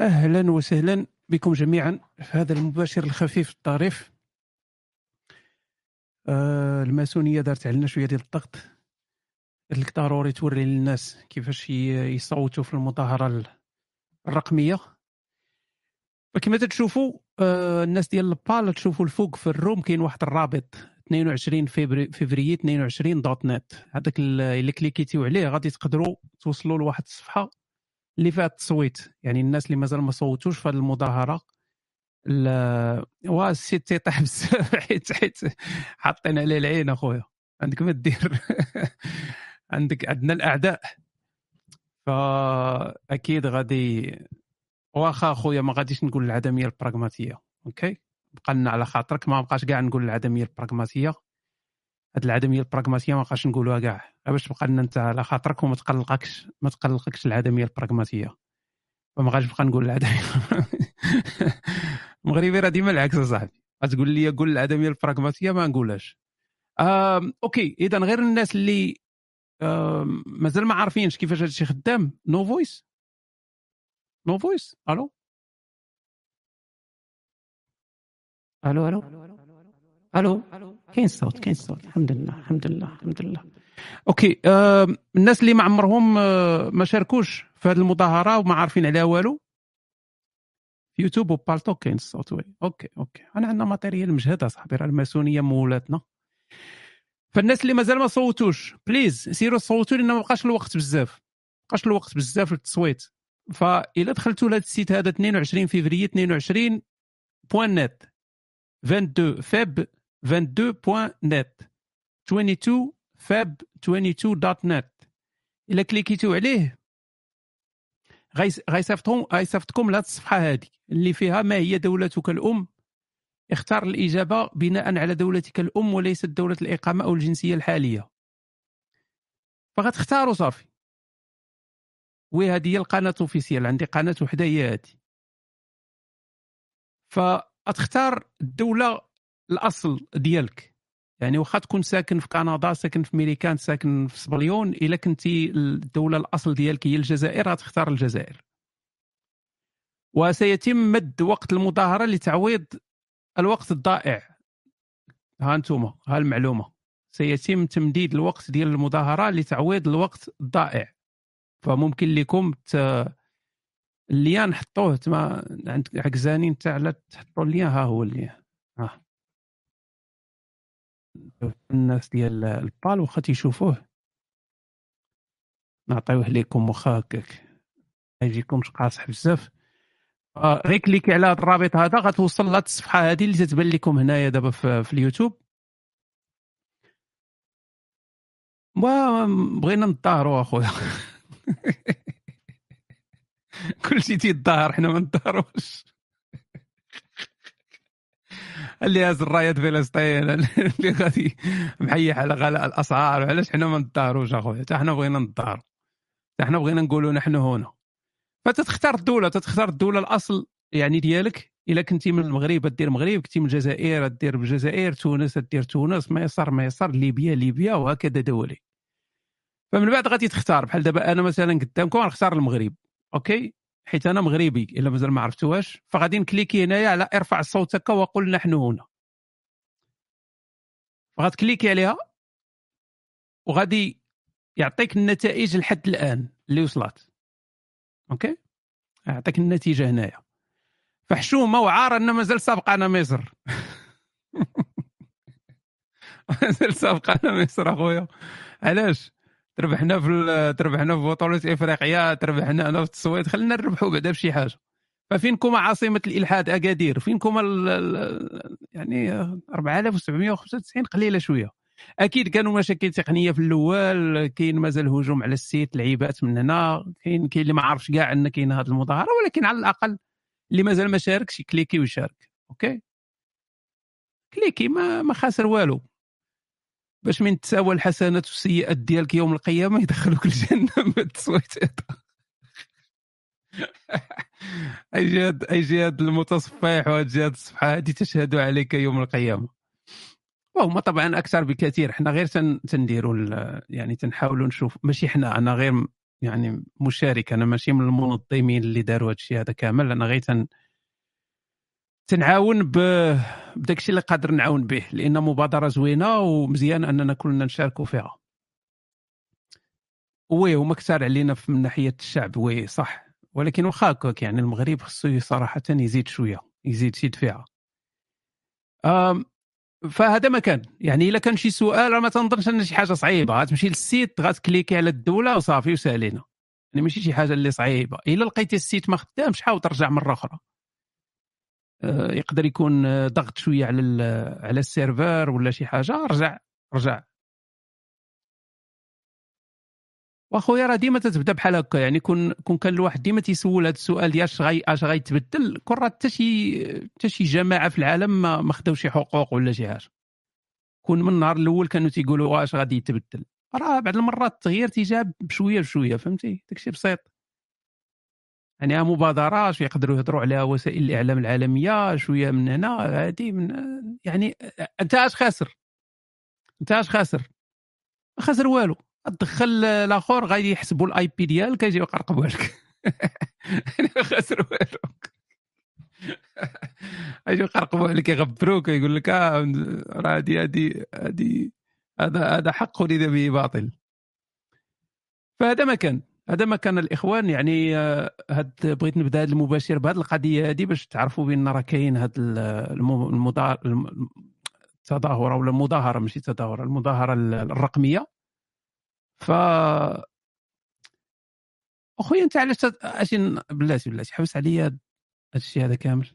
أهلا وسهلا بكم جميعا في هذا المباشر الخفيف الطريف. آه الماسونية دارت علينا شوية ديال الضغط. قالت ضروري توري للناس كيفاش يصوتوا في المظاهرة الرقمية. فكما تشوفوا آه الناس ديال البال تشوفوا الفوق في ال room كاين واحد الرابط 22 فبراير 22 dot net. هذاك اللي كليكيتيو عليه غادي تقدروا توصلوا لواحد الصفحة اللي فيها التصويت. يعني الناس اللي مازال ما صوتوش في هذه المظاهرة وا السيت site تيطيح بزاف حيت حيت حاطين عليه العين أخويا. عندك ما دير. عندك عندنا الأعداء. فاكيد غادي واخا أخويا ما غاديش نقول العدمية البراغماتية أوكي؟ بقى لنا على خاطرك ما بقاش كاع نقول العدمية البراغماتية. هاد العدميه البراغماتيه ما بقاش نقولوها كاع. باش تبقى لنا أنت على خاطرك وما تقلقكش ما تقلقكش العدميه البراغماتيه فما غاديش نبقى نقول العدميه المغربي راه ديما العكس أصاحبي. غتقول لي قول العدميه البراغماتيه ما نقولهاش. أوكي اذا غير الناس اللي مازال ما عارفينش كيفاش هذا الشيء خدام. نو فويس نو فويس ألو ألو ألو ألو؟ كاين صوت كاين صوت. الحمد لله الحمد لله الحمد لله. أوكي آه الناس اللي ما عمرهم آه ما شاركوش في هذه المظاهرة وما عارفين عليها والو؟ يوتيوب وبالتو كاين الصوت oui. OK OK. أنا عندنا matériel مجهد أصاحبي راه الماسونية مولاتنا. فالناس اللي مازال ما صوتوش please سيروا صوتوا لأن ما بقاش الوقت بزاف. بقاش الوقت بزاف للتصويت. فإلا دخلتوا لهذا ال site هذا 22 فيفري 22 point net 22 fév 22.net 22 fév 22.net الا cliquيتو عليه غيصيفطكم غيصيفطكم لهذه الصفحه هذه اللي فيها ما هي دولتك الام اختار الاجابه بناء على دولتك الام وليست دوله الاقامه أو الجنسيه الحاليه فغتختاروا صافي وهذه هي القناه officielle عندي قناه وحده هي هذه فتختار الدولة الأصل ديالك. يعني واخا تكون ساكن في كندا ساكن في ميريكان ساكن في سبليون إلا كنتي الدولة الأصل ديالك هي الجزائر غتختار الجزائر. وسيتم مد وقت المظاهرة لتعويض الوقت الضائع. ها أنتم ها المعلومة. سيتم تمديد الوقت ديال المظاهرة لتعويض الوقت الضائع. فممكن لكم ت... الليان حطوه تما عند عكزانين تاع تحطوا الليان. ها هو الليان. ها. الناس ديال البال واخا تيشوفوه نعطيوه لكم واخا هكاك. ما يجيكمش قاصح بزاف. غير كليكي على هذا الرابط هذا غتوصل لهاد الصفحة هذه اللي تتبان لكم هنايا دابا في اليوتيوب. بغينا نتظاهروا اخويا. كلشي تيتظاهر حنا ما نتظاهروش اللي الرايات فلسطين اللي غادي محيح على غلاء الأسعار علاش حنا ما نتظاهروش أخويا؟ حتى حنا بغينا نتظاهروا حتى حنا بغينا نقولوا نحن هنا. فتتختار الدولة تتختار الدولة الأصل يعني ديالك. إلا كنتي من المغرب دير المغرب كنتي من الجزائر دير الجزائر تونس دير تونس مصر مصر ليبيا ليبيا وهكذا دولي. فمن بعد غادي تختار. بحال دابا أنا مثلا قدامكم غنختار المغرب. OK؟ حيت أنا مغربي إلا مازال ما عرفتوهاش. فغادي نكليكي هنايا على إرفع صوتك وقل نحن هنا. فغتكليكي عليها؟ وغادي يعطيك النتائج لحد الآن اللي وصلت. OK؟ يعطيك النتيجة هنايا. فحشومه وعار أن مازال سابقانا مصر. مازال سابقانا مصر أخويا. علاش؟ تربحنا في تربحنا في بطولة إفريقيا تربحنا هنا في التصويت خلينا نربحوا بعدا بشي حاجة. ففينكم عاصمة الإلحاد أكادير؟ فينكم يعني 4795 قليلة شوية. أكيد كانوا مشاكل تقنية في الأول كاين مازال هجوم على ال site لعيبات من هنا كاين كاين اللي ما عرفش كاع إن كاين هذه المظاهرة ولكن على الأقل اللي مازال ما شاركش كليكي ويشارك OK؟ كليكي ما ما خاسر والو. باش من تساوى الحسنات والسيئات ديالك يوم القيامة يدخلوك الجنة بالتصويت أي جهاد أي جهاد المتصفح وجهاد الصفحة هذه تشهد عليك يوم القيامة. وهما طبعا أكثر بكثير. حنا غير تنديروا يعني تنحاولوا نشوف. ماشي حنا أنا غير يعني مشارك. أنا ماشي من المنظمين اللي داروا هذا الشيء هذا كامل. أنا غير تن تنعاون ب بداك الشيء اللي قادر نعاون به لأن مبادرة زوينة ومزيان أننا كلنا نشاركوا فيها. oui هما كثار علينا من ناحية الشعب oui صح. ولكن واخا هكاك يعني المغرب خصو صراحة يزيد شوية يزيد شي دفيعه فهذا ما كان. يعني إلا كان شي سؤال ما تنظنش أن شي حاجة صعيبة. غتمشي لل site غتكليكي على الدولة وصافي وسالينا. يعني ماشي شي حاجة اللي صعيبة. إلا لقيتي ال site ما خدامش حاول ترجع مرة أخرى. يقدر يكون ضغط شوية على على ال serveur ولا شي حاجة. رجع رجع. وأخويا راه ديما تتبدأ بحال هكا يعني كون كون كان الواحد ديما تيسول هذا السؤال ديال اش غاي اش غيتبدل كون راه حتى شي حتى شي جماعة في العالم ما, ما شي حقوق ولا شي حاجة. كون من النهار الأول كانوا تيقولوا اش غادي يتبدل. راه بعض المرات التغيير تيجاب بشوية بشوية فهمتي؟ داكشي بسيط. يعني مبادرات شوية يقدروا يهضروا عليها وسائل الإعلام العالمية شوية من هنا هذه من يعني أنت اش خاسر. أنت اش خاسر. خاسر والو. تدخل الآخر غادي يحسبوا ال IP ديالك يجي يقرقبوا لك خاسر والو. يجي يقرقبوا عليك يغبروك يقول لك آه راه هذه هذه هذه هذا هذا حق اريد به باطل. فهذا ما كان. هذا ما كان الإخوان يعني آه، هاد بغيت نبدأ هذا المباشر بهذه القضية هذه باش تعرفوا بان راه كاين هذا التظاهرة ولا المظاهرة ماشي التظاهرة المظاهرة الرقمية. ف أخويا أنت علاش أجي بلاتي بلاتي حبس عليا هذا الشيء هذا كامل.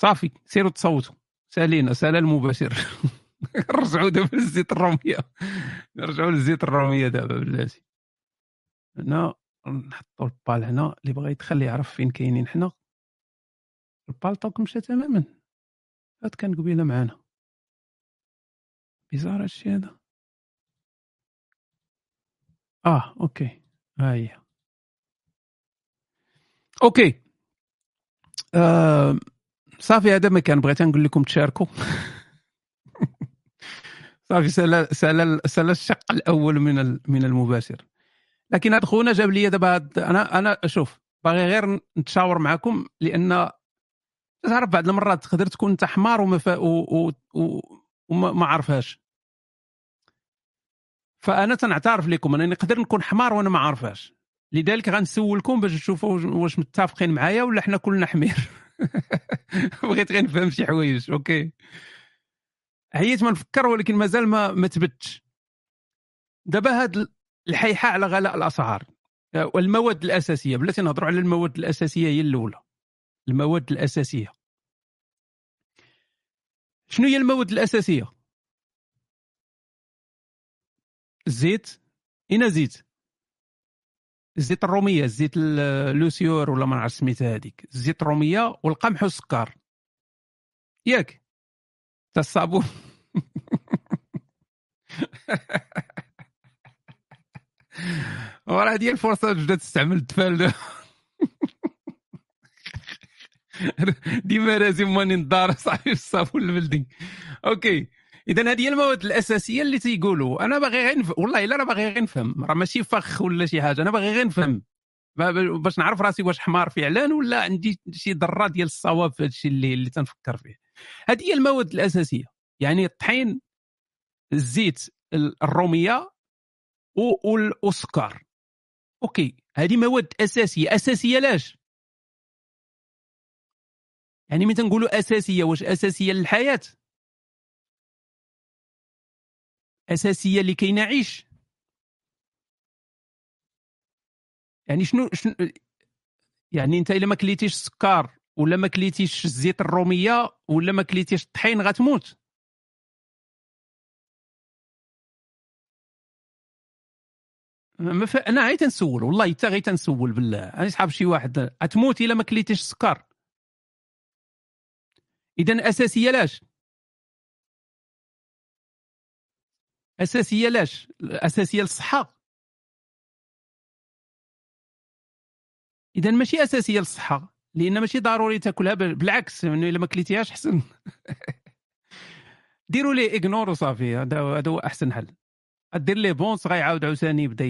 صافي سيروا تصوتوا. سالينا سال المباشر. رجعوا دابا للزيت الرومية. نرجعوا للزيت الرومية دابا بلاتي. هنا نحطوا البال هنا اللي بغى يدخل يعرف فين كاينين حنا. ال Paltalk مشى تماما. هاد كان قبيلة معانا. bizarre هادشي هذا. آه OK. ها هي. أوكي. آه صافي هذا ما كان بغيت نقول لكم تشاركوا. صافي سال سال سال الشق الأول من من المباشر. لكن هذا خونا جاب لي دابا أنا أنا شوف باغي غير نتشاور معكم لأن تعرف بعض المرات تقدر تكون أنت حمار وما و... و... وما عارفهاش. فأنا تنعترف لكم انني نقدر نكون حمار وأنا ما عارفهاش. لذلك غنسولكم باش نشوفوا واش متفقين معايا ولا حنا كلنا حمير. بغيت غير نفهم شي حوايج أوكي. هيت ما نفكر ولكن مازال ما ما تبتش. دابا هاد الحيحه على غلاء الاسعار والمواد الأساسية بلاتي نهضروا على المواد الأساسية هي الأولى. المواد الأساسية. شنو هي المواد الأساسية؟ الزيت. اين زيت. الزيت الرومية الزيت لوسيور ولا ما نعرف سميتها هذيك. الزيت الرومية والقمح والسكر. ياك. تا الصابون وراه ديال الفرصة تبدا تستعمل التفال ديما لازم ماني الدار صاحبي الصابون البلدي OK. اذا هذه هي المواد الأساسية اللي تيقولوا. أنا باغي غير نف... والله إلا أنا باغي غير نفهم. راه ماشي فخ ولا شي حاجة. أنا باغي غير نفهم. باش نعرف راسي واش حمار فعلا ولا عندي شي ذره ديال الصواب في هذا الشيء اللي اللي تنفكر فيه. هذه هي المواد الأساسية. يعني الطحين الزيت الرومية والسكر OK هذه مواد أساسية. أساسية لاش؟ يعني ملي تنقولوا أساسية واش أساسية للحياة؟ أساسية لكي نعيش. يعني شنو شنو يعني أنت إلا ما كليتيش السكر ولا ما كليتيش الزيت الرومية ولا ما كليتيش الطحين غتموت. ف... أنا غير تنسول والله حتى غير تنسول بالله. أنا صحاب شي واحد غتموت إلا ما كليتيش السكر اذا أساسية لاش؟ أساسية لاش؟ أساسية للصحة. اذا ماشي أساسية للصحة لأن ماشي ضروري تاكلها بالعكس إنه إلا ما كليتيهاش حسن ديروا ليه ignore وصافي هذا هو أحسن حل. دير لي بونس غيعاود عاوتاني يبدا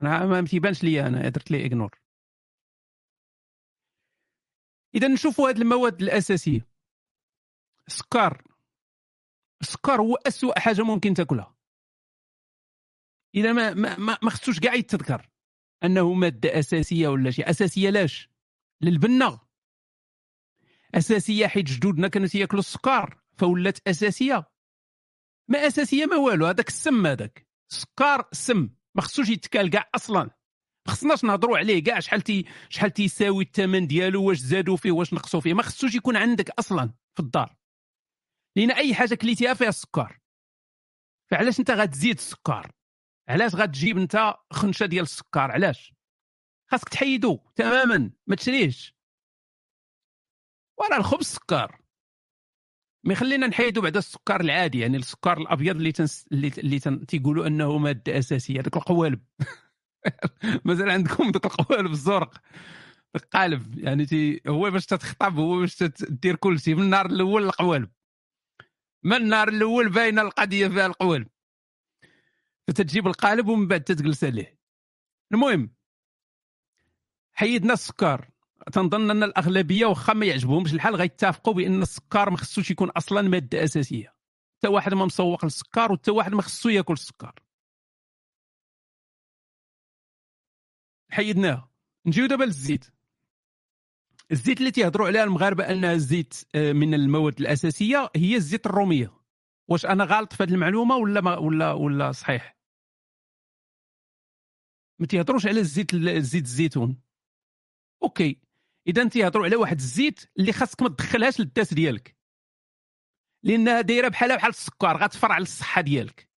ما تيبانش ليا أنا درت ليه ignore إذا نشوفوا هذه المواد الأساسية. السكر السكر هو أسوأ حاجة ممكن تاكلها. إذا ما ما ما, خصوش كاع يتذكر أنه مادة أساسية ولا شيء. أساسية لاش؟ للبنة. أساسية حيت جدودنا كانوا تياكلوا السكر فولات أساسية. ما أساسية ما والو هذاك السم هذاك. السكر سم ما خصوش يتكال كاع أصلا. ما خصناش نهضروا عليه كاع شحال تي شحال تيساوي الثمن ديالو واش زادوا فيه واش نقصوا فيه. ما خصوش يكون عندك أصلا في الدار. لأن أي حاجة كليتيها فيها السكر فعلاش أنت غتزيد السكر علاش غتجيب أنت خنشة ديال السكر علاش؟ خاصك تحيدو تماما ما تشريهش. وراه الخبز سكر mais خلينا نحيدو بعد السكر العادي يعني السكر الأبيض اللي تنس... اللي تن... تيقولوا أنه مادة أساسية هذوك القوالب. مازال عندكم ذوك القوالب الزرق. القالب يعني تي هو باش تتخطب هو باش تدير كل شيء من النهار الأول القوالب. من النهار الأول باينة القضية فيها القوالب. فتجيب القالب ومن بعد تتجلس عليه. المهم حيدنا السكر. تنظن أن الأغلبية واخا ما يعجبهمش الحال غيتفقوا بأن السكر ما خصوش يكون أصلا مادة أساسية. حتى واحد ما مسوق للسكر وحتى واحد ما خصو ياكل السكر. حيدناه نجيو دابا للزيت. الزيت اللي تيهضروا عليها المغاربة انها الزيت آه، من المواد الأساسية هي الزيت الرومية. واش أنا غلط في هذه المعلومة ولا ما ولا ولا صحيح؟ ما تيهضروش على الزيت زيت الزيتون. أوكي. إذا تيهضروا على واحد الزيت اللي خاصك ما تدخلهاش للداس ديالك. لأنها دايرة بحالها بحال السكر غتفرع على الصحه ديالك.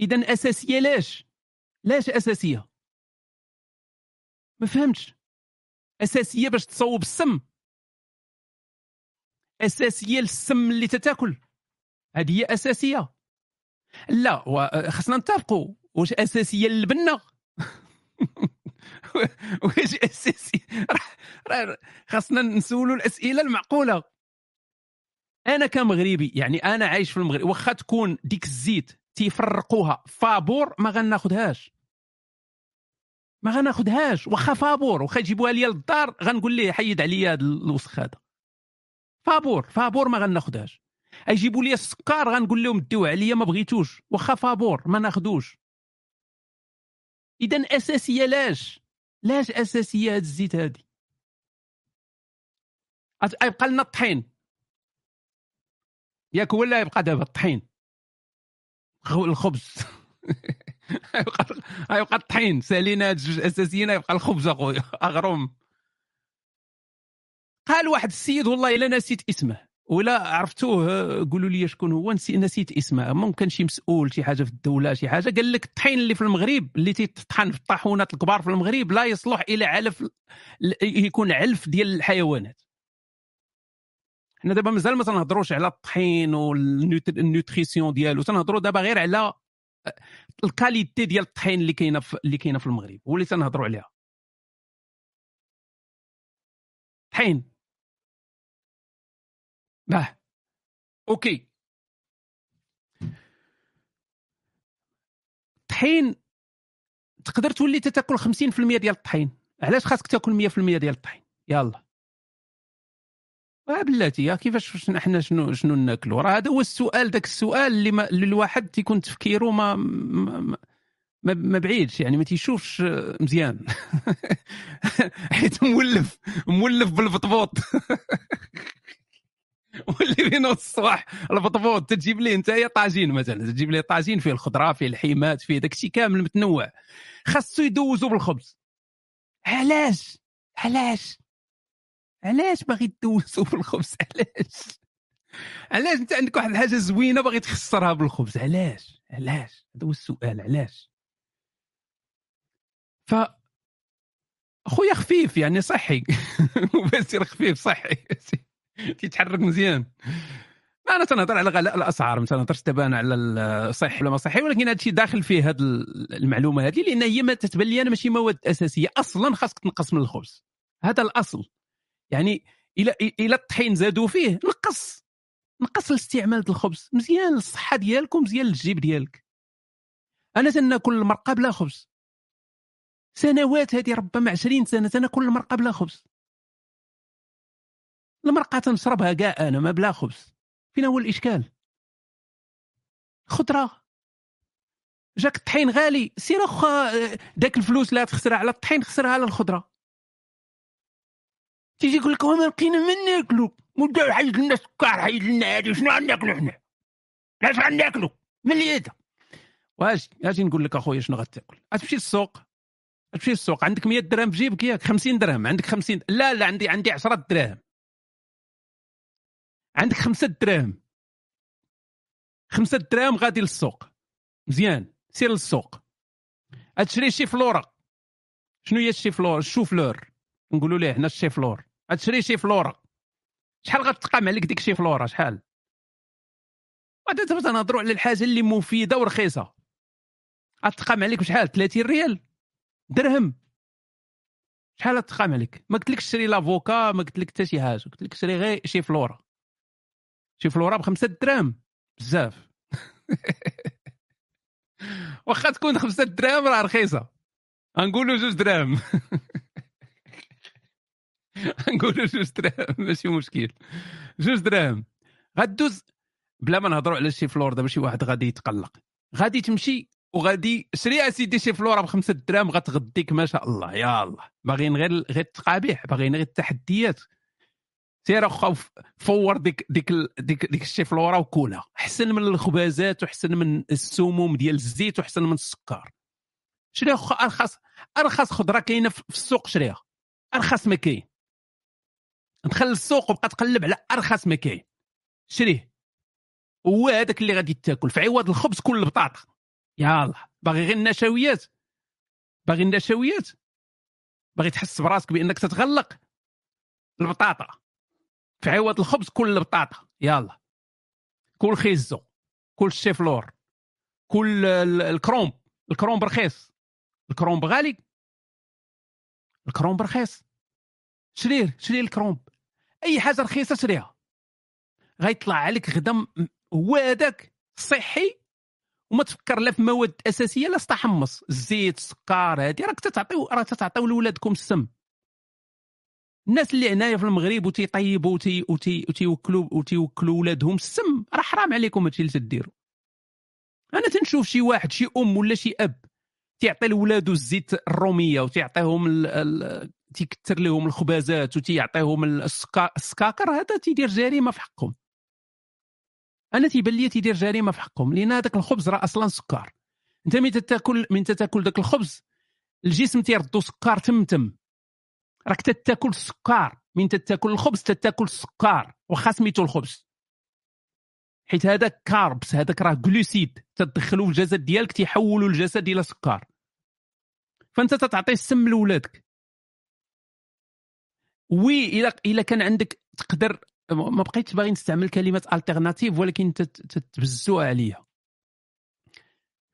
إذا أساسية لاش؟ لاش أساسية؟ ما فهمتش. أساسية باش تصوب السم. أساسية للسم اللي تتاكل. هذه هي أساسية. لا خصنا نتفقوا. واش أساسية للبنة؟ واش اساسي راه خاصنا نسولوا الأسئلة المعقولة. أنا كمغربي يعني أنا عايش في المغرب واخا تكون ديك الزيت تيفرقوها فابور ما غناخذهاش ما غناخذهاش واخا فابور واخا يجيبوها ليا للدار غنقول ليه حيد عليا هذا الوسخ هذا. فابور فابور ما غناخذهاش يجيبوا لي السكر غنقول لهم ديوه عليا ما بغيتوش واخا فابور ما ناخذوش اذا أساسية لاش؟ لاش اساسيه هاد الزيت هادي؟ يبقى لنا الطحين. ياك ولا يبقى دابا الطحين. الخبز. يبقى الطحين. سالينا هاد الجوج أساسيين يبقى الخبز أخويا. اغرم قال واحد السيد والله إلا نسيت اسمه. ولا عرفتوه قولوا لي شكون هو نسيت اسمه. ممكن شي مسؤول شي حاجة في الدولة شي حاجة. قال لك الطحين اللي في المغرب اللي تيطحن في الطاحونات الكبار في المغرب لا يصلح إلى علف يكون علف ديال الحيوانات. حنا دابا مازال ما تنهضروش على الطحين وال nutrition ديالو. تنهضروا دابا غير على ال qualité ديال الطحين اللي كاينة اللي كاينة في المغرب هو اللي تنهضروا عليها. طحين. bah OK الطحين تقدر تولي تاكل 50% ديال الطحين. علاش خاصك تاكل 100% ديال الطحين؟ يلا. آه بلاتي كيفاش حنا شنو شنو ناكلوا راه هذا هو السؤال ذاك السؤال اللي, ما اللي الواحد تيكون تفكيره ما ما, ما, ما بعيدش يعني ما تيشوفش مزيان. حيت مولف مولف بالبطبوط. واللي في نص الصباح البطبوط تجيب ليه انت طاجين مثلا تجيب ليه طاجين فيه الخضرة فيه الحيمات فيه داك الشيء كامل متنوع. خاصو يدوزو بالخبز. علاش؟ علاش؟ علاش باغي تدوزو بالخبز؟ علاش؟ علاش انت عندك واحد الحاجة زوينة باغي تخسرها بالخبز؟ علاش؟ علاش؟ هذا هو السؤال علاش؟ ف اخويا خفيف يعني صحي. بس خفيف صحي. تيتحرك مزيان. أنا تنهضر على غلاء الأسعار ما تنهضرش دابا أنا على الصحي ولا ما صحي ولكن هذا الشيء داخل فيه هذه المعلومة هذه لأن هي ما تتبان لي أنا ماشي مواد أساسية. أصلا خاصك تنقص من الخبز. هذا الأصل. يعني إلى إلى الطحين زادوا فيه نقص. نقص الاستعمال الخبز. مزيان للصحه ديالك ومزيان للجيب ديالك. أنا تناكل المرقة بلا خبز. سنوات هذه ربما 20 سنة تناكل المرقة بلا خبز. المرقة تنشربها كاع أنا ما بلا خبز. فين هو الإشكال. خضره جاك الطحين غالي. سير أخا داك الفلوس اللي تخسرها على الطحين خسرها على الخضرة. تيجي يقول لك ما لقينا من ناكلو؟ وبداو حيد لنا السكر حيد لنا هادي شنو غناكلو حنا؟ علاش غناكلو من هذا؟ واش أجي نقول لك أخويا شنو غتاكل؟ غتمشي للسوق. غتمشي للسوق. عندك 100 درهم في جيبك ياك 50 درهم. عندك 50 لا لا عندي عندي 10 دراهم عندك 5 دراهم. 5 دراهم غادي للسوق. مزيان. سير للسوق. غتشري شي فلورة. شنو هي الشي فلور؟ الشوفلور نقولوا ليه حنا الشي فلور. غتشري شي فلورة. شحال غتقام عليك ديك شي فلورة؟ شحال؟ غادي تبدا نهضروا على الحاجة اللي مفيدة ورخيصة. غتقام عليك بشحال؟ 30 ريال. درهم. شحال غتقام عليك؟ ما قلت لك شري l'avocat ما قلت لك حتى شي حاجة. قلت لك شري غير شي فلورة. شي فلوره بخمسة دراهم. بزاف. واخا تكون خمسة دراهم راه رخيصة. غنقولوا جوج دراهم. غنقولوا جوج دراهم. ماشي مشكل. جوج دراهم. غدوز بلا ما نهضروا على شي فلور دابا شي واحد غادي يتقلق. غادي تمشي وغادي شري أسيدي شي فلوره بخمسة دراهم غتغديك ما شاء الله. يا الله. باغيين غير غير التقابيح باغيين غير التحديات. سير اخا فور ديك ديك ديك ديك الشي فلورا وكولها احسن من الخبازات وحسن من السموم ديال الزيت وحسن من السكر. شري اخا ارخص أرخص خضرة كاينة في السوق شريها. أرخص ما كاين. دخل للسوق وبقى تقلب على أرخص ما كاين. شريه. هو هذاك اللي غادي تاكل. في عوض الخبز كل البطاطا. الله باغي غير النشويات. باغي النشويات. باغي تحس براسك بأنك تتغلق. البطاطا. في عوض الخبز كل البطاطا يلا. كل خيزو كل الشيفلور كل الكرومب الكرومب رخيص. الكرومب غالي. الكرومب رخيص. شريه شري الكرومب. أي حاجة رخيصة شريها. غيطلع عليك غدا هو هذاك صحي وما تفكر لا في مواد أساسية لا تحمص الزيت السكر هذه راك تتعطيو راك تتعطيو لولادكم السم. الناس اللي هنايا في المغرب وتيطيبوا وتيوكلوا وتيوكلوا ولادهم السم. راه حرام عليكم هادشي اللي تديروا. أنا تنشوف شي واحد شي أم ولا شي أب تيعطي لولادو الزيت الرومية وتيعطيهم تيكثر لهم الخبازات وتيعطيهم السكاكر هذا تيدير جريمة في حقهم. أنا تيبان لي تيدير جريمة في حقهم لأن هذاك الخبز راه أصلا سكر. أنت من تاكل من تاكل ذاك الخبز؟ الجسم تيردو سكر تم تم راك تاكل السكر من تاكل الخبز تاكل السكر واخا سميتو الخبز. حيت هذاك carbs. هذاك راه glucides. تدخلو في الجسد ديالك تيحولوا الجسد إلى سكر. فأنت تتعطي السم لولادك. oui إلا إلا كان عندك تقدر ما بقيتش باغي نستعمل كلمه alternative ولكن تتبزوها عليا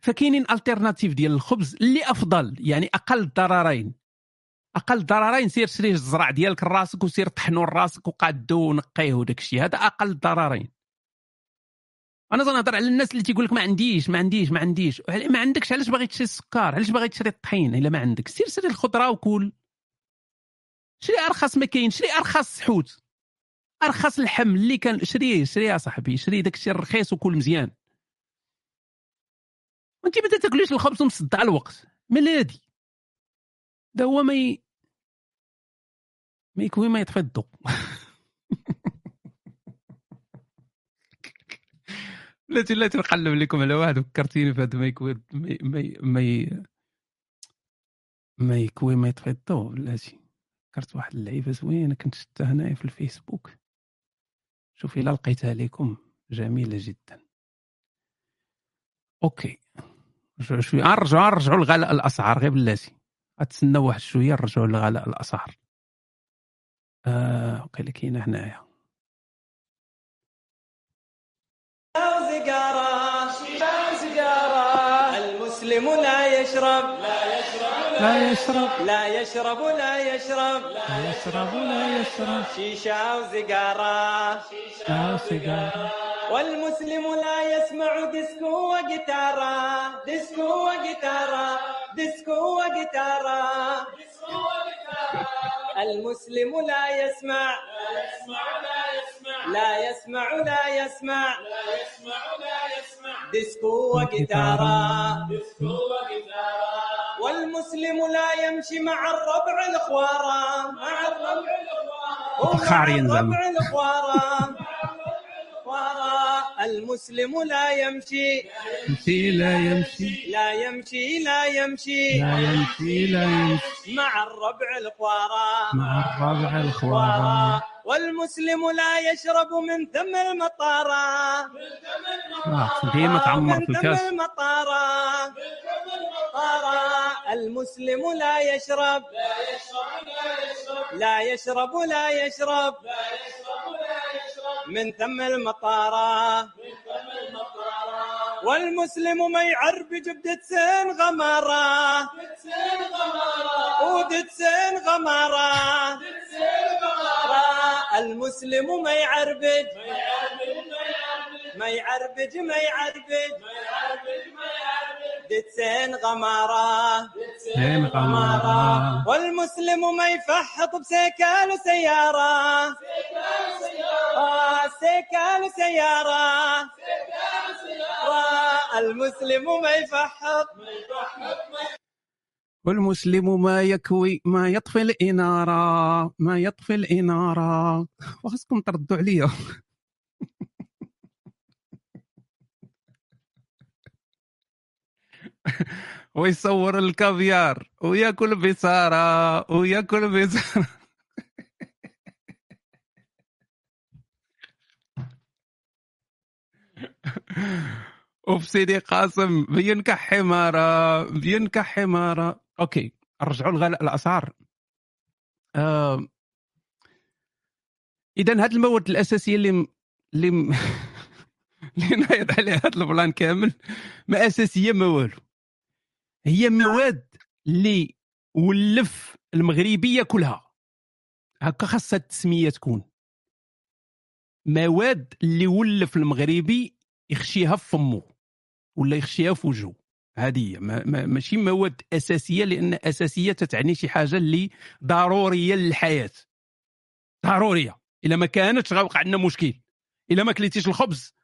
فكاينين alternatives ديال الخبز اللي أفضل يعني أقل الضررين أقل ضررين سير شري الزرع ديالك راسك وسير طحنو راسك وقادو ونقيه وداك الشيء هذا أقل الضررين أنا تنهضر على الناس اللي تيقول لك ما عنديش ما عنديش ما عنديش. ما عندكش علاش باغي تشري السكر؟ علاش باغي تشري الطحين؟ إلا ما عندك. سير شري الخضرة وكل. شري أرخص ما كاين شري أرخص حوت. أرخص الحم اللي كان شريه شريه صاحبي. شري داك الشيء الرخيص وكل مزيان. وانت ما تاكلوش الخبز ومصدع الوقت. ملادي ده هو ما ي... ما ما يطفي الضوء لا لا تنقلب لكم على واحد فكرتيني في هذا ما يكوي ما ما يكوي ما يطفي الضوء بلاتي فكرت واحد اللعيبة زوينة كنت شفتها هنايا في الفيسبوك. شوف الا لقيتها لكم جميلة جدا. OK. شوية نرجعوا نرجعوا لغلاء الأسعار غير بلاتي. غتسناو واحد شوية نرجعوا لغلاء الاسعار آه وقيلا كاينة هنايا. المسلم لا يشرب. لا يشرب. لا يشرب لا يشرب. لا يشرب لا يشرب. لا يشرب شيشة وسيجارة شيشة وسيجارة والمسلم لا يسمع ديسكو وجيتارا ديسكو وجيتارا ديسكو وجيتارا. المسلم لا يسمع لا يسمع لا يسمع. ديسكو وجيتارا. والمسلم لا يمشي مع الربع الخوارا مع الربع الخوارا الخارين زعما. خوارا. المسلم لا يمشي. يمشي لا يمشي. لا يمشي لا يمشي. لا يمشي لا يمشي. مع الربع الخوارا مع الربع الخوارا والمسلم لا يشرب من ثم المطارا آه، من ثم الكاس. المطارا طارا المسلم لا يشرب. لا يشرب لا يشرب. من ثم المطارا والمسلم ما يعربج بدتسين غمارة. ودتسين غمارة. المسلم ما يعربج ما يعربج ما يعربج دتسين غمارة. زين غمارة. والمسلم ما يفحط بسيكال وسيارة. آه، سيكال وسيارة. آه، المسلم ما يفحط. والمسلم ما يكوي ما يطفي الإنارة ما يطفي الإنارة. وخصكم تردوا عليا. ويصور الكافيار وياكل بصارة وياكل بصارة. وفي سيدي قاسم بينكح حمارة بينكح حمارة. أوكي نرجعوا لغلاء الاسعار آه اذا هاد المواد الاساسيه اللي اللي اللي نايض عليها هاد البلان كامل ما أساسية ما والو. هي مواد اللي ولف المغربية كلها. هكا خاصها التسمية تكون. مواد اللي ولف المغربي يخشيها في فمه ولا يخشيها في وجهه هذه هي. ما ما ماشي مواد أساسية لأن أساسية تتعني شي حاجة اللي ضرورية للحياة. ضرورية. إلا ما كانتش غيوقع عندنا مشكل. إلا ما كليتيش الخبز.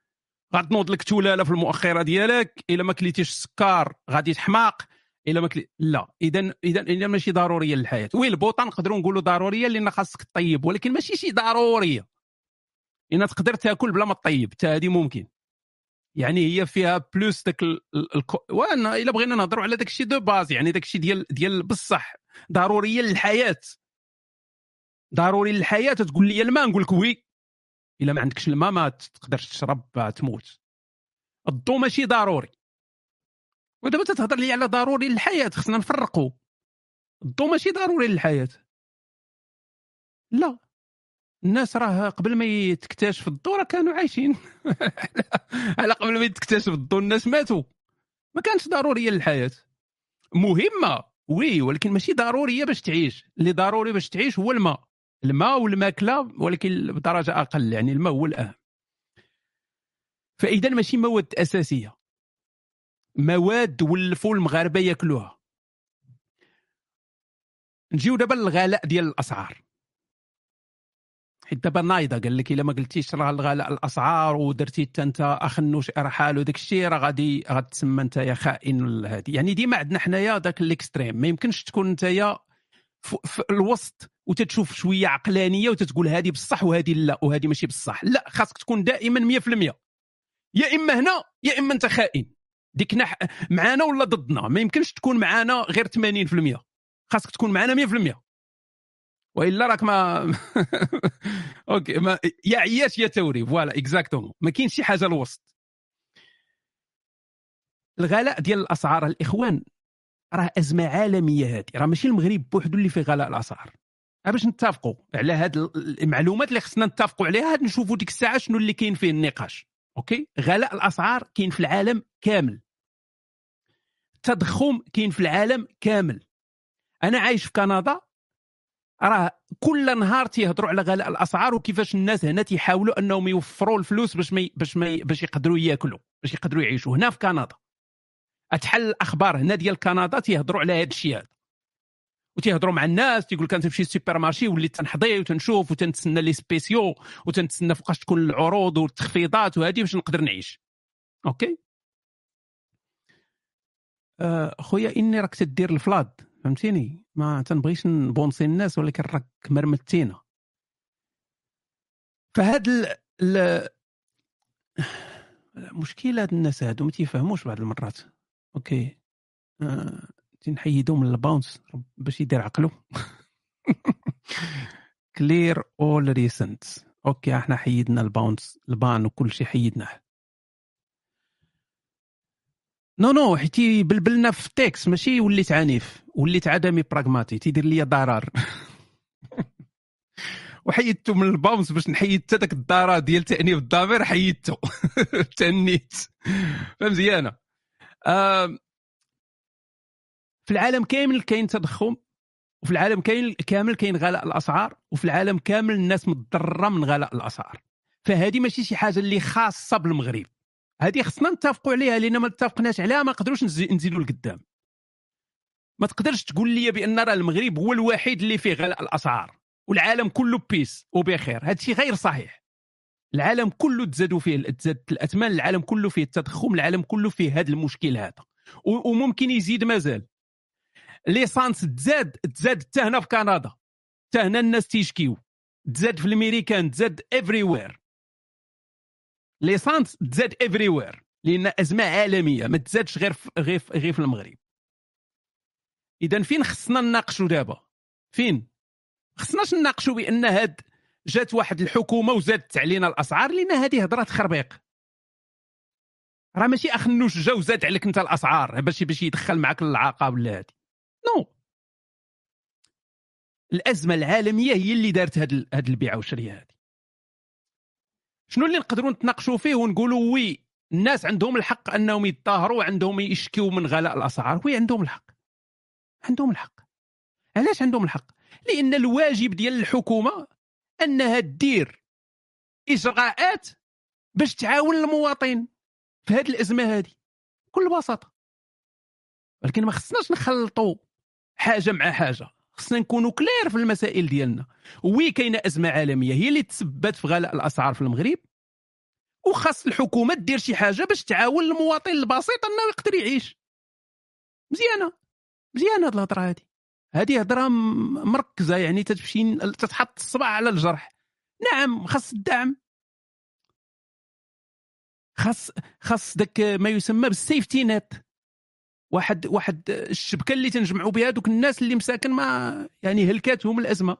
غتنوض لك تولالة في المؤخرة ديالك. إلا ما كليتيش السكر غادي تحماق. إلا ما كلي... لا. اذا اذا اذا ماشي ضرورية للحياة. oui البوطة نقدروا نقولوا ضرورية لأن خاصك تطيب ولكن ماشي شي ضرورية. لأن تقدر تاكل بلا ما تطيب حتى هذه ممكن. يعني هي فيها plus داك ال... ال... وأنا إلا بغينا نهضروا على داك الشيء de base يعني داك الشيء ديال ديال بصح. ضرورية للحياة. ضروري للحياة. تقول لي الماء نقول لك وي. إلا ما عندكش الماء ما تقدرش تشرب تموت. الضوء ماشي ضروري. ودابا تتهضر لي على ضروري للحياة خصنا نفرقوا الضوء ماشي ضروري للحياة. لا. الناس راه قبل ما يتكتشف الضوء راه كانوا عايشين. على قبل ما يتكتشف الضوء الناس ماتوا. ما كانش ضروريه للحياة. مهمة وي ولكن ماشي ضروريه باش تعيش. اللي ضروري باش تعيش هو الماء. الماء والماكلة ولكن بدرجة أقل يعني الماء هو الاهم فإذا ماشي مواد أساسية. مواد ولفوا المغاربة يأكلوها. نجيو دابا للغلاء ديال الأسعار. حيت دابا نايضة قال لك إلا ما قلتيش راه الغلاء الأسعار ودرتي حتى أنت اخنوش إرحال وداك الشيء راه غادي غتسمى أنت يا خائن هذه يعني ديما عندنا حنايا ذاك الإكستريم ما يمكنش تكون أنت في الوسط. وتتشوف شوية عقلانية وتتقول هذه بصح وهذه لا وهذه ماشي بصح. لا خاصك تكون دائما 100% يا إما هنا يا إما أنت خائن. ديك نح... معانا ولا ضدنا؟ ما يمكنش تكون معانا غير 80% خاصك تكون معانا 100% وإلا راك ما أوكي ما يا عياش يا توري. voilà exactement. ما كاينش شي حاجة الوسط الغلاء ديال الأسعار الإخوان راه أزمة عالمية هذه. راه ماشي المغرب بوحدو اللي فيه غلاء الأسعار. باش نتفقوا على هاد المعلومات اللي خصنا نتفقوا عليها نشوفوا ديك الساعة شنو اللي كاين فيه النقاش. أوكي؟ غلاء الأسعار كاين في العالم كامل. التضخم كاين في العالم كامل. أنا عايش في كندا راه كل نهار تيهضروا على غلاء الأسعار وكيفاش الناس هنا تيحاولوا أنهم يوفروا الفلوس باش ما باش ما باش يقدروا ياكلوا باش يقدروا يعيشوا. هنا في كندا. تحل الأخبار هنا ديال كندا تيهضروا على هذا الشيء هذا. وتيهضروا مع الناس تيقول كان تمشي لل supermarché وليت تنحضي وتنشوف وتنتسنى les spéciaux وتنتسنى فوقاش تكون العروض والتخفيضات وهذه باش نقدر نعيش. أوكي؟ آه، خويا إني راك تدير ال flood فهمتيني؟ ما تنبغيش نبانسي الناس ولكن راك مرمتينا. فهاد ال... ال... مشكله هاد الناس هادو ما تيفهموش بعض المرات. أوكي؟ آه... تنحيدو من الباونس باش يدير عقلو. كلير اول ريسنت أوكي إحنا حيدنا الباونس البان وكل شيء حيدناه. نو نو حيت بلبلنا في التكس ماشي وليت عنيف وليت عدمي براغماتي تيدير لي ضرر. وحيدته من الباونس باش نحيد حتى داك الضرر ديال تانيب الضمير حيدته تنيت فمزيانه آه في العالم كامل كاين تضخم وفي العالم كاين كامل كاين غلاء الأسعار وفي العالم كامل الناس متضررة من غلاء الأسعار. فهذه ماشي شي حاجة اللي خاصة بالمغرب. هذه خصنا نتفقوا عليها لأن ما اتفقناش عليها ما نقدروش نزيدوا لقدام. ما تقدرش تقول لي بأن راه المغرب هو الوحيد اللي فيه غلاء الأسعار والعالم كله بيس وبخير. هذا الشيء غير صحيح. العالم كله تزادوا فيه تزادت الأثمان العالم كله فيه التضخم العالم كله فيه هذا المشكل هذا. وممكن يزيد مازال. l'essence تزاد تزاد حتى هنا في كندا. حتى هنا الناس تيشكيو. تزاد في الأمريكان تزاد everywhere l'essence تزاد everywhere لأن أزمة عالمية ما تزادش غير في غير غير في المغرب. اذا فين خصنا نناقشوا دابا؟ فين؟ خصناش نناقشوا بأن هاد جات واحد الحكومة وزادت علينا الأسعار؟ لأن هذه هضره تخربيق راه ماشي أخنوش جا وزاد عليك أنت الأسعار باش باش يدخل معك العاقه ولا هادي. non. الأزمة العالمية هي اللي دارت هاد هاد البيعة والشريه هذه شنو اللي نقدروا نتناقشوا فيه ونقولوا oui الناس عندهم الحق أنهم يتظاهروا عندهم يشكيوا من غلاء الأسعار oui عندهم الحق. عندهم الحق. علاش عندهم الحق؟ لأن الواجب ديال الحكومة أنها دير إجراءات باش تعاون المواطن في هذه الأزمة هذه بكل بساطة. ولكن ما خصناش نخلطوا حاجة مع حاجة. خصنا نكونوا clair في المسائل ديالنا. oui كاينة أزمة عالمية. هي اللي تسببت في غلاء الأسعار في المغرب. وخاص الحكومة دير شي حاجة باش تعاون المواطن البسيط أنه يقدر يعيش. مزيانة. مزيانة هاد الهضرة هادي. هذه هضرة مركزة يعني تتمشي تتحط الصبع على الجرح. نعم خاص الدعم. خاص خاص داك ما يسمى بالسيفتي نت واحد واحد الشبكة اللي تنجمعوا بها دوك الناس اللي مساكن ما يعني هلكاتهم الأزمة.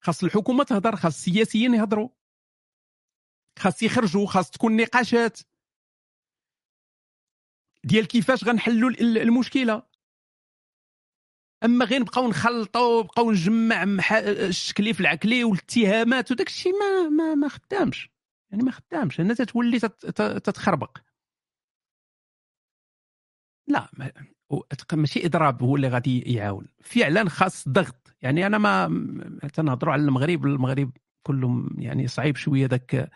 خاص الحكومة تهضر خاص السياسيين يهضروا. خاص يخرجوا خاص تكون نقاشات. ديال كيفاش غنحلوا المشكلة. أما غير نبقاو نخلطوا بقاو نجمع الشكلي في العكلي والاتهامات وداك الشيء ما ما ما خدامش. يعني ما خدامش. الناس تولي تتخربق. لا ماشي إضراب هو اللي غادي يعاون. فعلا خاص ضغط. يعني أنا ما تنهضروا على المغرب المغرب كلهم يعني صعيب شوية ذاك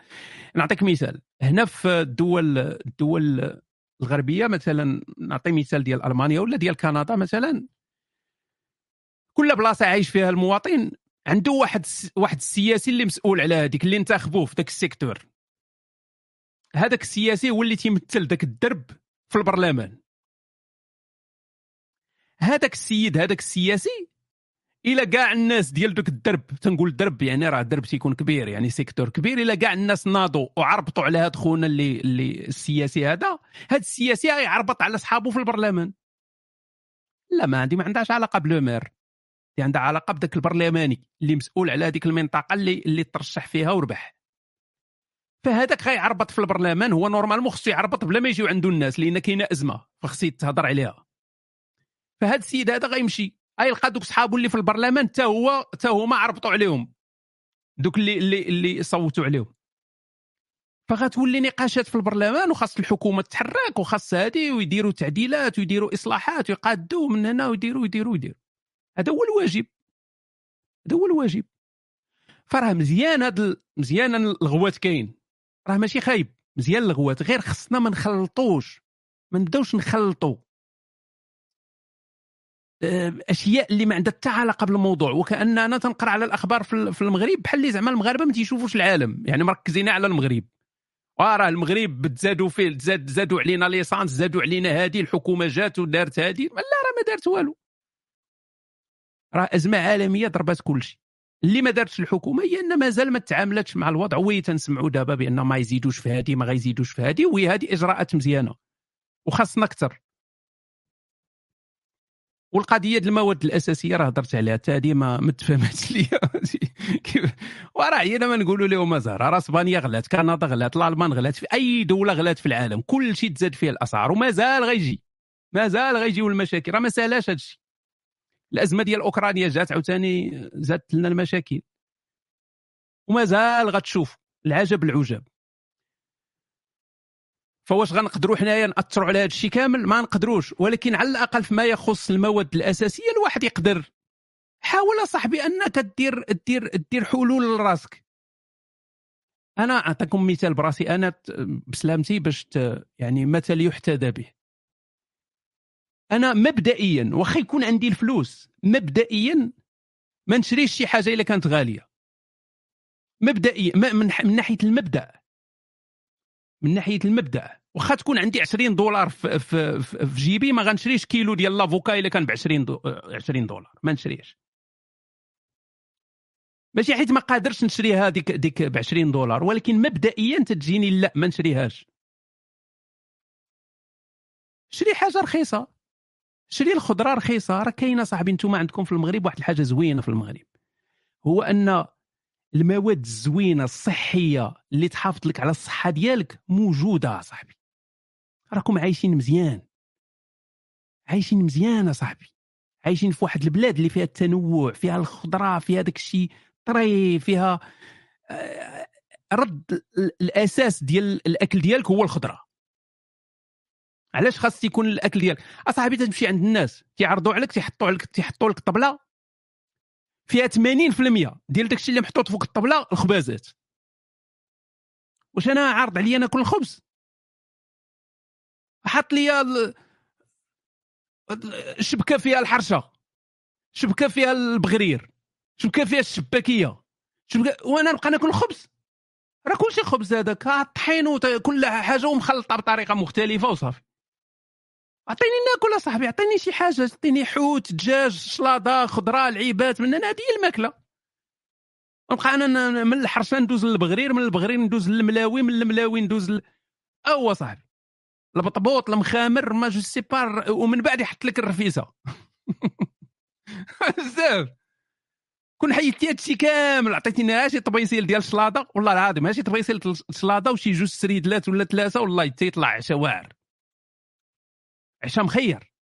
نعطيك مثال. هنا في الدول الدول الغربية مثلا نعطي مثال ديال ألمانيا ولا ديال كندا مثلا. كل بلاصة عايش فيها المواطن عنده واحد واحد السياسي اللي مسؤول على هذيك اللي انتخبوه في ذاك ال secteur. هذاك السياسي هو اللي تيمثل ذاك الدرب في البرلمان. هذاك السيد هذاك السياسي؟ إلى كاع الناس ديال دوك الدرب تنقول درب يعني راه درب تيكون كبير يعني secteur كبير. إلى كاع الناس ناضوا وعربطوا على هذا خونا اللي اللي السياسي هذا هذا السياسي يعربط على اصحابه في البرلمان. لا ما عندي ما عندهاش علاقة ب le maire عندها علاقة بداك البرلماني اللي مسؤول على هذيك المنطقة اللي اللي ترشح فيها وربح. فهذاك غيعربط في البرلمان هو normalement خصو يعربط بلا ما يجيو عنده الناس لأن كاينة أزمة فخصو يتهضر عليها. فهاد السيد هذا غيمشي. غيلقى دوك صحابو اللي في البرلمان حتى هو حتى هما عربطوا عليهم. دوك اللي اللي اللي صوتوا عليهم. فغتولي نقاشات في البرلمان وخاص الحكومة تتحرك وخاص هذه ويديروا تعديلات ويديروا إصلاحات ويقادوا من هنا ويديروا ويديروا ويديروا هذا هو الواجب. هذا هو الواجب. فراه مزيان هاد مزيان الغوات كاين. راه ماشي خايب. مزيان الغوات. غير خصنا ما نخلطوش. ما نبداوش نخلطوا أشياء اللي ما عندها حتى علاقة بالموضوع. وكاننا تنقرا على الأخبار في ال- في المغرب بحال اللي زعما المغاربة ما تيشوفوش العالم. يعني مركزين على المغرب. وراه المغرب تزادوا فيه زاد زادوا علينا ليسانس زادوا علينا هذه الحكومة جات ودارت هذه. لا راه ما دارت والو. راه أزمة عالمية ضربات كل شيء اللي ما دارتش الحكومة هي أن مازال ما تعاملتش مع الوضع. وي تنسمعوا دابا بأن ما يزيدوش في هذه ما غيزيدوش في هذه. وهي هذه إجراءات مزيانة. وخاصنا أكثر. والقضية ديال المواد الأساسية راه هضرت عليها. حتى هذه ما ما تفهمتش ليا. كيف؟ وراه عينا ما نقولوا لهم زهره راه إسبانيا غلات كندا غلات الألمان غلات في أي دولة غلات في العالم. كل شيء تزاد فيه الأسعار ومازال غيجي. مازال غيجيو المشاكل راه ما سالاش هذا الشيء الأزمة ديال أوكرانيا جات عاوتاني زادت لنا المشاكل. ومازال غتشوف العجب العجاب. فواش غنقدروا حنايا ناثروا على هذا الشيء كامل؟ ما نقدروش. ولكن على الأقل فيما يخص المواد الأساسية الواحد يقدر. حاول صاحبي أنك دير دير دير حلول لراسك. أنا أعطيكم مثال براسي. أنا بسلامتي باش يعني مثل يحتذى به. أنا مبدئيا واخا يكون عندي الفلوس مبدئيا ما نشريش شي حاجة إلا كانت غالية. مبدئيا من ناحية المبدأ. من ناحية المبدأ. واخا تكون عندي 20 دولار في, في, في, في جيبي ما غنشريش كيلو ديال l'avocat إلا كان ب 20 do 20 دولار. ما نشريش ماشي حيت ما قادرش نشريها ديك ديك ب 20 دولار ولكن مبدئيا تجيني لا ما نشريهاش. شري حاجة رخيصة. شري الخضرة رخيصة. راه كاينة صاحبي أنتم عندكم في المغرب واحد الحاجة زوينة في المغرب. هو أن المواد الزوينة الصحية اللي تحافظ لك على الصحة ديالك موجودة صاحبي. راكم عايشين مزيان. عايشين مزيان صاحبي. عايشين في واحد البلاد اللي فيها التنوع فيها الخضرة فيها داك الشيء طري فيها آه، رد ال- الأساس ديال الأكل ديالك هو الخضرة. علاش خاص يكون الأكل ديالك؟ أصاحبي تمشي عند الناس تيعرضوا عليك تيحطوا عليك تيحطوا لك طبلة فيها 80% ديال داكشي اللي محطوط فوق الطبلة الخبازات. واش أنا عارض عليا ناكل الخبز حط لي ال- الشبكة فيها الحرشة. شبكه فيها البغرير. شبكه فيها الشباكية. شبكه وأنا نبقى ناكل الخبز راه كلشي خبز هذاك. الطحين وت- كل حاجة ومخلطة بطريقة مختلفة وصافي. أعطيني ناكل اصاحبي أعطيني شي حاجة أعطيني حوت دجاج شلاضة خضرة لعيبات من هنا هذه الماكلة. نبقى أنا من الحرشه ندوز للبغرير من البغرير ندوز للملاوي من الملاوي ندوز ل... هو صاحبي. البطبوط المخامر ما je sais pas ومن بعد يحط لك الرفيسه بزاف. كون حيدتي هادشي كامل عطيتيني شي طبيسيل ديال الشلاضة. والله العظيم ماشي طبيسيل ديال الشلاضة وشي جوج سريدلات ولا ثلاثة والله تيطلع واعر عشا مخير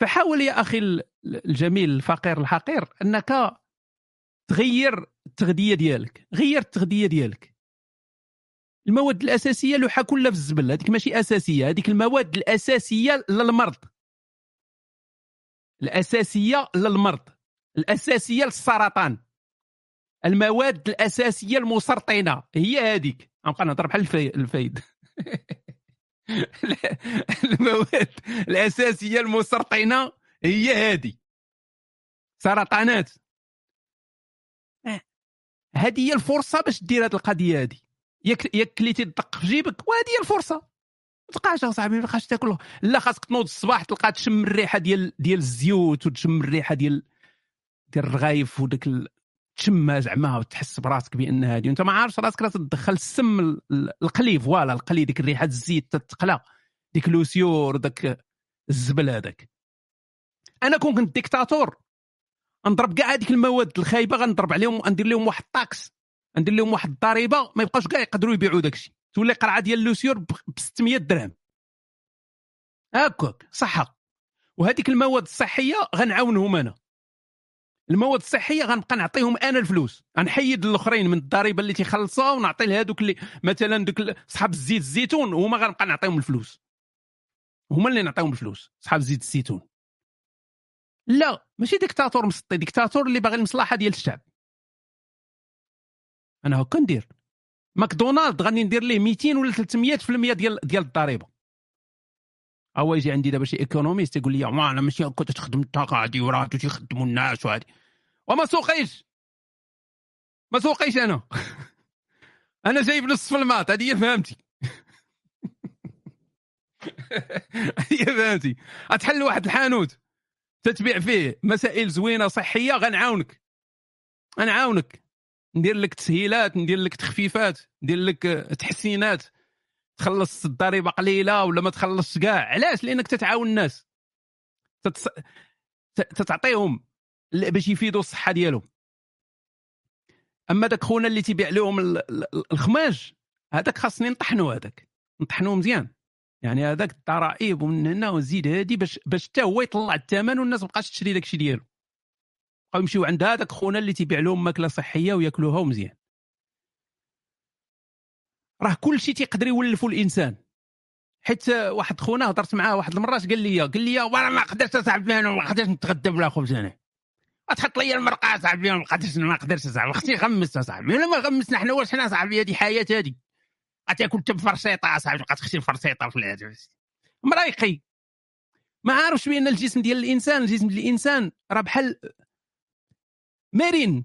فحاول يا أخي ال- الجميل الفقير الحقير أنك تغير التغذية ديالك غير التغذية ديالك. المواد الأساسية لوحة كلها في الزبل هذيك ماشي أساسية هذيك المواد الأساسية للمرض. الأساسية للمرض الأساسية للسرطان. المواد الأساسية المسرطنة هي هذيك. غنبقى نهضر بحال الفايد. المواد الأساسية المسرطنه هي هذه. سرطانات هذه هي الفرصة باش دير هذه القضية هذه. ياك ياك كليتي الدق في جيبك وهذه هي الفرصة. ما تبقاش اصاحبي ما تبقاش تاكل لا خاصك تنوض الصباح تلقى تشم الريحة ديال ديال الزيوت وتشم الريحة ديال ديال الرغايف وداك ال... تشمها زعما وتحس براسك بان هذه وأنت ما عارفش راسك راه تدخل السم ال- ال- القلي voilà القلي ديك الريحة الزيت تتقلى. ديك Lesieur داك الزبل هذاك. أنا كون كنت ديكتاتور نضرب كاع هذيك المواد الخايبة غنضرب عليهم ندير لهم واحد الطاكس ندير لهم واحد الضريبه ما يبقاوش كاع يقدروا يبيعوا داكشي. تولي قرعة ديال اللوسيور ب 600 درهم. هكاك صحة. وهذيك المواد الصحية غنعاونهم أنا. المواد الصحية غنبقى نعطيهم أنا الفلوس. غنحيد الأخرين من الضريبة اللي تيخلصوها ونعطي لهذوك اللي مثلا دوك صحاب الزيت الزيتون هما غنبقى نعطيهم الفلوس. هما اللي نعطيهم الفلوس صحاب زيت الزيتون. لا ماشي ديكتاتور مسطي ديكتاتور اللي باغي المصلحة ديال الشعب. أنا هكا ندير. ماكدونالد غادي ندير ليه 200 ولا 300% ديال ديال الضريبة. هو يجي عندي دابا شي économiste يقول لي ما أنا ماشي هكا تخدم الطاقة هادي وراه تيخدموا الناس وهادي وما سوقيش. ما سوقيش أنا. أنا جايب نص في ال maths هذه هي فهمتي. هي فهمتي. غتحل واحد الحانوت. تتبيع فيه مسائل زوينة صحية غنعاونك. غنعاونك. ندير لك تسهيلات ندير لك تخفيفات ندير لك تحسينات. تخلص الضريبة قليلة ولا ما تخلصش كاع؟ علاش؟ لأنك تتعاون الناس. تتص... تتعطيهم باش يفيدوا الصحة ديالهم. أما داك خونا اللي تيبيع لهم الخماج هذاك خاصني نطحنو هذاك. نطحنو مزيان. يعني هذاك الضرائب ومن هنا وزيد هادي باش باش حتى هو يطلع الثمن والناس ما بقاش تشري داك الشيء ديالو. بقاو يمشيو عند هذاك خونا اللي تيبيع لهم ماكلة صحية وياكلوها مزيان راه كل شيء تيقدر يولفوا الإنسان. حيت واحد خونا هضرت معاه واحد المرات قال لي قال لي وأنا ما قدرتش اصاحبي ما قدرتش نتغدى بلا خبز أنا تحط لي المرقة صاحبي ما قدرتش ما قدرتش صاحبي خصني غمست صاحبي أنا ما غمسنا حنا واش حنا صاحبي هذه حياة هذه؟ غتاكل انت بفرشيطة صاحبي غتخشي الفرشيطه في الهاتف مريقي ما عارفش بأن الجسم ديال الإنسان الجسم ديال الإنسان راه بحال مرن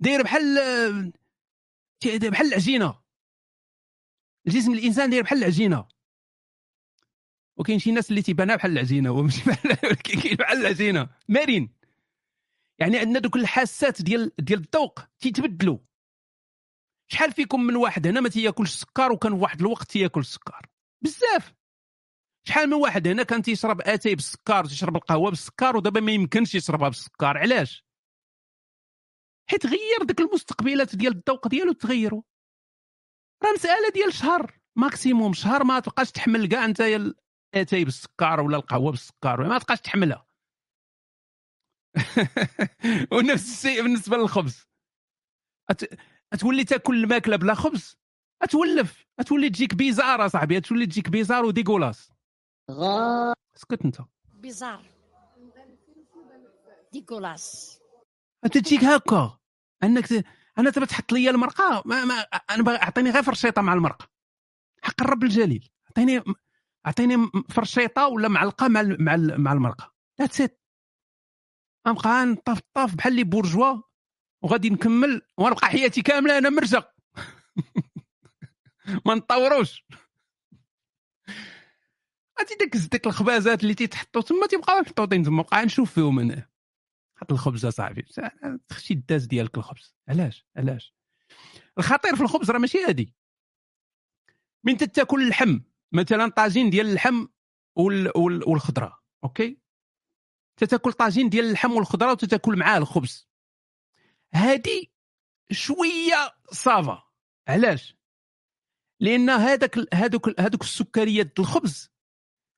داير بحال بحال العجينة. الجسم الإنسان داير بحال العجينة. وكاين شي ناس اللي تيبانها بحال العجينة هو ماشي بحال كاين بحال العجينة. مرن. يعني عندنا دوك الحاسات ديال ديال الذوق تيتبدلوا شحال فيكم من واحد هنا ما تياكلش السكر وكان واحد الوقت تياكل السكر بزاف. شحال من واحد هنا كان تيشرب اتاي بالسكر تيشرب القهوة بالسكر ودابا ما يمكنش يشربها بالسكر علاش؟ حيت غير ديك المستقبلات ديال الذوق ديالو تغيروا راه مسألة ديال شهر maximum شهر ما تبقاش تحمل كاع انت اتاي بالسكر ولا القهوة بالسكر ما تبقاش تحملها. ونفس الشيء بالنسبة للخبز. أت... تاكل الماكلة بلا خبز؟ أتولف أتولي تجيك بيزار أصاحبي أتولي تجيك بيزار وديكولاس غا اسكت أنت. بيزار. ديكولاس تجيك هكا. أنك. أنا تبى تحط لي المرقة؟ ما, ما أنا أعطيني غير فرشيطة مع المرقة. حق الرب الجليل. اعطيني أعطيني فرشيطة ولا معلقة مع مع مع المرقة. ذاتس ات غنبقى نطاف طاف بحال لي بورجوا وغادي نكمل ونبقى حياتي كاملة أنا مرزق. ما نطوروش. غادي داك ديك الخبازات اللي تيتحطوا تما تيبقاو محطوطين تما بقى نشوف فيهم أنا. حط الخبز اصاحبي تخشي الداز ديالك الخبز. علاش؟ علاش؟ الخطير في الخبز راه ماشي هادي. من تاكل اللحم. مثلا طاجين ديال اللحم وال... وال... والخضرة OK؟ تتاكل طاجين ديال اللحم والخضرة وتتاكل معاه الخبز. هادي شوية ça va. علاش؟ لأن هذاك هذوك هذوك السكريات ديال الخبز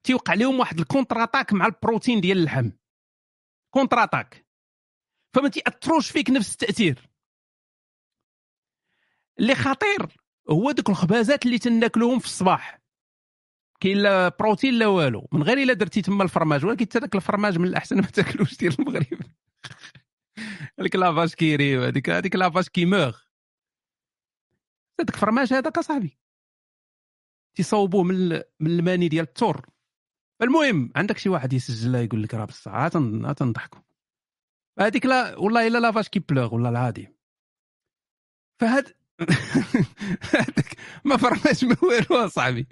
تيوقع لهم واحد ال contre-attaque مع البروتين ديال اللحم. contre-attaque. فما تيأثروش فيك نفس التأثير. اللي خطير هو دوك الخبازات اللي تناكلوهم في الصباح. كاين لا بروتين لا والو من غير إلا درتي تما الفرماج ولكن حتى داك الفرماج من الأحسن ما تاكلوش ديال المغرب. هذيك La Vache qui rit هذيك هذيك la vache qui meurt هذاك الفرماج هذاك اصاحبي تيصوبوه من من الماني ديال التور. المهم عندك شي واحد يسجلها يقول لك راه بصح تنضحكوا هذيك لا والله إلا la vache qui pleure والله العظيم فهاد هذاك ما فرماش ما والو أصاحبي.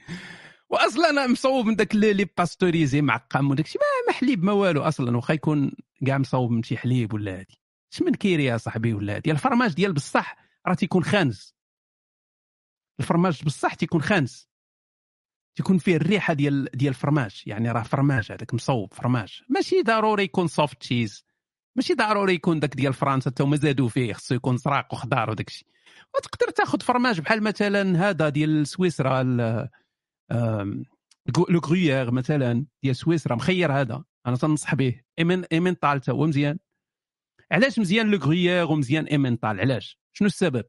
واصلا أنا مصوب من داك lait pasteurisé معقم وداك الشيء ما, حليب ما والو أصلا واخا يكون كاع مصوب من شي حليب ولا هادي. اش من Kiri يا صاحبي ولا هادي؟ الفرماج ديال بصح راه تيكون خانز. الفرماج بصح تيكون خانز. تيكون فيه الريحة ديال ديال الفرماج يعني راه فرماج هذاك مصوب فرماج. ماشي ضروري يكون soft cheese ماشي ضروري يكون داك ديال فرنسا حتى هما زادوا فيه خصو يكون سراق وخضار وداك الشيء. وتقدر تاخذ فرماج بحال مثلا هذا ديال سويسرا لو غرويير مثلا ديال سويسرا مخير هذا. أنا تنصح به. ايمن إيمن طال هو مزيان. علاش مزيان لو غرويير ومزيان إيمن طال؟ علاش؟ شنو السبب؟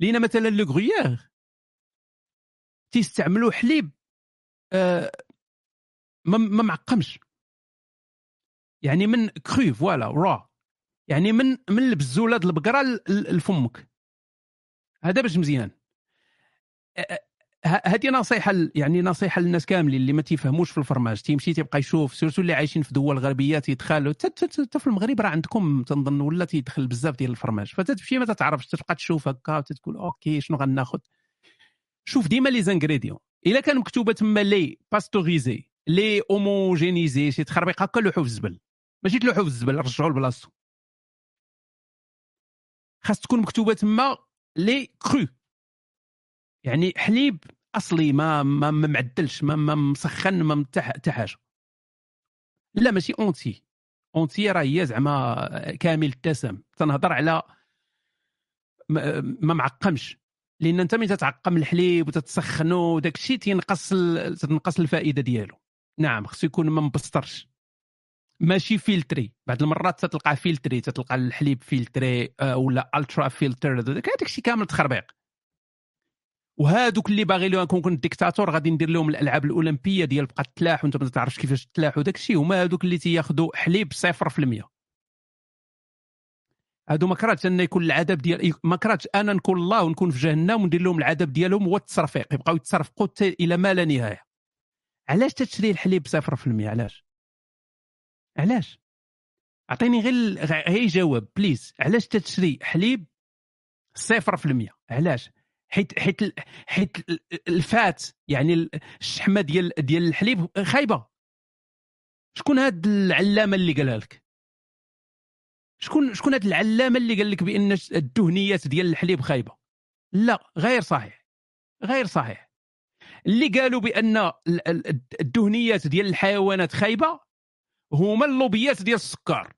لأن مثلا لو غرويير تيستعملوا حليب آه ما معقمش. يعني من cru voilà را يعني من من البزوله د البقرة لفمك. هذا باش مزيان. هذه نصيحة يعني نصيحة للناس كاملين اللي ما تيفهموش في الفرماج. تيمشي تيبقى يشوف surtout اللي عايشين في دول غربية تيدخلوا حتى- في المغرب راه عندكم تنظن ولا تيدخل بزاف ديال الفرماج. فتتمشي ما تتعرفش تبقى تشوف هكا وتتقول OK شنو غناخذ شوف ديما les ingrédients. إلا كان مكتوبة تما lait pasteurisé lait homogénéisé شي تخربيق هكا لوحو في الزبل. ماشي تلوحو في الزبل رجعوا لبلاصتو. خاص تكون مكتوبة تما lait cru. يعني حليب أصلي ما ما, معدلش ما, مسخن ما حتى حاجة. لا ماشي entier. entier راه هي زعما كامل الدسم تنهضر على ما, معقمش. لأن أنت ملي تتعقم الحليب وتتسخنو وداك الشيء تينقص تنقص الفائدة ديالو. نعم خصو يكون ما مبسترش ماشي filtré بعض المرات تتلقى filtré تتلقى الحليب filtré آه، ولا ultra filtré هذاك الشيء كامل تخربيق. وهادوك اللي باغي لهم كنت ديكتاتور غادي ندير لهم الألعاب الأولمبية ديال بقى تلاح وانت ما تعرفش كيفاش تلاح وداك الشيء. هما هادوك اللي تياخذوا حليب 0% هادو ما كرهتش أن يكون العذاب ديال ما كرهتش أنا نكون الله ونكون في جهنم وندير لهم العذاب ديالهم هو التصرفيق. يبقاو يتصرفقوا إلى ما لا نهاية. علاش تشري الحليب 0% علاش؟ علاش؟ أعطيني غير غير جواب بليز علاش تشري حليب 0% علاش؟ حيت حيت حيت ال- الفات يعني ال- الشحمة ديال ديال الحليب خايبة. شكون هاد العلامة اللي قالها لك؟ شكون شكون هاد العلامة اللي قال لك بأن الدهنيات ديال الحليب خايبة؟ لا غير صحيح. غير صحيح. اللي قالوا بأن ال- ال- الدهنيات ديال الحيوانات خايبة هما اللوبيات ديال السكر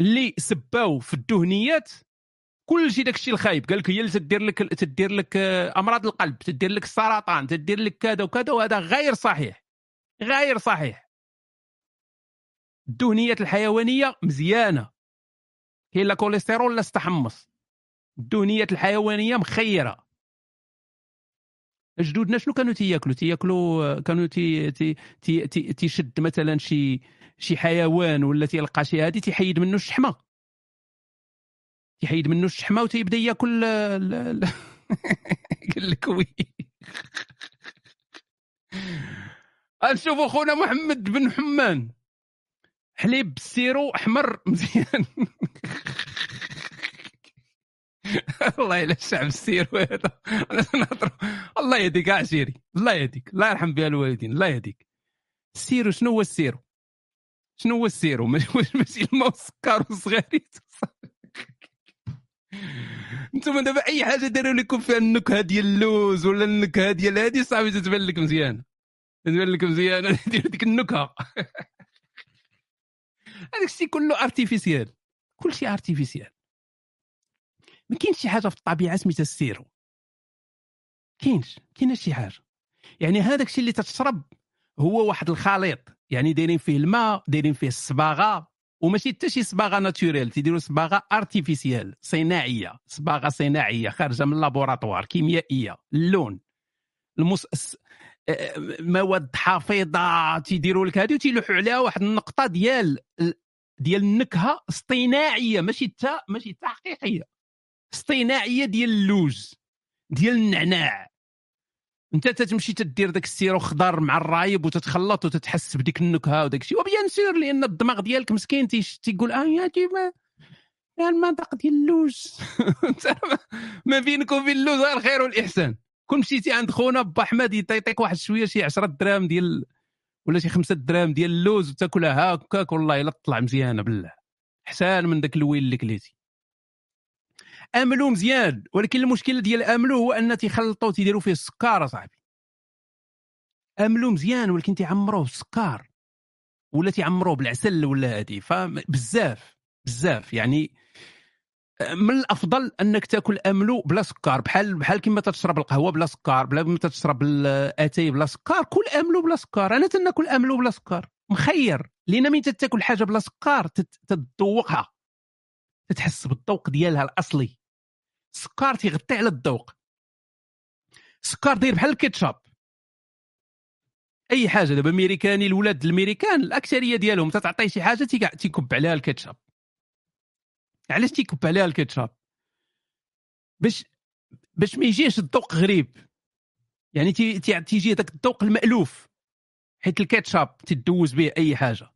اللي سباو في الدهنيات. كل شيء داك الشيء الخايب. قال لك هي اللي تدير لك تدير لك آه، أمراض القلب تدير لك السرطان تدير لك كذا وكذا وهذا غير صحيح. غير صحيح. الدهنيات الحيوانية مزيانة. كاين لا كوليسترول لا استحمص. الدهنيات الحيوانية مخيرة. جدودنا شنو كانوا تياكلوا؟ تياكلوا كانوا تي تي تي تي تيشد مثلا شي شي حيوان ولا تيلقى شي هادي تيحيد منه الشحمة. تيحيد منه الشحمة وتيبدأ ياكل ال- ال- قال لك oui. نشوفوا خونا محمد بن حمان. حليب بال sirop أحمر مزيان. الله أنا نهضر الله يهديك عشيري الله يهديك. الله يرحم بها الوالدين. الله يهديك. ال sirop شنو هو ال sirop؟ شنو هو ال sirop؟ ماشي الماء والسكر والصغاريت أنتم دابا أي حاجة داروا لكم فيها النكهة ديال اللوز ولا النكهة ديال هذه صافي تتبان لك مزيانه تتبان لك مزيانه دير ديك النكهة. هذاك الشيء كله artificiel كل شيء artificiel ما كاينش شي حاجة في الطبيعة سميتها ال sirop. كاينش كاين شي حاجة. يعني هذاك الشيء اللي تتشرب هو واحد الخليط. يعني دايرين فيه الماء دايرين فيه الصباغة وماشي حتى شي صباغة naturelle تيديروا صباغة artificielle صناعية. صباغة صناعية خارجة من laboratoire كيميائية. اللون المس... آه، مواد حافظة تيديروا لك هذه وتيلوحوا عليها واحد النقطة ديال ديال النكهة اصطناعيه ماشي تا ماشي تا حقيقية. اصطناعية ديال اللوز ديال النعناع. انت تتمشي تدير داك ال sirop خضر مع الرايب وتتخلط وتتحس بديك النكهة وداك الشيء. و bien sûr لأن الدماغ ديالك مسكين تيقول آه يا ديما يا المنطق ديال اللوز. ما- بينك وبين اللوز الخير والإحسان. كون مشيتي عند خونا با أحمد يعطيك واحد شوية شي 10 دراهم ديال ولا شي 5 دراهم ديال اللوز وتاكلها هكاك والله إلا تطلع مزيانة بالله. احسن من داك الويل اللي كليتي. أملو مزيان ولكن المشكلة ديال أملو هو أن تيخلطوا تيديروا فيه السكر أصاحبي. أملو مزيان ولكن تيعمروه بالسكر ولا تيعمروه بالعسل ولا هادي. فبزاف بزاف يعني من الأفضل أنك تأكل أملو بلا سكر بحال بحال كما تشرب القهوة بلا سكر بلا كما تشرب الأتاي بلا سكر كل أملو بلا سكر أنا تنأكل أملو بلا سكر مخير. لأن مين تاكل حاجة بلا سكر تت- تتذوقها. تتحس بالذوق ديالها الأصلي. السكر تيغطي على الذوق. السكر داير بحال الكيتشاب. أي حاجة دابا ميريكان الولاد الميريكان الأكثرية ديالهم تتعطيه شي حاجة تيكب عليها الكاتشاب علاش تيكب عليها الكاتشاب باش باش ما يجيش الذوق غريب. يعني تي- تيجي داك الذوق المألوف حيت الكاتشاب تدوز به أي حاجة.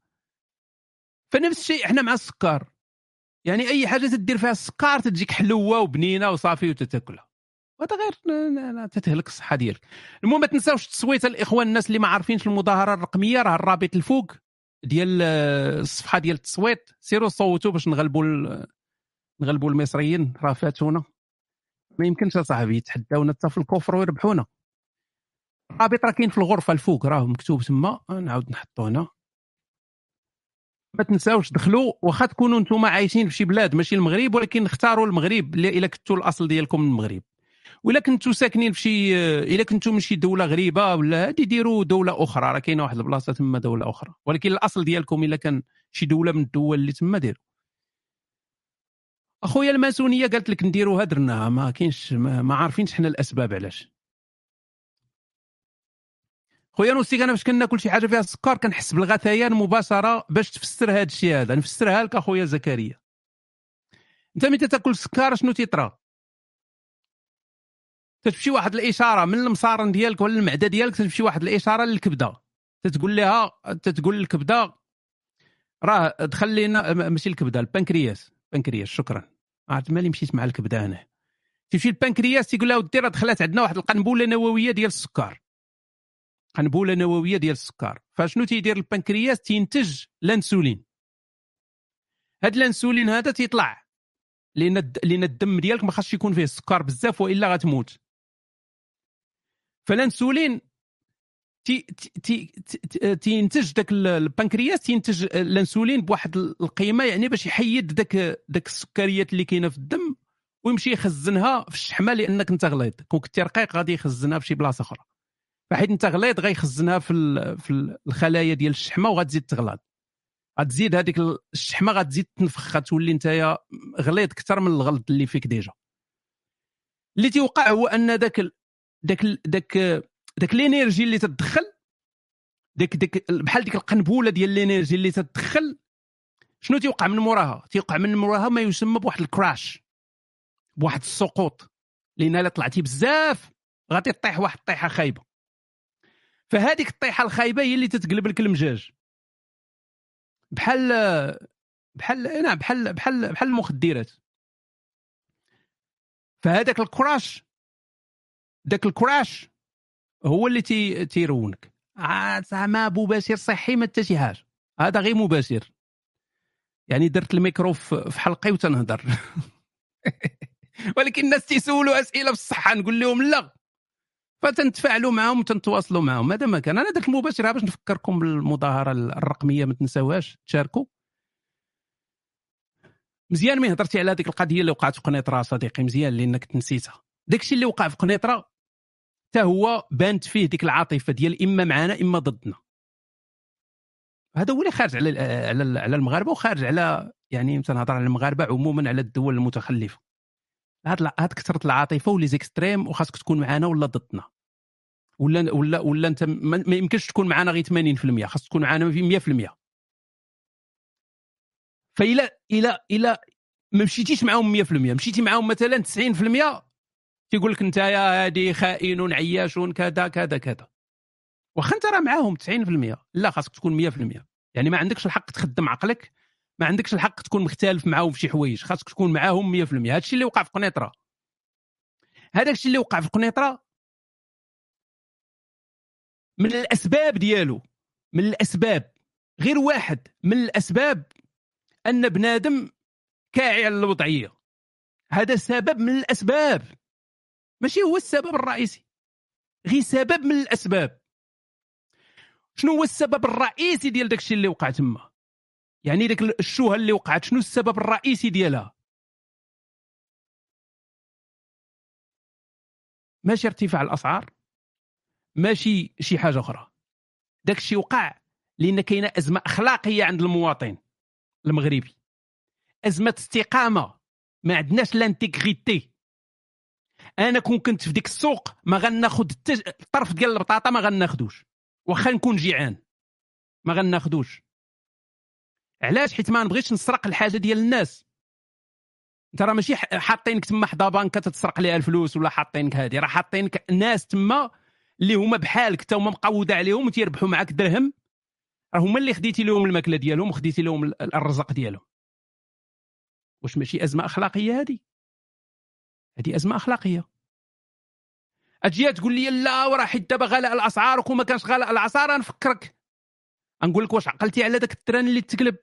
فنفس الشيء إحنا مع السكر. يعني أي حاجة تدير فيها السكر تجيك حلوة وبنينة وصافي وتتاكلها. وهذا غير تتهلك الصحة ديالك. المهم ما تنساوش التصويت الإخوان الناس اللي ما عارفينش المظاهرة الرقمية راه الرابط الفوق ديال آه، الصفحة ديال التصويت. سيروا صوتوا باش نغلبوا ال- نغلبوا المصريين. راه فاتونا. ما يمكنش أصاحبي يتحداونا حتى في الكفر ويربحونا. الرابط راه كاين في الغرفة الفوق راه مكتوب تما. نعاود نحطو هنا ما تنساوش دخلوا واخا تكونوا نتوما عايشين في شي بلاد ماشي المغرب ولكن اختاروا المغرب إلا كنتوا الأصل ديالكم المغرب. ولا كنتوا ساكنين في شي إلا كنتوا من شي دولة غريبة ولا هادي ديروا دولة أخرى. راه كاينة واحد البلاصة تما دولة أخرى. ولكن الأصل ديالكم إلا كان شي دولة من الدول اللي تما ديروا أخويا الماسونية قالت لك نديروها درناها ما كاينش ما, ما عارفينش حنا الأسباب علاش. خويا نوسيك أنا باش كناكل شي حاجة فيها السكر كنحس بالغثيان مباشره باش تفسر هذا الشيء هذا. نفسرها لك أخويا زكريا. أنت ملي تاكل السكر شنو تيطرى؟ تتمشي واحد الإشارة من المصارن ديالك ولا المعدة ديالك تتمشي واحد الإشارة للكبدة. تتقول لها تتقول للكبدة راه دخل لنا م- ماشي الكبدة البنكرياس. بنكرياس شكرا. عرفت مالي مشيت مع الكبدة هنا تمشي البنكرياس تيقول لها ودي راه دخلت عندنا واحد القنبلة نووية ديال السكر. قنبله نووية ديال السكر. فشنو تيدير البنكرياس؟ تينتج الانسولين هاد الانسولين هذا تيطلع لأن لأن الدم ديالك ما خاصش يكون فيه السكر بزاف وإلا غتموت. فالانسولين تي تي تي تي- تينتج داك ال- البنكرياس تينتج الانسولين بواحد القيمة يعني باش يحيد داك داك السكريات اللي كاينة في الدم ويمشي يخزنها في الشحمة لأنك أنت غليظ. كون كنتي رقيق غادي يخزنها في شي بلاصة أخرى. فحيت انت غليظ غيخزنها في ال- في ال- الخلايا ديال الشحمة وغتزيد تغلط. غتزيد هذيك الشحمة غتزيد تنفخ غتولي انت غليظ أكثر من الغلط اللي فيك déjà. اللي تيوقع هو أن داك ال- داك ال- داك داك ال energy اللي تدخل داك داك بحال ديك القنبولة ديال ال energy اللي تدخل شنو تيوقع من موراها؟ تيوقع من موراها ما يسمى بواحد ال crash بواحد السقوط. لأن إلا طلعتي بزاف غادي تطيح واحد الطيحة خايبة. فهذيك الطيحة الخايبة هي اللي تتقلب لك المزاج. بحال بحال نعم بحال بحال بحال المخدرات. فهذاك ال crash ذاك ال crash هو اللي تي تيروينك. زعما مباشر صحي ما حتى شي حاجة. هذا غير مباشر يعني درت الميكرو في حلقي وتنهضر. ولكن الناس تيسولوا أسئلة بالصحه نقول لهم لا. فتنتفاعلوا معهم وتنتواصلوا معهم. هذا ما كان؟ أنا درت المباشره باش نفكركم بالمظاهرة الرقمية ما تنساوهاش. تشاركوا. مزيان ملي هضرتي على هذيك القضية اللي وقعت في قنيطرة صديقي؟ مزيان لأنك تنسيتها. داكشي اللي وقع في قنيطرة حتى هو بانت فيه ديك العاطفة ديال إما معنا إما ضدنا. هذا هو اللي خارج على على المغاربة وخارج على يعني تنهضر على المغاربة عموما على الدول المتخلفة. هاد هاد كثرة العاطفة ولي زيكستريم وخاصك تكون معنا ولا ضدنا. ولا ولا ولا أنت ما يمكنش تكون معنا غير 80% خاص تكون معنا في 100% فإلا إلا إلا ما مشيتيش معاهم 100% مشيتي معاهم مثلا 90% تيقول لك أنت يا هادي خائن عياش كذا كذا كذا. واخا أنت راه معاهم 90% لا خاصك تكون 100% يعني ما عندكش الحق تخدم عقلك ما عندكش الحق تكون مختلف معاهم في شي حوايج. خاصك تكون معاهم 100% هذا الشيء اللي وقع في قنيطرة. هذاك الشيء اللي وقع في قنيطرة من الأسباب ديالو من الأسباب. غير واحد من الأسباب أن بنادم كاعي على الوضعية. هذا سبب من الأسباب. ماشي هو السبب الرئيسي. غير سبب من الأسباب. شنو هو السبب الرئيسي ديال داكشي اللي وقع تما؟ يعني داك الشوهة اللي وقعت. شنو السبب الرئيسي ديالها؟ ماشي ارتفاع الأسعار ماشي شي حاجة أخرى. داك الشيء وقع لأن كاينة أزمة أخلاقية عند المواطن المغربي. أزمة استقامة. ما عندناش لانتيغريتي. أنا كون كنت في ديك السوق ما غناخذ الطرف ديال البطاطا ما غناخذوش واخا نكون جيعان ما غناخدوش. علاش؟ حيت ما نبغيش نسرق الحاجة ديال الناس. انت راه ماشي حاطينك تما حدا بانكه تتسرق ليها الفلوس ولا حاطينك هذه راه حاطينك ناس تما اللي هما بحالك حتى هما مقودة عليهم وتيربحوا معاك درهم. راه هما اللي خديتي لهم الماكلة ديالهم وخديتي لهم الرزق ديالهم. واش ماشي أزمة أخلاقية هذه هذه أزمة أخلاقية. أجي تقول لي لا وراه حيت دابا غلاء الأسعار وكون ما كانش غلاء الأسعار نفكرك. نقول لك واش عقلتي على ذاك التران اللي تقلب.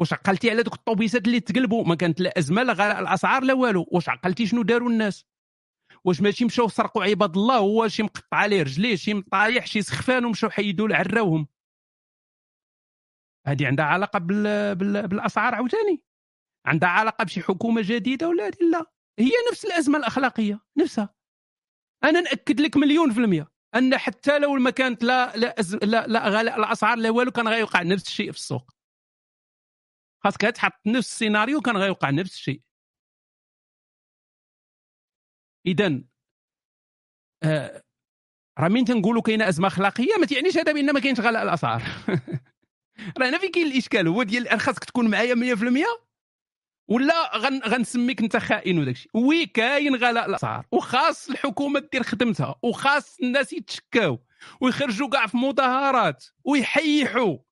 واش عقلتي على ذوك الطوبيسات اللي تقلبوا؟ ما كانت لا أزمة لا غلاء الأسعار لا والو. واش عقلتي شنو داروا الناس؟ واش ماشي مشاو سرقوا عباد الله هو شي مقطع عليه رجليه شي مطايح شي سخفان ومشاو حيدوا عراوهم هذه عندها علاقة بال... بال... بالأسعار عاوتاني. عندها علاقة بشي حكومة جديدة ولا لا. هي نفس الأزمة الأخلاقية نفسها. أنا نأكد لك مليون في المية أن حتى لو ما كانت لا لا لا, لا غلاء الأسعار لا والو كان غيوقع نفس الشيء في السوق. خاصك تحط نفس السيناريو كان غيوقع نفس الشيء. اذا آه راه من تنقولوا كاينة أزمة أخلاقية؟ ما تعنيش هذا بأن ما كاينش غلاء الاسعار راه هنا فين كاين الإشكال؟ هو ديال خاصك تكون معايا 100% ولا غن غنسميك انت خائن وداك الشيء؟ وي كاين غلاء الاسعار وخاص الحكومة دير خدمتها. وخاص الناس يتشكاو. ويخرجوا كاع في مظاهرات. ويحيحوا.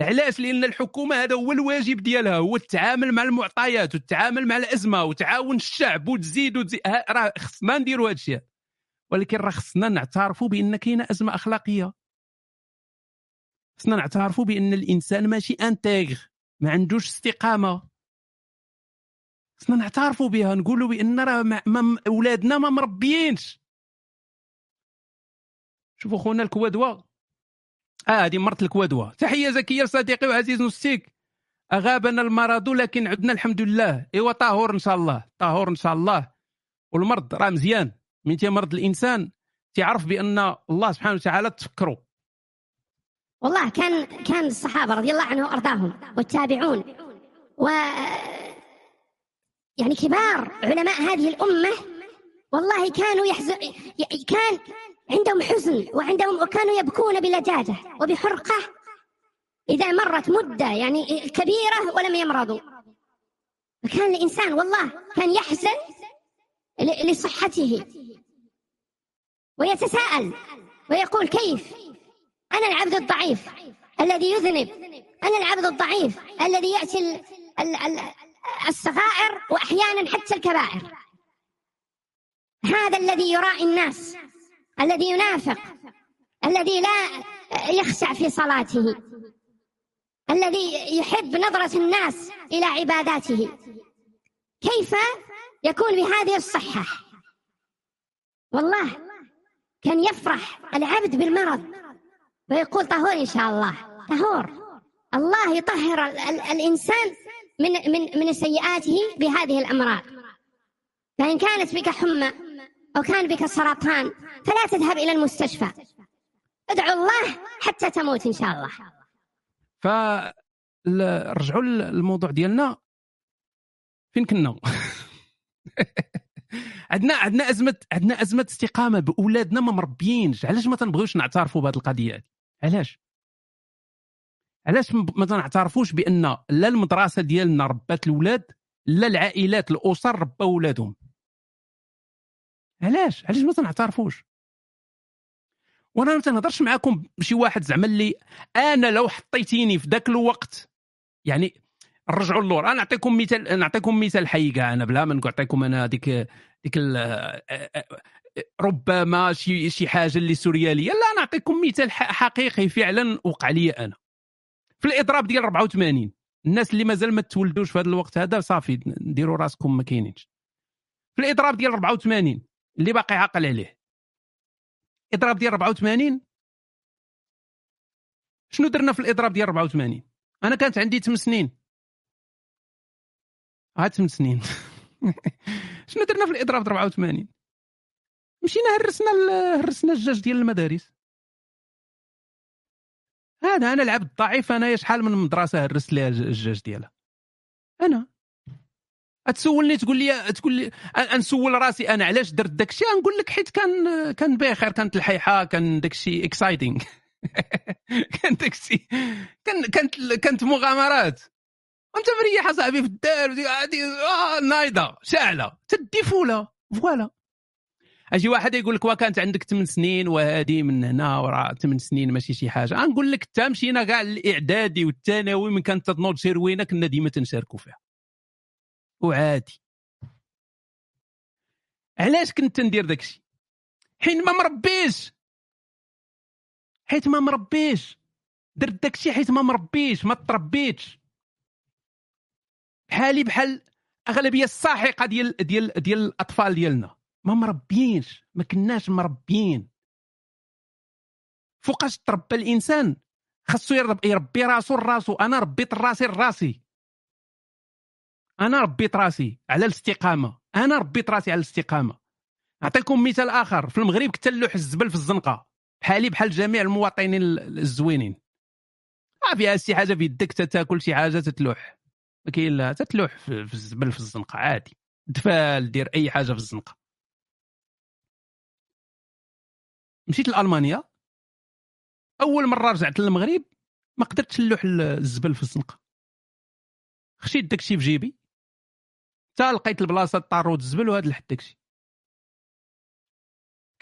علاش؟ لأن الحكومة هذا هو الواجب ديالها هو التعامل مع المعطيات والتعامل مع الأزمة وتعاون الشعب وتزيد وتزيد راه خصنا نديروا هذا الشيء. ولكن راه خصنا نعترفوا بأن كاينة أزمة أخلاقية. خصنا نعترفوا بأن الإنسان ماشي انتيغ ما عندوش استقامة. خصنا نعترفوا بها نقولوا بأن راه أولادنا ما مربيينش. شوفوا خونا الكوادوا. آه هذه مرت الكوادوا. تحية زكية صديقي وعزيز نستيك أغابنا المرض لكن عدنا الحمد لله. إيوا طهور إن شاء الله. طهور إن شاء الله. والمرض راه مزيان. من تيمرض الإنسان تعرف بأن الله سبحانه وتعالى تفكروا والله كان كان الصحابة رضي الله عنهم وأرضاهم والتابعون. و يعني كبار علماء هذه الأمة والله كانوا يحزن كان عندهم حزن وعندهم وكانوا يبكون بلجاجه وبحرقة. إذا مرت مدة يعني كبيرة ولم يمرضوا. فكان الإنسان والله كان يحزن لصحته. ويتساءل ويقول كيف؟ أنا العبد الضعيف الذي يذنب. أنا العبد الضعيف الذي يأتي الصغائر وأحيانا حتى الكبائر. هذا الذي يراعي الناس. الذي ينافق الذي لا يخشع في صلاته الذي يحب نظرة الناس إلى عباداته. كيف يكون بهذه الصحة؟ والله كان يفرح العبد بالمرض ويقول طهور إن شاء الله طهور. الله يطهر الإنسان من من من سيئاته بهذه الأمراض. فإن كانت بك حمى أو كان بك سرطان فلا تذهب إلى المستشفى. ادعو الله حتى تموت إن شاء الله. فرجعوا للموضوع ديالنا. فين كنا؟ عندنا عندنا ازمه عندنا أزمة استقامة بأولادنا ما مربيينش. علاش ما تنبغيوش نعترفوا بهذه القضية علاش؟ علاش ما تنعترفوش بأن لا المدرسة ديالنا ربات الأولاد لا العائلات الأسر ربوا أولادهم؟ علاش؟ علاش ما تنعترفوش؟ وأنا ما تنهضرش معاكم بشي واحد زعما اللي أنا لو حطيتيني في ذاك الوقت يعني نرجعوا اللور أنا نعطيكم مثال نعطيكم مثال حي كاع أنا بلا ما نعطيكم أنا ديك ديك ربما شي شي حاجة اللي سوريالية. لا نعطيكم مثال حقيقي فعلا وقع لي أنا. في الإضراب ديال 84 الناس اللي مازال ما تولدوش في هذا الوقت هذا صافي ديروا راسكم ما كاينينش. في الإضراب ديال 84 اللي باقي عاقل عليه. الاضراب ديال 84 شنو درنا في الإضراب ديال 84 أنا كانت عندي 8 سنين. ها 8 سنين. شنو درنا في الإضراب 84 مشينا هرسنا هرسنا الجاج ديال المدارس. هذا أنا العبد ضعيف أنا شحال من مدرسة هرست لها الجاج ديالها. أنا. تسولني تقول لي تقول لي نسول راسي أنا علاش درت داك الشيء؟ نقول لك حيت كان كان بخير كانت الحيحة كان داك الشيء exciting كان داكشي كان كانت كانت مغامرات. انت مريح صاحبي في الدار غادي آه نايضة شاعله تدي فولة فوالا. أجي واحد يقول لك وكانت عندك 8 سنين وهذه من هنا وراه 8 سنين ماشي شي حاجة. غنقول لك حتى مشينا كاع الإعدادي والثانوي من كانت تنوض شي روينه كنا ديما تنشاركوا فيها. وعادي علاش كنت ندير داكشي؟ حين ما مربيش. حيت ما مربيش. درت داكشي حيت ما مربيش ما تربيتش. بحالي بحال أغلبية الساحقة ديال ديال ديال الأطفال ديالنا ما مربيينش ما كناش مربيين. فوقاش تربى الإنسان خاصو يربي, يربي راسو لراسو أنا ربيت راسي لراسي. أنا ربيت راسي على الاستقامة. أنا ربيت راسي على الاستقامة. نعطيكم مثال آخر. في المغرب نلوح الزبل في الزنقة. بحالي بحال جميع المواطنين الزوينين. ما فيها شي حاجة في يدك تاكل شي حاجة تتلوح ما كاين لا تتلوح في الزبل في الزنقة عادي. دفال دير أي حاجة في الزنقة. مشيت لألمانيا. أول مرة رجعت للمغرب ما قدرتش نلوح الزبل في الزنقة. خشيت داكشي في جيبي. حتى لقيت البلاصة طارود الزبل وهذا لحد داكشي.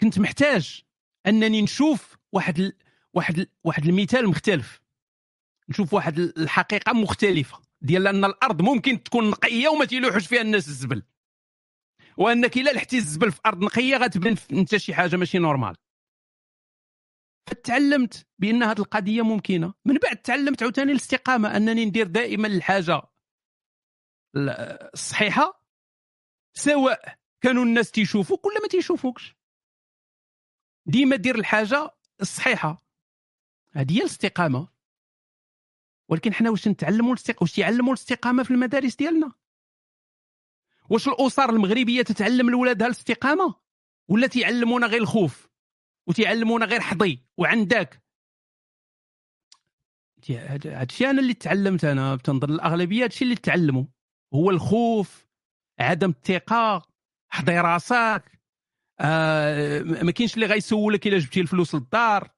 كنت محتاج أنني نشوف واحد ال... واحد ال... واحد المثال مختلف. نشوف واحد الحقيقة مختلفة. ديال أن الأرض ممكن تكون نقية وما تيلوحوش فيها الناس الزبل. وأنك إلا لحتي الزبل في أرض نقية غتبان أنت شي حاجة ماشي نورمال. فتعلمت بأن هذه القضية ممكنة. من بعد تعلمت عاوتاني الاستقامة أنني ندير دائما الحاجة الصحيحة؟ سواء كانوا الناس تيشوفوك ولا ما تيشوفوكش. ديما دير الحاجة الصحيحة. هذه هي الاستقامة. ولكن حنا واش نتعلموا الاستقامه واش يعلموا الاستقامة في المدارس ديالنا؟ واش الأسر المغربية تتعلم لولادها الاستقامة؟ ولا تيعلمونا غير الخوف؟ وتيعلمونا غير حظي وعندك؟ هذا الشيء أنا اللي تعلمت أنا. تنظن الاغلبيه هذا الشيء اللي تعلموا. هو الخوف عدم الثقة حضي راسك آه ما كاينش اللي غيسولك إلا جبتي الفلوس للدار.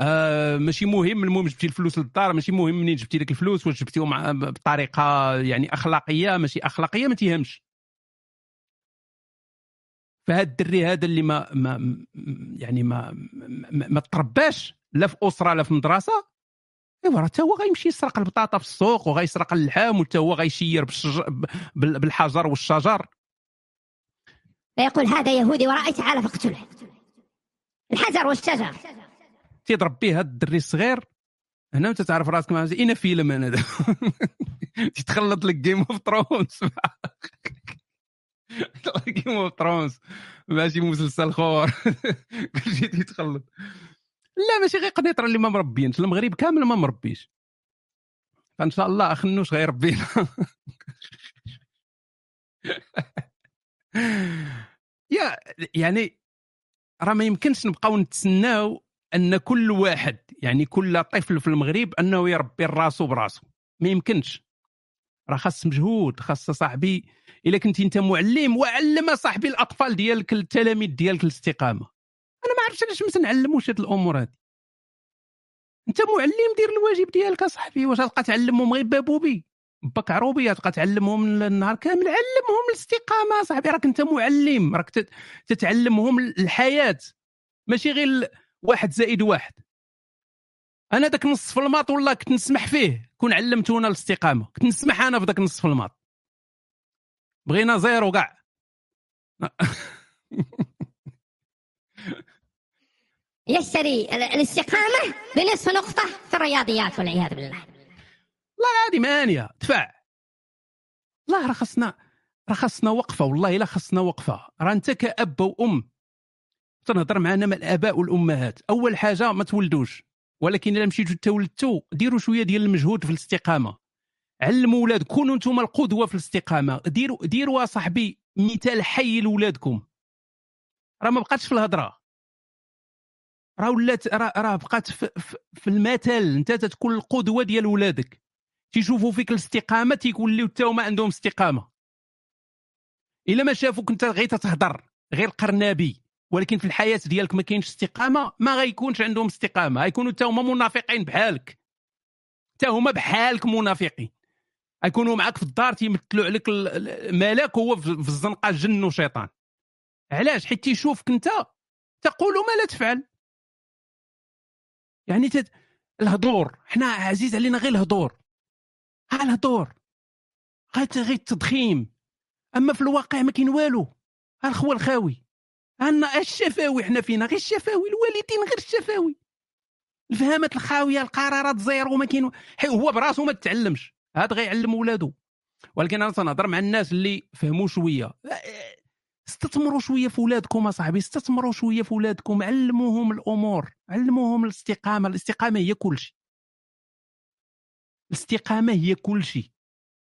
آه ماشي مهم المهم جبتي الفلوس للدار ماشي مهم منين جبتي لك الفلوس واش جبتيهم بطريقة يعني أخلاقية ماشي أخلاقية ما تيهمش. فهاد الدري هذا اللي ما ما يعني ما ما, ما ترباش لا في أسرة لا في مدرسة ايوا راه هو غيمشي يسرق البطاطا في السوق وغيسرق اللحام وتا هو غيشير بالحجر والشجر. فيقول هذا يهودي ورائي تعال فاقتله الحجر والشجر. تيضرب به هذا الدري الصغير. هنا انت تعرف راسك ما اين فيلم أنا تتخلط لك Game of Thrones Game of Thrones ماشي مسلسل خور. كلشي تيتخلط. لا ماشي غير قنيطرة اللي ما مربينش المغرب كامل ما مربيش. فإن شاء الله اخنوش غيربينا يا يعني راه ما يمكنش نبقاو نتسناو أن كل واحد يعني كل طفل في المغرب أنه يربي راسو براسو. ما يمكنش. راه خاص مجهود خاص صاحبي إلا كنت أنت معلم وعلم صاحبي الأطفال ديالك التلاميذ ديالك الاستقامة. أنا ما عرفتش علاش ما تنعلموش هاد الأمور هادي. أنت معلم دير الواجب ديالك اصاحبي واش غتبقى تعلمهم غير بابوبي؟ باك عروبيه تبقى تعلمهم النهار كامل. علمهم الاستقامة صاحبي. راك أنت معلم. راك تتعلمهم الحياة. ماشي غير واحد زائد واحد. أنا داك نص في ال maths والله كنت نسمح فيه؟ كون علمتونا الاستقامة. كنت نسمح أنا في داك نص في ال maths. بغينا zéro كاع. يشتري الاستقامة بنصف نقطة في الرياضيات والعياذ بالله. والله هذه مانية. دفع. والله راه خصنا راه وقفة والله إلا خصنا وقفة. راه انت كاب وأم. تنهضر معنا مع الآباء والأمهات. أول حاجة ما تولدوش. ولكن إلا مشيتوا تولدتوا ديروا شوية ديال المجهود في الاستقامة. علموا ولاد كونوا أنتم القدوة في الاستقامة. ديروا ديروا صاحبي مثال حي لولادكم. راه ما بقاتش في الهضرة. راه ولات راه بقات في, في المثل. انت تكون القدوة ديال ولادك. تيشوفوا فيك الاستقامة تيوليو حتى هما عندهم استقامة. إلا ما شافوك انت غير تتهضر غير قرنابي ولكن في الحياة ديالك ما كاينش استقامة ما غيكونش عندهم استقامة. غيكونوا حتى هما منافقين بحالك. حتى هما بحالك منافقين. غيكونوا معاك في الدار تيمثلوا عليك الملاك وهو في الزنقة جن وشيطان. علاش؟ حيت تيشوفك انت تقول ما لا تفعل. يعني تت... الهضور حنا عزيز علينا غير الهضور ها الهضور غير غير التضخيم. أما في الواقع ما كاين والو. ها الخوى الخاوي. عندنا الشفاوي حنا فينا. غير الشفاوي. الوالدين غير الشفاوي. الفهامات الخاوية القرارات زيرو ما كاين هو براسو ما تعلمش هذا غيعلم ولادو. ولكن أنا تنهضر مع الناس اللي فهموا شوية. استثمروا شوية في ولادكم أصاحبي استثمروا شوية في ولادكم علموهم الأمور علموهم الاستقامة الاستقامة هي كل شيء. الاستقامة هي كل شيء.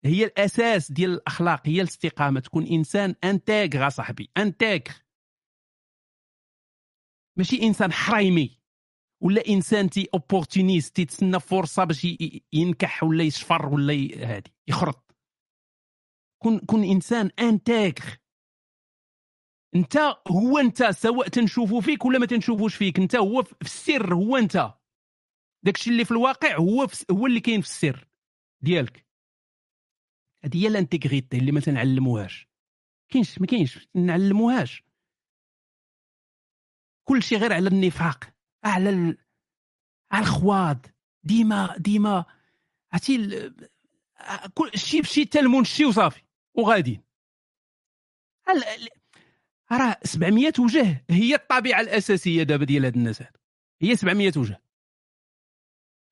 هي الأساس ديال الأخلاق هي الاستقامة. تكون إنسان intègre صاحبي intègre ماشي إنسان حريمي. ولا إنسان تي opportuniste تيتسنى فرصة باش ينكح ولا يشفر ولا هادي يخرط. كون كون إنسان انتاغ انت هو انت سواء تنشوفوا فيك ولا ما تنشوفوش فيك انت هو في السر هو انت. داكشي اللي في الواقع هو في هو اللي كاين في السر ديالك. هذه هي ال intégrité اللي ما تنعلموهاش. كاينش ما كاينش نعلموهاش. كل شيء غير على النفاق على ال... على الخواض. ديما ديما عرفتي كل شي بشي تلمون شي وصافي وغاديين. راه 700 وجه. هي الطبيعة الأساسية دابا ديال هاد الناس هي 700 وجه.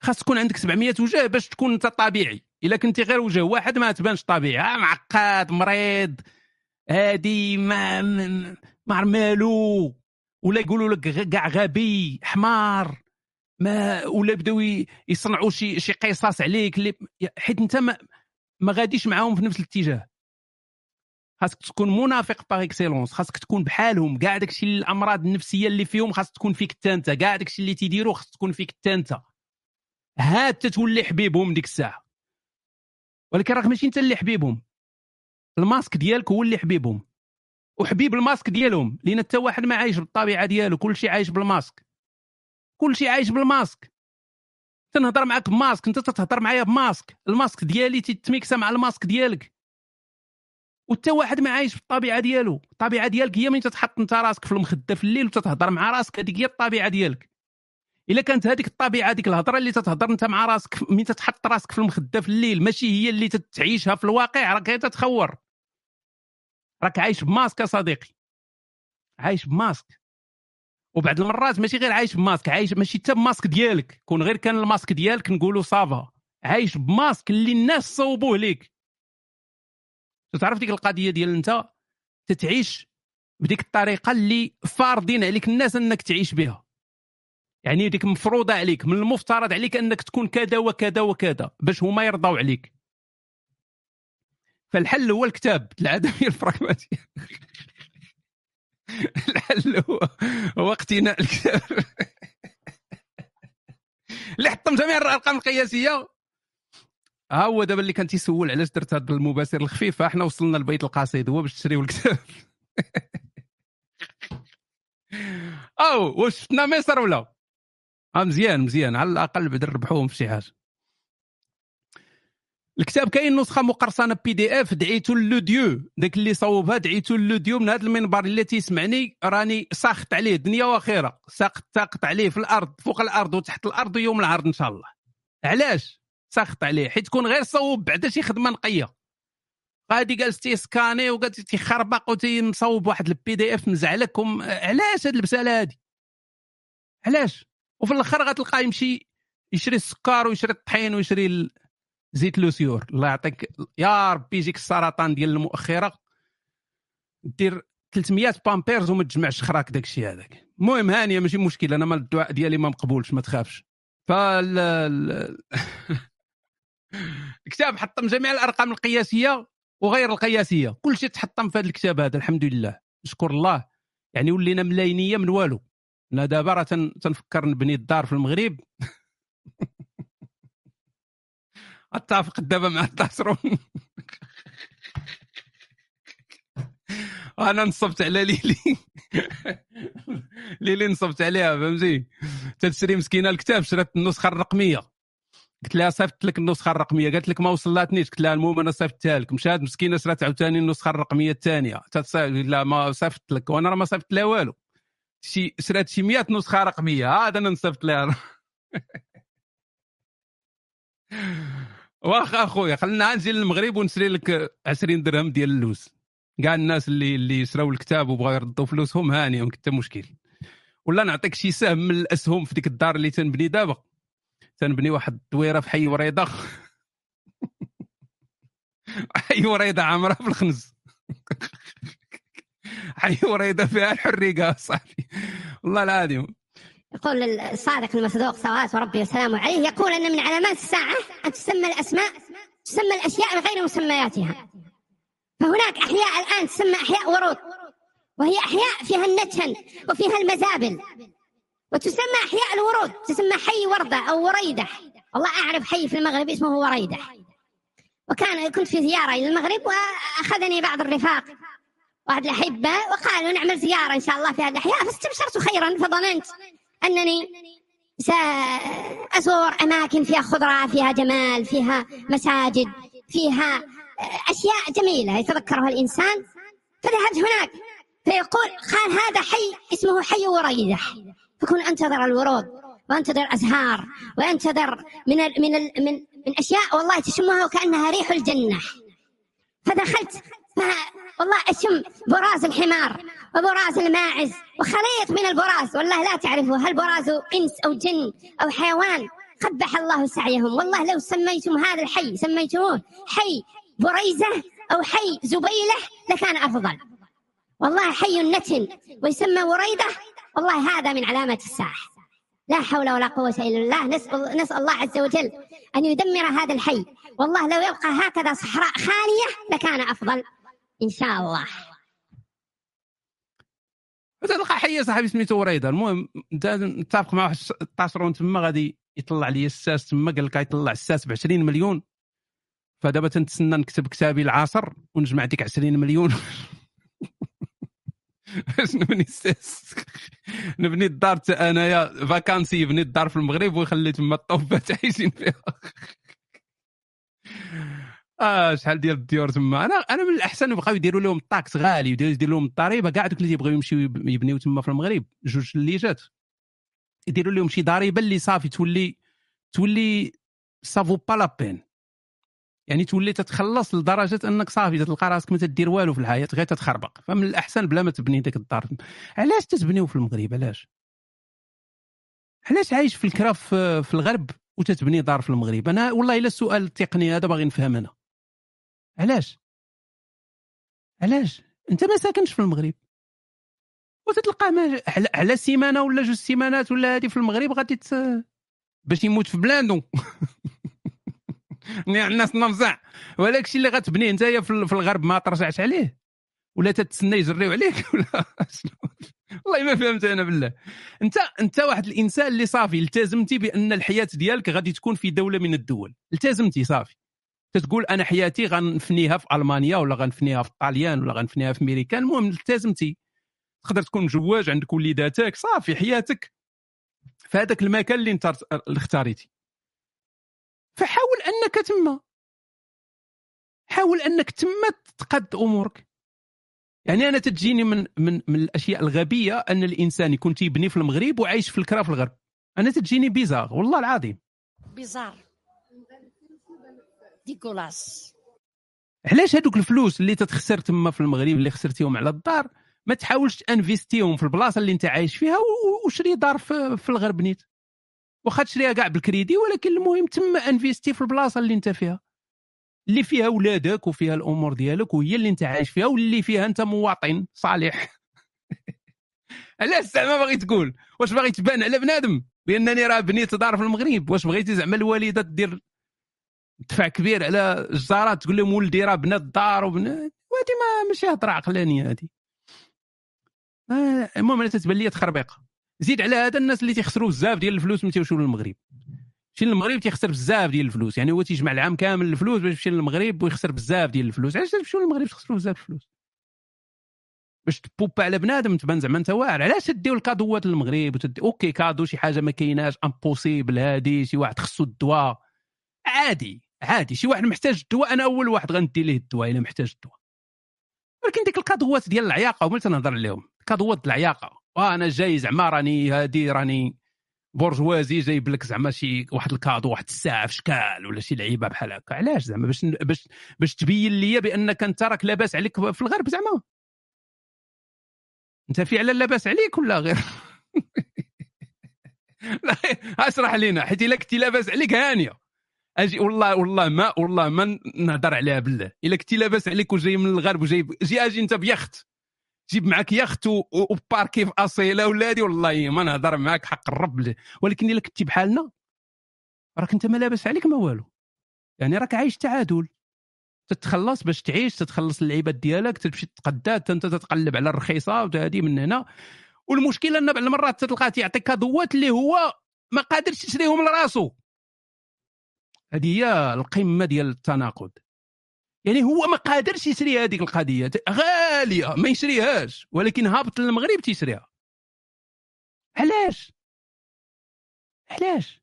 خاص تكون عندك 700 وجه باش تكون انت طبيعي. إلا كنتي غير وجه واحد ما تبانش طبيعي معقد مريض. هادي ما ما مالو. ولا يقولوا لك كاع غبي حمار. ما ولا بداو يصنعوا شي شي قصص عليك. اللي حيت انت ما, ما غاديش معاهم في نفس الاتجاه. خاصك تكون منافق par excellence خاصك تكون بحالهم. كاع داكشي الأمراض النفسية اللي فيهم خاص تكون فيك حتى أنت. كاع داكشي اللي تيديروا خاص تكون فيك حتى أنت. هاد تتولي حبيبهم ديك الساعة. ولكن راك ماشي أنت اللي حبيبهم. الماسك ديالك هو اللي حبيبهم. وحبيب الماسك ديالهم. لأن حتى واحد ما عايش بالطبيعة ديالو. كلشي عايش بالماسك. كلشي عايش بالماسك. تنهضر معاك بماسك. أنت تتهضر معايا بماسك. الماسك ديالي تت mixa مع الماسك ديالك. وحتى واحد ما عايش بالطبيعة ديالو. الطبيعة ديالك هي من تتحط انت راسك في المخدة في الليل وتتهضر مع راسك. هذيك هي الطبيعة ديالك. إلا كانت هذيك الطبيعة ديك الهضرة اللي تتهضر انت مع راسك من تتحط راسك في المخدة في الليل ماشي هي اللي تتعيشها في الواقع راك تتخور. راك عايش بماسك يا صديقي. عايش بماسك. وبعض المرات ماشي غير عايش بماسك عايش ماشي حتى بماسك ديالك. كون غير كان الماسك ديالك نقولوا صافا. عايش بماسك اللي الناس صوبوه ليك. تعرف ديك القضية ديال انت؟ تتعيش بديك الطريقة اللي فارضين عليك الناس انك تعيش بها. يعني ديك مفروضة عليك من المفترض عليك انك تكون كذا وكذا وكذا باش هما يرضوا عليك. فالحل هو الكتاب العدميه البراغماتيه الحل هو هو اقتناء الكتاب. اللي حطم جميع الأرقام القياسية؟ ها هو دابا اللي كان تيسول علاش درت هذا المباشر الخفيف؟ إحنا وصلنا لبيت القصيد هو باش تشريو الكتاب. أو واش شفنا مصر ولا؟ آه مزيان مزيان. على الأقل بعد نربحوهم في شي حاجة. الكتاب كاين نسخة مقرصنة PDF دعيتو لوديو داك اللي صوبها دعيتو لوديو من هذا المنبر اللي تيسمعني. راني ساخط عليه دنيا واخره ساخط ساخط عليه في الأرض فوق الأرض وتحت الأرض ويوم العرض إن شاء الله. علاش؟ ساخط عليه حيت تكون غير صوب بعدا شي خدمة نقية. غادي جالس تيسكاني وقالت تيخربق وتيمصوب واحد ال PDF مزعلكم علاش هاد البسالة هادي؟ علاش؟ وفي الأخر غتلقاه يمشي يشري السكر ويشري الطحين ويشري زيت Lesieur. الله يعطيك يا ربي يجيك السرطان ديال المؤخرة. دير 300 بامبيرز وما تجمعش خراك داك الشيء هذاك. المهم هانيه ماشي مشكل أنا مال الدعاء ديالي ما مقبولش ما تخافش. فال الكتاب حطم جميع الأرقام القياسية وغير القياسية. كل شيء تحطم في هذا الكتاب هذا الحمد لله. نشكر الله. يعني ولينا ملاينيه من والو. أنا دابا راه تنفكر نبني الدار في المغرب. أتفق دابا مع التاسرون أنا نصبت على ليلي. اللي نصبت عليها فهمتي؟ تشري مسكينة الكتاب شرات النسخة الرقمية. قلت لها صيفط لك النسخة الرقمية. قالت لك ما وصلتنيش. قلت لها المهم أنا صيفطتها لك. مشات مسكينة شرات عاوتاني النسخة الرقمية الثانية. لا ما صيفط لك. وأنا راه ما صيفط لها والو. شي شرات شي 100 نسخة رقمية. هذا أنا نصيفط لها. واخا أخويا خلينا نجي للمغرب ونشري لك 20 درهم ديال اللوز كاع الناس اللي اللي شراو الكتاب وبغاو يردوا فلوسهم هانيهم حتى مشكل. ولا نعطيك شي سهم من الأسهم في ديك الدار اللي تنبني دابا. تنبني واحد الدويره في حي وريضه حي وريضه عامرة في الخنز. حي وريضه فيها الحريقة صاحبي والله العظيم. يقول الصادق المصدوق صلوات وربي وسلامه عليه يقول إن من علامات الساعة أن تسمى الأسماء تسمى الأشياء بغير مسمياتها. فهناك أحياء الآن تسمى أحياء ورود وهي أحياء فيها النتن وفيها المزابل وتسمى احياء الورود تسمى حي وردة أو وريدة. والله أعرف حي في المغرب اسمه وريدة. وكان كنت في زيارة إلى المغرب وأخذني بعض الرفاق بعض الأحبة وقالوا نعمل زيارة إن شاء الله في هذه الأحياء فاستبشرت خيرا فظننت أنني سأزور أماكن فيها خضرة فيها جمال فيها مساجد فيها أشياء جميلة يتذكرها الإنسان. فذهبت هناك فيقول قال هذا حي اسمه حي وريدة. فكن أنتظر الورود وأنتظر أزهار وأنتظر من ال من ال من من أشياء والله تشمها وكأنها ريح الجنة. فدخلت والله أشم براز الحمار وبراز الماعز وخليط من البراز. والله لا تعرفوا هل براز إنس أو جن أو حيوان قبح الله سعيهم. والله لو سميتم هذا الحي سميتموه حي بريزة أو حي زبيلة لكان أفضل. والله حي نتن ويسمى وريده والله هذا من علامة الساعة لا حول ولا قوة إلا بالله. نسأل, نسأل الله عز وجل أن يدمر هذا الحي. والله لو يبقى هكذا صحراء خالية لكان أفضل إن شاء الله. تلقى حي صاحبي سميتو وريده المهم انت متفق مع واحد الطاشرون تما غادي يطلع لي الساس تما قال لك يطلع الساس ب 20 مليون. فدابا تنتسنى نكتب كتابي العاشر ونجمع ديك 20 مليون. باش نبني نبني الدار حتى انايا vacancier يبني الدار في المغرب ويخلي تما الطوبات عايشين فيها. آه شحال ديال الديور تما؟ أنا أنا من الأحسن يبقاو يديروا لهم ال taxe غالي يديروا لهم الضريبه كاع دوك اللي تيبغيو يمشيو يبنيو تما في المغرب. جوج الليجات يديروا لهم شي ضريبة اللي صافي تولي تولي سافو با لا بين يعني تولي تتخلص لدرجة أنك صافي تلقى راسك ما تدير والو في الحياة غير تتخربق. فمن الأحسن بلا ما تبني ديك الدار. علاش تتبنيو في المغرب؟ علاش؟ علاش عايش في الكرا في الغرب وتتبني دار في المغرب؟ أنا والله إلا السؤال التقني هذا باغي نفهم أنا. علاش؟ علاش؟ أنت ما ساكنش في المغرب. وتتلقاه ما على سيمانه ولا جوج سيمانات ولا هذه في المغرب غادي. باش يموت في بلاندو الناس نفزع ولكن الشيء اللي غتبنيه انت في المغرب ما ترجعش عليه. ولا تتسنى يجريو عليك ولا والله ما فهمت أنا بالله. انت أنت واحد الإنسان اللي صافي التزمتي بأن الحياة ديالك غادي تكون في دولة من الدول. التزمتي صافي. تتقول أنا حياتي غنفنيها في ألمانيا ولا غنفنيها في طاليان ولا غنفنيها في امريكان المهم التزمتي. تقدر تكون مجوج عندك وليداتك صافي حياتك. في هذاك المكان اللي انت اختاريتي. فحاول أنك تما حاول أنك تما تقد أمورك. يعني أنا تجيني من من من الأشياء الغبية أن الإنسان يكون تيبني في المغرب وعايش في الكرا في الغرب. أنا تجيني بيزار والله العظيم. بيزار. ديكولاس علاش هذوك الفلوس اللي تتخسر تما في المغرب اللي خسرتيهم على الدار ما تحاولش ت investi هم في البلاصة اللي انت عايش فيها وشري دار في, في الغرب نيت؟ واخا تشريها كاع بالكريدي ولكن المهم تما investi في البلاصة اللي انت فيها. اللي فيها ولادك وفيها الأمور ديالك وهي اللي انت عايش فيها واللي فيها انت مواطن صالح. علاش زعما باغي تقول؟ واش باغي تبان على بنادم؟ بأنني راه بنيت دار في المغرب. واش بغيتي زعما الوالدة دير دفع كبير على الجارات تقول لهم ولدي راه بنى الدار وبنى وهذه ما ماشي هضره عقلانيه هذه آه، المهم أنا تتبان لي تخربيقة. زيد على هذا الناس اللي تيخسروا بزاف ديال الفلوس ملي تيمشيو للمغرب. شي للمغرب تيخسر بزاف ديال الفلوس يعني هو تيجمع العام كامل الفلوس باش يمشي للمغرب ويخسر بزاف ديال الفلوس. علاش تمشيو للمغرب تخسروا بزاف الفلوس؟ باش تبوبا على بنادم تبان زعما انت واعر. علاش تديو الكادوات للمغرب وتدي OK cadeau شي حاجة ما كايناش impossible هادي شي واحد خصو الدواء عادي عادي شي واحد محتاج الدواء أنا أول واحد غندي ليه الدواء إلا محتاج الدواء ولكن ديك الكادوات ديال العياقة هما اللي تنهضر عليهم. كادوات العياقة. وأنا جاي زعما راني هادي راني بورجوازي جايب لك زعما شي واحد ال cadeau واحد الساعة في شكال ولا شي لعيبة بحال هكا. علاش زعما؟ باش باش باش تبين لي بأنك أنت راك لاباس عليك في الغرب زعما. أنت فعلا لاباس عليك ولا غير؟ لا أشرح لينا حيت إلا كنتي لاباس عليك هانية. أجي والله والله ما والله ما نهضر عليها بالله. إلا كنتي لاباس عليك وجاي من الغرب وجايب جي أجي أنت بيخت. جيب معك يخت وباركي في اصيله ولا هادي والله ما نهضر معاك حق الرب ولكن إلا كنتي بحالنا راك أنت ما لاباس عليك ما والو. يعني راك عايش تعادل. تتخلص باش تعيش تتخلص اللعيبات ديالك تمشي تتقدى أنت تتقلب على الرخيصة وهذه من هنا. والمشكلة إن بعض المرات تلقاه تيعطيك cadeau ات اللي هو ما قادرش يشريهم لراسو. هذه هي القمة ديال التناقض. يعني هو ما قادرش يشري هذيك القضية. غاليه ما يشريهاش ولكن هابط للمغرب تيشريها. علاش؟ علاش؟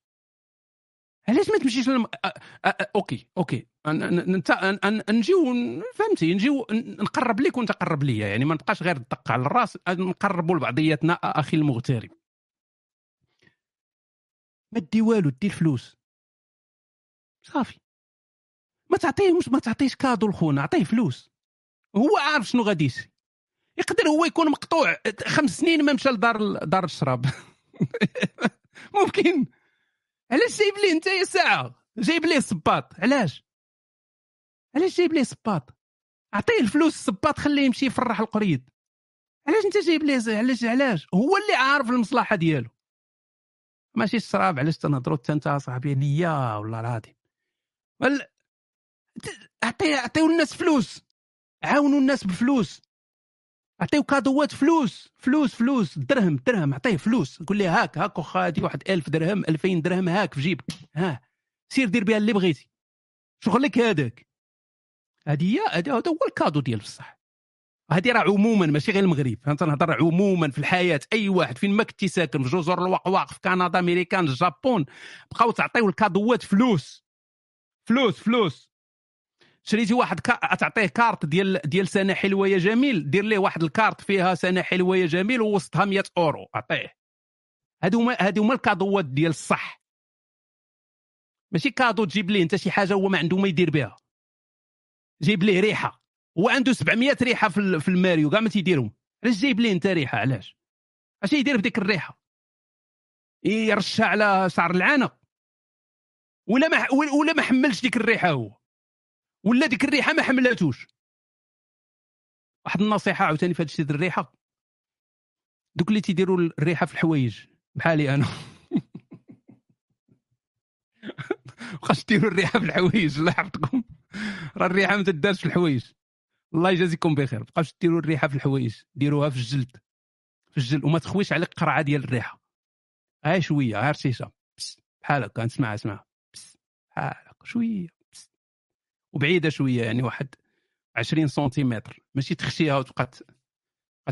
علاش ما تمشيش للم... أ... أ... OK OK أنت نجيو فهمتي نجيو نقرب لك وأنت قرب ليا يعني ما نبقاش غير الدق على الراس نقربوا لبعضياتنا أخي المغترب. ما دي والو دير فلوس. صافي. ما تعطيهمش ما تعطيش كادو لخونا عطيه فلوس. هو عارف شنو غادي يسري يقدر هو يكون مقطوع خمس سنين ما مشى لدار دار الشراب. ممكن. علاش جايب ليه انت يا ساعة؟ جايب ليه صباط علاش؟ علاش جايب ليه صباط عطيه الفلوس الصباط خليه يمشي يفرح القريد علاش انت جايب ليه علاش علاش؟ هو اللي عارف المصلحة ديالو. ماشي الشراب علاش تنهضروا انت صاحبي؟ نيه والله العظيم عطيه عطيو الناس فلوس. عاونوا الناس بفلوس. عطيو cadeau ات فلوس فلوس فلوس درهم درهم عطيه فلوس. قول لي هاك هاك واخا هادي واحد 1000 درهم 2000 درهم هاك في جيبك. ها سير دير بها اللي بغيتي. شغلك هذاك هذه هي هذا هو ال cadeau ديال بصح. هذه راه عموما ماشي غير المغرب. فهمت؟ نهضر عموما في الحياة. أي واحد فين ما كنتي ساكن في جزر الوقواق في كندا أمريكان الجابون بقاو تعطيو ال cadeau ات فلوس. فلوس فلوس. شريتي واحد ca... تعطيه كارت ديال ديال سنة حلوة يا جميل دير ليه واحد الكارت فيها سنة حلوة يا جميل ووسطها 100 أورو عطيه هادو هما هادو هما ال cadeau ات ديال الصح. ماشي cadeau تجيب ليه انت شي حاجة هو ما عنده ما يدير بها. جايب ليه ريحة. هو عنده 700 ريحة في, في الماريو كاع ما تيديرهم. علاش جايب ليه انت ريحة؟ علاش؟ اش يدير بديك الريحة؟ يرشها على شعر العانه ولا ما ولا ما حملش ديك الريحة هو. ولا ديك الريحة ما حملاتوش واحد النصيحة عاوتاني في هذا الشيء الريحة. دوك اللي تيديروا الريحة في الحوايج بحالي أنا. بقاش ديروا الريحة في الحوايج الله يحفظكم. راه الريحة ما تدارش في الحوايج. الله يجازيكم بخير. بقاوش ديروا الريحة في الحوايج ديروها في الجلد. في الجلد وما تخويش عليك قرعه ديال الريحة. هاي شوية ها رشيشه بحال هكا نسمعها اسمعها بحال هكا شوية. وبعيدة شوية يعني واحد 20 سنتيمتر. ماشي تخشيها وتبقى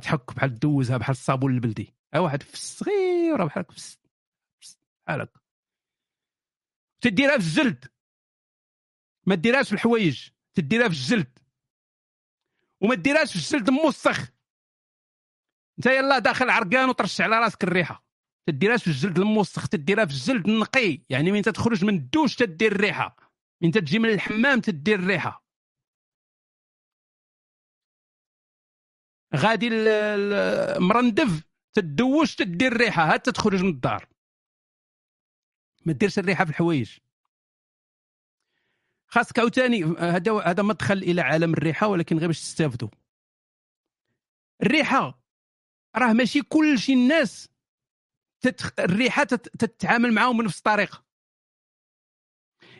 تحك بحال دوزها بحال الصابون البلدي. ها واحد فس صغيره بحال بحال هكا. تديرها في الجلد ما ديرهاش في الحوايج. تديرها في الجلد وما ديرهاش في الجلد موسخ انت يلا داخل عرقان وترش على راسك الريحة. تديرهاش في الجلد الموسخ تديرها في الجلد النقي. يعني من تخرج من الدوش تدير الريحة. من تجي من الحمام تدير الريحة. غادي مرندف تدوش تدير الريحة هات تخرج من الدار. ما ديرش الريحة في الحوايج. خاصك عاوتاني هذا هذا مدخل إلى عالم الريحة ولكن غير باش تستافدوا. الريحة راه ماشي كل شي الناس تتخ... الريحة تت... تتعامل معاهم بنفس الطريقة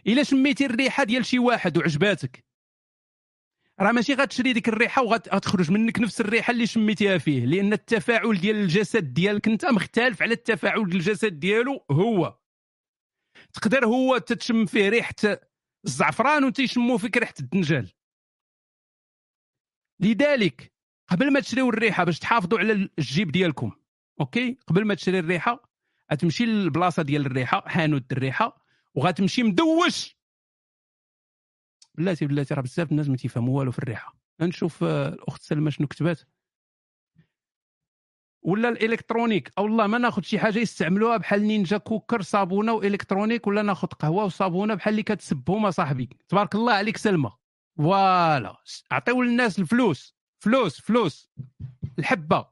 إلا شميتي الريحة ديال شي واحد وعجباتك. راه ماشي غتشري ديك الريحة وغتخرج منك نفس الريحة اللي شميتيها فيه لأن التفاعل ديال الجسد ديالك أنت مختلف على التفاعل ديال الجسد ديالو هو. تقدر هو تتشم فيه ريحة الزعفران وانت يشمو فيك ريحة الدنجال. لذلك قبل ما تشريو الريحة باش تحافظوا على الجيب ديالكم أوكي؟ قبل ما تشري الريحة غتمشي للبلاصه ديال الريحة حانوت الريحة وغتمشي مدوش. بلاتي بلاتي راه بزاف الناس ما تيفهموا والو في الريحة. نشوف آه، الأخت سلمى شنو كتبات. ولا الإلكترونيك. أو والله ما ناخذ شي حاجة يستعملوها بحال نينجا كوكر صابونة وإلكترونيك ولا ناخذ قهوة وصابونة بحال اللي كتسبهم أصاحبي. تبارك الله عليك سلمى. فوالا. عطيو للناس الفلوس. فلوس فلوس. الحبة.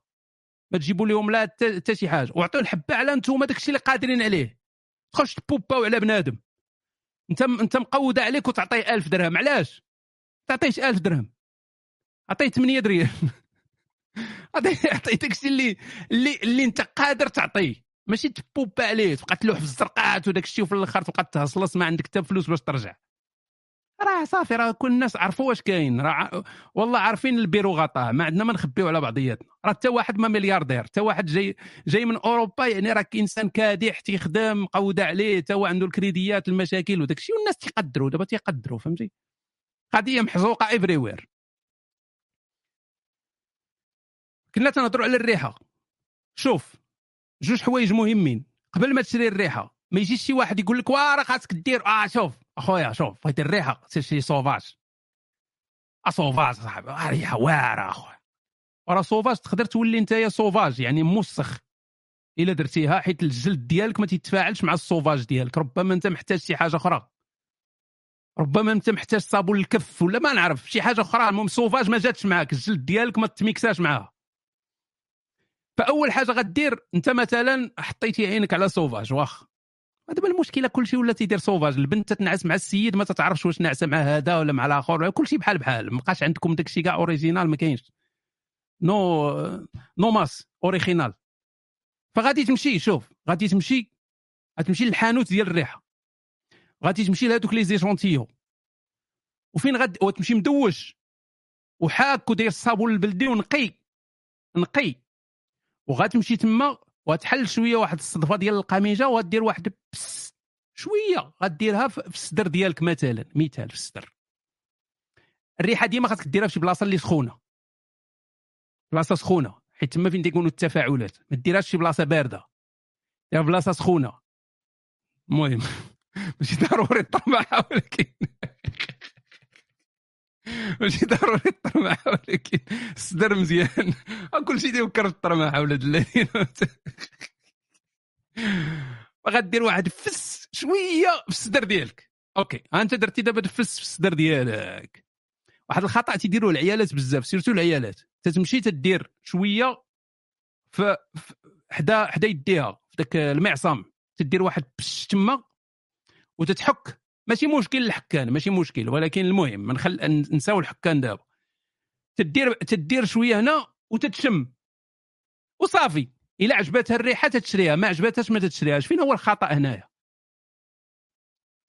ما تجيبوا لهم لا حتى شي حاجة. وعطيو الحبة على أنتم داكشي اللي قادرين عليه. تخش تبوباو على بنادم. انت انت مقوده عليك وتعطيه ألف درهم. علاش؟ تعطيش ألف درهم. عطيه 8 دريال عطيه داكشي اللي اللي اللي انت قادر تعطيه. ماشي تبوبا عليه تبقى تلوح في الزرقات وداك الشيء وفي الآخر تبقى تهصلص ما عندك حتى فلوس باش ترجع. راه صافي راه كل الناس عرفوا واش كاين. راه والله عارفين البيرو غطاه. ما عندنا ما نخبيو على بعضياتنا. راه حتى واحد ما ملياردير. حتى واحد جاي جاي من أوروبا يعني راك إنسان كادح تيخدم مقوده عليه حتى هو عنده الكريديات المشاكل وداك الشيء والناس تيقدروا. دابا تيقدروا فهمتي؟ قضية محزوقة everywhere كنا تنهضروا على الريحة. شوف جوج حوايج مهمين. قبل ما تشري الريحة ما يجيش شي واحد يقول لك واه راه خاصك دير. آه شوف. أخويا شوف بغيتي الريحة سير شي سوفاج آه سوفاج صاحبي ريحة واعرة أخويا. راه سوفاج تقدر تولي انت يا سوفاج يعني موسخ. إلا درتيها حيت الجلد ديالك ما تيتفاعلش مع السوفاج ديالك. ربما أنت محتاج شي حاجة أخرى. ربما أنت محتاج صابون الكف ولا ما نعرف شي حاجة أخرى. المهم سوفاج ما جاتش معاك الجلد ديالك ما تميكساش معاها. فأول حاجة غدير أنت مثلا حطيتي عينك على سوفاج واخ دابا المشكلة كلشي ولا تيدير سوفاج البنت تتنعس مع السيد ما تتعرفش واش ناعسه مع هذا ولا مع الآخر كلشي بحال بحال ما بقاش عندكم داكشي كاع original ما كاينش. نو نو ماس اوريجينال فغادي تمشي شوف غادي تمشي غتمشي للحانوت ديال الريحة. غادي تمشي لهذوك لي زيشونتيو وفين غادي وتمشي مدوش. وحاك وداير الصابون البلدي ونقي نقي. وغتمشي تما وتحل شوية واحد الصدفة ديال القميجة وغدير واحد بس شوية غديرها في الصدر ديالك مثلا مثال في الصدر. الريحة ديما خاصك ديرها في شي بلاصة اللي سخونة. بلاصة سخونة حيت تما فين تيكونوا التفاعلات. ما ديرهاش شي بلاصة باردة. في بلاصة سخونة. المهم ماشي ضروري الطرمعه ولكن ماشي ضروري الطرمعه ولكن الصدر مزيان. كل شيء تيفكر في الطرمعه ولاد الذين. غدير واحد فس شوية في الصدر ديالك. أوكي أنت درتي دابا تفس في الصدر ديالك. واحد الخطأ تيديروه العيالات بزاف سيرتو العيالات. تتمشي تدير شوية في حدا حدا يديها في ذاك المعصم. تدير واحد بش تما وتتحك ماشي مشكل الحكان ماشي مشكل ولكن المهم ما نخل نساو الحكان دابا. تدير تدير شوية هنا وتتشم. وصافي إلا عجبتها الريحة تتشريها ما عجبتهاش ما تتشريهاش. فين هو الخطأ هنايا؟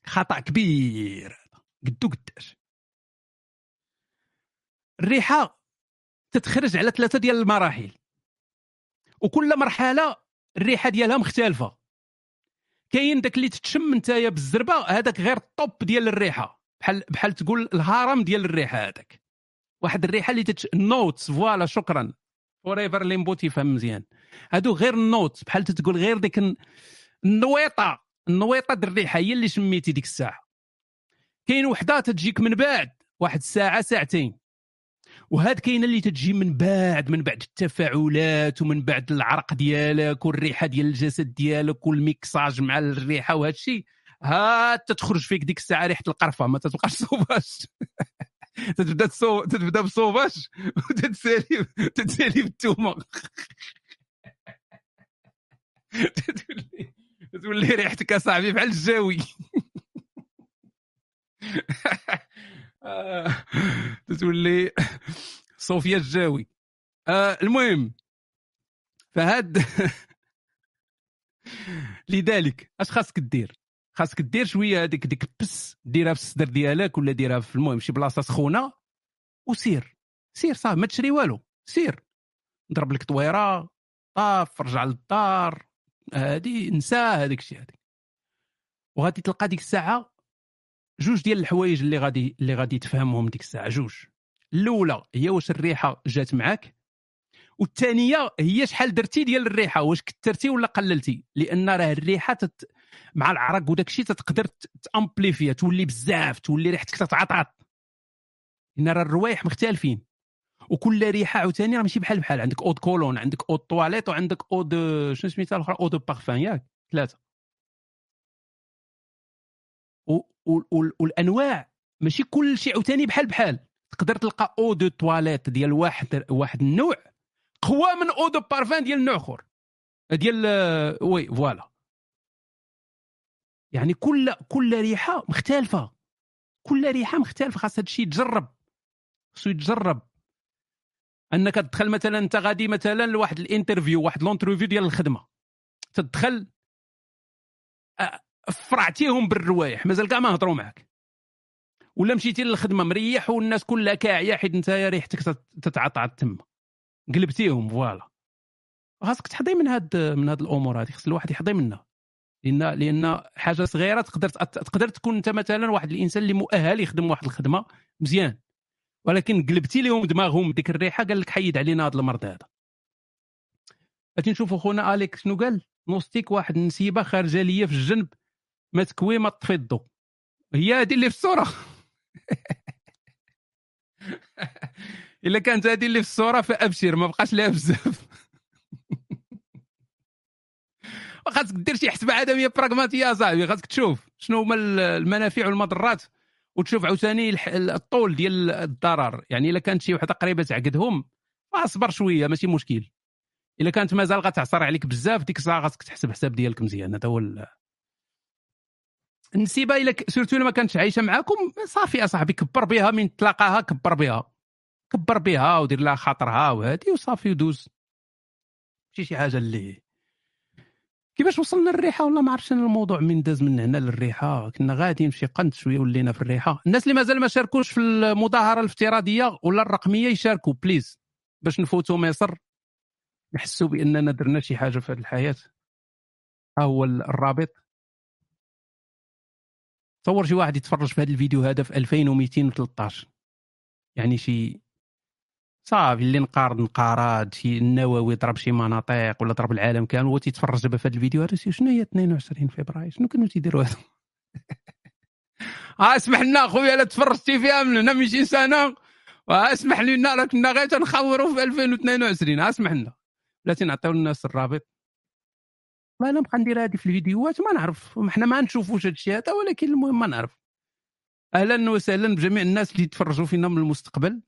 خطأ كبير قدو قداش. الريحة تتخرج على ثلاثة ديال المراحل. وكل مرحلة الريحة ديالها مختلفة. كاين داك اللي تتشم نتايا بالزربة هذاك غير الطوب ديال الريحة. بحال بحال تقول الهرم ديال الريحة هذاك. واحد الريحة اللي تتش... نوتس فوالا شكرا. فور ايفر ليمبو تيفهم مزيان. هادو غير النوت بحال تقول غير ديك الن- النويطة. النويطة د الريحة هي اللي شميتي ديك الساعة. كاين وحدة تجيك من بعد واحد الساعة ساعتين. وهاد كاينة اللي تتجي من بعد من بعد التفاعلات ومن بعد العرق ديالك والريحة ديال الجسد ديالك والميكساج مع الريحة وهذا الشيء ها تتخرج فيك ديك الساعة ريحة القرفة ما تتبقاش صوفاج تتبدا تصو... تتبدا بصوفاج وتتسالي تتسالي بالثومه تتولي تولي ريحتك أصاحبي بحال الجاوي. تتولي صوفيا الجاوي. آه، المهم فهاد لذلك اش خاصك دير؟ خاصك دير شوية هذيك ديك بس ديرها في الصدر ديالك ولا ديرها في المهم شي بلاصة سخونة وسير. سير صافي ما تشري والو. سير. ضرب لك طويرة طاف رجع للدار هادي نسى هذاك الشيء هذاك وغادي تلقى ديك الساعة جوج ديال الحوايج اللي غادي اللي غادي تفهمهم ديك الساعة. جوج. الأولى هي واش الريحة جات معاك؟ والثانية هي شحال درتي ديال الريحة؟ واش كثرتي ولا قللتي؟ لأن راه الريحة تت... مع العرق وداك الشيء تقدر تامبليفيا تولي بزاف تولي ريحتك تتعطعط لأن راه الروايح مختلفين. وكل ريحة عاوتاني راه ماشي بحال بحال. عندك eau de Cologne عندك eau de toilette وعندك eau de شنو سميتها الأخرى؟ eau de parfum ياك. ثلاثة. والأنواع. ماشي كل شيء عاوتاني بحال بحال. تقدر تلقى eau de toilette ديال واحد واحد النوع قوى من eau de parfum ديال نوع آخر. ديال oui voilà. يعني كل كل ريحة مختلفة. كل ريحة مختلفة. خاص هادشي يتجرب. خصو يتجرب. أنك تدخل مثلا أنت غادي مثلا لواحد ال interview واحد l'interview ديال الخدمة. تدخل فرعتيهم بالروايح مازال كاع ما هضروا معك ولا مشيتي للخدمة مريح والناس كلها كاعية حيت انت ريحتك تتعطعط تما. قلبتيهم voilà. خاصك تحضي من هاد من هاد الأمور هذه خص الواحد يحضي منها. لأن لأن حاجة صغيرة تقدر تقدر تكون أنت مثلا واحد الإنسان اللي مؤهل يخدم واحد الخدمة مزيان. ولكن قلبتي لهم دماغهم ديك الريحة قال لك حيد علينا هذا المرض هذا. غادي نشوفوا خونا اليك شنو قال؟ نوستيك واحد النسيبه خارجة ليا في الجنب. ما تكوي ما تطفي الضو. هي هذه اللي في الصورة. إلا كانت هذه اللي في الصورة فأبشر ما بقاش لها بزاف. خاصك دير شي حسبة عدميه براغماتية صاحبي خاصك تشوف شنو هما المنافع والمضرات وتشوف عاوتاني الطول ديال الضرر. يعني إلا كانت شي وحدة قريبة تعقدهم اصبر شوية ماشي مشكل. إلا كانت مازال غتعصر عليك بزاف ديك الساعة خاصك تحسب حساب ديالك مزيان. هذا هو النسيبه إلا surtout إلا ما كانتش عايشة معاكم صافي اصاحبي كبر بها من تلاقاها كبر بها. كبر بها ودير لها خاطرها وهادي وصافي ودوز. ماشي شي حاجة اللي كيفاش وصلنا للريحة والله ما عرفتش أنا الموضوع من داز من هنا للريحة. كنا غاديين في قنت شوية ولينا في الريحة. الناس اللي مازال ما شاركوش في المظاهرة الافتراضية ولا الرقمية يشاركوا بليز باش نفوتوا مصر. نحسوا بأننا درنا شي حاجة في هذه الحياة. ها هو الرابط. تصور شي واحد يتفرج في هذا الفيديو هذا في 2213 يعني شي صافي اللي نقارض نقارات شي النووي ضرب شي مناطق ولا ضرب العالم كامل هو تيتفرج دابا في هذا الفيديو هذا شنو هي 22 فبراير؟ شنو كانوا تيديروا هذا آه اسمح لنا خويا لا تفرجتي فيها من هنا 200 سنه اسمح لنا راه كنا غير تنخوروا في 2022 اسمح لنا. بلاتي نعطيو الناس الرابط. ما أنا نبقى ندير هذه في الفيديوهات ما نعرف. حنا ما نشوفوش هذا الشيء هذا ولكن المهم ما نعرف. أهلا وسهلا بجميع الناس اللي يتفرجوا فينا من المستقبل.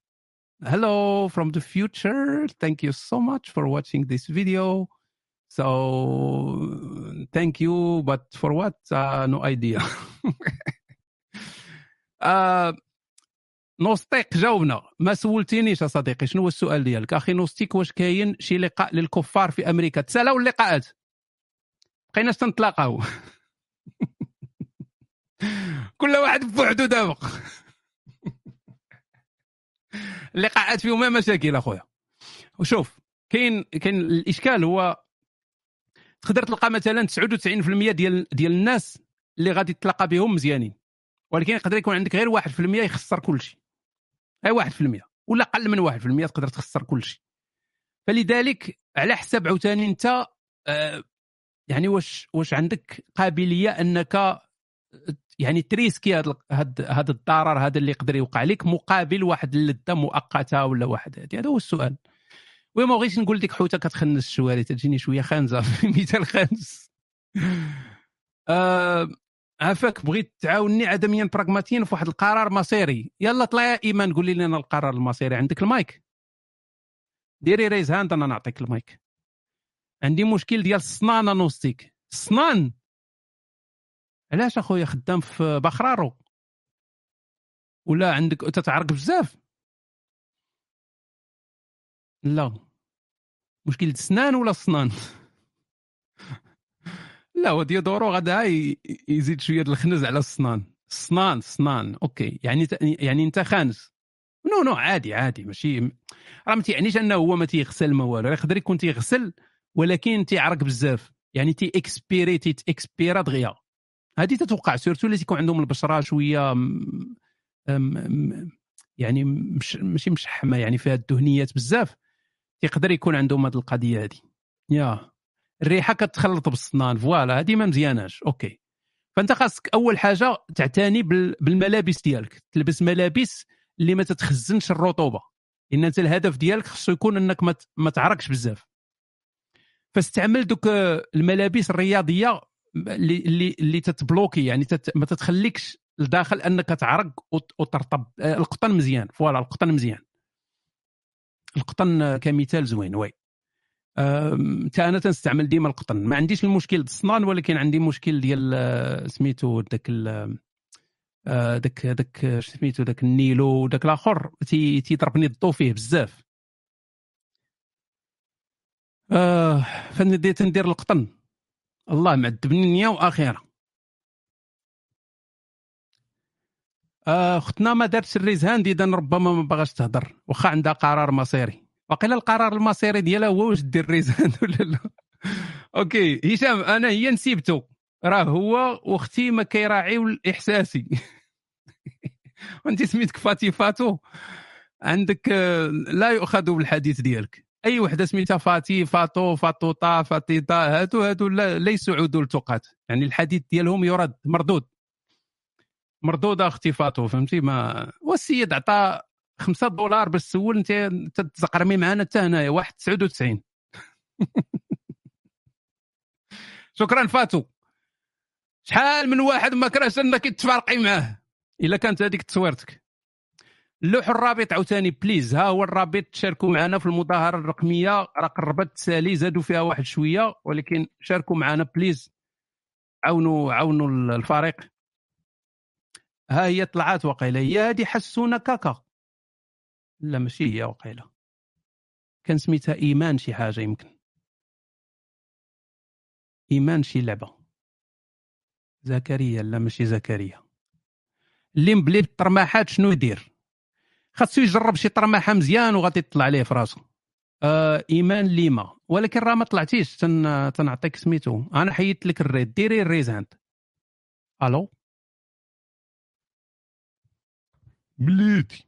Hello from the future. Thank you so much for watching this video. So thank you but for what? Uh, no idea. Uh, نوستيك جاوبنا. ما سولتينيش صديقي شنو هو السؤال ديالك؟ أخي نوستيك واش كاين شي لقاء للكفار في أمريكا؟ تسالاو اللقاءات. بقيناش تنتلاقاو كل واحد بوحدو دابا. اللقاءات فيهم مشاكل أخويا. وشوف كاين كاين الإشكال هو تقدر تلقى مثلا 99% ديال ديال الناس اللي غادي تتلاقى بهم مزيانين. ولكن يقدر يكون عندك غير 1% يخسر كل شيء. أي 1% ولا أقل من 1% تقدر تخسر كل شيء. فلذلك على حسب عاوتاني أنت آه، يعني واش واش عندك قابلية أنك يعني t risqui هذا هذا الضرر هذا اللي يقدر يوقع لك مقابل واحد اللذة مؤقتة ولا واحد هذه هذا هو السؤال. oui ما بغيتش نقول لك حوتة كتخنس الشوارع تجيني شوية خانزة في مثال خانز آه عافاك بغيت تعاوني عدميا براغماتيا في واحد القرار مصيري. يلا طلع يا إيمان قولي لنا القرار المصيري. عندك المايك؟ ديري raise hand أنا نعطيك المايك. عندي مشكل ديال الصنان نوستيك الصنان علاش اخويا خدام في بخرارو ولا عندك تتعرق بزاف؟ لا. مشكل الصنان ولا الصنان لا هو déodorant غدا يزيد شوية الخنز على الصنان الصنان الصنان أوكي. يعني يعني انت خانز. no no عادي عادي. ماشي راه ما تيعنيش انه هو ما تيغسل ما والو. يقدر يكون تيغسل ولكن تيعرق بزاف. يعني تي transpiri تي transpira دغيا. هذه تتوقع surtout اللي تيكون عندهم البشرة شوية م... م... يعني مش ماشي مشحمة يعني فيها الدهنيات بزاف. يقدر يكون عندهم هذه القضية هذه يا. الريحة كتخلط بالصنان voilà هذه ما مزياناش. أوكي. فأنت خاصك أول حاجة تعتني بال- بالملابس ديالك. تلبس ملابس اللي ما تتخزنش الرطوبة. لأن أنت الهدف ديالك خصو يكون إنك ما ت- ما تعرقش بزاف. فاستعمل دوك آه، الملابس الرياضية اللي اللي اللي تت bloqui يعني تت ما تتخليكش لداخل أنك تعرق وت- وترطب. آه، القطن مزيان. voilà القطن مزيان. القطن كمثال زوين oui. تا أنا تنستعمل ديما القطن. ما عنديش المشكل الصنان ولكن عندي مشكل ديال آه، سميتو داك آه، داك داك آه، سميتو داك النيلو داك الآخر تي- تيضربني الضو فيه بزاف. آه فنديت ندير القطن. الله معذبني نيه وأخيرا. آه، ما دارتش الريزهاند إذا ربما ما باغاش تهضر. واخا عندها قرار مصيري. وقيلا القرار المصيري ديالها هو واش دير الريزهاند ولا لا. أوكي هشام أنا هي نسيبته راه هو وأختي ما كيراعيو احساسي وانت سميتك فاتي فاتو. عندك آه، لا يؤخذ بالحديث ديالك. أي وحدة سميتها فاتي فاتو فاتوطا فاتيطا هادو هادو ليسوا عدول تقات يعني الحديث ديالهم يرد مردود. مردود أختي فاتو فهمتي؟ ما والسيد عطى 5 دولار باش تسول انت تزقرمي معنا حتى هنايا واحد 99 شكرا فاتو. شحال من واحد ما كرهش أنك تفارقي معاه إلا كانت هذيك تصويرتك. اللوح الرابط عاوتاني please. ها هو الرابط تشاركوا معنا في المظاهرة الرقمية. راه قربت تسالي زادوا فيها واحد شوية ولكن شاركوا معنا please. عاونوا عاونوا الفريق. ها هي طلعت وقيلة. هي هذه حسونه كاكا. لا ماشي هي وقيلة. كان سميتها إيمان شي حاجة يمكن. إيمان شي لعبة. زكريا لا ماشي زكريا. اللي مبلي بالطرماحات شنو يدير؟ خاصو يجرب شي طرماحة مزيان وغادي تطلع عليه في راسو. آه إيمان ليما. ولكن راه ما طلعتيش. تن... تنعطيك سميتو. أنا حيدت لك ال raise ديري ال raise hand ألو؟ مليتي.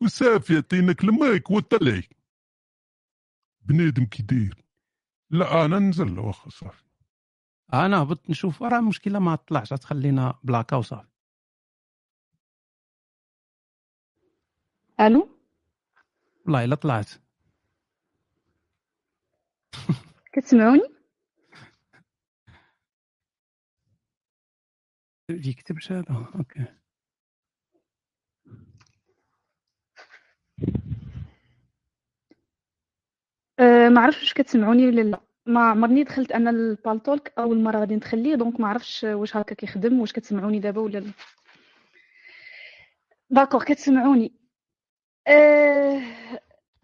وصافي عطيناك المايك وطلعي بنادم كي داير لا أنا ننزل واخا صافي. أنا هبط نشوف. راه المشكلة ما طلعش. تخلينا بلاكا وصافي. ألو؟ والله إلا طلعت. كتسمعوني؟ يكتبش هذا أوكي. أه ما عرفتش واش كتسمعوني ولا لا. ما عمرني دخلت أنا البالتولك أول مرة غادي ندخل ليه donc ما عرفتش واش هكا كيخدم واش كتسمعوني دابا ولا لا. d'accord كتسمعوني. أه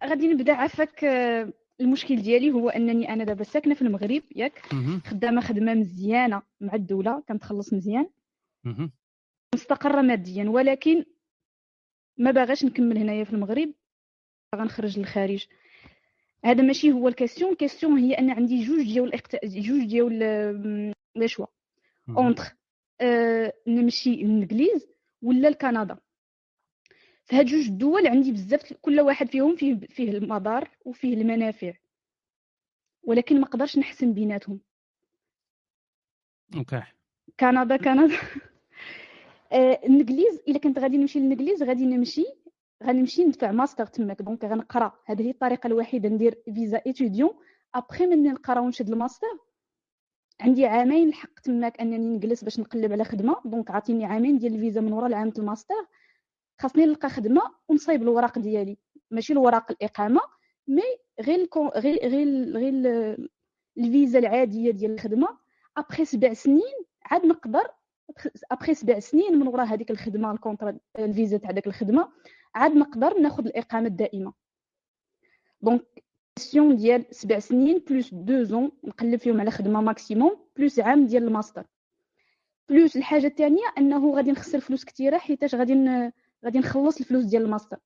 غادي نبدأ عافاك أه المشكل ديالي هو أنني أنا دابا ساكنة في المغرب ياك. خدامة خدمة مزيانة مع الدولة كنتخلص مزيان. مستقرة ماديا ولكن ما باغاش نكمل هنايا في المغرب. باغا نخرج للخارج. هذا ماشي هو ال question. ال question هي أن عندي جوج ديال الاقت... جوج ديال ال- les choix. entre آه نمشي للإنجليز ولا لكندا. في هاد جوج الدول عندي بزاف كل واحد فيهم فيه فيه المضار وفيه المنافع. ولكن ما قدرش نحسن بيناتهم. OK. كندا كندا. آه، الإنجليز إلا كنت غادي نمشي للإنجليز غادي نمشي غادي نمشي ندفع ماستر تماك. donc غنقرأ. هذه هي الطريقة الوحيدة ندير visa étudiant après مني نقرا ونشد الماستر عندي عامين الحق تماك أنني نجلس باش نقلب على خدمة. donc عاطيني عامين ديال الفيزا من ورا العام الماستر. خاصني نلقى خدمة ونصايب الوراق ديالي. ماشي الوراق الإقامة mais غير غير غير غير ال- الفيزا العادية ديال الخدمة. ابخي سبع سنين عاد نقدر ابخي سبع سنين من وراء هذيك الخدمة ال contrat ال visa تاع ديك الخدمة عاد نقدر ناخذ الإقامة الدائمة. donc question ديال سبع سنين plus deux ans نقلب فيهم على خدمة maximum plus عام ديال ال master. plus الحاجة الثانية أنه غادي نخسر فلوس كثيرة حيتاش غادي. غادي نخلص الفلوس ديال الماستر.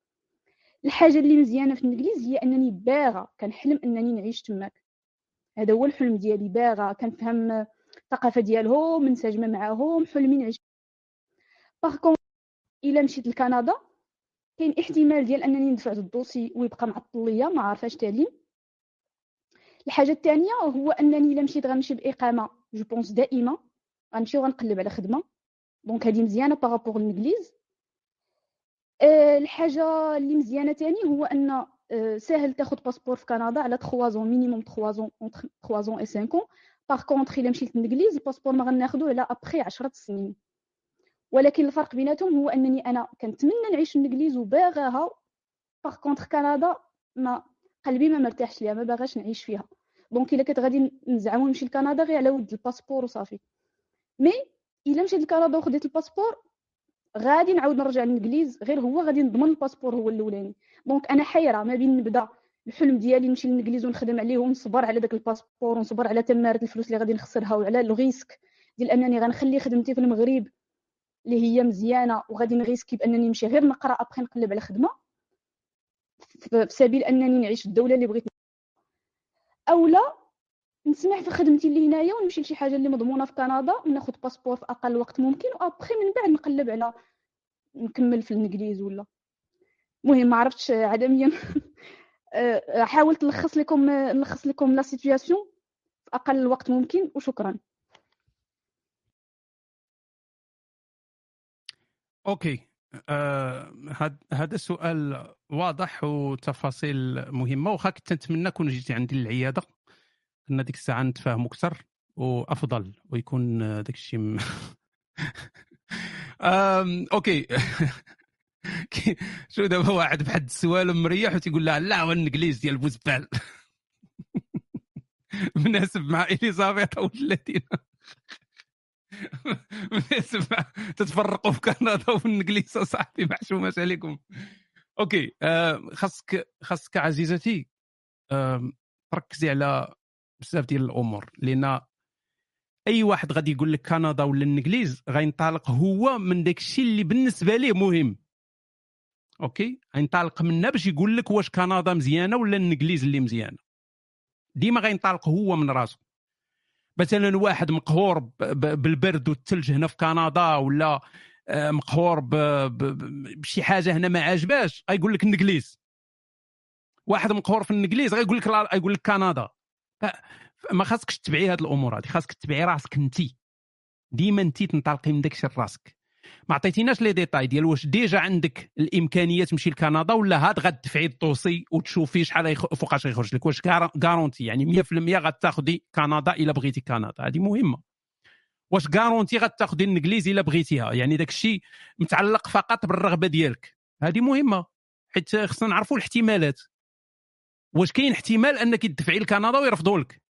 الحاجة اللي مزيانة في الإنجليز هي أنني باغا كنحلم أنني نعيش تماك. هذا هو الحلم ديالي باغا كنفهم الثقافة ديالهم منسجمه معاهم حلمي نعيش. par contre إلا مشيت لكندا كاين احتمال ديال أنني ندفع ال dossier ويبقى معطل ليا ما عارفاش تعليم الحاجة الثانية هو أنني إلا مشيت غنمشي بإقامة je pense دائما. غنمشي وغنقلب على خدمة. donc هذه مزيانة par rapport للانجليز أه الحاجة اللي مزيانة ثاني هو أن أه ساهل تاخذ passeport في كندا على 3 ans minimum 3 ans 3 ans et 5 par contre إلا مشيت للإنجليز ال passeport ما غناخذو على ابخي 10 سنين. ولكن الفرق بيناتهم هو أنني أنا كنتمنى نعيش في الإنجليز وباغاها. par contre كندا ما قلبي ما مرتاحش ليها ما باغاش نعيش فيها. donc إلا كنت غادي نزعمو نمشي لكندا غير على ود ال passeport وصافي. mais إلا مشيت لكندا وخديت ال passeport غادي نعاود نرجع للإنجليز غير هو غادي نضمن ال passeport هو الأولاني. donc أنا حيرة ما بين نبدأ الحلم ديالي نمشي للإنجليز ونخدم عليه ونصبر على داك ال passeport ونصبر على تمارة الفلوس اللي غادي نخسرها وعلى ال risque ديال أنني غنخلي خدمتي في المغرب اللي هي مزيانة وغادي نغيسكي بأنني نمشي. غير نقرأ ابخي نقلب على خدمة في سبيل أنني نعيش في الدولة اللي بغيت اولا نسمح في خدمتي اللي هنايا ونمشي لشي حاجة اللي مضمونة في كندا وناخذ passeport في أقل وقت ممكن وأبخي من بعد نقلب على نكمل في الإنجليز ولا. المهم ما عرفتش عدميا. أه، حاولت نلخص لكم نلخص لكم la situation في أقل وقت ممكن وشكرا. أوكي. آه هذا السؤال واضح وتفاصيل مهمة واخا كنت نتمنى كون جيتي عندي للعياده كنا ديك الساعة نتفاهموا أكثر وأفضل ويكون داك الشيء م... أوكي. شو دابا واحد بحد السؤال مريح وتيقول لها لا هو الإنجليز ديال بوزبال. مناسب مع إليزابيث أو مناسب مع تتفرقوا في كندا والانجليز صاحبي محشومات عليكم. OK خاصك خاصك عزيزتي تركزي على بزاف ديال الأمور لأن أي واحد غادي يقول لك كندا ولا الإنجليز غينطلق هو من داك الشيء اللي بالنسبة ليه مهم. OK؟ غينطلق منها باش يقول لك واش كندا مزيانة ولا الإنجليز اللي مزيانة. ديما غينطلق هو من راسه مثلا واحد مقهور بالبرد والثلج هنا في كندا ولا آه، مقهور بشي حاجة هنا ما عاجباش غيقول لك الانجليز واحد مقهور في الإنجليز غيقول لك غيقول لك كندا. ما خاصكش تبعي هاد الأمور هادي خاصك تبعي راسك انت ديما انت تنطلقي من داكشي لراسك. ما عطيتيناش les détails ديال واش déjà عندك الإمكانية تمشي لكندا ولا هاد غتدفعي ال dossier وتشوفي شحال. فوقاش غيخرج لك واش كارونتي يعني 100% غتاخدي كندا إلا بغيتي كندا هذه مهمة. واش كارونتي غتاخدي الانجليزي إلا بغيتيها يعني داك الشيء متعلق فقط بالرغبة ديالك هذه مهمة. حيت خصنا نعرفوا الاحتمالات. واش كاين احتمال انك تدفعي لكندا ويرفضوا لك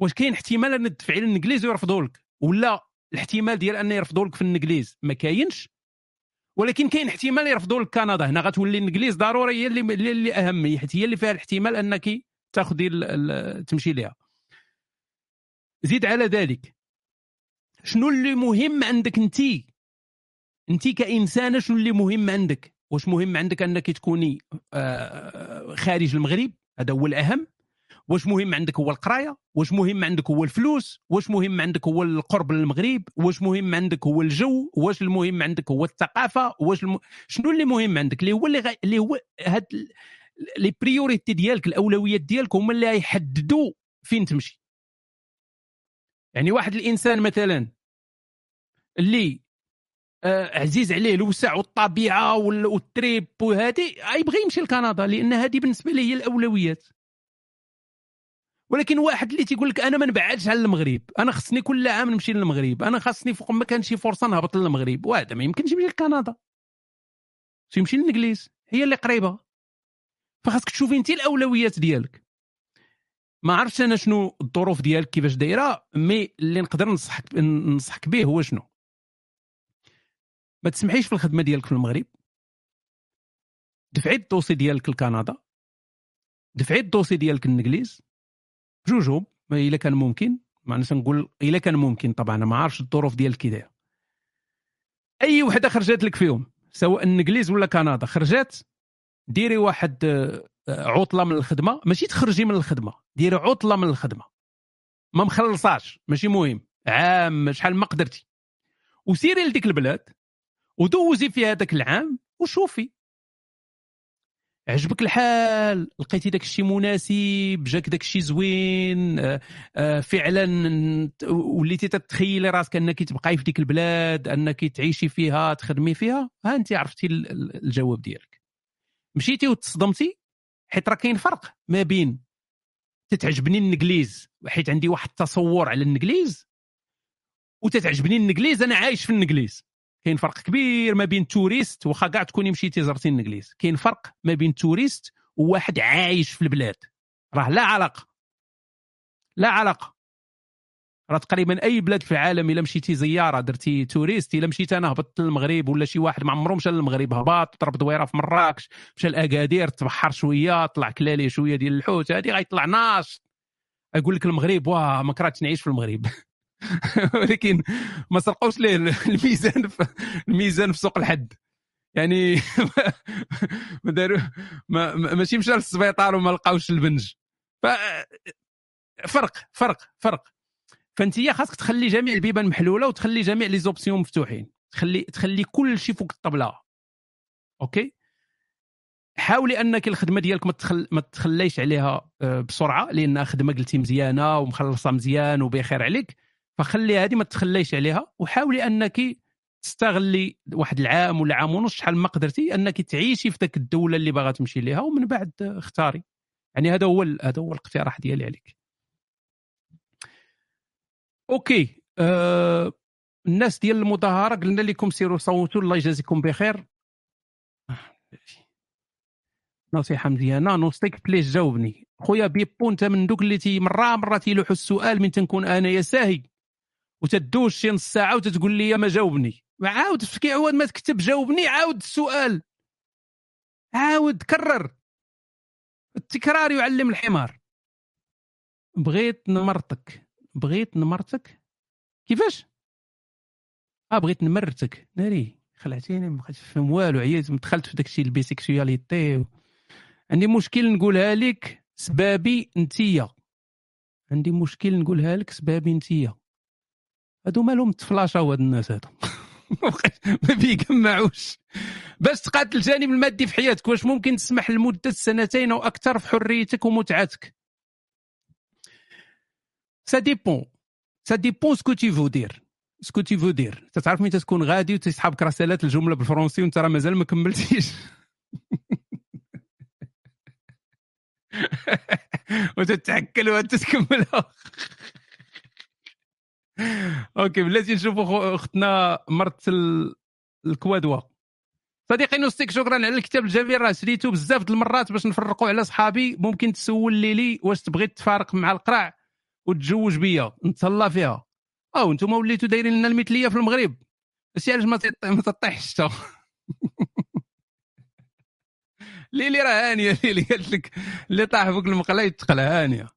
واش كاين احتمال ان تدفعي للإنجليز ويرفضوا لك ولا الاحتمال ديال أن يرفضوا لك في الإنجليز ما كاينش؟ ولكن كاين احتمال يرفضوا لك كندا. هنا غتولي الإنجليز ضروري هي اللي اللي أهم. حيت هي اللي فيها الاحتمال أنك تاخذي تمشي ليها. زيد على ذلك شنو اللي مهم عندك أنت؟ أنت كإنسانة شنو اللي مهم عندك؟ واش مهم عندك أنك تكوني آه، خارج المغرب؟ هذا هو الأهم. واش مهم عندك هو القراية؟ واش مهم عندك هو الفلوس؟ واش مهم عندك هو القرب للمغرب؟ واش مهم عندك هو الجو؟ واش المهم عندك هو الثقافة؟ واش الم... شنو اللي مهم عندك؟ اللي هو اللي, غ... اللي هو هاد les priorités ديالك الأولويات ديالك هما اللي يحددوا فين تمشي. يعني واحد الإنسان مثلا اللي عزيز عليه الوسع والطبيعة وال- والتريب وهذه يبغي يمشي لكندا لأن هذه بالنسبة ليه هي الأولويات. ولكن واحد اللي تيقول لك أنا ما نبعدش على المغرب. أنا خصني كل عام نمشي للمغرب. أنا خاصني فوق ما كان شي فرصة نهبط للمغرب. وهذا ما يمكنش يمشي لكندا. خصو يمشي للإنجليز. هي اللي قريبة. فخاصك تشوفي انت الأولويات ديالك. ما عرفتش أنا شنو الظروف ديالك كيفاش دايرة مي اللي نقدر ننصحك ننصحك به هو شنو. ما تسمحيش في الخدمة ديالك في المغرب؟ دفعي الدوسي ديالك لكندا. دفعي الدوسي ديالك للإنجليز. بجوجهم إلا كان ممكن. ما نقول إلا كان ممكن طبعا ما عارفش الظروف ديالك كي أي وحدة خرجت لك فيهم؟ سواء الانجليز ولا كندا. خرجت ديري واحد آه، عطلة من الخدمة. ماشي تخرجي من الخدمة ديري عطلة من الخدمة. ما مخلصاش ماشي مهم. عام شحال ما قدرتي. وسيري لديك البلاد. ودوزي في هذاك العام وشوفي. عجبك الحال لقيتي داك الشيء مناسب جاك داك الشيء زوين آه، آه، فعلا وليتي تتخيلي راسك أنك تبقاي في ديك البلاد أنك تعيشي فيها تخدمي فيها ها أنت عرفتي ال- ال- الجواب ديالك. مشيتي وتصدمتي حيت راه كاين فرق ما بين تتعجبني الإنجليز حيت عندي واحد التصور على الإنجليز وتتعجبني الإنجليز أنا عايش في الإنجليز. كاين فرق كبير ما بين touriste واخا كاع تكوني مشيتي زرتي الإنجليز. كاين فرق ما بين touriste وواحد عايش في البلاد. راه لا علاقة. لا علاقة. راه تقريبا أي بلاد في العالم إلا مشيتي زيارة درتي توريست إلا مشيت أنا هبطت للمغرب ولا شي واحد ما عمره مشى للمغرب هبط ضرب دويرة في مراكش مشى لأكادير تبحر شوية طلع كلالي شوية ديال الحوت هذه غيطلع ناشط. يقول لك المغرب واه ما كرهتش نعيش في المغرب. ولكن ما سرقوش ليه الميزان في الميزان في سوق الحد. يعني ما داروا ما ما- ماشي مشى للسبيطار وما لقاوش البنج. ف فرق فرق فرق. فانت خاصك تخلي جميع البيبان محلولة وتخلي جميع les options مفتوحين. تخلي تخلي كل شيء فوق الطبلة. OK؟ حاولي أنك الخدمة ديالك ما تخل... ما تخليش عليها آه، بسرعة لانها خدمه قلتي مزيانة ومخلصة مزيان وبخير عليك. فخلي هذه ما تخليش عليها وحاولي أنك تستغلي واحد العام ولا عام ونص شحال ما قدرتي أنك تعيشي في ذاك الدولة اللي باغا تمشي ليها ومن بعد اختاري. يعني هذا هو هذا هو الاقتراح ديالي عليك. OK آه الناس ديال المظاهرة قلنا لكم سيروا صوتوا الله يجازيكم بخير. نصيحة مزيانة نوصيك بليش جاوبني. خويا بيبو أنت من دوك اللي تي مرة مرة تيلوحوا السؤال من تنكون أنا يا ساهي. وتدوز شي نص ساعة وتتقول لي ما جاوبني. عاود فكي عاود ما تكتب جاوبني عاود السؤال. عاود كرر التكرار يعلم الحمار. بغيت نمرتك. بغيت نمرتك؟ كيفاش؟ آه بغيت نمرتك. ناري خلعتيني ما بقيتش نفهم والو. عييت دخلت في داكشي ال bisexualité عندي مشكل نقولها لك سبابي انتيا عندي مشكل نقولها لك سبابي انتيا هادو مالهم تفلاشاو هاد الناس هادو. ما بيجمعوش. باش تقاتل الجانب المادي في حياتك واش ممكن تسمح لمدة سنتين أو أكثر في حريتك ومتعتك؟ ça dépend ça dépend ce que tu veux dire ce que tu veux dire تتعرف مين تكون غادي وتسحبك رسالات الجملة بالفرنسي وانت راه مازال ما كملتيش. وتتعكل وتتكملها أوكي بلاتي نشوفوا أختنا مرت ال- الكوادوه صديقي نوستيك شكرا على الكتاب الجميل. راه شريته بزاف د المرات باش نفرقوا على صحابي. ممكن تسول لي واش تبغي تفارق مع القرع وتتزوج بيا. نتهلا فيها. أو أنتم وليتوا دايرين لنا المثلية في المغرب. بس علاش ما تط- ما تطيحش حتى ليلي راه هانية ليلي قالت لك اللي طاح فوق المقله يتقل هانية.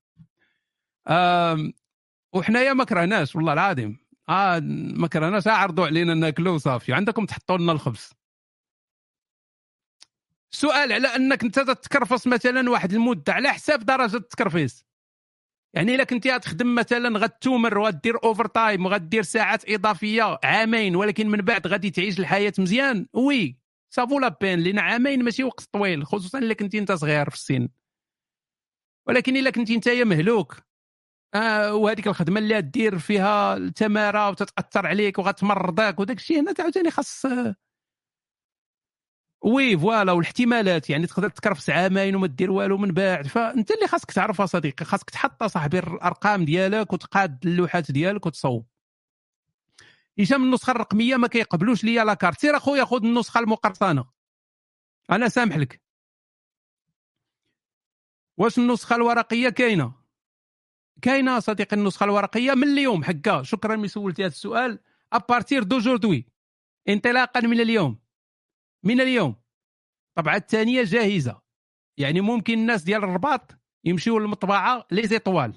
وحنايا ما كرهناش والله العظيم. آه ما كرهناش عرضوا علينا ناكلوا وصافي عندكم تحطوا لنا الخبز. سؤال على إنك أنت تتكرفص مثلا واحد المدة على حساب درجة التكرفيس يعني إلا كنتي غتخدم مثلا غتومر وغدير en overtime وغدير ساعات إضافية عامين ولكن من بعد غادي تعيش الحياة مزيان. oui ça vaut la peine لأن عامين ماشي وقت طويل خصوصا إلا كنتي أنت صغير في السن. ولكن إلا كنتي أنت مهلوك. آه وهذيك الخدمة اللي دير فيها التمارة وتتأثر عليك وغتمرضك وداك الشيء هنا عاوتاني خاص آه، oui voilà والاحتمالات يعني تقدر تكرفس عامين وما دير والو من بعد. فأنت اللي خاصك تعرف صديقي خاصك تحط صاحبي الأرقام ديالك وتقاد اللوحات ديالك وتصوب هشام النسخة الرقمية ما كيقبلوش ليا la carte سير أخويا خذ النسخة المقرصنة. أنا سامح لك. واش النسخة الورقية كاينة؟ كاينة صديقي النسخة الورقية من اليوم حكا شكرا من سولتي هذا السؤال. à partir d'aujourd'hui انطلاقا من اليوم. من اليوم. الطبعه الثانية جاهزة. يعني ممكن الناس ديال الرباط يمشيو للمطبعة Les Étoiles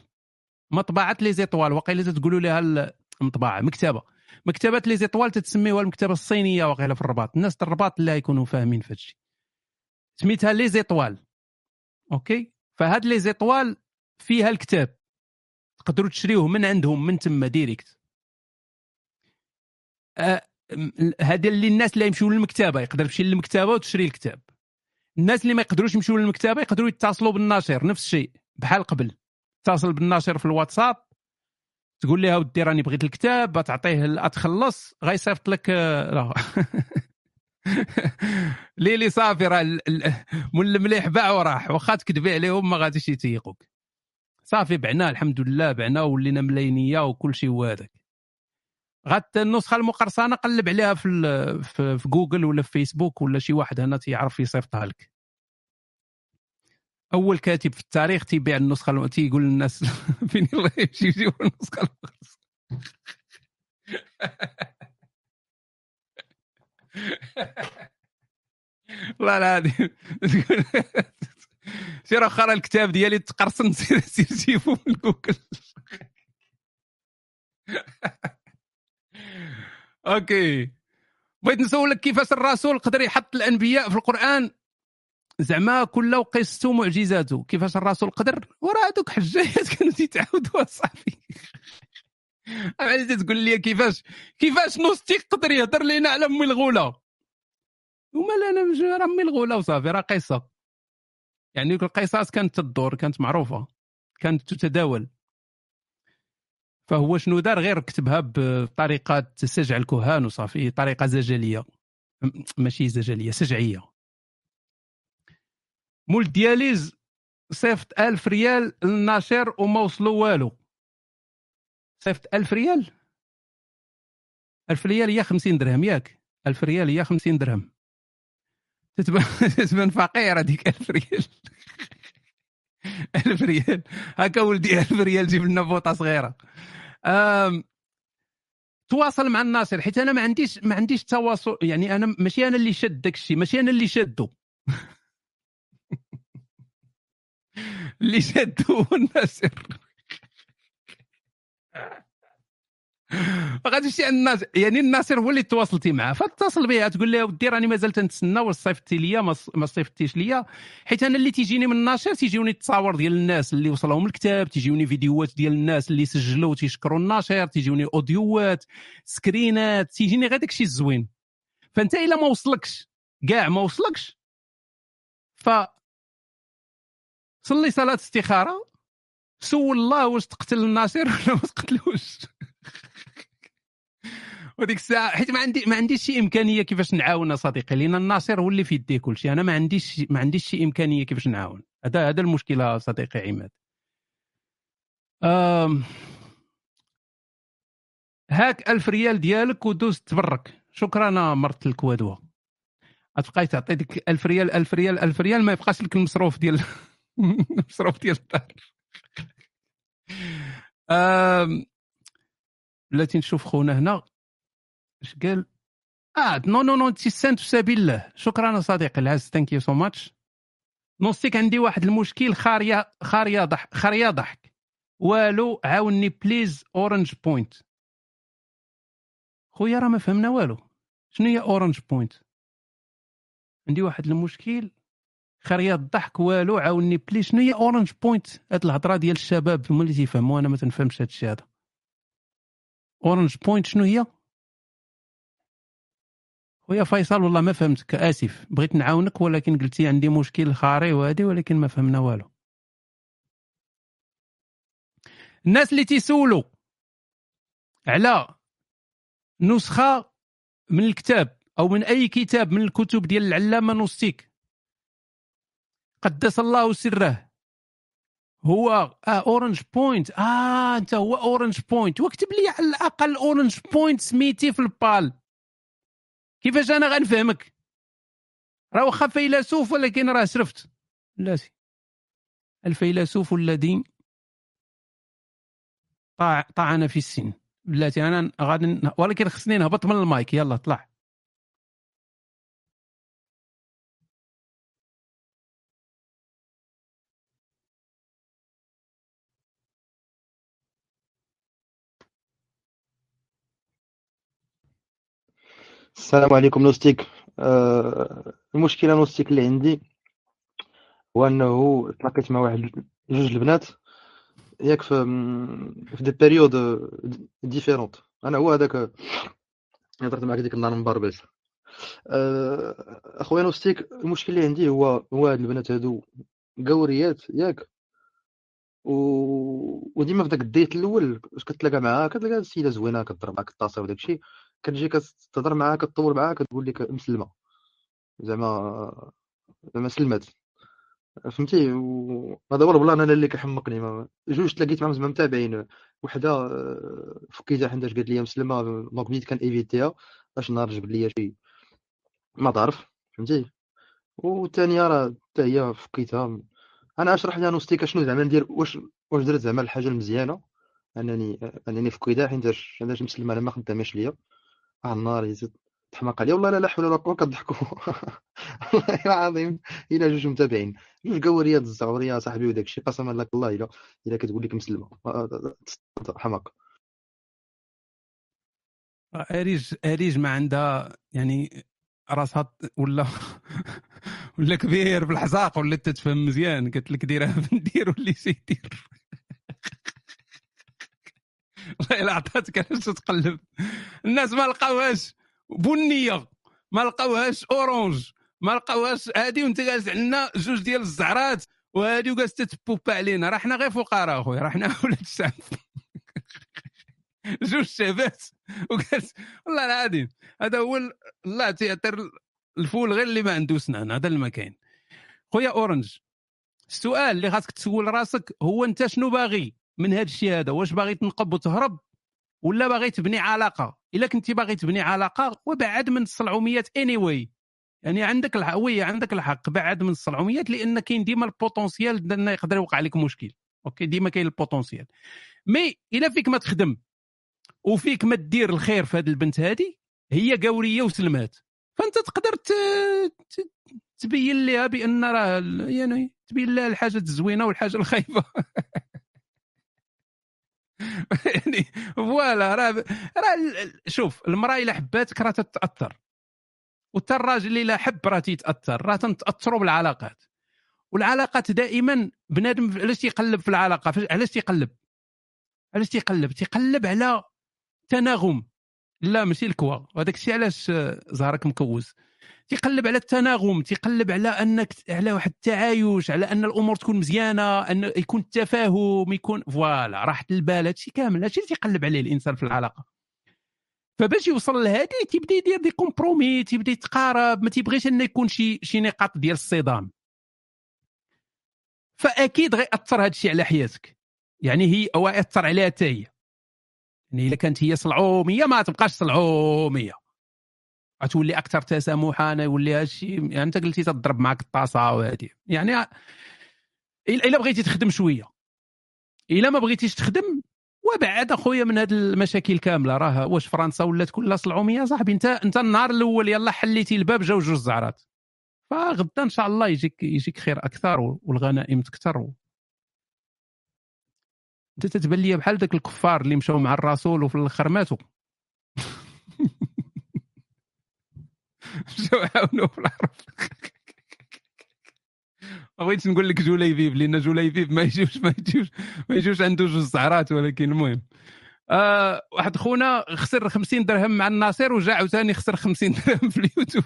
مطبعة Les Étoiles وقيله تقولوا لها المطبعة مكتبة. مكتبة Les Étoiles تتسميوها المكتبة الصينية وقيله في الرباط. الناس ديال الرباط لا يكونوا فاهمين في هادشي. سميتها Les Étoiles OK؟ فهاد Les Étoiles فيها الكتاب. تقدروا تشريوه من عندهم من تما direct. هذا اللي الناس اللي يمشيو للمكتبه يقدر يمشي للمكتبه وتشري الكتاب. الناس اللي ما يقدروش يمشيو للمكتبه يقدروا يتصلوا بالناشر نفس الشيء بحال قبل. اتصل بالناشر في الواتساب تقول لها ودي راني بغيت الكتاب تعطيه تخلص غيصيفط لك لا. ليلي صافي راه المليح باع وراح واخا تكذبي عليهم ما غاديش يتيقوك صافي بعنا الحمد لله بعنا ولينا ملاينية وكل شيء هو هذاك غات النسخة المقرصنة قلب عليها في في, جوجل ولا في فيسبوك ولا شي واحد هنا تيعرف يصيفطها لك. أول كاتب في التاريخ تيبيع النسخة الم- تيقول للناس فين الله يمشي يجيبوا النسخة المقرصنة. لا هذه سير اخر الكتاب ديالي تقرصن سير سير جيبو من جوجل. OK. بغيت نسولك كيفاش الرسول قدر يحط الأنبياء في القرآن؟ زعما كل وقصته معجزاته كيفاش الرسول قدر؟ وراه هذوك حجايات كانوا تيتعاودوا صافي علاش تقول لي كيفاش؟ كيفاش نوستيك قدر يهضر لينا على أمي الغولة؟ وما لا أنا راه أمي الغولة وصافي راه قصه يعني ديك القصص كانت تدور كانت معروفة كانت تتداول. فهو شنو دار؟ غير كتبها بطريقة سجع الكهان وصافي طريقة زجلية. ماشي زجلية سجعية. مول ال dialyse صيفط ألف ريال للناشر وما وصلوا والو. صيفط ألف ريال؟ ألف ريال هي 50 درهم ياك. ألف ريال هي 50 درهم. تتبان فقير هذيك 1000 ريال. 1000 ريال. هكا ولدي 1000 ريال جيب لنا فوطه صغيرة. أم... تواصل مع الناشر حيت أنا ما عنديش ما عنديش تواصل يعني أنا ماشي أنا اللي شاد داك الشيء ماشي أنا اللي شادو اللي شادو هو الناشر غاديش عند الناس يعني الناشر هو اللي تواصلتي معاه فاتصل بها تقول لها ودي راني مازال تنتسنى واش صيفطتي ليا ما صيفطتيش ليا حيت أنا اللي تيجيني من الناشر تيجيوني التصاور ديال الناس اللي وصلهم الكتاب تيجيوني فيديوهات ديال الناس اللي سجلوا تيشكروا الناشر تيجيوني اوديوات سكرينات تيجيني غير داكشي الزوين. فأنت إلا ما وصلكش كاع ما وصلكش ف صلي صلاة استخاره سول الله واش تقتل الناصر ولا ما تقتلوش. وديك الساعة حيت ما عندي ما عنديش شي إمكانية كيفاش نعاون صديقي لأن الناصر هو اللي في يديه كل شيء أنا ما عنديش ما عنديش شي إمكانية كيفاش نعاون. هذا هذا المشكلة صديقي عماد. أم... هاك ألف ريال ديالك ودوز تبرك. شكرا مرت الكوادوه غتبقاي تعطي ديك 1000 ريال 1000 ريال 1000 ريال ما يبقاش لك المصروف ديال المصروف ديال الدار. بلاتي نشوف خونا هنا. اش قال؟ آه no no no انت سانت في سبيل الله. شكرا صديقي العز thank you so much نوصيك عندي واحد المشكل خاريه خاريه ضحك خاريه ضحك. والو عاوني please orange point خويا راه ما فهمنا والو. شنو هي orange point عندي واحد المشكل. خريات الضحك والو عاوني please شنو هي orange point هاد الهضرة ديال الشباب هما اللي تيفهموا أنا ما تنفهمش هاد الشيء هذا. orange point شنو هي؟ خويا فيصل والله ما فهمتك آسف. بغيت نعاونك ولكن قلتي عندي مشكل خاري وهذه ولكن ما فهمنا والو. الناس اللي تيسولوا على نسخة من الكتاب أو من أي كتاب من الكتب ديال العلامة نوستيك. قدس الله سره. هو آه orange point آه أنت هو orange point واكتب لي على الأقل اورنج بوينت سميتي في البال. كيفاش أنا غنفهمك؟ راه واخا فيلسوف ولكن راه شرفت. بلاتي الفيلسوف الذي طعن في السن. بلاتي أنا غادي ولكن خصني نهبط من المايك. يلا طلع السلام عليكم نوستيك. آه، المشكلة نوستيك اللي عندي هو أنه تلاقيت مع واحد جوج البنات ياك في في des périodes différentes. أنا هو هذاك هضرت معاك ديك النهار من باربيس آه، أخويا نوستيك المشكل اللي عندي هو هو هاد البنات هادو قوريات ياك. و... وديما في داك ال date الأول واش كتلاقى معاها كتلقى السيدة زوينة كضرب معاك الطاسة وداك الشيء. كتجي كتهضر معاها كتطور معاها كتقول لك مسلمه زعما زعما سلمات. فهمتي؟ وهذا هو ال plan أنا اللي كيحمقني ما... جوج تلاقيت معاهم زعما متابعين. وحدة آه، فكيتها حيتاش قالت لي مسلمة. donc بديت كان évité يها باش نهار جبد لي شي. ما تعرف. فهمتي؟ والثانيه راه حتى هي فكيتها. أنا أشرح لها نوستيكا شنو زعما ندير واش واش درت زعما الحاجة المزيانة. أنني أنني فكيتها. حيتاش حيتاش مسلمة؟ أنا ما خداماش ليا. واحد النهار يزيد. تحماق عليا والله لا لا حول ولا قوة كضحكوا والله العظيم الا جوج متابعين. جوج قوريات الزعوريه صاحبي وداك الشيء. قسما لك الله الا الا كتقول لك مسلمة. حماق. أريج أريج ما عندها يعني راسها ولا ولا كبير بالحزاق ولا تتفهم مزيان. قالت لك ديرها بندير واللي سيدير والله الا عطاتك علاش تتقلب الناس ما لقاوهاش بنية ما لقاوهاش orange ما لقاوهاش هادي وأنت جالس عندنا جوج ديال الزعرات وهادي وجالس تتبوبا علينا. راه حنا غير فقراء أخويا راه حنا ولاد الشعب. جوج شابات وجالس. والله العظيم هذا هو ال- الله تيعطي الفول غير اللي ما عنده سنان هذا اللي ما كاين. خويا orange السؤال اللي خاصك تسول راسك هو أنت شنو باغي؟ من هذا الشيء هذا؟ واش باغي تنقب وتهرب؟ ولا باغي تبني علاقة؟ إلا كنتي باغي تبني علاقة وبعد من الصلعوميات اني anyway. يعني عندك الحق oui عندك الحق بعد من الصلعوميات لأن كاين ديما ال potentiel انه يقدر يوقع لك مشكل. okay؟ ديما كاين ال potentiel mais إلا فيك ما تخدم وفيك ما دير الخير في هذه البنت هذه هي قورية وسلمات. فأنت تقدر ت... ت... تبين لها بأن راه يعني تبين لها الحاجة الزوينة والحاجة الخايبة. يعني فوالا راه راه شوف المرأة إلا حباتك راه تتأثر. وتا الراجل إلا حب راه تيتأثر راه تنتأثروا بالعلاقات. والعلاقات دائما بنادم علاش تيقلب في العلاقة؟ علاش تيقلب؟ علاش تيقلب؟ تيقلب على تناغم. لا ماشي الكوا وهذاك الشيء علاش آه، زهرك مكوز؟ تيقلب على التناغم تيقلب على أنك على واحد التعايش على أن الأمور تكون مزيانة أن يكون التفاهم يكون voilà راحه البال هادشي كامل هادشي اللي تيقلب عليه الإنسان في العلاقة. فباش يوصل لهادي تيبدأ يدير des compromis تيبدأ يتقارب ما تيبغيش أنه يكون شي شي نقاط ديال الصدام. فأكيد غيأثر هادشي على حياتك. يعني هي أو يأثر عليها حتى هي. يعني إلا كانت هي صلعومية ما تبقاش صلعومية. غتولي أكثر تسامحا يولي هادشي يعني أنت قلتي تضرب معك الطاسة وهذه يعني إلا بغيتي تخدم شوية. إلا ما بغيتيش تخدم وبعد أخويا من هاد المشاكل كاملة راه واش فرنسا ولات كلها صلعوميه صاحبي أنت أنت النهار الأول يلا حليتي الباب جاو جوج زعرات. فغدا إن شاء الله يجيك يجيك خير أكثر والغنائم تكثر. أنت تتبان لي بحال ذاك الكفار اللي مشاو مع الرسول وفي الآخر ماتوا مشاو عاونوا في الحرب ما بغيتش نقول لك جوليبيب لأن جوليبيب ما يجوش ما يجوش ما يجوش عنده جوج زعرات ولكن المهم. آه واحد خونا خسر 50 درهم مع الناصر وجا عاوتاني خسر 50 درهم في اليوتيوب.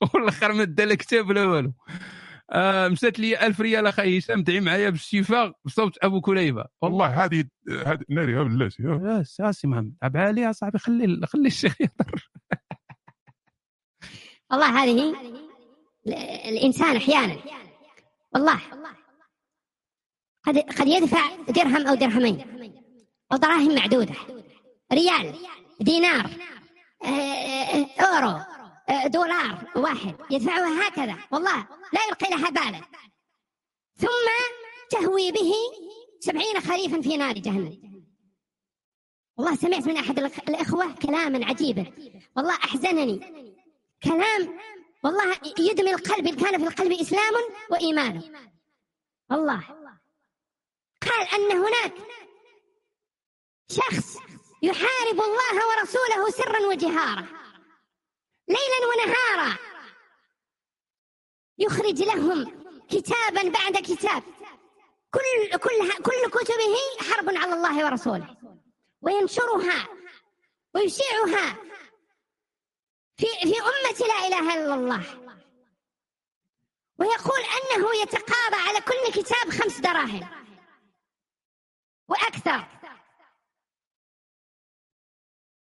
والآخر ما دا لا كتاب لا والو. آه مشات لي 1000 ريال أخي هشام دعي معايا بالشفاء بصوت أبو كليبة. والله هذه هذه ناري يا بلاتي يا. لا ساسي محمد عب علي يا صاحبي خلي خلي الشيخ يهضر. والله هذه ال- الإنسان أحيانا والله قد قد يدفع درهم أو درهمين أو دراهم معدودة. ريال دينار آه، آه، آه، دولار واحد يدفعها هكذا. والله لا يلقي لها بالا ثم تهوي به سبعين خريفا في نار جهنم. والله سمعت من أحد الإخوة كلاما عجيبا. والله أحزنني. كلام والله يدمي القلب إن كان في القلب إسلام وإيمان. والله. قال أن هناك شخص يحارب الله ورسوله سرا وجهارا. ليلا ونهارا. يخرج لهم كتابا بعد كتاب. كل كل كل كتبه حرب على الله ورسوله. وينشرها ويشيعها في في أمة لا إله إلا الله. ويقول أنه يتقاضى على كل كتاب خمس دراهم. وأكثر.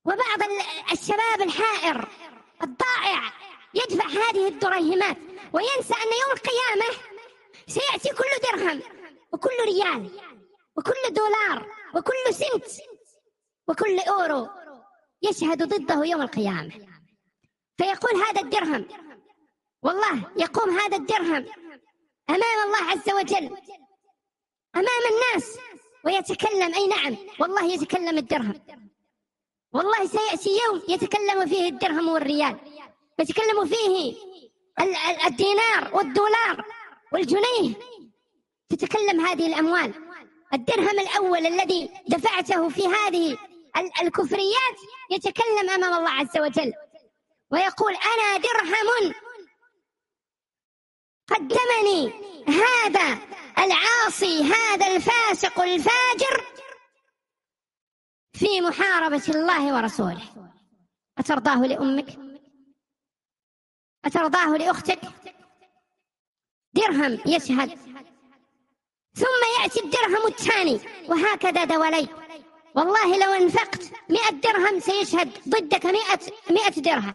وبعض ال- الشباب الحائر الضائع يدفع هذه الدريهمات وينسى أن يوم القيامة سيأتي كل درهم وكل ريال وكل دولار وكل سنت وكل أورو يشهد ضده يوم القيامة. فيقول هذا الدرهم والله يقوم هذا الدرهم أمام الله عز وجل أمام الناس ويتكلم أي نعم والله يتكلم الدرهم. والله سيأتي يوم يتكلم فيه الدرهم والريال. يتكلم فيه ال- ال- الدينار والدولار والجنيه. تتكلم هذه الأموال. الدرهم الأول الذي دفعته في هذه ال- الكفريات يتكلم أمام الله عز وجل. ويقول أنا درهم قدمني هذا العاصي هذا الفاسق الفاجر في محاربة الله ورسوله. أترضاه لأمك؟ أترضاه لأختك؟ درهم يشهد. ثم يأتي الدرهم الثاني وهكذا دواليك. والله لو أنفقت مئة درهم سيشهد ضدك مئة, مئة درهم.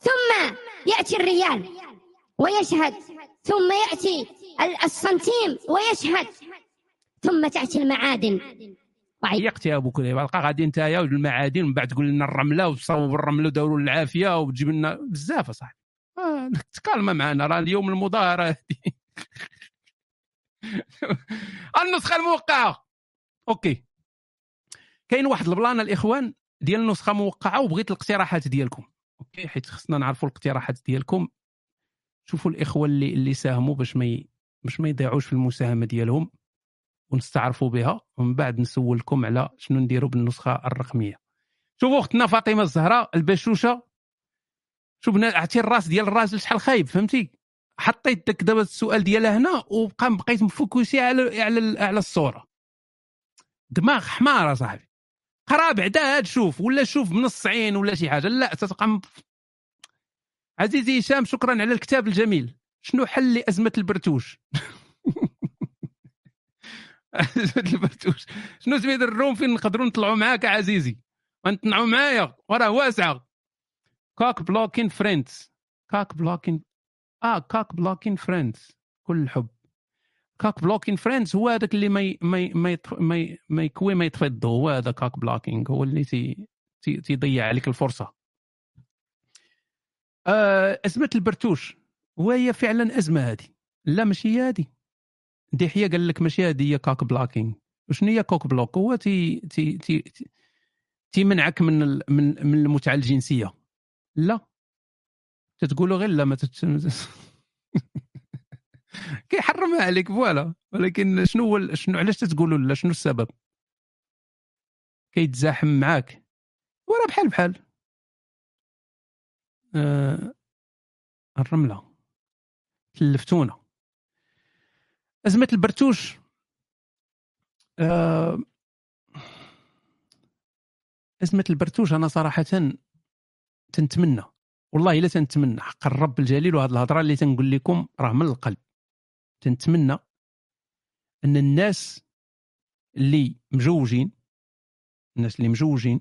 ثم يأتي الريال ويشهد. ثم يأتي ال- السنتيم ويشهد. ثم تأتي المعادن. وعي- يقتي أبو كليب. بقى غادي نتايا والمعادن من بعد تقول لنا الرملة وصاوب الرمله وداروا العافيه وتجيب لنا بزاف أصاحبي. آه، تكالما معنا راه اليوم المظاهره هذه النسخة الموقعة. okay. كاين واحد ال plan الإخوان ديال النسخة موقعة وبغيت الاقتراحات ديالكم. okay حيت خصنا نعرفوا الاقتراحات ديالكم. شوفوا الإخوة اللي اللي ساهموا باش ما. باش ما يضيعوش في المساهمة ديالهم. ونستعرفوا بها ومن بعد نسولكم على شنو نديروا بالنسخة الرقمية. شوفوا أختنا فاطمة الزهراء البشوشة. شوف بنا- عرفتي الراس ديال الراجل شحال خايب فهمتي؟ حطيت داك دابا السؤال ديالها هنا وبقى بقيت مفوكسي على على على الصورة. دماغ حمار صاحبي. قرا بعدا هاد شوف ولا شوف بنص عين ولا شي حاجة. لا تتبقى عزيزي هشام شكرا على الكتاب الجميل. شنو حل لأزمة البرتوش ازمه البرتوش؟ شنو سميت الروم فين نقدروا نطلعوا معاك عزيزي؟ ونطلعوا معايا وراه واسعه cock blocking friends cock blocking آه cock blocking friends كل الحب cock blocking friends هو هذاك اللي ما. ما. ما. ما, يكوي ما يطفي هو هذا cock blocking هو اللي تي... تي... تيضيع عليك الفرصة. آه أزمة البرتوش. وهي فعلا أزمة هذه. لا ماشي هذه. دحية قال لك ماشي هذه هي cock blocking وشنو هي cock block هو تي تي تي تي- تيمنعك من. من من المتعة الجنسية. لا. تتقولوا غير لا ما تت... كيحرمها عليك فوالا. ولكن شنو هو شنو علاش تتقولوا لا؟ شنو السبب؟ كيتزاحم معاك. وراه بحال بحال. آه الرملة. تلفتونا. أزمة البرتوش. آه أزمة البرتوش أنا صراحة تنتمنى. والله إلا تنتمنى. حق الرب الجليل وهذه الهضرة اللي تنقول لكم راه من القلب. تنتمنى أن الناس اللي مجوجين الناس اللي مجوجين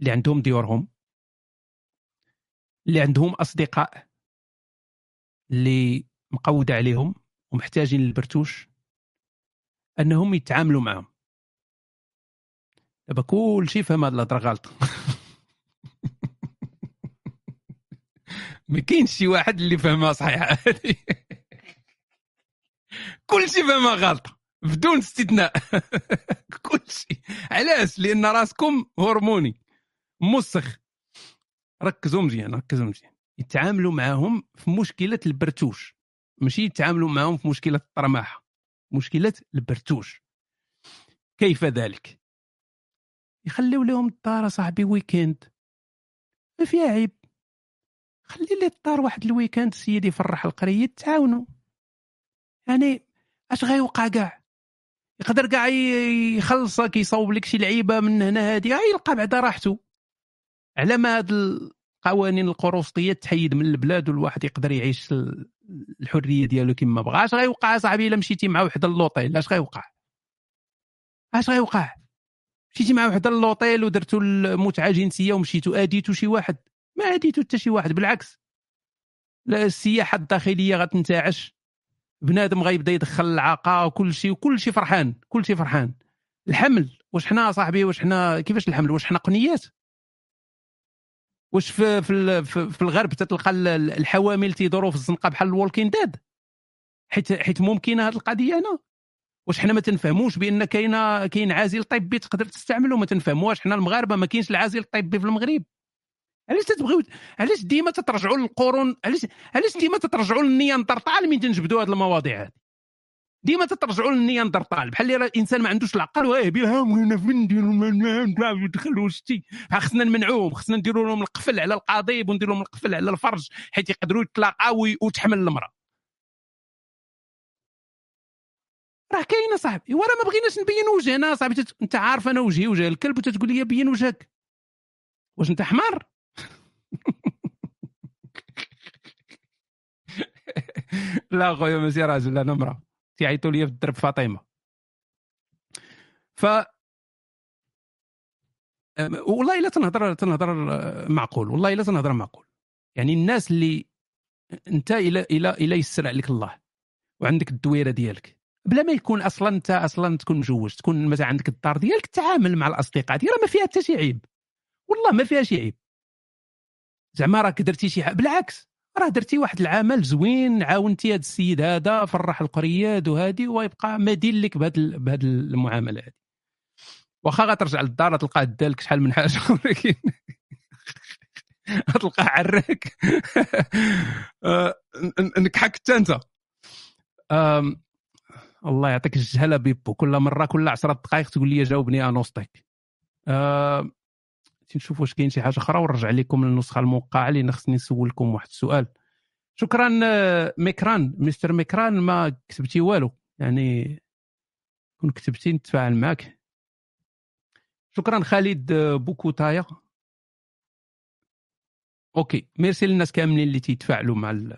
اللي عندهم ديورهم اللي عندهم أصدقاء اللي مقودة عليهم ومحتاجين للبرتوش أنهم يتعاملوا معهم. دابا كل شيء فهم هاد الهضره غلط ما كاينش شي واحد اللي فهمها صحيحة. كل شيء فهمها غلطه بدون استثناء. كل شيء. علاش؟ لأن راسكم هرموني. مسخ. ركزوا مزيان ركزوا مزيان. يتعاملوا معاهم في مشكلة البرتوش. ماشي يتعاملوا معاهم في مشكلة الطرماحة. مشكلة البرتوش. كيف ذلك؟ يخليو لهم الدار صاحبي weekend ما فيها عيب. خلي لي الدار واحد ال weekend السيد يفرح القرية تعاونوا يعني أش غيوقع كاع يقدر كاع يخلصك يصوب لك شي لعيبة من هنا هادي. يلقى بعدا راحته. على ما هاد القوانين القروسطية تحيد من البلاد والواحد يقدر يعيش الحرية ديالو كما بغا. اش غيوقع صاحبي إلا مشيتي مع وحدة اللوطيل اش غيوقع؟ اش غيوقع؟ مشيتي مع وحدة اللوطيل ودرتو المتعه جنسية ومشيتو أديتو شي واحد؟ ما أديتو حتى شي واحد بالعكس. لا السياحة الداخلية غتنتعش. بنادم غيبدا يدخل العاقه وكل شيء وكل شيء فرحان كل شيء فرحان. الحمل واش حنا صاحبي واش حنا كيفاش الحمل؟ واش حنا قنيات؟ واش في في, في, الغرب تتلقى ال- ال- الحوامل تيدوروا في الزنقة بحال ال walking dead حيت حيت ممكنة هذه القضية هنا. واش حنا ما تنفهموش بأن كاينة كاين عازل طبي تقدر تستعمله ما تنفهموش حنا المغاربة ما كاينش العازل الطبي في المغرب. علاش تتبغيو علاش ديما تترجعوا للقرون علاش علاش ديما تترجعوا للنياندرتال من تنجبدوا هذه المواضيع هذه ديما تترجعوا للنياندرتال بحال اللي الإنسان ما عندوش العقل؟ واه بها نديروا ما- يدخلوا شتي خصنا نمنعوهم خصنا نديروا لهم القفل على القضيب ونديروا لهم القفل على الفرج حيت يقدروا يتلاقاو وتحمل المرأة. راه كاينة صاحبي. وراه ما بغيناش نبين وجهنا صاحبي تت... أنت عارف أنا وجهي وجه الكلب وتتقول لي بين وجهك. واش أنت حمار؟ لا خويا ماشي راجل أنا امرأة. تيعيطوا لي في الدرب فاطمه ف والله الا تنهضر تنهضر آه، معقول والله الا تنهضر معقول. يعني الناس اللي أنت إلى إلى إلى يسر عليك الله وعندك الدويرة ديالك بلا ما يكون أصلا أنت أصلا تكون مجوج تكون مثلا عندك الدار ديالك تعامل مع الأصدقاء ديالك ما فيها حتى شي عيب. والله ما فيها شي عيب. زعما راك درتي شي حاجة بالعكس. راه درتي واحد العمل زوين عاونتي هذا السيد هذا فرح القرياد وهادي ويبقى مدين لك بهذه المعاملة هذه واخا غترجع للدار تلقاه دالك شحال من حاجة. ولكن غتلقاه عراك. آه، نكحك حتى انت. الله يعطيك الجهله بيبو. كل مرة كل 10 دقائق تقول لي جاوبني انوستيك نشوف واش كاين شي حاجة أخرى ونرجع لكم للنسخة الموقعة لأن خصني نسولكم واحد السؤال. شكرا آه، ميكران. مستر ميكران ما كتبتي والو. يعني كون كتبتي نتفاعل معك شكرا خالد آه، بوكوتايا. OK. merci للناس كاملين اللي تيتفاعلوا مع ال...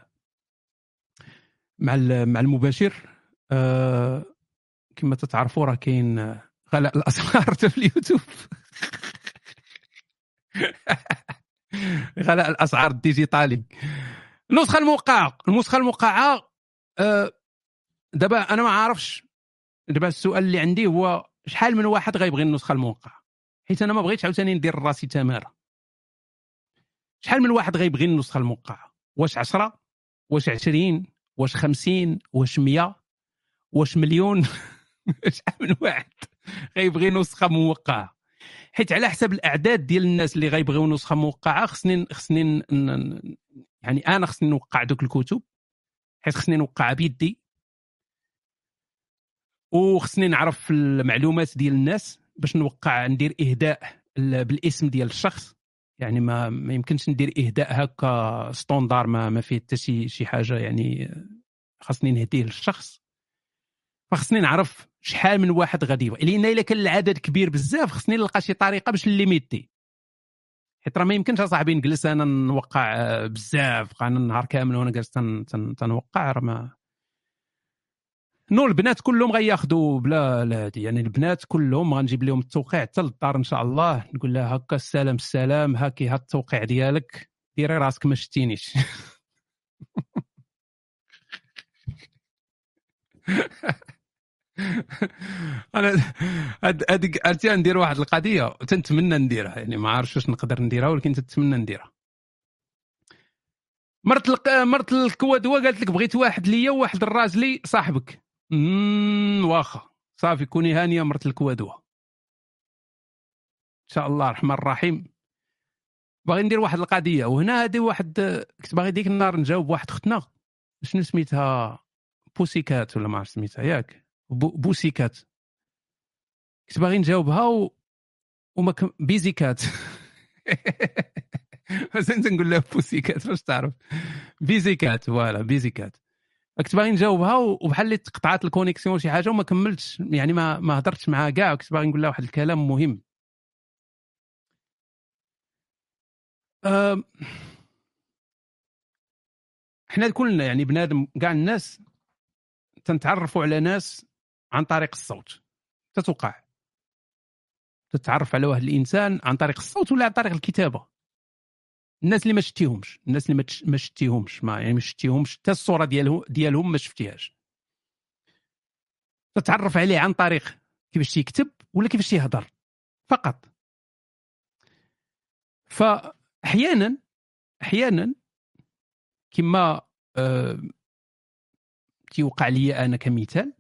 مع ال... مع المباشر. آه... كما تتعرفوا راه كاين آه، غلاء الاسعار في اليوتيوب. غلاء الأسعار الديجيتالي. النسخة الموقعة النسخة الموقعة آه، دابا أنا ما عارفش. دابا السؤال اللي عندي هو شحال من واحد غيبغي النسخة الموقعة؟ حيت أنا ما بغيتش عاوتاني ندير راسي تمارة. شحال من واحد غيبغي النسخة الموقعة؟ واش 10 واش 20 واش 50 واش 100 واش مليون؟ شحال من واحد غيبغي نسخة موقعة؟ حيت على حسب الأعداد ديال الناس اللي غيبغيو نسخة موقعة خصني خصني يعني أنا خصني نوقع دوك الكتب حيت خصني نوقعها بيدي. وخصني نعرف المعلومات ديال الناس باش نوقع ندير إهداء ال- بالاسم ديال الشخص. يعني ما ما يمكنش ندير إهداء هكا ستوندار ما ما فيه حتى شي شي حاجة يعني خاصني نهديه للشخص. فخصني نعرف شحال من واحد غادي لأن إلا كان العدد كبير بزاف خصني نلقى شي طريقة باش ن limiter. حيت راه ما يمكنش أصاحبي نجلس أنا نوقع آه، بزاف أنا النهار كامل وأنا جالس تن- تن- تنوقع راه ما نو البنات كلهم غياخذوا بلا لا هادي. يعني البنات كلهم غنجيب لهم التوقيع حتى للدار إن شاء الله. نقول لها هكا السلام السلام هاكي ها التوقيع ديالك. ديري راسك ما شتينيش. أنا هاد عرفتي ندير واحد القضية تنتمنى نديرها يعني ما عارفش واش نقدر نديرها ولكن تنتمنى نديرها. مرت الق... مرت الكوادوه قالت لك بغيت واحد ليا وواحد الراجلي صاحبك. امم واخا. صافي كوني هانية مرت الكوادوه إن شاء الله الرحمن الرحيم. باغي ندير واحد القضية وهنا هذه واحد كنت باغي ديك النهار نجاوب واحد اختنا شنو سميتها؟ بوسيكات ولا ما عرفت سميتها ياك. بوسيكات. كنت باغي نجاوبها و... وما كم... بيزيكات. انت نقول لها بوسيكات باش تعرف؟ بيزيكات voilà بيزيكات. كنت باغي نجاوبها وبحال اللي تقطعات ال connexion شي حاجة وما كملتش يعني ما ما هضرتش معاها كاع كنت باغي نقول لها واحد الكلام مهم. آم، حنا كلنا يعني بنادم كاع الناس تنتعرفوا على ناس عن طريق الصوت. تتوقع تتعرف على واحد الإنسان عن طريق الصوت ولا عن طريق الكتابة؟ الناس اللي ما شتيهمش الناس اللي ما تش- ما يعني ما شتيهمش حتى الصورة ديالهم ديالهم ما شفتيهاش. تتعرف عليه عن طريق كيفاش تيكتب ولا كيفاش تيهضر فقط. فاحيانا أحيانا كما آه، تيوقع لي أنا كمثال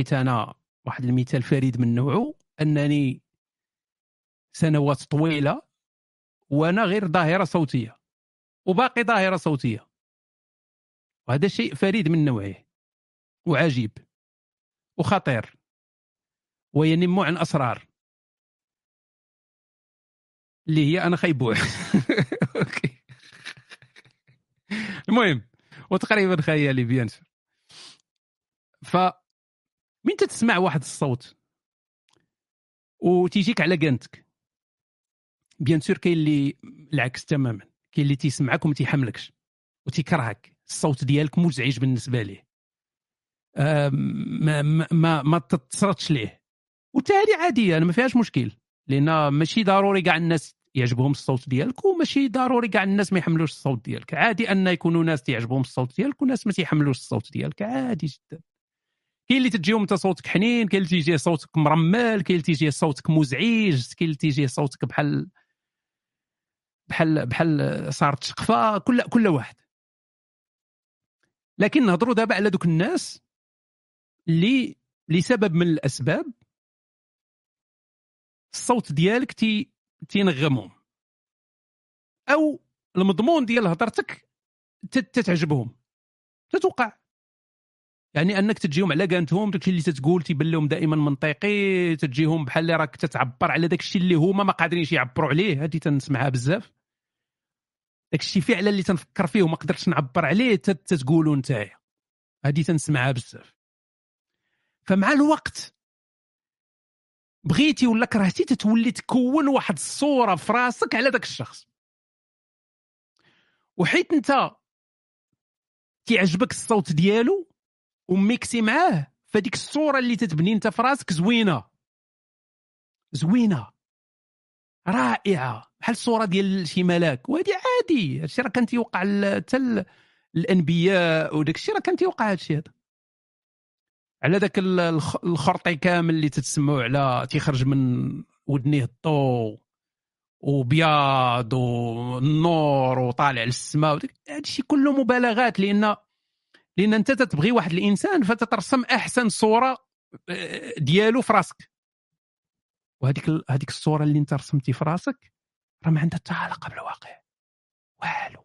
حيت أنا واحد المثال فريد من نوعه أنني سنوات طويلة وأنا غير ظاهرة صوتية وباقي ظاهرة صوتية. وهذا شيء فريد من نوعه وعجيب وخطير وينم عن أسرار. اللي هي أنا خيبوع. OK. المهم وتقريبا خيالي bien sûr من تسمع واحد الصوت؟ وتيجيك على قنتك. bien sûr كاين اللي العكس تماما. كاين اللي تيسمعك وما تيحملكش. وتيكرهك. الصوت ديالك مزعج بالنسبة ليه. ما ما, ما تتصرتش ليه. وتالي عاديه أنا ما فيهاش مشكل. لأن ماشي ضروري كاع الناس يعجبهم الصوت ديالك وماشي ضروري كاع الناس ما يحملوش الصوت ديالك. عادي أن يكونوا ناس تيعجبهم الصوت ديالك وناس ما تيحملوش الصوت ديالك. عادي جدا. كاين اللي تجيهم انت صوتك حنين كاين اللي تيجي صوتك مرمل كاين اللي تيجي صوتك مزعج كاين اللي تيجي صوتك بحال بحال بحال صارت شقفه كل كل واحد. لكن نهضروا دابا على دوك الناس اللي لسبب من الأسباب الصوت ديالك تي تينغمهم. أو المضمون ديال هضرتك تت- تتعجبهم. تتوقع يعني أنك تجيهم على قانتهم داكشي اللي تتقول تيبان لهم دائما منطقي تجيهم بحال اللي راك تتعبر على داكشي اللي هما ما قادرينش يعبروا عليه هذه تنسمعها بزاف. داكشي فعلا اللي تنفكر فيه وما قدرتش نعبر عليه تت- تتقولوا نتايا. هذه تنسمعها بزاف. فمع الوقت بغيتي ولا كرهتي تتولي تكون واحد الصورة في راسك على ذاك الشخص. وحيت انت تيعجبك الصوت ديالو وميكسي معاه. فديك الصورة اللي تتبني انت في راسك زوينة. زوينة. رائعة. بحال الصورة ديال شي ملاك. وهذه عادي. هادشي راه كان تيوقع حتى الأنبياء وداك الشيء راه كان تيوقع هادشي هذا. على ذاك ال- الخ- الخرطي كامل اللي تتسمعوا على تيخرج من ودنيه الضوء وبياض والنور وطالع للسماء هذا الشيء كله مبالغات لأن لأن أنت تتبغي واحد الإنسان فتترسم أحسن صورة آه، ديالو في راسك. وهذيك ال- هذيك الصورة اللي أنت رسمتي في راسك راه ما عندها حتى علاقة بالواقع. والو.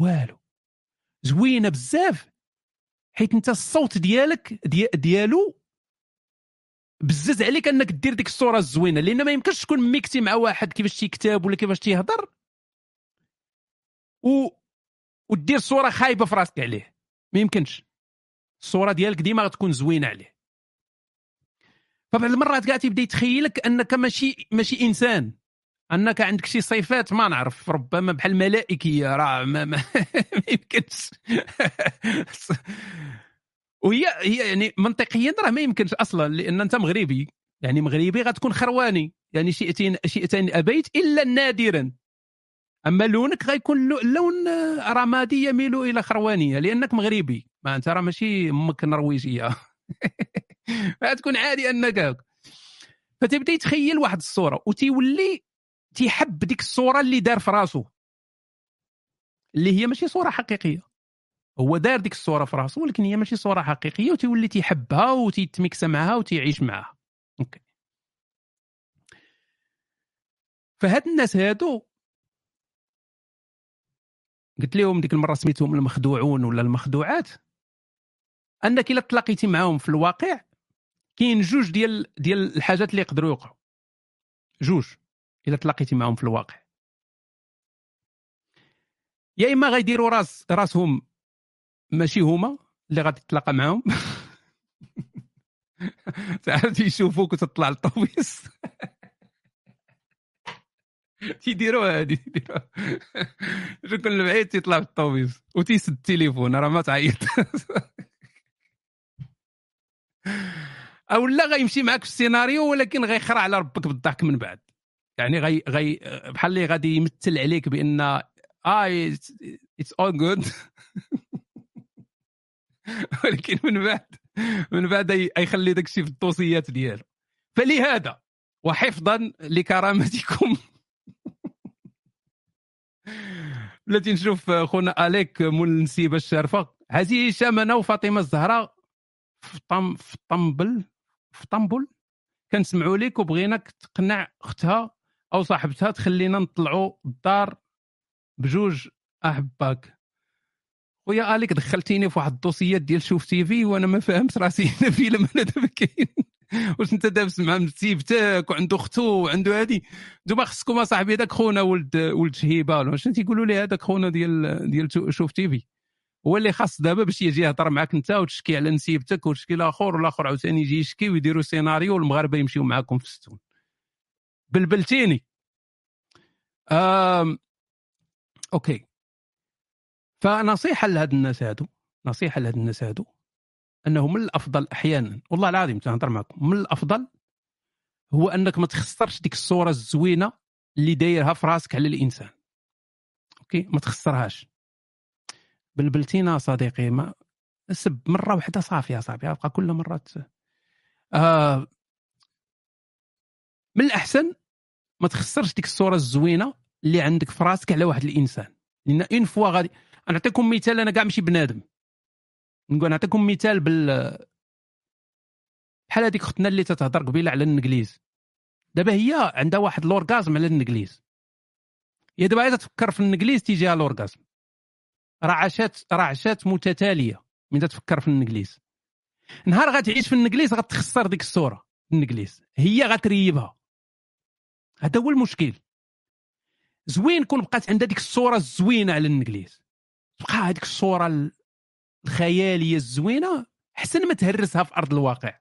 والو. زوينة بزاف. حيت أنت الصوت ديالك دي ديالو بزز عليك أنك دير ديك الصورة الزوينة. لأن ما يمكنش تكون mixé مع واحد كيفاش تيكتب ولا كيفاش تيهضر. و ودير صورة خايبة في راسك عليه. ما يمكنش. الصورة ديالك ديما غتكون زوينة عليه. فبعض المرات كاع تيبدا يتخيلك أنك ماشي ماشي إنسان. أنك عندك شي صفات ما نعرف. ربما بحال الملائكيه راه ما, ما, ما يمكنش. وهي هي يعني منطقيا راه ما يمكنش أصلا لأن أنت مغربي. يعني مغربي غتكون خرواني. يعني شئتين شئتين أبيت إلا نادرا. أما لونك غيكون لو- لون آه، رمادي يميل إلى خروانية لأنك مغربي. ما أنت راه ماشي أمك نرويجية. غتكون عادي أنك. فتبدأ يتخيل واحد الصورة وتيولي تيحب ديك الصورة اللي دار في راسو. اللي هي ماشي صورة حقيقية. هو دار ديك الصورة في راسو ولكن هي ماشي صورة حقيقية وتيولي تيحبها وتيتميكس معها وتيعيش معها. OK. فهاد الناس هادو قلت لهم ديك المرة سميتهم المخدوعون ولا المخدوعات؟ أنك إلا تلاقيتي معاهم في الواقع كاين جوج ديال ديال الحاجات اللي يقدروا يوقعوا. جوج إلا تلاقيتي معاهم في الواقع. يا إما غيديروا راس راسهم ماشي هما اللي غادي تتلاقى معاهم. تعرف يشوفوك وتطلع الطوبيس تيديروها هادي تيديروها كل بعيد تيطلع في الطوبيس وتيسد التليفون راه ما تعيط. أو لا غيمشي معك في السيناريو ولكن غيخرع على ربك بالضحك من بعد. يعني غي غي بحال اللي غادي يمثل عليك بأن آه it's all good ولكن من بعد من بعد يخلي داك الشيء في الدوسيات ديالو. فلهذا وحفظا لكرامتكم. بلاتي نشوف خونا أليك مول النسيبه الشارفه هذه هشام أنا وفاطمة الزهراء. في طم في طنبل في طنبل كنسمعوا لك وبغيناك تقنع أختها أو صاحبتها تخلينا نطلعوا الدار بجوج أحباك. خويا أليك دخلتيني في واحد الدوسيات ديال شوف تي في وأنا ما فاهمش راسي. هنا فيلم أنا دابا كاين. واش انت دابس مع مسيبتك وعنده اختو وعنده هادي؟ نتوما خصكم اصاحبي هذاك خونا ولد ولد شهيبة ولا شنو تيقولوا لي هذاك خونا ديال ديال شوف تي في؟ هو اللي خاص دابا باش يجي يهضر معاك انت وتشكي على نسيبتك وتشكي لاخر والآخر عاوتاني يجي يشكي ويديروا سيناريو والمغاربة يمشيو معاكم في الستون بلبلتيني. آم... OK. فنصيحة لهاد الناس هادو نصيحة لهاد الناس هادو. أنه من الأفضل أحيانا والله العظيم تنهضر معكم من الأفضل هو أنك ما تخسرش ديك الصورة الزوينة اللي دايرها في راسك على الإنسان. OK؟ ما تخسرهاش. بلبلتينا صديقي ما سب مرة واحدة صافي يا صاحبي أبقى كل مره. آه من الأحسن ما تخسرش ديك الصورة الزوينة اللي عندك في راسك على واحد الإنسان. لأن une fois غادي نعطيكم مثال أنا كاع ماشي بنادم. نقول نعطيكم مثال بال بحال هذيك اختنا اللي تتهضر قبيلة على الإنجليز. دابا هي عندها واحد l'orgasme على الإنجليز. هي دابا عايزة تفكر في الإنجليز تيجيها l'orgasme رعشات رعشات متتالية من تفكر في الإنجليز. نهار غتعيش في الإنجليز غتخسر ديك الصورة الإنجليز. هي غتريبها. هذا هو المشكل. زوين كون بقات عندها ديك الصورة الزوينة على الإنجليز. تبقى هذيك الصورة الخياليه الزوينة احسن ما تهرسها في أرض الواقع.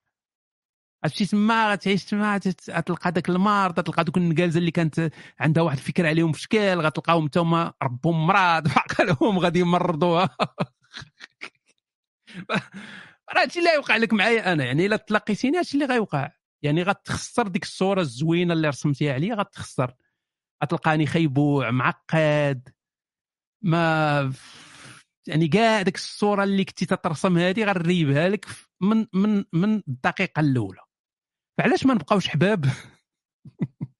عرفتي تما؟ غتعيش تما غتلقى داك المرض غتلقى دوك النقالزه اللي كانت عندها واحد الفكرة عليهم في شكل غتلقاهم حتى هما ربهم مرض باقا لهم غادي يمرضوها. راه هادشي اللي غيوقع لك معايا أنا يعني إلا تلاقيتيني هادشي اللي غيوقع. يعني غتخسر ديك الصورة الزوينة اللي رسمتيها عليا غتخسر. غتلقاني خيبوع معقد. ما يعني كاع ديك الصورة اللي كنتي تترسم هذه غنريبها لك من من من الدقيقة الأولى. فعلاش ما نبقاوش حباب؟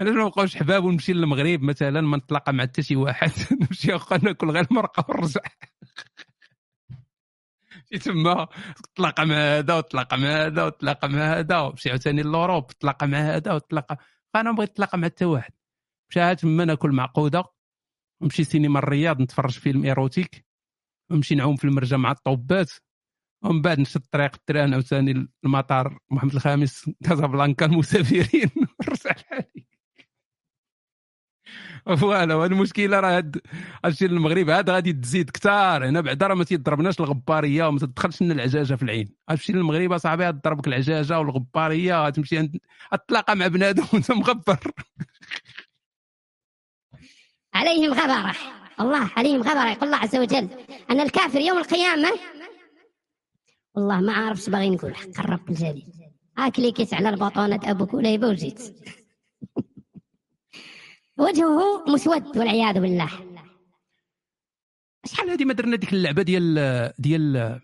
علاش ما نبقاوش حباب ونمشي للمغرب مثلا ما نتلاقى مع حتى شي واحد؟ نمشي ناكل غير المرقة ونرجع شي تما تلاقى مع هذا وتلاقى مع هذا وتلاقى مع هذا ومشي عاوتاني l'Europe تلاقى مع هذا وتلاقى. أنا بغيت نتلاقى مع حتى واحد. مشى تما ناكل معقودة. نمشي سينما الرياض نتفرج فيلم érotique نمشي نعوم في المرجة مع الطوبات ومن بعد نشد طريق ال train عاوتاني المطار محمد الخامس كازابلانكا المسافرين. نرجع لحالي فوالا المشكلة راه هاد هادشي المغرب هاد غادي تزيد كثار هنا بعدا راه ما تيضربناش الغبارية وما تدخلش لنا العجاجة في العين. غتمشي للمغرب أصاحبي غتضربك العجاجة والغبارية غتمشي عند مع بنادم وانت مغبر. عليهم غبرة. الله عليهم غبرة. يقول الله عز وجل أن الكافر يوم القيامة والله ما عارف باغي نقول. حق الرب الجليل كليكيت على البطونة أبو كليبة وجيت. وجهه مسود والعياذ بالله. شحال هذه ما درنا ديك اللعبة ديال ديال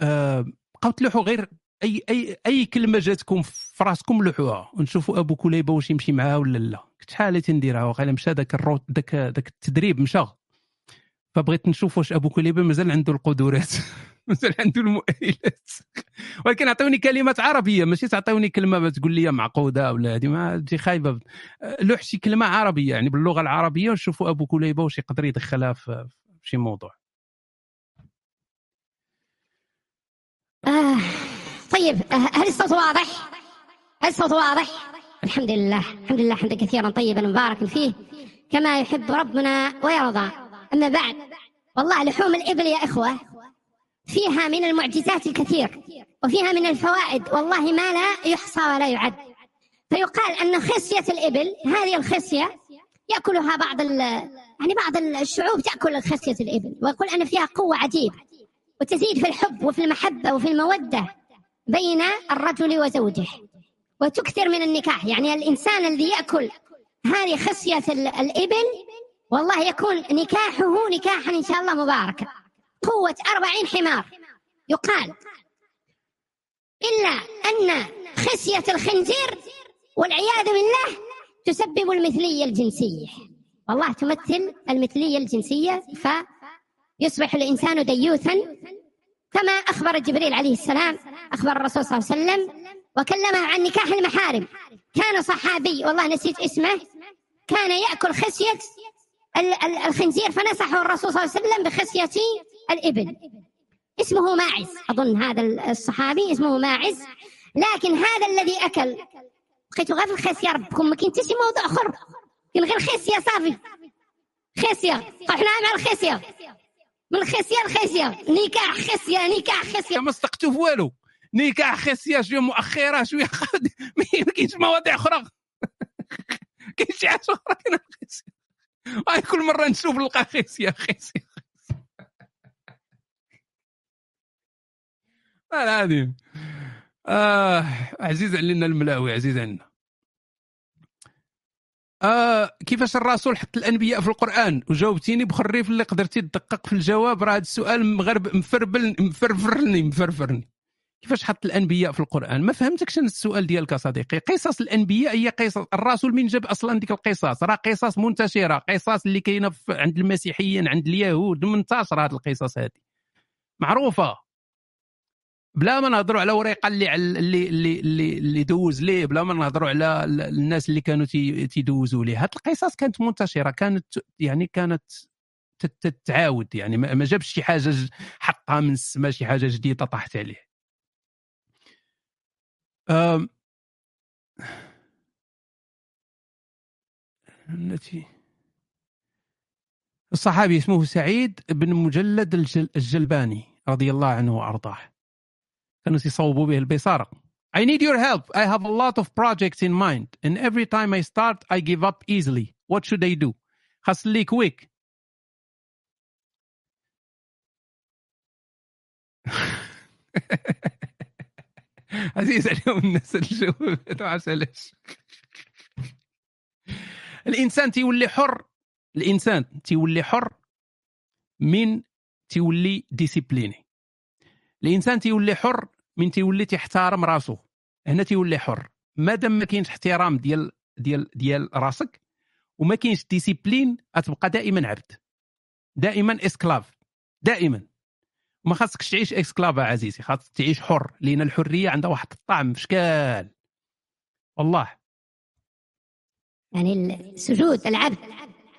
آه بقاو تلوحوا غير أي أي أي كلمة جاتكم في راسكم لوحوها ونشوفوا أبو كليبة واش يمشي معاها ولا لا. كنت شحال تنديرها؟ وقيلا مشى ذاك الروت ذاك ذاك التدريب مشى فبغيت نشوف واش أبو كليبة مازال عنده القدرات مازال عنده المؤهلات. ولكن عطيوني كلمات عربية. ماشي تعطيوني كلمة تقول لي معقودة ولا هذه ما تجي خايبة. لوح شي كلمة عربية يعني باللغة العربية ونشوفوا أبو كليبة واش يقدر يدخلها في شي موضوع. آه طيب هل الصوت واضح؟ الصوت واضح؟ الحمد لله. الحمد لله حمدا كثيرا طيبا مباركا فيه. كما يحب ربنا ويرضى. أما بعد والله لحوم الإبل يا إخوة فيها من المعجزات الكثير وفيها من الفوائد والله ما لا يحصى ولا يعد. فيقال أن خصية الإبل هذه الخصية يأكلها بعض يعني بعض الشعوب تأكل خصية الإبل ويقول أن فيها قوة عجيبة وتزيد في الحب وفي المحبة وفي المودة بين الرجل وزوجه. وتكثر من النكاح. يعني الإنسان الذي يأكل هذه خصية ال- الإبل والله يكون نكاحه نكاحا إن شاء الله مباركا. قوة أربعين حمار. يقال إلا أن خصية الخنزير والعياذ بالله تسبب المثلية الجنسية. والله تمثل المثلية الجنسية فيصبح الإنسان ديوثا كما أخبر جبريل عليه السلام أخبر الرسول صلى الله عليه وسلم وكلمه عن نكاح المحارم. كان صحابي والله نسيت اسمه كان يأكل ال- الخنزير فنصحه الرسول صلى الله عليه وسلم بخصية الإبل. اسمه ماعز. أظن هذا الصحابي اسمه ماعز. لكن هذا الذي أكل بقيتوا غير في الخصية ربكم ما شي موضوع آخر. كاين غير خصية صافي. خصية طحنا مع الخصية من الخصية الخصية نكاح خصية نكاح خصية ما في والو. نكاح خصيه شوية مؤخرة شوية ما كاينش مواضيع أخرى. كاين شي حاجة أخرى كاين كل مرة نشوف نلقى خصيه والله العظيم آه عزيز علينا الملاوي عزيز علينا. آه كيفاش الرسول حط الأنبياء في القرآن؟ وجاوبتيني بخريف اللي قدرتي تدقق في الجواب. راه هذا السؤال مغرب مفربل مفرفرني مفرفرني. كيفاش حط الأنبياء في القرآن؟ ما فهمتكش أنا السؤال ديالك يا صديقي. قصص الأنبياء هي قصص. الرسول من جاب أصلا ديك القصص. راه قصص منتشرة. قصص اللي كاينة عند المسيحيين عند اليهود. منتشرة هذه القصص هذه معروفة. بلا ما نهضروا على وريقة اللي اللي اللي اللي, دوز ليه. بلا ما نهضروا على ال- الناس اللي كانوا تي- تيدوزوا ليه. هاد القصص كانت منتشرة. كانت يعني كانت تت- تتعاود. يعني ما جابش شي حاجة حطها من السماء شي حاجة جديدة طاحت عليه. التي الصحابي اسمه سعيد بن مجلد الجل... الجلباني رضي الله عنه وارضاه كانوا يصوبوا به البصاره I need your help. I have a lot of projects in mind and every time I start I give up easily. What should I do? خاص لي quick. عزيز عليهم الناس الجواب ما عرفتش علاش الإنسان تيولي حر. الإنسان تيولي حر من تيولي discipliné الإنسان تيولي حر من تيولي تيحترم راسو. هنا تيولي حر. مادام ما كاينش احترام ديال ديال ديال راسك وما كاينش discipline غتبقى دائما عبد. دائما esclave دائما. ما خاصكش تعيش esclave عزيزي خاصك تعيش حر لأن الحرية عندها واحد الطعم فشكل. والله. يعني السجود العبد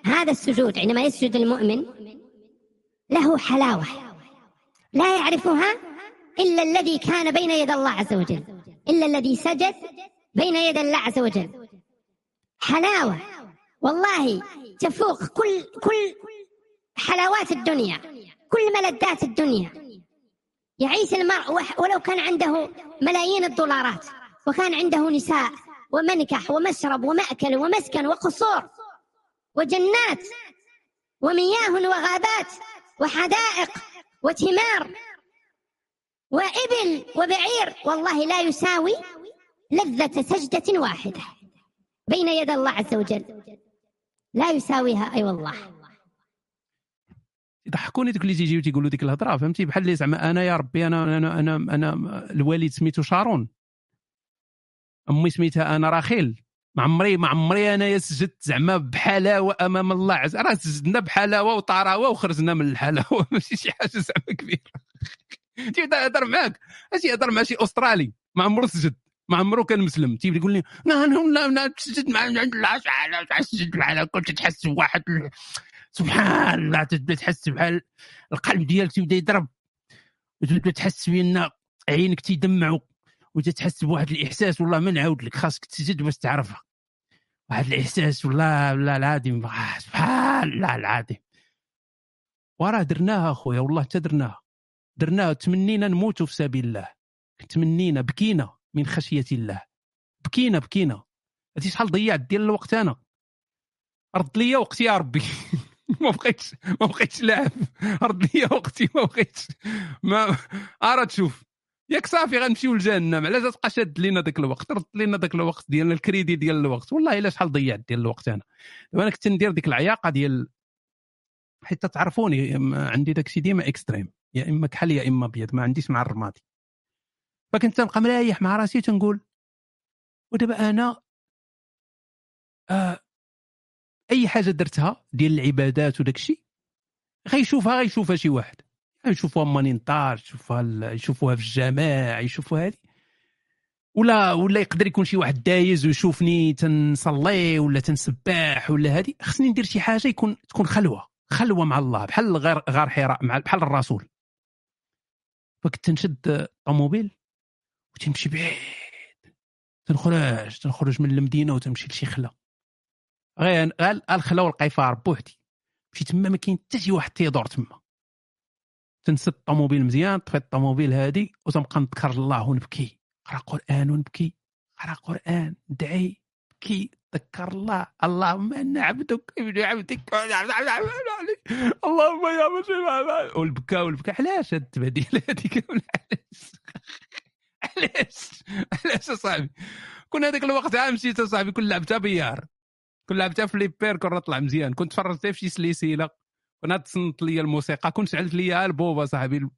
هذا السجود عندما يسجد المؤمن له حلاوة. لا يعرفها إلا الذي كان بين يدي الله عز وجل إلا الذي سجد بين يدي الله عز وجل. حلاوة. والله تفوق كل كل حلاوات الدنيا. كل ملذات الدنيا. يعيش المرء ولو كان عنده ملايين الدولارات وكان عنده نساء ومنكح ومشرب ومأكل ومسكن وقصور وجنات ومياه وغابات وحدائق وثمار وإبل وبعير والله لا يساوي لذة سجدة واحدة بين يدي الله عز وجل. لا يساويها أي والله. يضحكوني دوك اللي تيجيو تيقولوا ديك الهضرة فهمتي؟ بحال اللي زعما أنا يا ربي أنا أنا أنا, أنا الوالد سميتو شارون. أمي سميتها أنا راخيل ما عمري ما عمري انايا سجدت زعما بحلاوة أمام الله عز راه سجدنا بحلاوة وطراوة وخرجنا من الحلاوة. ماشي شي حاجة زعما كبيرة. تيبدا يهضر معاك. اش يهضر مع شي أسترالي. ما عمرو سجد. ما عمرو كان مسلم. تيبدا يقول لي لا أنا لا تسجد مع عند الله تسجد معنا كنت تحس بواحد ال- سبحان الله تبدأ تحس بحال القلب ديالك تيبدا يضرب. وتبدأ تحس بأن عينك تيدمعوا وتتحس بواحد الإحساس والله ما نعاود لك خاصك تسجد باش تعرفها. واحد الإحساس والله والله العظيم آه، سبحان الله العظيم. وراه درناها اخويا والله حتى درناها. درناها تمنينا نموتوا في سبيل الله. تمنينا بكينا من خشية الله. بكينا بكينا. عرفتي شحال ضيعت ديال الوقت أنا؟ رد لي وقتي يا ربي. ما بقيتش ما بقيتش لاعب. لي وقتي ما بقيتش. ما ارا تشوف. ياك صافي غنمشيو لجهنم. علاش تبقى شاد لينا ذاك الوقت؟ رد لينا ذاك الوقت ديالنا الكريدي ديال الوقت. والله إلا شحال ضيعت ديال الوقت أنا. دابا أنا كنت ندير ديك العياقة ديال حيت تعرفوني عندي داك الشيء ديما إكستريم. يا إما كحل يا إما أبيض. ما عنديش مع الرمادي. فكنت تنبقى مريح مع راسي تنقول ودابا أنا آه أي حاجة درتها ديال العبادات وداك الشيء غيشوفها غيشوفها شي واحد. يشوفوها مانينطار يشوفوها يشوفوها في الجماع يشوفوها هذه. ولا ولا يقدر يكون شي واحد دايز ويشوفني تنصلي ولا تنسبح ولا هذه. خصني ندير شي حاجة يكون تكون خلوة خلوة مع الله بحال غير غار حراء مع بحال الرسول. فكنت تنشد الطوموبيل وتمشي بعيد. تنخرج تنخرج من المدينة وتمشي لشي خلا. غير غير الخلا والقيفار بوحدي. مشيت تما ما كاين حتى شي واحد تيدور تما. تنسد الطوموبيل مزيان طفيت الطوموبيل هادي وتنبقى نذكر الله ونبكي. نقرا قرآن ونبكي. نقرا قرآن ندعي نبكي ذكر الله. اللهم أنا عبدك ابن عبدك. اللهم يا مسلم. والبكاء والبكاء علاش هاد هذيك علاش؟ علاش؟ علاش اصاحبي كنا هذاك الوقت عام مشيت اصاحبي كل لعبتها بيار. كل لعبتها فليبير كون طلع مزيان. كنت فرجت في شي سلسله كنا تصنت لي الموسيقى. كنت شعلت لي البوبا صاحبي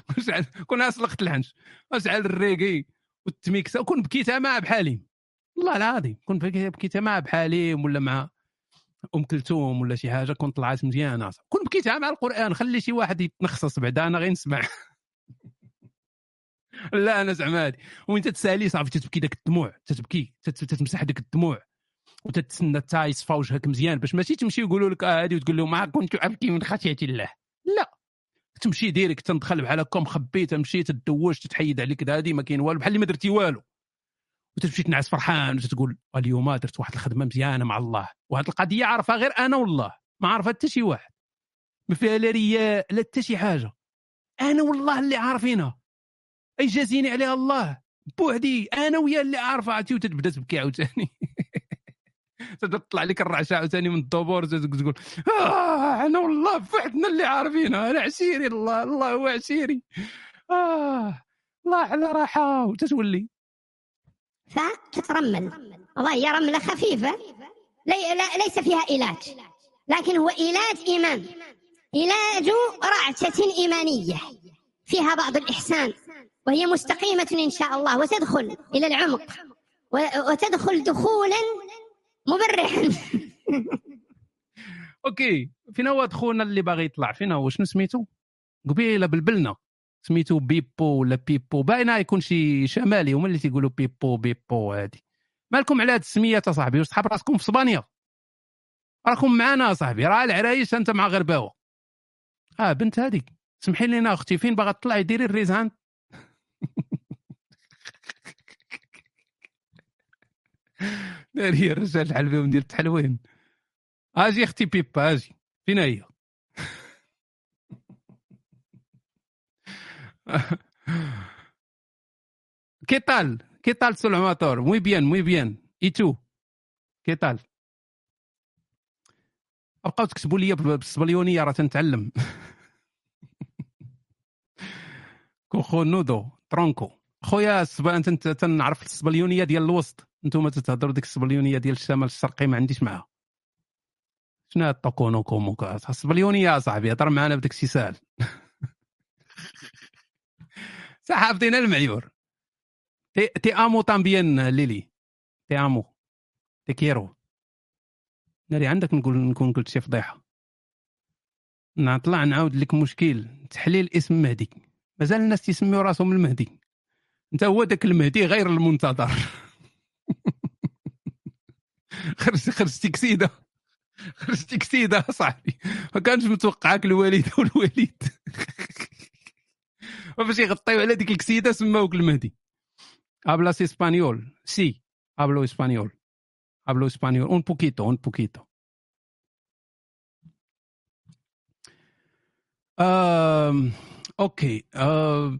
كنا أسلقت الحنش. وشعل الريغي والتميكسه وكون بكيتها مع بحالي. والله العظيم. كنت بكيتها مع بحاليم ولا مع أم كلثوم ولا شي حاجة. كنت طلعت مزيانة كنت بكيتها مع القرآن. خلي شي واحد يتنخصص بعدا. أنا غير نسمع. لا أنا زعما هادي. وانت تسالي صافي؟ تتبكي داك الدموع. تتبكي. تتمسح داك الدموع. وتتسنى حتى يصفى وجهك مزيان باش ماشي تمشي يقولوا لك آه هادي وتقول لهم ما كنت ابكي من خشيه الله. لا. تمشي direct تندخل بحال هكا مخبي تمشي تدوش تتحيد عليك هادي ما كاين والو بحال اللي ما درتي والو. وتمشي تنعس فرحان وتقول اليوم درت واحد الخدمة مزيانة مع الله. وهذه القضية عارفها غير أنا والله ما عارفها حتى شي واحد. ما فيها لا رياء لا حتى شي حاجة. أنا والله اللي عارفينها. أي جازيني عليها الله. بوحدي أنا ويا اللي عارفه عرفتي؟ وتبدا تبكي عاوتاني. تطلع لك الرعشه عاوتاني من الدبور تقول آه أنا والله بوحدنا اللي عارفينها أنا عشيري الله الله هو عشيري آه الله على راحة. وتتولي فتترمل وهي رملة خفيفة. لي ليس فيها علاج لكن هو علاج إيمان. علاج رعشة إيمانية. فيها بعض الإحسان. وهي مستقيمة إن شاء الله. وتدخل إلى العمق. وتدخل دخولا مبرحا okay. فين هو دخولنا اللي باغي يطلع. فين هو شنو سميتو؟ قبيلة بلبلنا. سميتو بيبو ولا بيبو. باينة يكون شي شمالي. هما اللي تيقولوا بيبو بيبو هادي. مالكم على هاد السميات اصاحبي واش تحب راسكم في إسبانيا. راكم معانا اصاحبي راه العرايش أنت مع غرباوة. آه بنت هذيك سمحي لينا أختي. فين باغا تطلعي ديري الريزان؟ هي الرجال الحل بهم ديال التحلوين أجي أختي بيبا أجي فين هي ¿Qué tal? ¿Qué tal, Solomator? Muy bien, muy bien. ¿Y tú? ¿Qué tal? بقاو تكتبوا لي بالصبليونية راه تنتعلم cojonudo tronco خويا انت تنعرف الصبليونيه ديال الوسط. أنتم تتهضروا ديك الصبليونيه ديال الشمال الشرقي ما عنديش معها شنو هاد طوكونو como الصبليونيه صاحبي هضر معنا بداك الشيء ساهل. صح حافظين المعيور. te, te amo también ليلي. te amo. te quiero. ناري عندك نقول نكون قلت شي فضيحة. نطلع نعاود لك مشكل. تحليل اسم مهدي. مازال الناس تسميو راسهم المهدي. انت هو ذاك المهدي غير المنتظر. خرج خرجتي كسيدة. خرجتي كسيدة صاحبي. ما كانش متوقعك الوالد والوليد وفاش يغطيو على ديك الكسيدة سماوك المهدي. Hablas español. Sí hablo español. Hablo un poquito un poquito. آه، أوكي آه،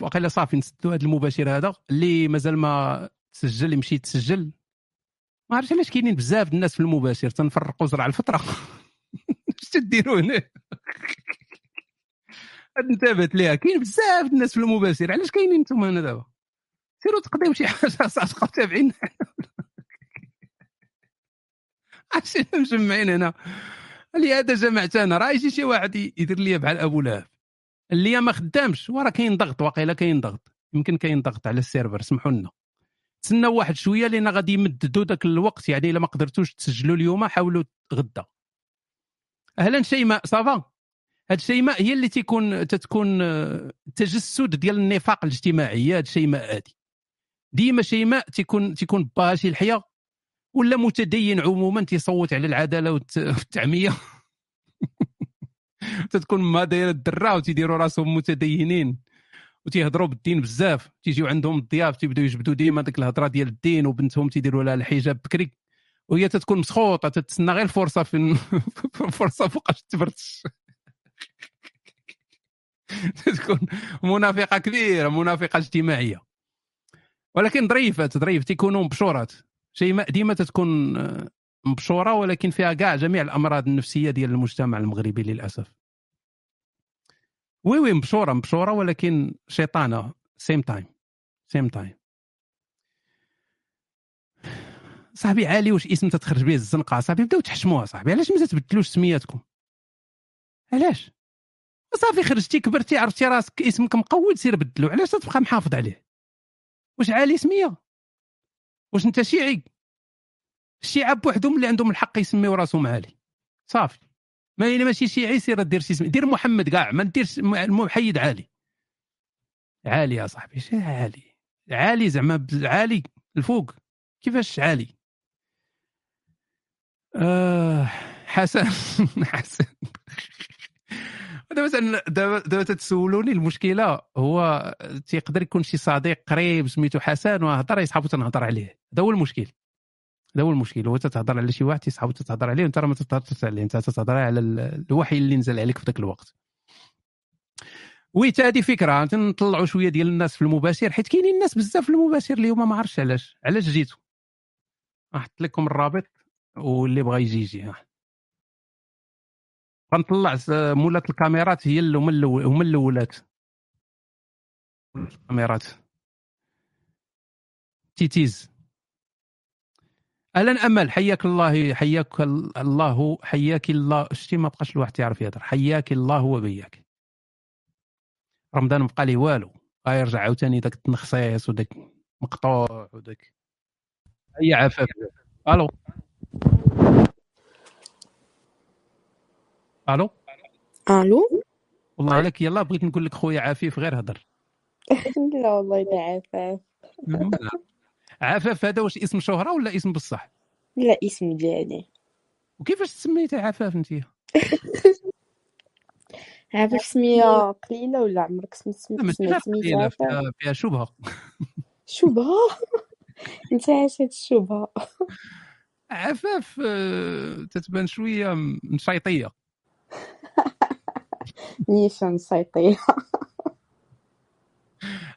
واقيلا صافي نسدو هذا المباشر هذا اللي مازال ما تسجل يمشي يتسجل. ما عرفتش علاش كاينين بزاف الناس في المباشر تنفرقوا زرع الفطرة. اش تديروا هنا؟ انتبهت ليها. كاين بزاف الناس في المباشر. علاش كاينين نتوما هنا دابا؟ سيروا تقضيو شي حاجة صافي تابعين عرفتي مجمعين هنا. لهذا جمعتنا. راه يجي شي واحد يدير لي بحال أبو لهب. اللي ما خدامش وراه كاين ضغط واقيلا كاين ضغط. يمكن كاين ضغط على السيرفر سمحوا لنا. تسناو واحد شوية لأن غادي يمددوا ذاك الوقت يعني إلا ما قدرتوش تسجلوا اليوم حاولوا غدا أهلا شيماء صافا هاد شيماء هي اللي تيكون تتكون آه، تجسد ديال النفاق الاجتماعي هاد شيماء هادي. ديما شيماء تيكون تيكون باها شي لحيه ولا متدين عموما تيصوت على العدالة والت- والتعمية؟ تتكون ما دايره الدره وتيديروا راسهم متدينين. وتيهضروا بالدين بزاف. تيجيو عندهم الضياف تيبداو يجبدوا ديما ديك الهضرة ديال الدين وبنتهم تيديروا لها الحجاب بكري. وهي تتكون مسخوطة تتسنى غير الفرصة فين؟ فرصة فوقاش تبرتش تكون منافقة كبيرة منافقة اجتماعية. ولكن ظريفات ظريف تيكونوا مبشورات. شيء ما ديما تتكون آه، مبشورة ولكن فيها كاع جميع الأمراض النفسية ديال المجتمع المغربي للأسف. oui oui مبشورة مبشورة ولكن شيطانة. same time same time صاحبي عالي واش اسم تتخرج به الزنقة؟ صاحبي بداو تحشموها صاحبي. علاش ما تبدلوش سمياتكم؟ علاش؟ صافي خرجتي كبرتي عرفتي راسك اسمك مقود سير بدلو. علاش تبقى محافظ عليه؟ واش عالي سمية؟ واش انت شيعي؟ الشيعة بوحدهم اللي عندهم الحق يسميو راسهم عالي صافي. ما إلا ماشي شيعي سير دير شي دير محمد كاع ما ديرش محيد عالي عالي يا صاحبي شي عالي عالي زعما عالي الفوق. كيفاش عالي آه حسن حسن. دابا دابا تتسولوني المشكلة هو تيقدر يكون شي صديق قريب سميتو حسن وهضر يصحابو تنهضر عليه. هذا هو المشكل. هذا هو المشكل هو تتهضر على شي واحد تيصحابو تتهضر عليه وانت راه ما تتهضرش عليه انت تتهضر على ال- الوحي اللي نزل عليك في ذاك الوقت. oui هذه فكرة تنطلعوا شوية ديال الناس في المباشر حيت كاينين الناس بزاف في المباشر اليوم ما عرفتش علاش. علاش جيتوا نحط لكم الرابط واللي بغى يجي يجي ها. غنطلع مولات الكاميرات هي اللي هما الأولات. الكاميرات. تيتيز. أهلا أمل. حياك الله حياك ال- الله حياك الله. شتي ما بقاش الواحد يعرف يهضر. حياك الله وبياك. رمضان بقى لي والو. غيرجع عاوتاني داك التنخصيص وداك مقطوع وداك. هيا عفاف. ألو. ألو. ألو. والله عليك. يلا بغيت نقول لك خويا عفيف غير هضر. لا والله لا عفاف. عفاف هذا واش اسم شهرة ولا اسم بصح لا اسم ديالي وكيفاش تسميتها عفاف انت؟ عفاف سمية قليلة ولا عمرك سميت لا ماشي سميت غير سميت قليلة، عفاف؟ فيها شبهة. شبهة؟ انت عاش هاد الشبهة عفاف آه، تتبان شوية مشيطيه نيشان سيطية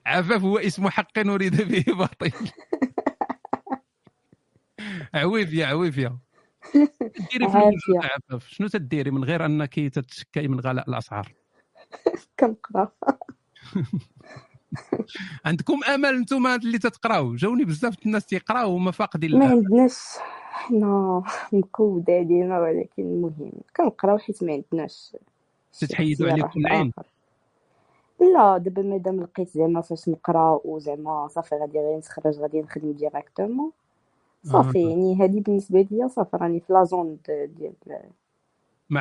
عفاف هو اسم حق اريد به باطل. عويفيه عويفيه ديري في الموجود عافية عفاف شنو تديري من غير أنك تتشكي من غلاء الأسعار؟ كنقرا. عندكم أمل أنتم اللي تتقراو؟ جاوني بزاف الناس تيقراو وما فاقدين ما عندناش. حنا مقودة علينا ولكن المهم كنقراو حيت ما عندناش تتحيدوا عليكم العين؟ لا دابا مادام لقيت زعما فاش نقرا وزعما صافي غادي غير نتخرج غادي نخدم ديريكتومون صافي آه. يعني هذه بالنسبة ليا صافي راني في لا د- ديال راني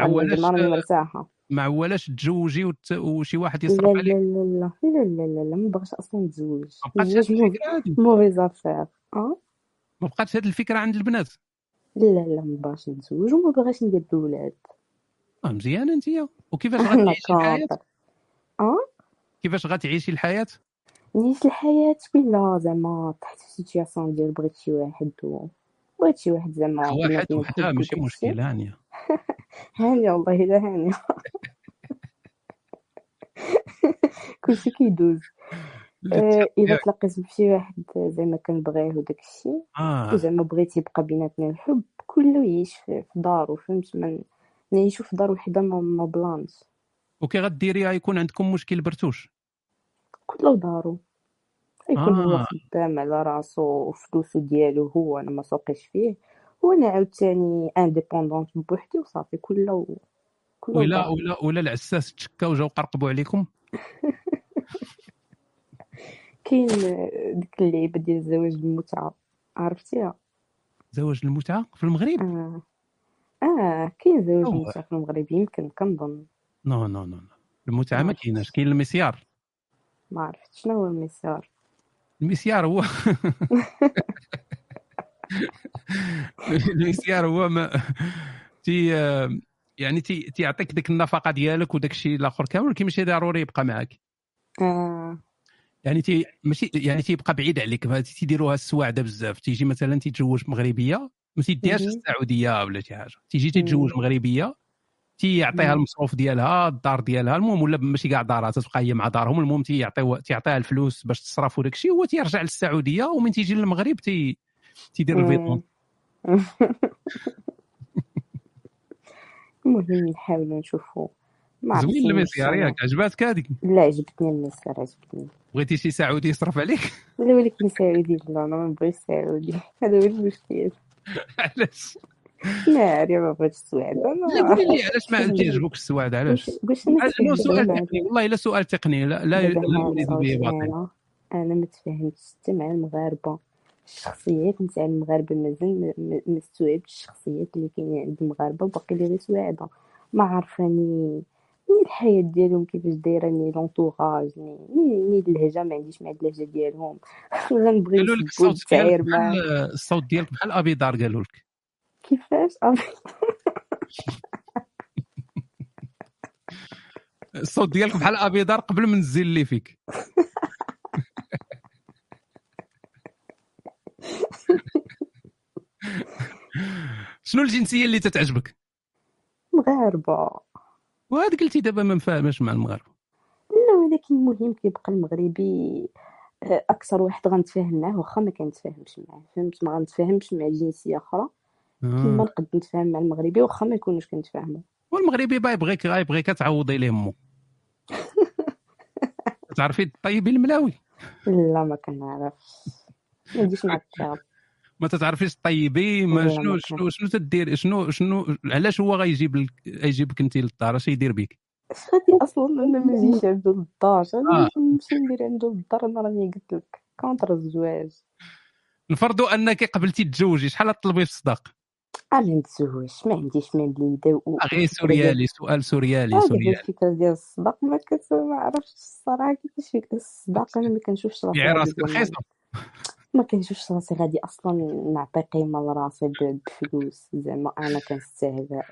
ولاش زعما راني مرتاحة مع ولاش تزوجي وت... وشي واحد لا يصرف لا عليك؟ لا لا لا لا لا لا ما بغاش أصلا نتزوج ما بقاتش الفكرة mauvaise affaire. آه؟ ما بقاتش هاد الفكرة عند البنات. لا لا ما بغاش نتزوج وما بغاش ندير بولاد آه مزيانه انت وكيفاش غتعيشي الحياة؟ آه؟ كيفاش غتعيشي الحياة؟ نعيش الحياة ولا زعما تحت في situation ديال بغيت شي واحد و بغيت شي واحد زعما واحد يحب ماشي وداكشي مشكلة هانية. هانية والله الا هانية. كلشي كيدوز. آه، الا تلاقيت بشي واحد زعما كنبغيه وداك الشيء آه. وزعما بغيت يبقى بيناتنا الحب كله يعيش في دارو فهمت؟ ما نعيشو في دار وحدة ما ما بلانش وكي غديريها يكون عندكم مشكل partouche. كله دارو. يكون هو آه. خدام على راسو وفلوسو ديالو هو أنا ما سوقيش فيه. وأنا عاوتاني indépendante بوحدي وصافي كله كله ولا دارو. ولا ولا العساس تشكا وجاو قرقبوا عليكم؟ كاين ديك اللعيبة ديال الزواج المتعة عرفتيها؟ زواج المتعة في المغرب؟ آه. آه كاين زواج. المتعة في المغرب يمكن كنظن. no no no المتعة ما. كايناش كاين المسيار. ما عرفت شنو هو المسيار المسيار هو المسيار هو ما تي يعني تي تيعطيك ديك النفقة ديالك وداك الشيء الآخر كامل ولكن ماشي ضروري يبقى معك آه. يعني تي ماشي يعني تيبقى بعيد عليك. تيديروها السواعدة بزاف. تيجي مثلا تيتزوج مغربية ما تيديهاش. السعودية ولا شي حاجة. تيجي تيتزوج. مغربية تيعطيها. المصروف ديالها الدار ديالها. المهم ولا ماشي كاع دارها تبقى هي مع دارهم. المهم تيعطيو تيعطيها الفلوس باش تصرف وداك الشيء هو تيرجع للسعودية ومن تيجي للمغرب تي تيدير الفيتون. المهم نحاولوا نشوفوا زوين المسيار ياك عجباتك هذيك لا عجبتني المسيار عجبتني. بغيتي شي سعودي يصرف عليك؟ لا ولكن سعودي لا أنا ما بغيتش سعودي. هذا هو المشكل. علاش؟ ناري ما بغيتش السواعد لا قولي لي علاش ما تيعجبوك السواد علاش؟ سؤال تقني والله إلا سؤال تقني لا لا, اريد به باطل أنا ما تفاهمتش حتى مع المغاربة. الشخصيات نتاع المغاربة مازال ما- استوعبتش الشخصيات اللي كاينين عند المغاربة باقي لي غير سواعده ما عارفاني ني الحياة ديالهم كيفاش دايره ني لونطوغاج ني ني اللهجة ما عنديش مع اللهجة ديالهم. غنبغي قالوا لك الصوت ديالك الصوت ديالك بحال ابيضار قالوا لك. كيفاش الصوت ديالك بحال ابيضار قبل ما نزل اللي فيك. شنو الجنسية اللي تتعجبك؟ مغاربة. وهذا قلتي دابا ما مفاهمش مع المغاربة. لا ولكن المهم كيبقى المغربي آه، أكثر واحد غنتفاهم معاه واخا ما كنتفاهمش معاه. فهمت؟ ما غنتفاهمش مع جنسية أخرى. كيما آه. نقد نتفاهم مع المغربي واخا ما يكونوش كنتفاهموا. والمغربي با يبغيك يبغيك تعوضي ليه أمو. تعرفي طيبي الملاوي. لا ما كنعرفش. ما عنديش مع الكتاب ما تتعرفيش طيبي؟ ما شنو شنو شنو تدير؟ شنو شنو علاش هو غيجيب لك يجيبك انت للدار؟ اش يدير بك غادي أصلا أنا ما نجيش عنده للدار. آه. أنا نمشي ندير عنده للدار أنا راني قلت لك. contre الزواج. نفرضوا أنك قبلتي تتزوجي شحال طلبي في الصداق؟ أنا نتزوج ما عنديش ما نبدا و- غير سوريالي سؤال سوريالي سوريالي. الفكرة ديال الصداق ما كت ما عرفتش الصراحة كيفاش فيك الصداق أنا ما كنشوفش راسي بيعي غادي راسك رخيصه ما كنشوفش راسي غادي أصلا نعطي قيمة لراسي ب- بفلوس زعما أنا كنستاهل ما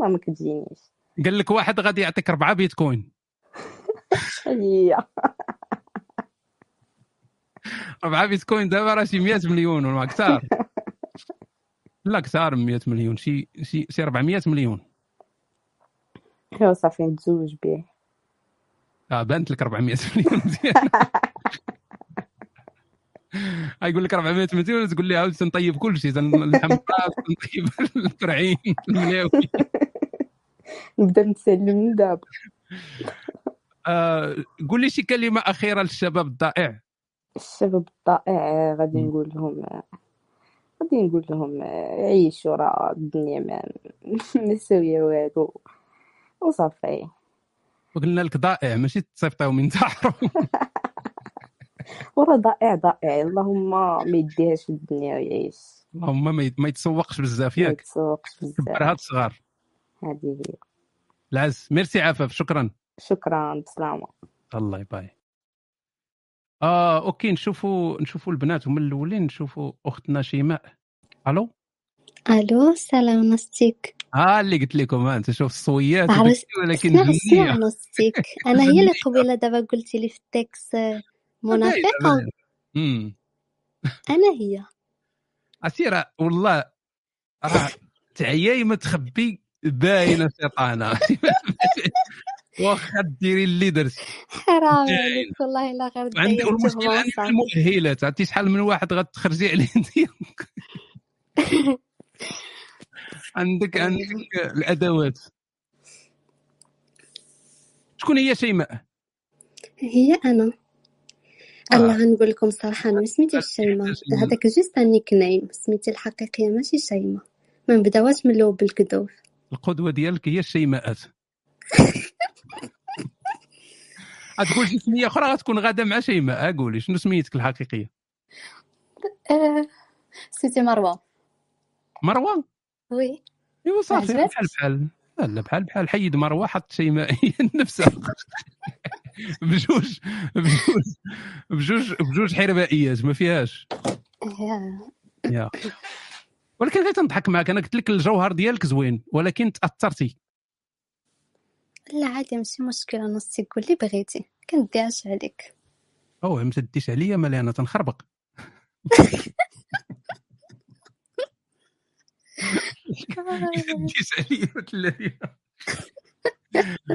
ما, ما كتجينيش. قال لك واحد غادي يعطيك ربعه بيتكوين. هي. ربعه بيتكوين دابا راه شي 100 مليون ولا أكثر. لا أكثر من 100 مليون. شي شي شي 400 مليون. ايوا صافي نتزوج به؟ آه بانت لك 400 مليون. مزيان يقول لك 400 مليون تقول لي عاود تنطيب كل شيء تنلحم الراس تنطيب الفرعين الملاوي نبدأ نتسلم من دابا. آه قول لي شي كلمة أخيرة للشباب الضائع. الشباب الضائع غادي. نقول لهم غادي نقول لهم عيشوا راه الدنيا ما ما ساوية والو. وصافي. وقلنا لك ضائع ماشي تصيفطيو من تحت وراه ضائع ضائع. اللهم ما يديهاش الدنيا ويعيش. اللهم ما يت- ما يتسوقش بزاف ما ياك. يتسوقش كبرها بزاف الصغار. هذه هي. العز ميرسي عفاف شكرا. شكرا بسلامة. الله ياه باي آه okay نشوفوا نشوفوا البنات. هما الأولين نشوفوا أختنا شيماء. ألو؟ ألو سلام نستيك. ها اللي قلت لكم أنت شوف الصويات ولكن جنيه نستيك. أنا هي اللي قبيلة دابا قلتي لي في التكس آه، منافقة. أنا هي. أسيرة والله راه تعياي ما تخبي باينة شيطانة. واخا ديري اللي درتي حرام. عليك والله لا غير عندي دايرته المشكل عندي في بلاصة. المؤهلات عرفتي شحال من واحد غتخرجي عليه انت عندك عندك الأدوات. شكون هي شيماء؟ هي أنا. آه. الله غنقول لكم صراحة أنا ما سميتيش شيماء. هذاك juste ال nickname سميتي الحقيقية ماشي شيماء. ما نبداوش من الأول بالكذوب. الكذبة ديالك هي الشيماءات. غتقول شي سمية أخرى غتكون غادة مع شيماء قولي شنو سميتك الحقيقية؟ آه، سميتي مروة مروه وي. أيوا صافي؟ بحال بحال. لا بحال بحال حيد مروه حط شيماء هي نفسها بجوج بجوج بجوج بجوج حربائيات ما فيهاش. يا. ولكن غير تنضحك معك أنا قلت لك الجوهر ديالك زوين ولكن تأثرتي. لا عادي ماشي مشكلة نصي قول لي بغيتي. كنديهاش عليك. أو ما تديش عليا مالي أنا تنخربق. كديش عليا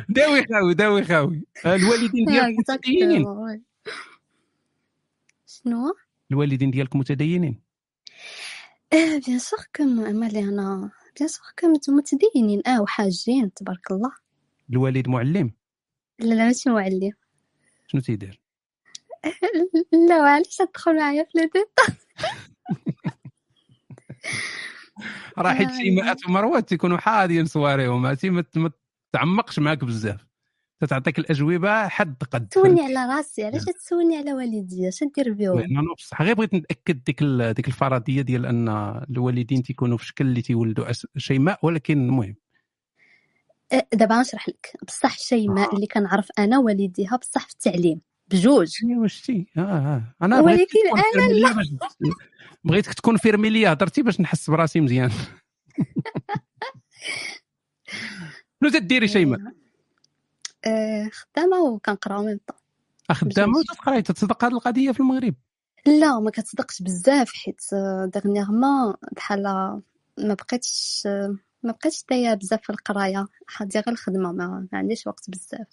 داوي خاوي داوي خاوي الوالدين ديالك متدينين. شنو؟ الوالدين ديالك متدينين. آه bien sûr que مالي أنا bien sûr que متدينين. آه وحاجين تبارك الله. الوالد معلم. لا لا ماشي معلم. شنو تيدير؟ لا وعلاش تدخل معايا في لديت راه حيت شيماءات ومروات تيكونوا حاضين صواريهم. عرفتي ما تعمقش معاك بزاف. تتعطيك الأجوبة حد قد تسولني على راسي. علاش تسولني على والديا؟ اش ندير بهم؟ أنا بصح. غير بغيت نتأكد ديك ديك الفرضية ديال أن الوالدين تيكونوا في شكل اللي تيولدوا شيماء ولكن المهم. دابا نشرح لك. بصح شيماء اللي كنعرف أنا والديها بصح في التعليم بجوج. شتي آه آه. أنا ولكن أنا لا. بغيتك تكون فيرمي ليا هضرتي باش نحس براسي مزيان. شنو تديري شيماء آه، خدامة وكنقرا ميم طون. خدامة وتقراي تتصدق هذه القضية في المغرب؟ لا ما كتصدقش بزاف حيت dernièrement بحال ما بقيتش ما بقيتش دايرة بزاف في القراية. حاضيه غير الخدمة ما, عنديش وقت بزاف.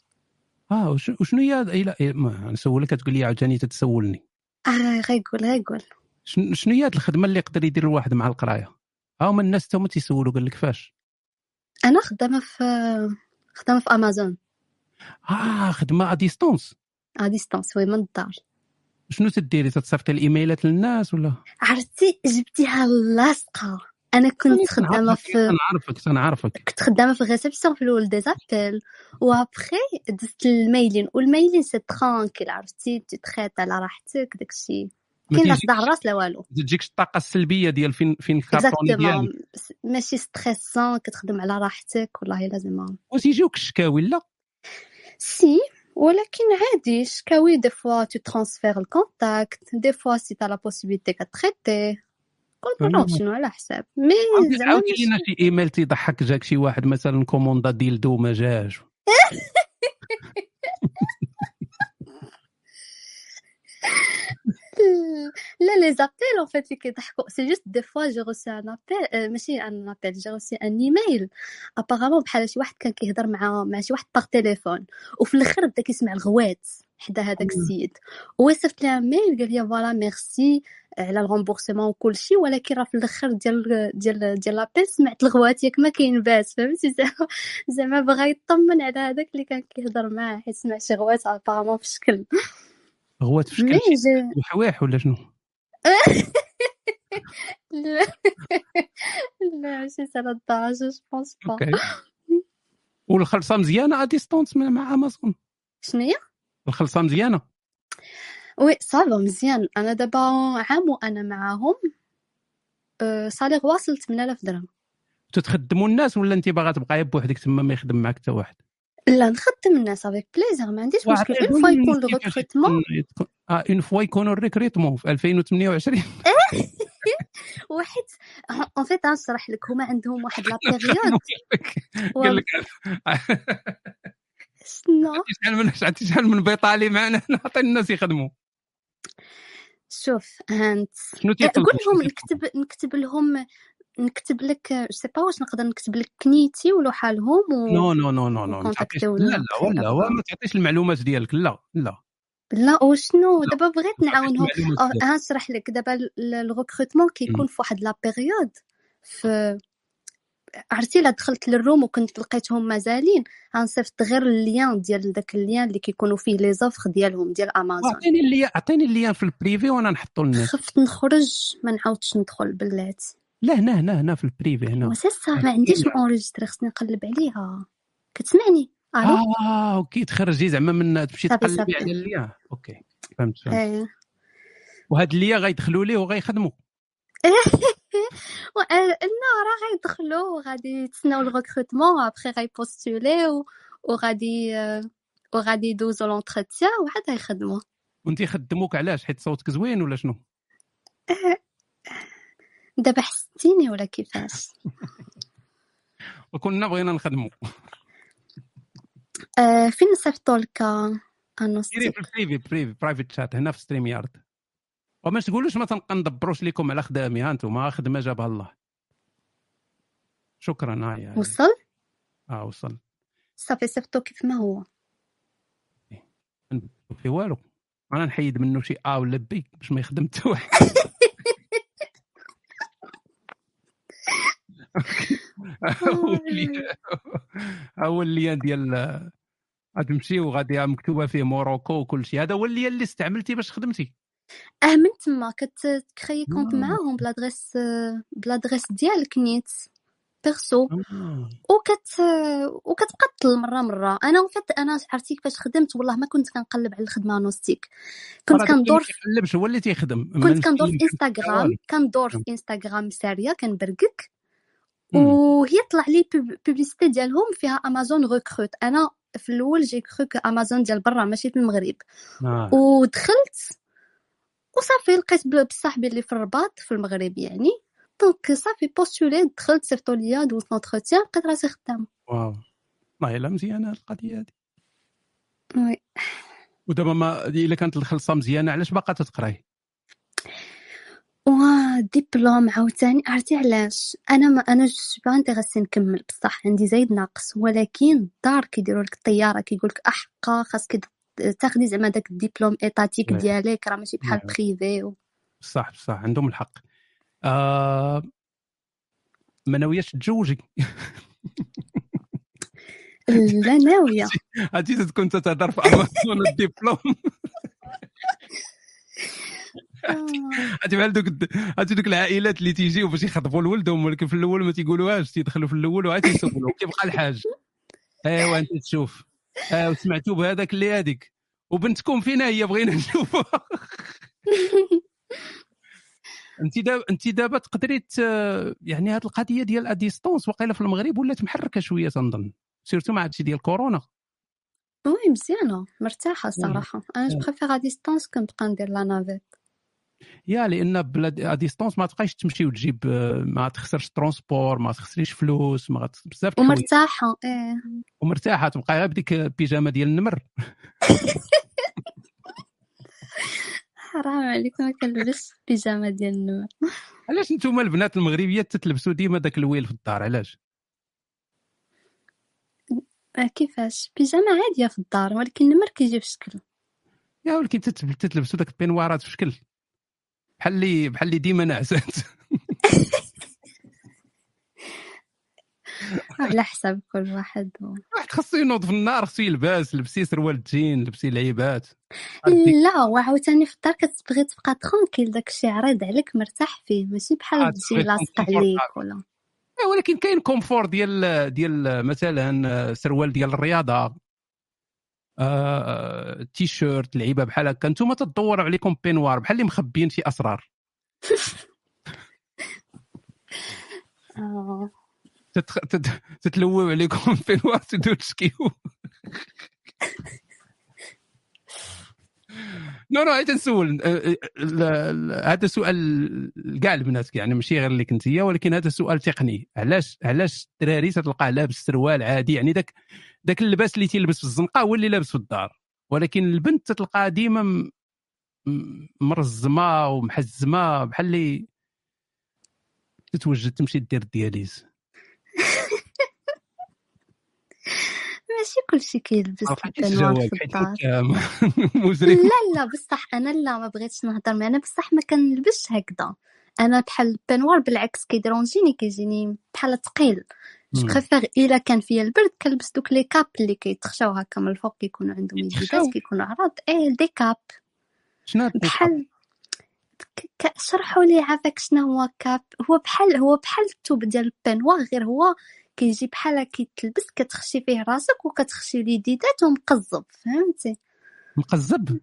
آه وش- وشنو هي إلى إيه، ما نسولك تقول لي عاوتاني تتسولني. آه غير قول غير قول شن- شنو هي الخدمة اللي يقدر يدير الواحد مع القراية؟ ها هما الناس تما تيسولوا قال لك فاش؟ أنا خدامة في خدامة في أمازون. آه خدمة à distance à distance oui من الدار. شنو تديري؟ تتصيفطي ال emails للناس ولا؟ عرفتي جبتيها لاصقة. أنا كنت خدامة في تنعرفك تنعرفك كنت خدامة في ال réception في الأول des appels وأبخي دزت ال mailing وال mailing c'est tranquille عرفتي؟ تتخيط على راحتك داكشي. كاين لا صداع الراس لا والو. تجيكش الطاقة السلبية ديال فين فين الكارطوني ديالك. ماشي stressant كتخدم على راحتك والله لازم وتيجيوك الشكاوي لا؟ سي ولكن عادي شكاوي دي فوا تو ترانسفير الكونتاكت دي فوا سي تا لا بوسيبيليتي كتريتي آه. شنو على حساب. مي زعما عاودي لينا شي إيميل تيضحك جاك شي واحد مثلا كوموندا ديلدو ما جاش. لا لي زابيل ان فيت اللي كيضحكوا سي جوست دي فوا جي روسي ان ابيل ماشي ان ابيل جي روسي ان ايميل apparemment بحال شي واحد كان كيهضر مع مع شي واحد par téléphone وفي الآخر بدا كيسمع الغوات حدا هذاك السيد. وصيفط لها mail قال لي voilà merci على ال remboursement وكلشي ولكن راه في الأخر ديال ديال ديال l'appel سمعت الغوات ياك ما كاين باس فهمتي؟ زعما زعما بغا يطمن على هذاك اللي كان كيهضر معاه حيت سمع شي غوات apparemment في شكل. هو في شكل وحواح ولا شنو؟ لا. لا ماشي على الدرجة je pense pas والخلصة مزيانة à distance مع امازون شنو هي؟ الخلصه مزيانة؟ oui ça va مزيان. أنا دابا عام وأنا معاهم. أه، salaire واصل 8000 درهم. تتخدموا الناس ولا انت باغا تبقاي بوحدك تما ما يخدم معك حتى واحد؟ لا نخدم الناس avec plaisir ما عنديش مشكل. on voit يكون ال recrutement يكون- يكون- آه on voit يكونوا ال recrutement في 2028 واحد اون فيت غنشرح لك. هما عندهم واحد لا بيريود قال لك عرفتي شحال من عرفتي شحال من بيطالي معنا. نعطي الناس يخدموا. شوف هانت. تيطلبوا قول لهم نكتب نكتب لهم نكتب لك سي با واش نقدر نكتب لك كنيتي ولو حالهم و نو نو نو نو نو لا لا هو ما تعطيش المعلومات ديالك. لا لا. لا وشنو؟ لا دابا بغيت نعاونهم. ديالك. ها نشرح لك دابا الريكروتمون كيكون في واحد لا بيريود في عرفتي إلا دخلت للروم وكنت لقيتهم مازالين غنصيفط غير اللين ديال داك اللين اللي كيكونوا فيه لي زوفر ديالهم ديال امازون أعطيني اللي أعطيني اللي في البريفي وأنا نحطو للناس خفت نخرج ما نعاودش ندخل بلاتي لا هنا هنا هنا في البريفي هنا. وسي صا ما عنديش مونجستري خصني نقلب عليها. كتسمعني؟ ألو؟ آه okay تخرجي زعما من تمشي تقلبي على اللي okay فهمت فهمت. إيه وهاد اللي غيدخلوا ليه وغيخدموا لا راه غيدخلوا وغادي يتسناو ال recrutement après غي postuler و وغادي وغادي يدوزو l'entretien وعاد غيخدموا وانت خدموك علاش؟ حيت صوتك زوين ولا شنو؟ دابا حسيتيني ولا كيفاش؟ وكنا بغينا نخدموا آه فين نصيفطو لك؟ ديري في ال privé privé private chat هنا في ستريم يارد وما تقولوش ما تنقندبروش لكم على خدامي ها أنتم خدمة جابها الله. شكرا هاهي هاهي وصل؟ آه وصل. صافي صيفطو كيف ما هو. في والو. أنا نحيد منه شي ا ولا بي باش ما يخدم حتى واحد هو اللي ديال غتمشي وغادي مكتوبة فيه موروكو وكل شيء هذا هو اللي استعملتي باش خدمتي. آه من تما كتكري كونت آه. معاهم بلادريس بلادريس ديالك نيت بيرسو آه. وكت وكتبقى تطل مرة مرة. أنا وفات أنا عرفتي كيفاش خدمت والله ما كنت كنقلب على الخدمة نوستيك. كنت كندور ما كيقلبش هو اللي تيخدم. كنت كندور في انستغرام كندور في انستغرام سارية كنبرقك. مم. وهي طلع لي publicité ديالهم فيها امازون recrute أنا في الأول j'ai cru امازون ديال برا ماشي في المغرب. آه. ودخلت وصافي لقيت بصاحبي اللي في الرباط في المغرب يعني. donc صافي postulé دخلت صيفطوا ليا دوزت l'entretien لقيت راسي خدامه واو. والله الا مزيانة القضية هذه. oui. ودابا ما إلا كانت الخلصة مزيانة علاش باقا تتقراي؟ وا ديبلوم عاوتاني. عرفتي علاش؟ أنا ما أنا با انتريسي نكمل بصح عندي زايد ناقص ولكن الدار كيديروا لك الطيارة كيقول لك أحقا خاصك تاخدي زعما داك الدبلوم إيطاتيك نعم. ديالك راه ماشي بحال نعم. بريفي و... صح صح عندهم الحق. آه ما ناوياش تتزوجي؟ لا ناوية. عرفتي تكون تتهضر في امازون الدبلوم عرفتي بحال دوك عرفتي دوك العائلات اللي تيجيو باش يخطبوا لولدهم ولكن في الأول ما تيقولوهاش تيدخلوا في الأول وعاد تيسولوا كيبقى الحاج. أيوا أنت تشوف. آه وسمعتوا بهذاك اللي هذيك. وبنتكم فينا هي بغينا نشوفها انت دابا انت دابا تقدري يعني هذه القضية ديال à distance وقيله في المغرب ولات محركة شوية تنظن. surtout مع هادشي ديال كورونا. oui مزيانة. مرتاحة الصراحه أنا je مم. préfère à distance كنبقى ندير la navette. يا لأن بلا à distance ما تبقايش تمشي وتجيب آه، ما تخسرش transport ما تخسريش فلوس ما غت- بزاف ومرتاحة إيه. ومرتاحة تبقى غير بديك البيجامة ديال النمر. حرام عليك ما كنلبس بيجامه ديال النمر. علاش نتوما البنات المغربيات تتلبسوا ديما داك الويل في الدار؟ علاش؟ آه، كيفاش؟ بيجامة عادية في الدار ولكن النمر كيجي في شكل يا ولكن تت- تتلبسوا داك ال peignoirات في شكل بحال اللي بحال اللي ديما نعسات على حساب كل واحد. واحد خاصو ينوض في النهار خاصو يلبس لبسي سروال جين لبسي لعيبات؟ لا وعاوتاني في الدار كتبغي تبقى tranquille داكشي عريض عليك مرتاح فيه ماشي بحال تجي لاصق عليك. ولا آه، ولكن كاين كومفور ديال ديال مثلا آه، سروال ديال الرياضة آه، تي شيرت لعيبة بحال هكا. أنتم تدوروا عليكم بينوار بحال اللي مخبيين شي أسرار. آه. تتخ... تت... عليكم بينوار تدو تشكيو. نو نو عيت نسول. آه، آه، هذا سؤال كاع البنات يعني ماشي غير اللي كنت هي ولكن هذا سؤال تقني. علاش علاش الدراري تلقاه لابس سروال عادي؟ يعني داك داك اللباس اللي تيلبس في الزنقة هو اللي لابس في الدار. ولكن البنت تتلقاها ديما مرزمة ومحزمة بحال اللي تتوجد تمشي دير ال dialyse ماشي كلشي كيلبس لا لا بصح أنا لا ما بغيتش نهضر معنا بصح ما كنلبسش هكذا. أنا بحال ال peignoir بالعكس كيدرونجيني كيجيني بحال ثقيل. préfère إلا كان فيا البرد كنلبس دوك les capes اللي كيتخشاو هكا من الفوق كيكونوا عندهم؟ يديدات كيكونوا عراض. إيه des capes. شنو؟ بحال شرحوا لي عافاك شنو هو cape. هو بحال هو بحال الثوب ديال ال peignoir غير هو كيجي بحال كيتلبس كتخشي فيه راسك وكتخشي اليديدات ومقزب. فهمتي؟ مقزب؟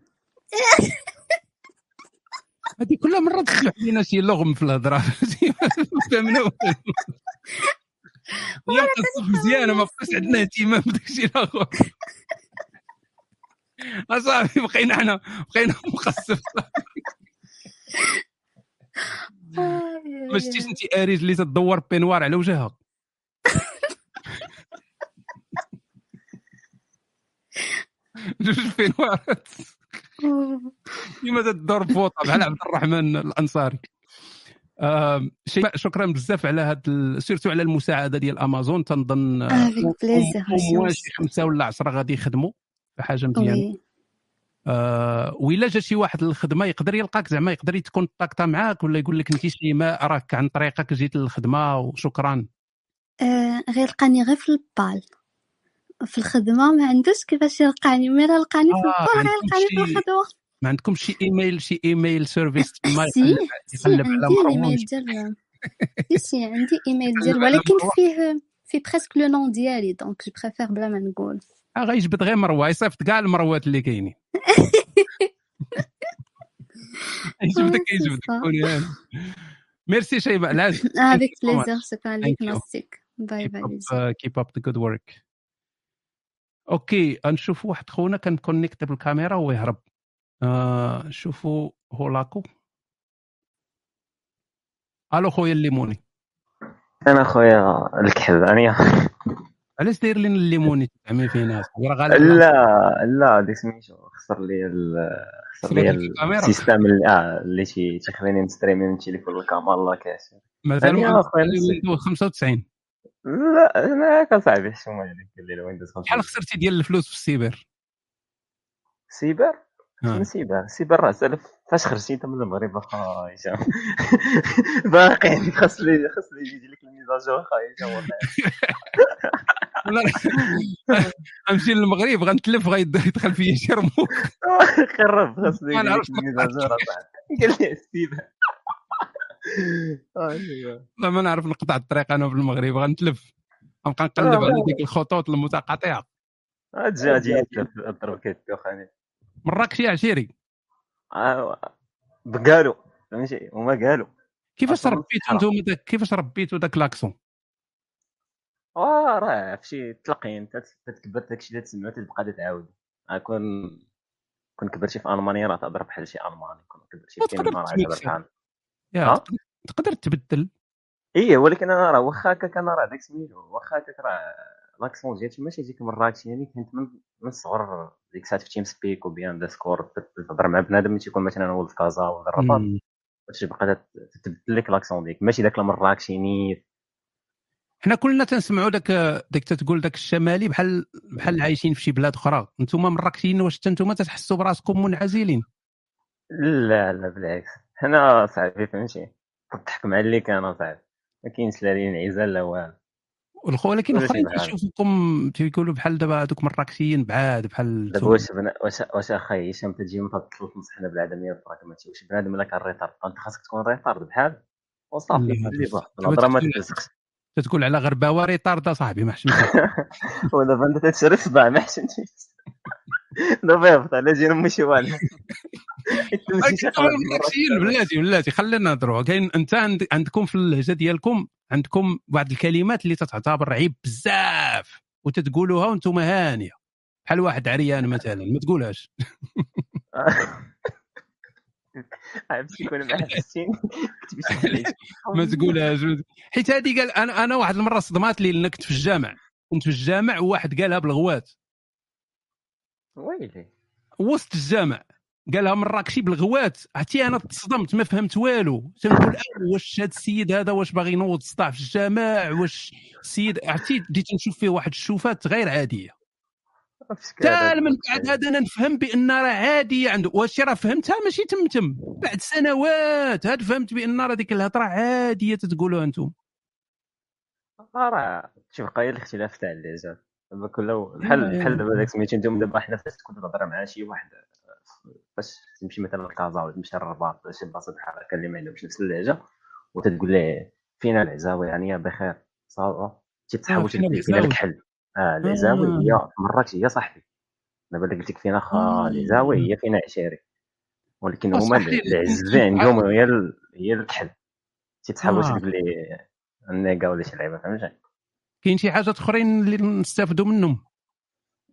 هذه كل مره تطلع علينا شي لغم في الهضرة. فهمنا هي مقزب مزيانه ما بقاش عندنا اهتمام بداكشي الآخر اصاحبي بقينا حنا بقينا مقزب ما شفتيش انت آريج اللي تدور بينوار على وجهها جوج بينوارات. كيما تدور بوطة بحال عبد الرحمن الأنصاري. شيماء شكرا بزاف على هاد ال- surtout على المساعدة ديال امازون تنظن آه، plaisir وموا شي خمسة ولا عشرة غادي يخدموا. حاجة مزيانة. آه وإلا جا شي واحد للخدمة يقدر يلقاك زعما يقدر يتكونتاكتا معاك ولا يقول لك انت شيماء راك عن طريقك جيت للخدمة وشكرا. آه غير لقاني غير في البال. في الخدمة ما عندوش كيفاش يلقاني مي لقاني في آه، البال غير يلقاني في الخدمة. ما عندكمش شي إيميل شي إيميل سيرفيس تما يقلب على ديال سي عندي إيميل ديال ولكن. فيه في بريسك لو نون ديالي دونك جو بريفير بلا ما نقول. آه غيجبد غير مروه يصيفط كاع المروات اللي كاينين. يجبدك آه، يجبدك. ميرسي شيماء العز افيك. plaisir شكرا. لك Thank you. نوستيك bye bye. keep up the good work okay نشوف واحد خونا كان connecté بالكاميرا ويهرب. آه نشوفوا هولاكو ألو خويا الليموني. أنا خويا الكحبانيه علاش داير لنا الليموني تعمي فينا لا لا ديك سميتو خسر لي ال- خسر لي. ال système اللي آه اللي تي- تيخليني نستريمي من التليفون الكاميرا الله نسيت. ويندوز 95 لا أنا كصاحبي حشومه عليك قال لي الويندوز شحال خسرتي ديال الفلوس في ال cyber؟ cyber؟ آه. سيبر راه سالف فاش خرجتي انت من المغرب اخا هشام باقي خاص لي خاص لي يجي لك ال mise à jour اخا هشام والله. غنمشي للمغرب غنتلف غيدخل فيا شي رموك قرب خاص لي ما نعرفش الميزاجور. قال لي آه، أيوة. لا ما نعرف نقطع الطريق أنا في المغرب غنتلف. غنبقى نقلب آه. على ديك الخطوط المتقاطعة. أجي أجي اضرب كيف اخاني مراكشي عشيري. قالوا فهمتي هما قالوا كيفاش ربيتو داك كيفاش ربيتو داك لاكسون؟ آه راه في شي تلقين تتكبر داكشي اللي تسمعو تبقى تعاود كون كون كبرتي في ألمانيا راه تهضر بحال شي ألماني. كون كبرتي في كندا راه تهضر بحال تقدر تبدل. إيه ولكن أنا راه واخا هكاك أنا راه داك سميتو. واخا هكاك راه l'accent ديالتي ماشي ديك مراكشي يعني كنت من من الصغر ديك الساعات في TeamSpeak وبيان Discord تهضر مع بنادم اللي تيكون مثلا ولد كازا ولا الرباط. تبقى تت- تتبدل لك l'accent ديالك ماشي داك المراكشي نيت حنا كلنا تنسمعوا داك داك تتقول داك الشمالي بحال بحال عايشين في شي بلاد أخرى أنتم مراكشيين واش حتى أنتم تحسوا براسكم منعزلين لا لا بالعكس حنا صاحبي فهمتي تضحك مع اللي كان صاحبي ما كاينش لا لي انعزال لا والو ولكن الاخرين بحال. تيشوفوكم تيقولوا بحال دابا هذوك مراكشيين بعاد بحال دابا واش واش واش اخاي هشام تجي من تطلب تنصحنا بالعدميه البراغماتيه واش بنادم إلا كان ريطارد أنت خاصك تكون ريطارد بحال وصافي الهضره ما تلزقش تتقول على غرباوه ريطارد صاحبي ما حشمتش ودابا أنت تتشري صباع ما حشمتيش والو مراكشيين بلاتي بلاتي خلينا نهضروا كاين أنت عند- عندكم في اللهجه ديالكم عندكم بعض الكلمات اللي تتعتبر عيب بزاف وتتقولوها وأنتم هانية. بحال واحد عريان مثلا ما تقولهاش. عرفتي يكون مع حسين كتبت شي حاجة. ما تقولهاش. حيت هذه قال أنا أنا واحد المرة صدمات لي كنت في الجامع. كنت في الجامع وواحد قالها بالغوات. ويلي. وسط الجامع. قالها مراكشي بالغوات. عرفتي أنا تصدمت ما فهمت والو. تنقول آه، واش هذا السيد هذا واش باغي ينوض سطاع في الجامع؟ واش السيد عرفتي بديت نشوف فيه واحد الشوفات غير عادية. حتى من بعد هذا أنا نفهم بأن راه عاديه عنده. واش راه فهمتها؟ ماشي تم تم. بعد سنوات هاد فهمت بأن راه ديك الهضرة عادية تتقولوها أنتم. راه شوف هي الاختلاف تاع اللهجات دابا كل بحال بحال دابا داك سميتو أنتم دابا حنا فاش تكون تهضر مع شي واحد فاش تمشي مثلا لكازا ولا تمشي للرباط ولا شي بلاصه بحال هكا اللي ما عندهمش نفس اللهجة وتتقول ليه فينا العزاوي يعني يا بخير صافا تيتسحبوا فينا تدير فينا العزاوي؟ الكحل آه العزاوي آه. هي في مراكش هي صاحبي دابا اللي قلت لك فينا خا آه. العزاوي هي فينا عشيري ولكن آه، هما. العزه عندهم هي هي الكحل تيتسحبوا آه. تقول لي النيكا ولا شي لعيبه فهمتي كاين شي حاجات اخرين اللي نستافدوا منهم.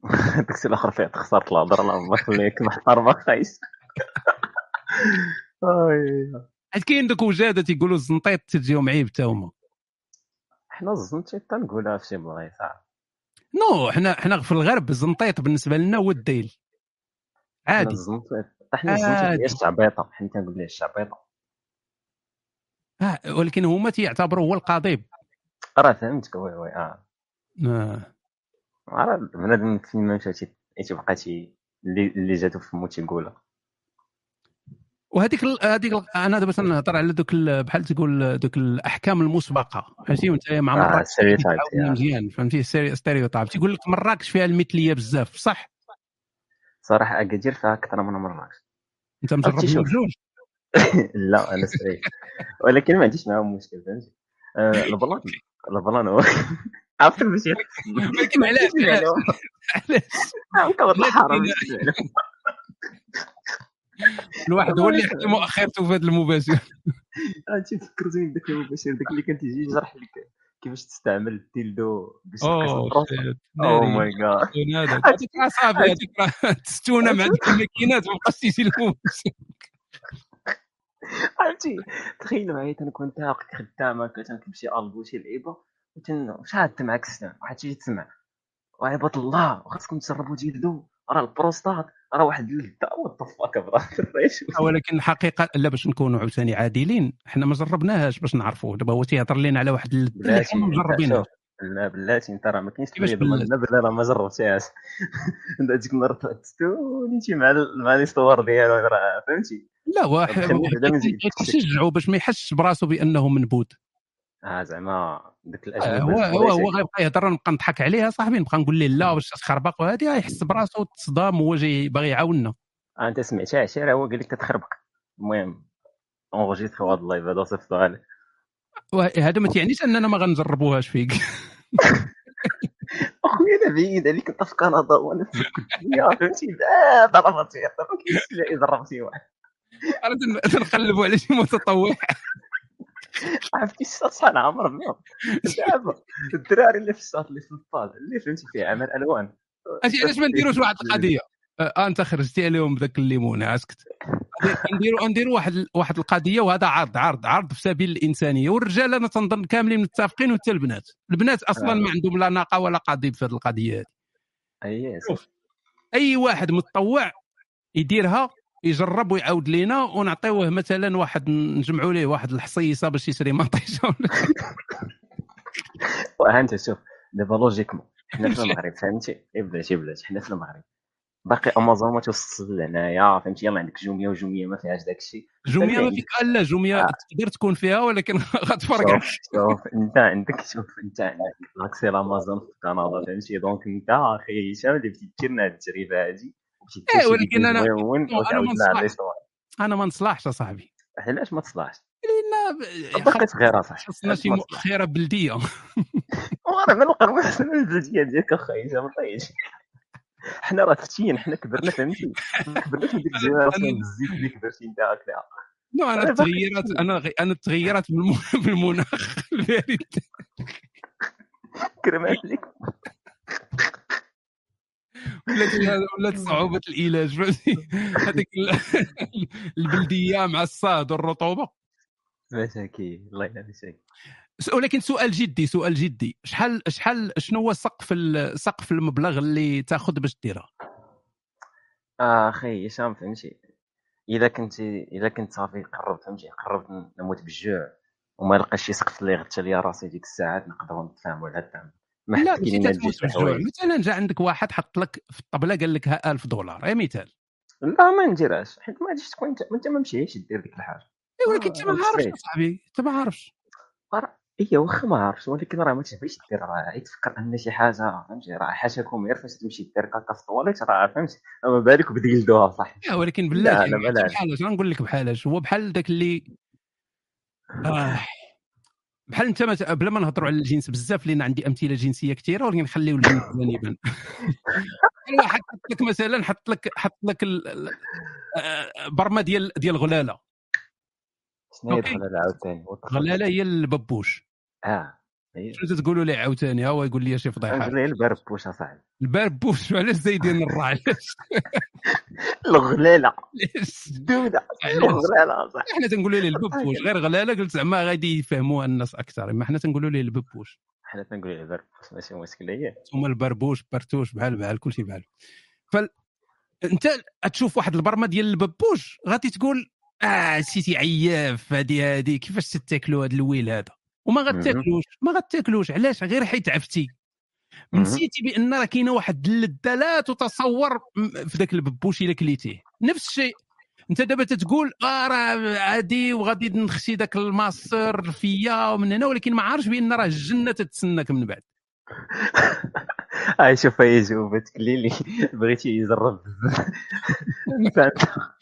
داكشي الآخر فيه خسرت الهضرة الله يخليك محترمه خايس آي. حيت كاين دوك وجادة تيقولوا الزنطيط تجيهم عيب حتى هما. حنا الزنتي تنقولها في شي بلايص. non حنا حنا في الغرب الزنطيط بالنسبة لنا هو الديل. عادي. الزنتي حنا الزنتي عادي. هي الشعبيطة حنا تنقول ليه الشعبيطة. آه ولكن هما تيعتبروا هو القضيب. راه فهمتك oui oui آه. آه. راه بنادم فين ما مشى تي- تيبقى تي اللي اللي جاتو في فمو تيقولها وهذيك ال- هذيك ال- أنا دابا تنهضر على دوك ال- بحال تقول دوك الأحكام المسبقة فهمتي؟ وأنت مع آه، مراكش يا. مزيان فهمتي؟ stereotype. تيقول لك مراكش فيها المثلية بزاف صح؟ صراحة اكادير فيها أكثر من مراكش. أنت مجرب. بجوج. لا أنا straight ولكن ما عنديش معاهم مشكل فهمتي؟ آه، ال plan ال plan هو عرفت ماشي ولكن علاش علاش الواحد هو اللي يحكي مؤخرته في هذا المباشر. عرفتي فكرتني بداك المباشر داك اللي كان تيجي يشرح لك. كيفاش تستعمل ال dildo oh oh. my جاد هذيك هذيك مع الماكينات ما بقاش تيجي المباشر. عرفتي؟ تخيل معايا تنكون تاق خدام هكا تنكتب البو شي لعيبه وتن شاد معاك السنان واحد تيجي تسمع وعباد الله خاصكم تجربوا ديلدو راه البروستات راه واحد اللذه وات ذا ولكن الحقيقة لا باش نكونوا عاوتاني عادلين حنا ما جربناهاش باش نعرفوا دابا هو تيهضر لنا على واحد اللذة اللي حنا ما انت لا بلاتي انت راه ما كاينش تبيض بلاتي؟ لا بلا راه ما جربتيهاش انت ديك النهار تستونيتي مع مع les histoires ديالو راه فهمتي؟ لا واحد تشجعوا باش ما يحسش براسو بأنه منبوذ. آه زعما ديك آه، الاجنبه هو هو هو غيبقى يهضر نبقى نضحك عليه صاحبي نبقى نقول ليه لا باش تخربق؟ وهذه يحس براسو تصدام هو جاي باغي يعاوننا. آه انت سمعتها عشيره هو قال لك تتخربق المهم enregistrer هذا ال live هذا صيفطو عليه وهذا ما تعنيش أننا ما غنجربوهاش فيك. أخويا أنا بعيد عليك أنت في كندا وأنا في فهمتي؟ ضربتي ما كاينش لا ضرب شي واحد. تن- تنقلبوا على شي متطوع. عرفتي أنا عمر بيض دابا الدراري اللي في الشاط اللي في البال اللي فهمتي فيه عمل ألوان. أجي علاش ما نديروش واحد القضية؟ انت خرجتي عليهم بداك الليمونه اسكت. نديروا نديروا واحد واحد القضية وهذا عرض عرض عرض في سبيل الإنسانية. والرجال أنا تنظن كاملين متفقين وحتى البنات. البنات أصلا آه. ما عندهم لا ناقة ولا قضيب في هذه القضية هذه. اي شوف. أي واحد متطوع يديرها يجرب ويعاود لينا ونعطيوه مثلا واحد نجمعوا ليه واحد الحصيصة باش يشري مطيشة ولا وها أنت شوف دابا logiquement حنا في المغرب فهمتي؟ بلاتي بلاتي حنا في المغرب. باقي امازون ما توصل لهنايا فهمتي يلا عندك جوميا وجوميا ما فيهاش داكشي جوميا ما فيك لا جوميا تقدر تكون فيها ولكن غتفرقع شوف شوف انت عندك شوف انت عندك l'accès لامازون في كندا فهمتي donc انت أخي هشام اللي بديتي دير لنا هاد التجربه هادي إيه ولكن أنا أنا ما نصلحش أنا ما نصلحش اصاحبي علاش ما تصلحش لأن بقيت غير اصاحبي خصنا شي مؤخره بلديه وأنا ما نلقى احسن من البلديه ديالك أخي هشام حنا راه فتيين حنا كبرنا فهمتي؟ كبرنا في ديك ال génération بالزيت اللي كبرتي انت هكذا non أنا التغيرات أنا أنا بالم- بالمناخ البارد كرمات لك ولات ولات صعوبة العلاج فهمتي؟ هذيك ال- البلدية مع الصهد والرطوبة. مساكين الله يلا مساكين ولكن سؤال جدي سؤال جدي. شحال شحال شنو هو سقف سقف المبلغ اللي تاخذ باش ديرها؟ آه آخي هشام فهمتي. الا كنت الا كنت صافي قربت فهمتي. قربت نموت بالجوع. وما لقاش شي سقف اللي غتشا ليا راسي ديك الساعات نقدروا نتفاهموا على هذا ما لا ماشي تجيش بالجوع. مثلا جا عندك واحد حط لك في الطبلة قال لك ها 1000 دولار غير مثال. لا ما نديرهاش. حيت ما غاديش تكون أنت أنت ما مشيتش دير ديك الحاجة. اي ولكن انت ما عارفش صعيب. اصاحبي انت ما عارفش. اي واخا ما عرفتش ولكن راه ما تبغيش دير راه تفكر أن شي حاجة فهمتي؟ راه حاشاكم غير فاش تمشي دير كاكا في الطواليت راه فهمتي؟ ما بالك بديلدوها صح لا ولكن بالله بحالاش غنقول لك بحالاش هو بحال داك اللي آه. بحال أنت مت... بلا ما نهضروا على الجنس بزاف لأن عندي أمثلة جنسية كثيره ولكن نخليو الجنس جانبا بحال حط لك مثلا حط لك حط لك ال... ال- آه، ديال ديال غلالة. شنو. الغلاله عاوتاني. غلاله هي الببوش. آه. شنو تقولوا لي عاوتاني؟ ها هو يقول لي شي فضيحة. نقول لي البربوش اصاحبي البربوش؟ علاش زايدين الراء علاش الغلاله علاش الغلاله صح إحنا تنقولوا ليه الببوش. غير غلاله قلت زعما غادي يفهموها الناس أكثر. اما حنا تنقولوا ليه الببوش. حنا تنقول ليه الببوش. ماشي مشكل هي ثم الببوش برتوش بحال بحال كلشي بحال فال أنت تشوف واحد البرمة ديال الببوش غادي تقول آه c'est عياف هادي هادي كيفاش تاكلوا هاد الويل هذا؟ وما غتاكلوش ما غتاكلوش علاش؟ غير حيت عفتي. نسيتي بأن راه كاينة واحد اللذه لا تتصور في ذاك الببوش إلا كليتيه. نفس الشيء أنت دابا تتقول آه راه عادي وغادي نخشي ذاك الماستر فيا ومن هنا ولكن ما عارفش بأن راه الجنة تتسناك من بعد. هاي شوف هي جاوبتك ليلي بغيتي يجرب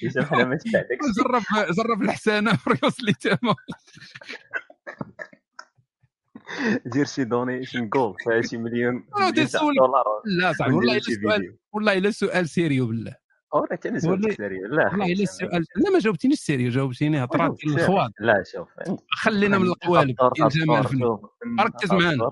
هشام حنا ما تبعدكش جرب جرب الحسانه في ريوس اللي تما. دير شي donation جول فيها شي مليون نسولك. دولار. لا صاحبي والله إلا سؤال والله إلا سؤال sérieux بالله. والله- جاوبتك sérieux. لا والله إلا السؤال لا ما جاوبتينيش sérieux جاوبتيني هضرات ديال. الخواض لا شوف. خلينا من القوالب ديال جمال. ركز معانا.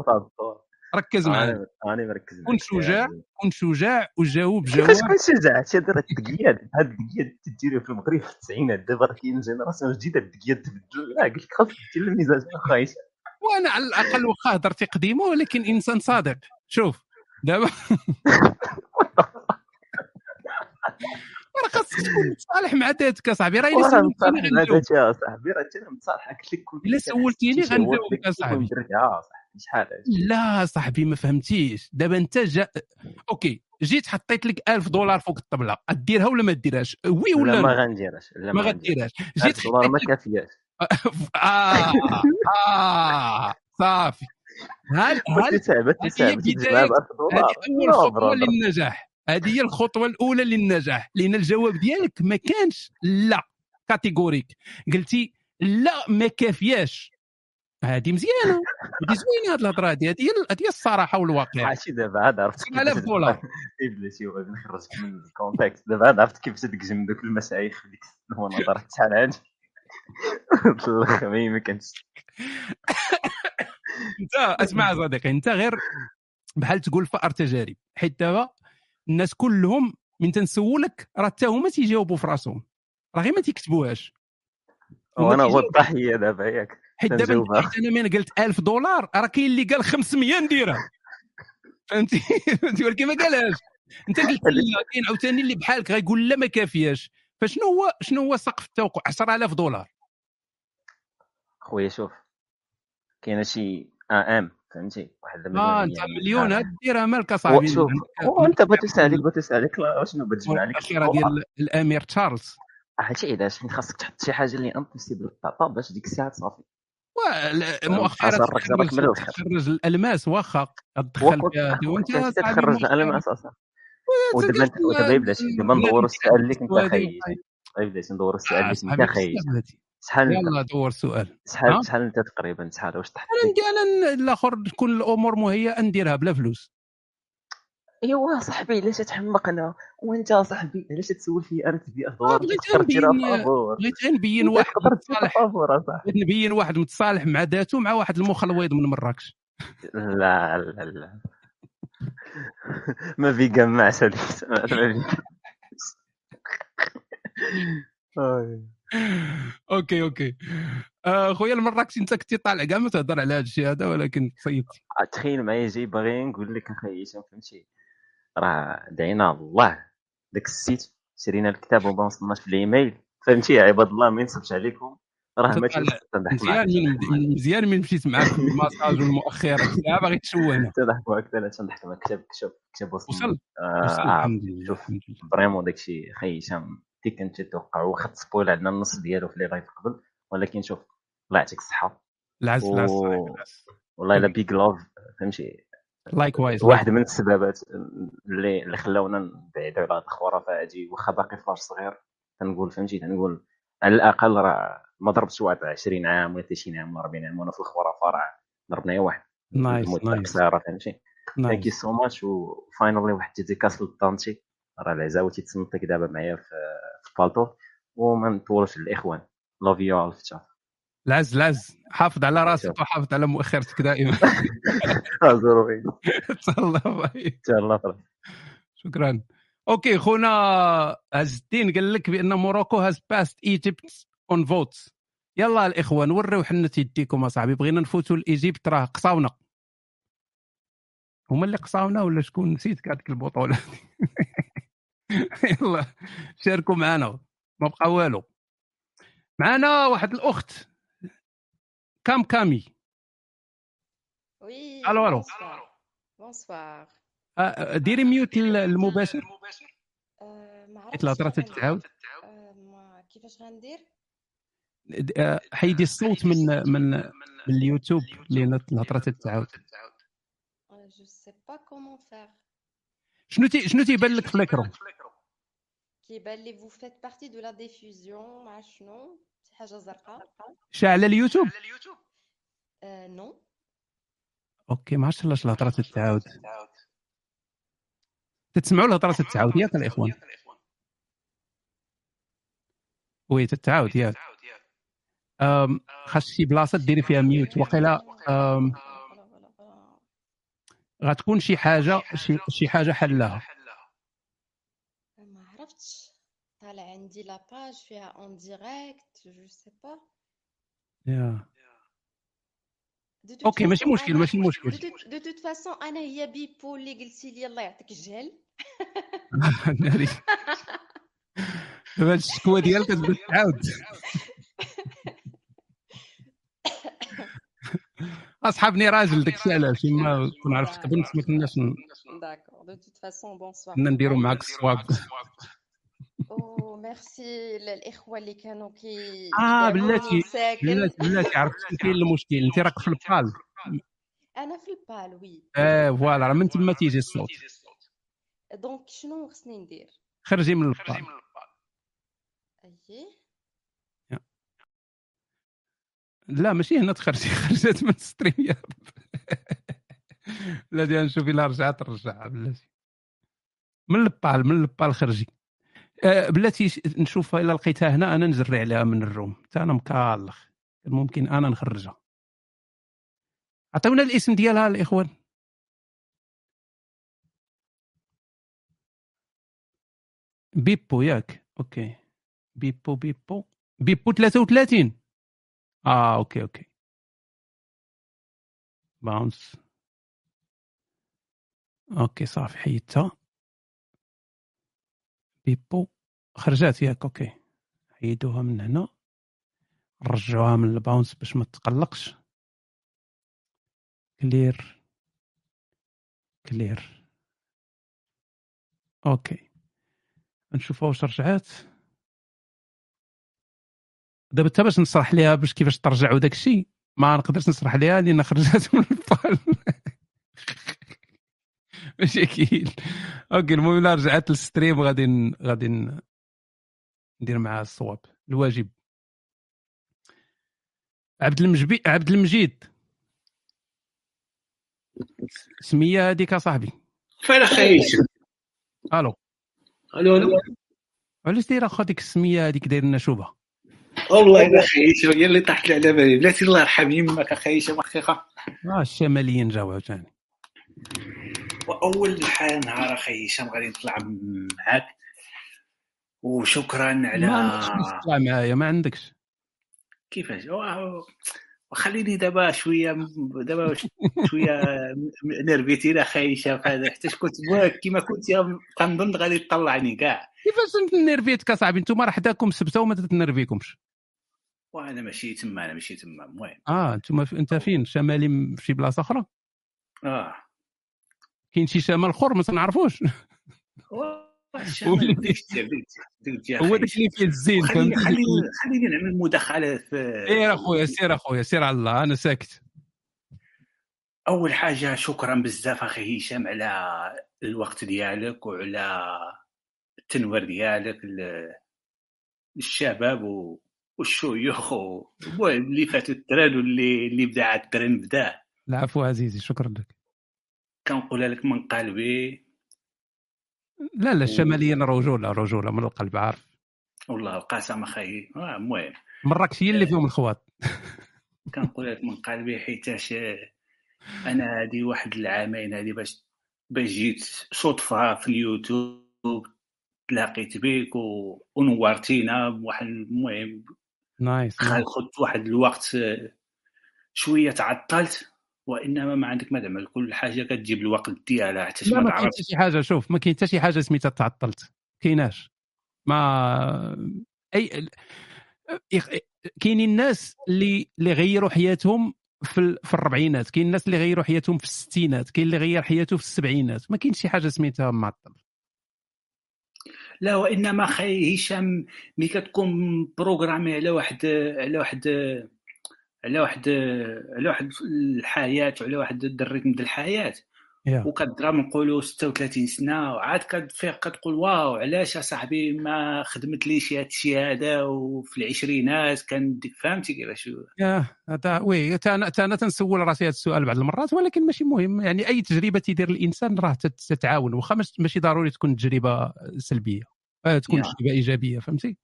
ركز معايا. أنا مركز كن. شجاع كن شجاع وجاوب جواب. كيفاش كنت شجاع تهضر الدقيات هاد الدقيات تديروا في المغرب في التسعينات دابا راه كاين génération جديده الدقيات تبدلوا لا قلت لك خاصك دير الميزاج خايس وأنا على الأقل واخا هضرتي قديمة ولكن إنسان صادق. شوف دابا راه خاصك تكون متصالح مع ذاتك أصاحبي. راه إلا سولتيني متصالح مع غنجاوب. ذاتي يا صاحبي راه أنا متصالحه قلت لك كل إلا سولتيني غنجاوبك أصاحبي. صاحبي شحال؟ لا صاحبي ما فهمتيش. دابا انت جا okay جيت حطيت لك 1000 دولار فوق الطبلة. ديرها ولا ما ديرهاش؟ oui ولا لا ما؟ غنديرهاش. لا ما غنديرهاش. جيت 1000 دولار ما كافياش آه آه صافي. هل هل هذه تعب هي تجي معاه ب 1000 هذه دولار أول لا خطوة brother. للنجاح. هذه هي الخطوة الأولى للنجاح. لأن الجواب ديالك ما كانش لا catégorique قلتي لا ما كافياش هذه مزيانة. هذه زوينة هذه الهضرة هذه هذه هي هذه الصراحة والواقع. عرفتي دابا عاد عرفت 7000 دولار بلاتي وغادي نخرجك من ال contexte. دابا عاد عرفت كيف تدقزم دوك المشايخ ديك المناظرات شحال هادي الخميمه كانت انت اسمع صديقي انت غير بحال تقول فأر تجارب. حيت دابا الناس كلهم من تنسولك راه حتى هما تيجاوبوا في راسهم. راه غير ما تيكتبوهاش. وأنا هو. الضحيه دابا ياك. حيت دابا. حيت أنا من قلت 1000 دولار؟ راه كاين اللي قال 500 نديرها. فهمتي؟ فهمتي؟ ولكن ما قالهاش. انت قلت لا كاين عاوتاني اللي بحالك غيقول لا ما كافياش. فشنو هو شنو هو سقف التوقع؟ 10000 دولار. خويا شوف كاينة شي أم فهمتي؟ واحد آه أنت مليون هاد ديرها مالك اصاحبي شوف وانت بغيت تسالك بغيت تسألك شنو بتجمع لك الأخيرة ديال الأمير تشارلز. عرفتي علاش؟ حيت خاصك تحط شي حاجة اللي impossible تعطى باش ديك الساعة تصافي. مؤخرا تخرج الألماس واخا تدخل وأنت صاحبي تخرج الألماس أصلا. ودابا ودابا بلاتي دابا ندوروا السؤال اللي كنت خايش بلاتي ندوروا السؤال اللي كنت هذه. شحال انت يلا دور سؤال؟ شحال شحال انت تقريبا شحال واش تحت أنا ندير أنا الآخر تكون الأمور مهيئة نديرها بلا فلوس. ايوا صاحبي علاش تحمق أنا؟ وأنت صاحبي علاش تسول فيا أنا تبيع آه، دولار بغيت نبين بغيت غير نبين واحد متصالح. بغيت نبين واحد متصالح مع ذاته مع واحد المخلويض من مراكش. لا لا لا. ما في في أي. okay okay. آه، خويا المراكشي أنت كنتي طالع كاع ما تهضر على هذا الشيء هذا ولكن صيدتي تخيل معايا جاي باغي نقول لك أخي هشام فهمتي راه دعينا الله. داك السيت شرينا الكتاب وما وصلناش في الايميل فهمتي عباد الله؟ ما ينصبش عليكم. راه تنضحك مزيان من مزيان من مشيت معاك في الماساج والمؤخرة. لا باغي تشوهنا تضحك معاك لا تنضحك معاك كتاب كتاب كتاب وصل وصل. آه وصل. آه، الحمد لله شوف فريمون داكشي خي هشام كي كنت تتوقع واخا تسبويل عندنا النص ديالو في لي لايف قبل ولكن شوف الله يعطيك الصحة. العز العز. والله إلا بيج لاف فهمتي؟ likewise واحد من السببات اللي اللي خلاونا نبعدوا على هاد الخرافه هادي واخا باقي فاش صغير تنقول فهمتي؟ تنقول على الأقل راه ما ضربتش واحد 20 عام ولا 30 عام ولا 40 عام وأنا في الخرافه راه ضربنا غير واحد. nice nice فهمتي؟ thank you so much و finally واحد dédicace للطانتي راه العزاوي تيتصنتك دابا معايا في بالطو وما نطولش الإخوان. love you all في العز العز حافظ على راسك وحافظ على مؤخرتك دائما. ضروري تهلا تهلا. شكرا. okay خونا عز الدين قال لك بأن Morocco has passed Egypt on votes يلا الإخوة نوريو حنة يديكم أصاحبي بغينا نفوتوا ل Egypt راه قصاونا. هما اللي قصاونا ولا شكون؟ نسيت هذيك البطولة. يلا شاركوا معنا. ما بقى والو. معنا واحد الأخت. كام كامي Oui, ألو ألو bonsoir. Bonsoir. آه، آه، ديري mute ال- المباشر آه، ما حيت الهضره عرفتش تتعاود آه، ما كيفاش غندير د- آه، حيدي الصوت من من من اليوتيوب لأن الهضره تتعاود آه، je sais pas comment faire. شنو تي شنو تيبان لك في l'écran كيبان لي vous faites partie de la diffusion مع شنو شي حاجة زرقاء. شاعله اليوتيوب؟ آه، non. okay ما عرفتش علاش الهضره تتعاود تسمعوا الهضره تتعاود ياك الإخوان. oui تتعاود ياك خاص شي بلاصة ديري فيها mute. وقيلا غتكون شي حاجة شي, شي حاجة حلها ما عرفتش طالع عندي لا باج فيها اون ديريكت je sais pas. يا De toute أوكي ماشي façon، مشكل أنا- ماشي de مشكل toute- de toute façon أنا هي بيبو اللي قلتي لي الله يعطيك الجهل ناري دابا هاد الشكوى ديالك كتبدا تعاود اصحابني راجل داكشي علاش ما كون عرفتك بنت ما كناش ن- D'accord. De toute façon, bonsoir. كنا نديرو معاك الصواب أو ميرسي للإخوة اللي كانوا كي آه بلاتي بلاتي بلاتي عرفت شنو كاين المشكل انت راك في ال panel. أنا في ال panel oui. آه voilà راه من تما تيجي الصوت. donc شنو خصني ندير؟ خرجي من ال panel. اييه لا ماشي هنا تخرجي خرجت من StreamYard بلاتي نشوف إلا رجعت رجعها بلاتي. من ال panel من ال panel خرجي. بلاتي ش- نشوف إلا لقيتها هنا أنا نزري عليها من الروم. حتى أنا مكالخ. ممكن أنا نخرجها. عطيونا الاسم ديالها الاخوان بيبو ياك. أوكي. بيبو بيبو. بيبو 33 آه okay okay. bounce. okay صافي حيدتها. بيبو خرجات ياك okay. حيدوها من هنا. رجعوها من ال bounce باش ما تقلقش. clair. clair. okay. نشوفها واش رجعات. دابا حتى باش نشرح ليها باش كيفاش ترجع وداك الشيء ما نقدرش نشرح ليها لأن خرجت من ال panel مشاكل okay المهم الا رجعت لل stream غادي غادي ندير معها الصواب. الواجب. عبد المجيد عبد المجيد. سمية هذيك اصاحبي فين خيش ألو. ألو ألو. علاش داير اخو ديك السمية هذيك داير لنا شوبة؟ والله الا خيش هي اللي طاحت لي على بالي؟ بلاتي الله يرحم يمك اخيش مخيخه آه الشماليين جاو عاوتاني وأول حال نهار أخي هشام غادي نطلع معاك وشكرا على ما عندكش تطلع معايا ما عندكش. كيفاش؟ وخليني دابا شوية دابا شوية نرفيتينا خايشه هذا حتى كنت كيما كنت يا- كنظن غادي تطلعني كاع. كيفاش نرفيتك أصاحبي؟ أنتم راه حداكم سبتة وما تنرفيكمش وأنا ماشي تما أنا ماشي تما المهم. آه أنتم أنت فين؟ شمالي في شي بلاصة أخرى؟ آه. كاين شي شمال اخر ما تنعرفوش. هو داك. اللي فيه الزين خليني؟ خليني نعمل مداخلة في سير أخويا سير أخويا سير على الله أنا ساكت. أول حاجة شكرا بزاف أخي هشام على الوقت ديالك وعلى التنوير ديالك للشباب والشيوخ المهم اللي فاتوا ال train واللي اللي بدأ ال train بدا. العفو عزيزي شكرا لك. كنقولها لك من قلبي. لا لا الشماليين رجولة رجولة من القلب عارف. والله القسم أخي. آه، المهم. مراكش هي اللي فيهم الخوات. كنقول لك من قلبي حيتاش أنا هذه واحد العامين هذه باش باش جيت صدفة في اليوتيوب تلاقيت بك و... ونورتينا بواحد المهم. نايس خدت واحد الوقت آه، شوية تعطلت. وإنما ما عندك ما كل حاجة كتجيب الوقت ديالها حتى ما ما تعرفش. حتى شي حاجة شوف ما كاين حتى شي حاجة سميتها تعطلت كايناش. ما أي كاينين الناس اللي اللي غيروا حياتهم في في الربعينات كاين الناس اللي غيروا حياتهم في الستينات كاين اللي غير حياته في السبعينات ما كاينش شي حاجة سميتها معطل. لا وإنما خي هشام ملي كتكون بروغرامي على واحد على واحد على واحد على واحد الحياة وعلى واحد ال rythme ديال الحياة. yeah. وكتضرب نقولوا 36 سنة وعاد كتفيق كتقول wow علاش أصاحبي ما خدمت ليش هذا الشيء هذا؟ وفي العشرينات كان فهمتي كيفاش هذا oui أنا تنسول راسي هذا السؤال بعض المرات ولكن ماشي مهم. يعني أي تجربة تيدير الإنسان راه تت- تتعاون واخا ماشي ضروري تكون تجربة سلبية آه، تكون yeah. تجربة إيجابية فهمتي؟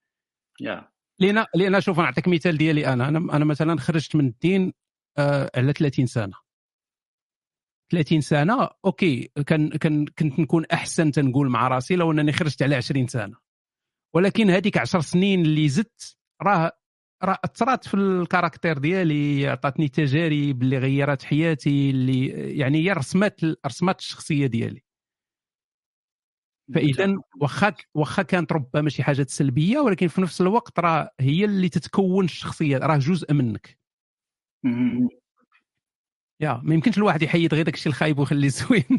yeah. لأن لأن شوف نعطيك مثال ديالي أنا. أنا أنا مثلا خرجت من الدين آه على 30 سنة. 30 سنة أوكي كان كان كنت نكون أحسن تنقول مع راسي لو أنني خرجت على 20 سنة. ولكن هذيك 10 سنين اللي زدت راه راه أثرت في الكاركتير ديالي عطاتني تجارب اللي غيرت حياتي اللي يعني هي رسمات رسمات الشخصية ديالي. فإذا واخا واخا كانت ربما شي حاجات سلبية ولكن في نفس الوقت راه هي اللي تتكون الشخصية راه جزء منك. يا ما يمكنش الواحد يحيد غير داكشي الخايب ويخليه زوين.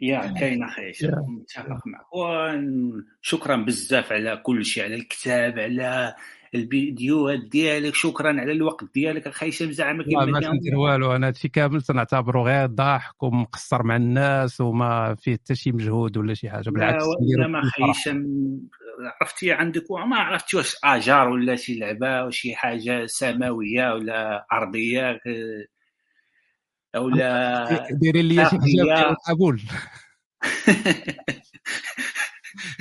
يا كاين أخي. متفق معك. وشكرا بزاف على كل شيء على الكتاب على الفيديوهات ديالك شكرا على الوقت ديالك. أخي هشام زعما لا كما ما كان تندير والو. أنا هادشي كامل تنعتبره غير ضحك ومقصر مع الناس وما فيه حتى شي مجهود ولا شي حاجة. لا بالعكس بكل أخي. هشام عرفتي عندك ما عرفتي واش آجار ولا شي لعبة ولا شي حاجة سماوية ولا أرضية ك- ولا ديري لي شي. ديال القبول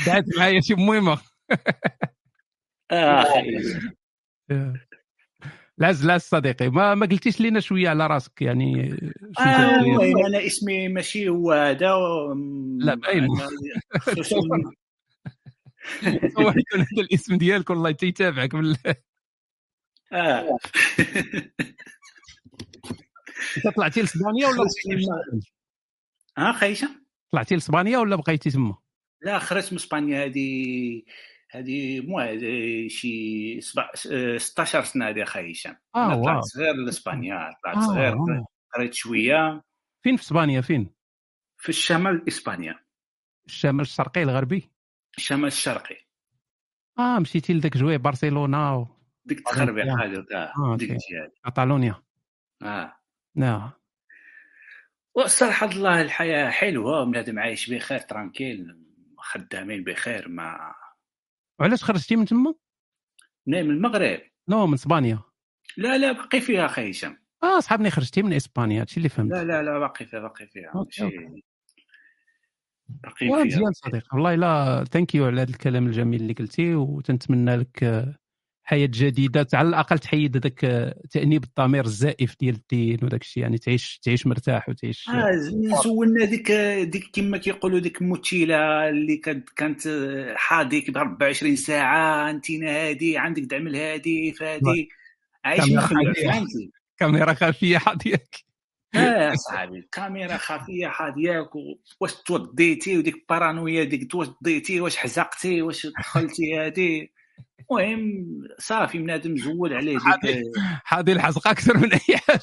دعت معايا شي مهمة. آه، أخي العز العز صديقي ما ما قلتيش لينا شوية على راسك يعني آه،؟ المهم أنا اسمي ماشي هو هذا لا باين هو يكون هذا الاسم ديالك والله تيتابعك بالله آه. انت طلعتي لإسبانيا ولا ها خايشة؟ طلعتي لإسبانيا ولا بقيتي تما؟ لا خرجت من إسبانيا هذه هذه مو شي سبع- آه، 16 سنة هذه أخي هشام. آه، أنا طلعت. صغير لإسبانيا طلعت آه، صغير آه. قريت شوية. فين في إسبانيا؟ فين؟ في الشمال إسبانيا. الشمال الشرقي الغربي؟ الشمال الشرقي. آه مشيتي لذاك جوي برشلونه و... ديك تخربيق هذه آه، ديك. الجهه. كاتالونيا. آه. نعم. والصراحة الله الحياة حلوة بنادم عايش بخير tranquille خدامين بخير ما وعلاش خرجتي من تما؟ من المغرب. non من إسبانيا. لا لا باقي فيها أخي هشام. آه صحابني خرجتي من إسبانيا هادشي اللي فهمت. لا لا لا باقي فيها باقي فيها. باقي فيها. مزيان صديقي والله لا thank you على هذا الكلام الجميل اللي قلتي وتنتمنى لك حياة جديدة على الأقل تحيد هذاك آه، تأنيب الضمير الزائف ديال الدين وداك الشيء يعني تعيش تعيش مرتاح وتعيش آه زولنا ديك ديك كما كيقولوا ديك ال mochila اللي كانت كانت حاضيك ب 24 ساعة انت هادي عندك دعم الهادف هادي عايشين كاميرا خفية. فهمتي؟ كاميرا خفية حاضيك آه صاحبي الكاميرا خفية حاضياك واش توضيتي وديك البارانويا ديك توضيتي واش حزقتي واش دخلتي هادي. المهم صافي بنادم زول عليه ديك حاضي الحزقه أكثر من أي حاجة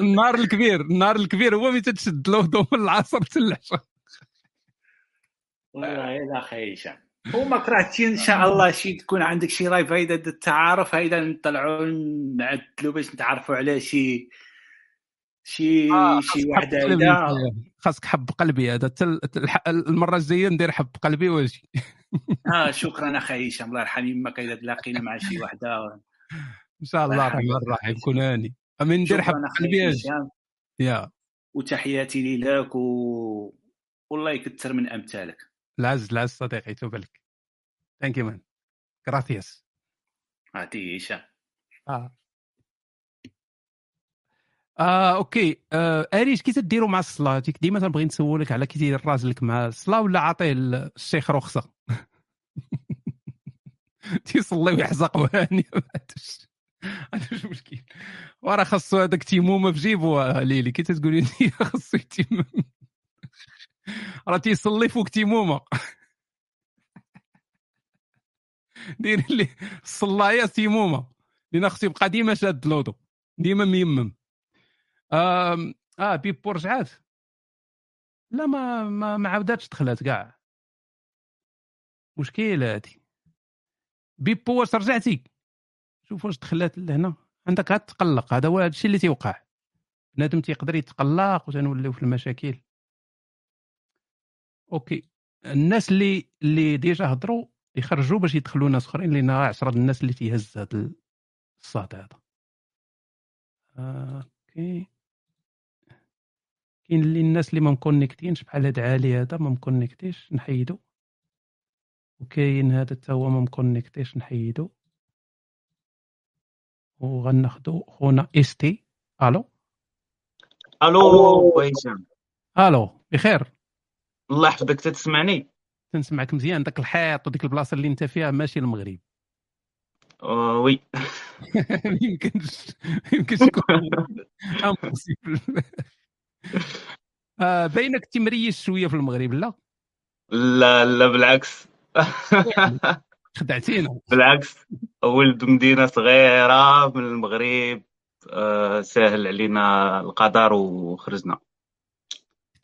النار الكبير النار الكبير هو ملي تتشد الوضوء من العصر حتى العشاء والله أخي هشام وما كرهتي إن شاء الله شي تكون عندك شي لايف هيدا د التعارف؟ هيدا نطلعوا نعدلوا باش نتعرفوا على شي شي آه، شي هيدا خاصك حب قلبي هذا. المرة الجاية ندير حب قلبي واجي آه شكرا أخي هشام الله يرحم يمك إذا تلاقينا مع شي وحدة. إن شاء الله الرحمن. الرحيم كون هاني أمين ندير حب قلبي يا وتحياتي لك و... والله يكثر من أمثالك. العز العز صديقي توب لك. ثانك يو مان جراتياس عطيه هشام. آه. آه أوكي. آه أريش كي تديروا مع الصلاه ديما تنبغي نسولك على كي داير راجلك مع الصلاه ولا عاطيه الشيخ رخصة؟ تيصلي ويحزق وهاني. ما عندوش مشكل. وراه خاصو هذاك تيمومه في جيبو. آه، ليلي كي تقولي لي خاصو يتيمم. راه تيصلي فوق تيمومة. دير لي الصلايه تيمومة. لأن خصو يبقى ديما شاد الوضو ديما ميمم. آم، آه بيبو رجعات لا ما ما, ما عاوداتش دخلات كاع مشكل هادي؟ بيبو واش رجعتي شوف واش دخلات لهنا. عندك غير تقلق. هذا هو الشيء اللي تيوقع. بنادم تيقدر يتقلق وتنوليو في المشاكل. okay. الناس اللي اللي déjà هضروا يخرجوا باش يدخلوا ناس أخرين لأن راه 10 الناس اللي تيهز هذا الصاد هذا. آه، okay. كاين اللي الناس اللي ما م connectés ينش بحال هاد عالي هذا ما م connecté ش نحيدو. وكاين هذا حتى هو ما م connecté ش نحيدو. وغناخدو خونا استي allô؟ allô هشام ألو بخير. الله يحفظك تسمعني؟ تنسمعك مزيان داك الحيط وديك البلاصة اللي انت فيها ماشي المغرب. آه، oui. ما يمكنش ما يمكنش تكون impossible آه باينك تمريش شوية في المغرب لا. لا لا بالعكس. خدعتينا. بالعكس ولد مدينة صغيرة من المغرب آه، سهل علينا القدر وخرجنا.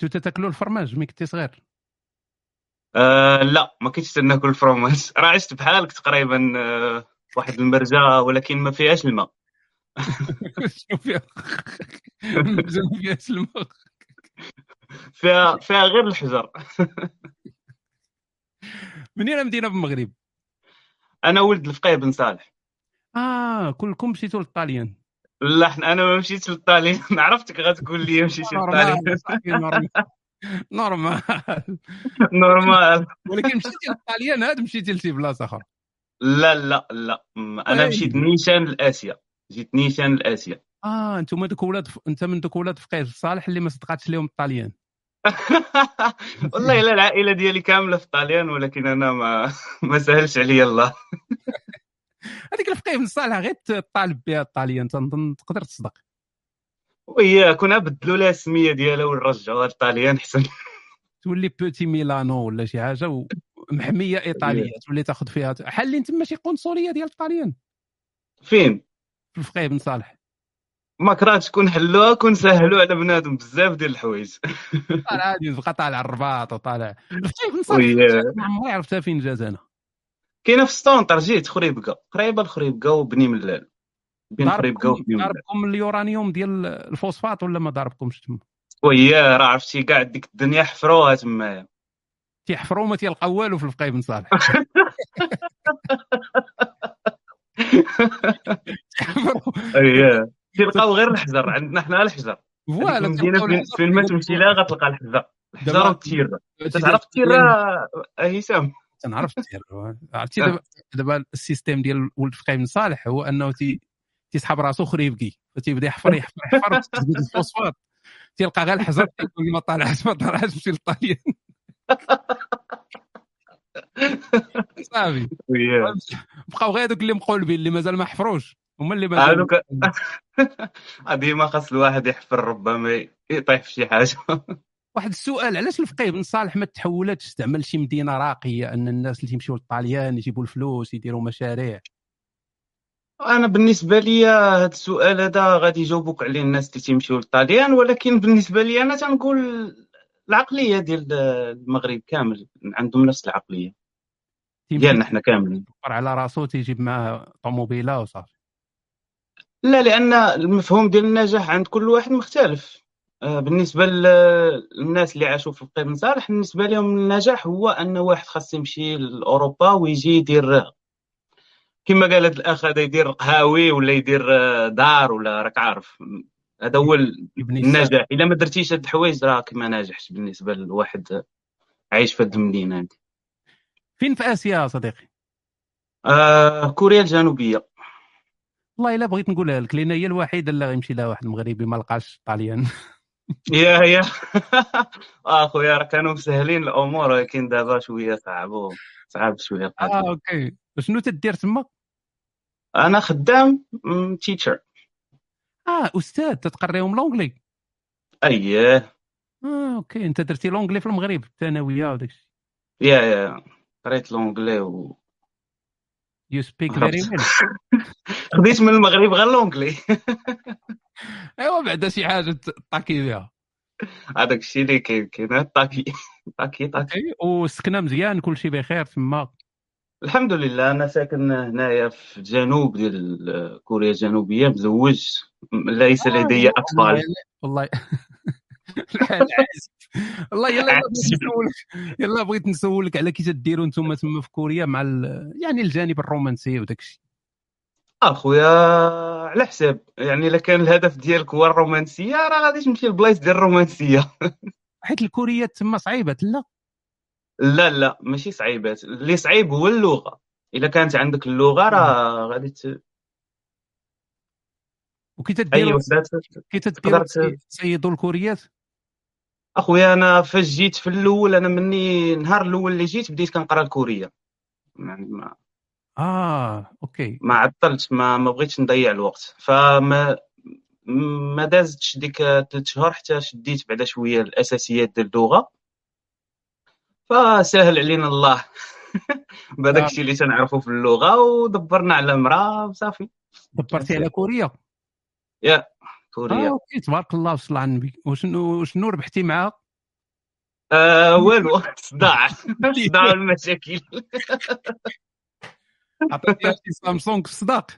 كنتو تاكلوا الفرماج ملي كنتي صغير؟ آه لا ما كنتش تناكل الفرماج. راه عشت بحالك تقريبا آه، واحد المرجة ولكن ما فيهاش الماء. فيهاش الماء فيها فيها غير الحجر. منين مدينه بالمغرب؟ أنا ولد الفقيه بن صالح. آه كلكم مشيتوا للطاليان. لا أنا ما مشيتش للطاليان. عرفتك غتقول لي مشيتي للطاليان. normal. normal. ولكن مشيتي للطاليان هاد مشيتي لشي بلاصة أخرى. لا لا لا. أنا وين؟ مشيت نيشان لآسيا. جيت نيشان لآسيا. آه أنتم دوك ولاد أنت من دوك ولاد فقيه صالح اللي ما صدقاتش لهم الطاليان. والله إلا العائلة ديالي كاملة في الطاليان ولكن أنا ما ما سهلش عليا الله. هذيك الفقيه بن صالح غير تطالب بها الطاليان تنظن تقدر تصدق. وهي كنا بدلوا لها السمية ديالها ورجعوها للطاليان حسن. تولي بوتي ميلانو ولا شي حاجة ومحميه إيطالية تولي تاخذ فيها حالين تما شي قنصلية ديال الطاليان. فين؟ في الفقيه بن صالح. ما كرهتش كون حلوها كون سهلوا على بنادم بزاف ديال الحوايج. طالع عادي تبقى طالع الرباط وطالع. الفقيه بن صالح ما عمري عرفتها فين جات أنا كاينة في سطونطر جيت خريبكه قريبة لخريبكه وبني ملال بين خريبكه وبني ملال ضاربكم اليورانيوم ديال الفوسفات ولا ما ضاربكمش تما؟ وهي راه عرفتي كاع ديك الدنيا حفروها تمايا تيحفروا ما تيلقاو والو في الفقيه بن صالح. اييه تلقاو غير الحجر عندنا حنا الحجر. فوالا فين, ما تمشي لها غتلقى الحجر. الحجر هادشي تعرف التيره الطاليان هشام تنعرف التير. عرفتي دابا دابا السيستيم ديال ولد فقيه بن صالح هو أنه تي تيسحب راسو خريبكي فتيبدا يحفر يحفر يحفر تزيد الفوسفات. تيلقى غير الحجر ما طالعش ما طالعش مشي للطاليان صافي. بقاو غير هذوك اللي مقولبين اللي مازال ما حفروش. هما اللي مازال هذوك ديما خاص الواحد يحفر ربما يطيح في شي حاجة. واحد السؤال علاش الفقيه بن صالح ما تحولاتش استعمل شي مدينة راقية أن الناس اللي تيمشيو للطاليان يجيبوا الفلوس يديروا مشاريع؟ أنا بالنسبة لي هذا السؤال هذا غادي يجاوبوك عليه الناس اللي تيمشيو للطاليان ولكن بالنسبة لي أنا تنقول العقلية ديال المغرب كامل عندهم نفس العقلية. ديالنا حنا كاملين. على راسو تيجيب معاه طوموبيله وصافي. لا لأن المفهوم ديال النجاح عند كل واحد مختلف. آه، بالنسبة لل- للناس اللي عاشوا في القرن صالح بالنسبة لهم النجاح هو أن واحد خاص يمشي لأوروبا ويجي يدير كما قال هذا الأخ هذا يدير قهاوي ولا يدير آه، دار ولا راك عارف. هذا هو. النجاح. إلا ما درتيش هاد الحوايج راك ما ناجحش بالنسبة لواحد عايش في هاد المدينة هادي. فين في آسيا يا صديقي؟ آه كوريا الجنوبية. والله إلا بغيت نقولها لك لأن هي الوحيدة اللي غيمشي لها واحد المغربي ما لقاش طاليان. يا يا. أخويا راه كانوا مسهلين الأمور ولكن دابا شوية صعب صعب شوية آه القضية. okay. شنو تدير تما؟ أنا خدام teacher آه أستاذ تتقريهم l'anglais أييه. آه okay. أنت درتي l'anglais في المغرب الثانوية وداك الشيء yeah yeah. قريت l'anglais و you speak very. well خديت من المغرب غير l'anglais ايوا بعدا شي حاجة t'as qui بها. هذاك الشيء اللي كاين كاين طاكي. طاكي طاكي. والسكنه مزيان كلشي بخير تما. الحمد لله أنا ساكن هنايا في الجنوب ديال كوريا الجنوبية مزوج ليس لدي أطفال. والله. والله يلا بغيت نسولك. يلا بغيت نسولك على كي تديروا أنتم تما في كوريا مع ال... يعني الجانب الرومانسي وداك الشيء أخويا على حساب. يعني إلا كان الهدف ديالك هو الرومانسية راه غادي تمشي لبلايص ديال الرومانسية. حيت الكوريات تما صعيبة لا. لا لا ماشي صعيبات اللي صعيب هو اللغة. إلا كانت عندك اللغة راه غادي ت... وكي تديروا وحده كي تديروا تصيدوا الكوريات؟ أخويا أنا فاش جيت في الأول أنا مني النهار الأول اللي جيت بديت كنقرأ الكورية. يعني ما آه okay. ما عطلتش ما ما بغيتش نضيع الوقت. فما ما دازتش ديك ثلاث شهور حتى شديت بعدا شوية الأساسيات ديال اللغة. فسهل علينا الله. بهذاك آه. الشيء اللي تنعرفو في اللغة ودبرنا على مراه وصافي. دبرتي على كوريا يا. كوريا. okay تبارك الله وصل على النبي وشنو شنو ربحتي معاها آه والو صداع. صداع المشاكل. عطيتيها شي سامسونج الصداق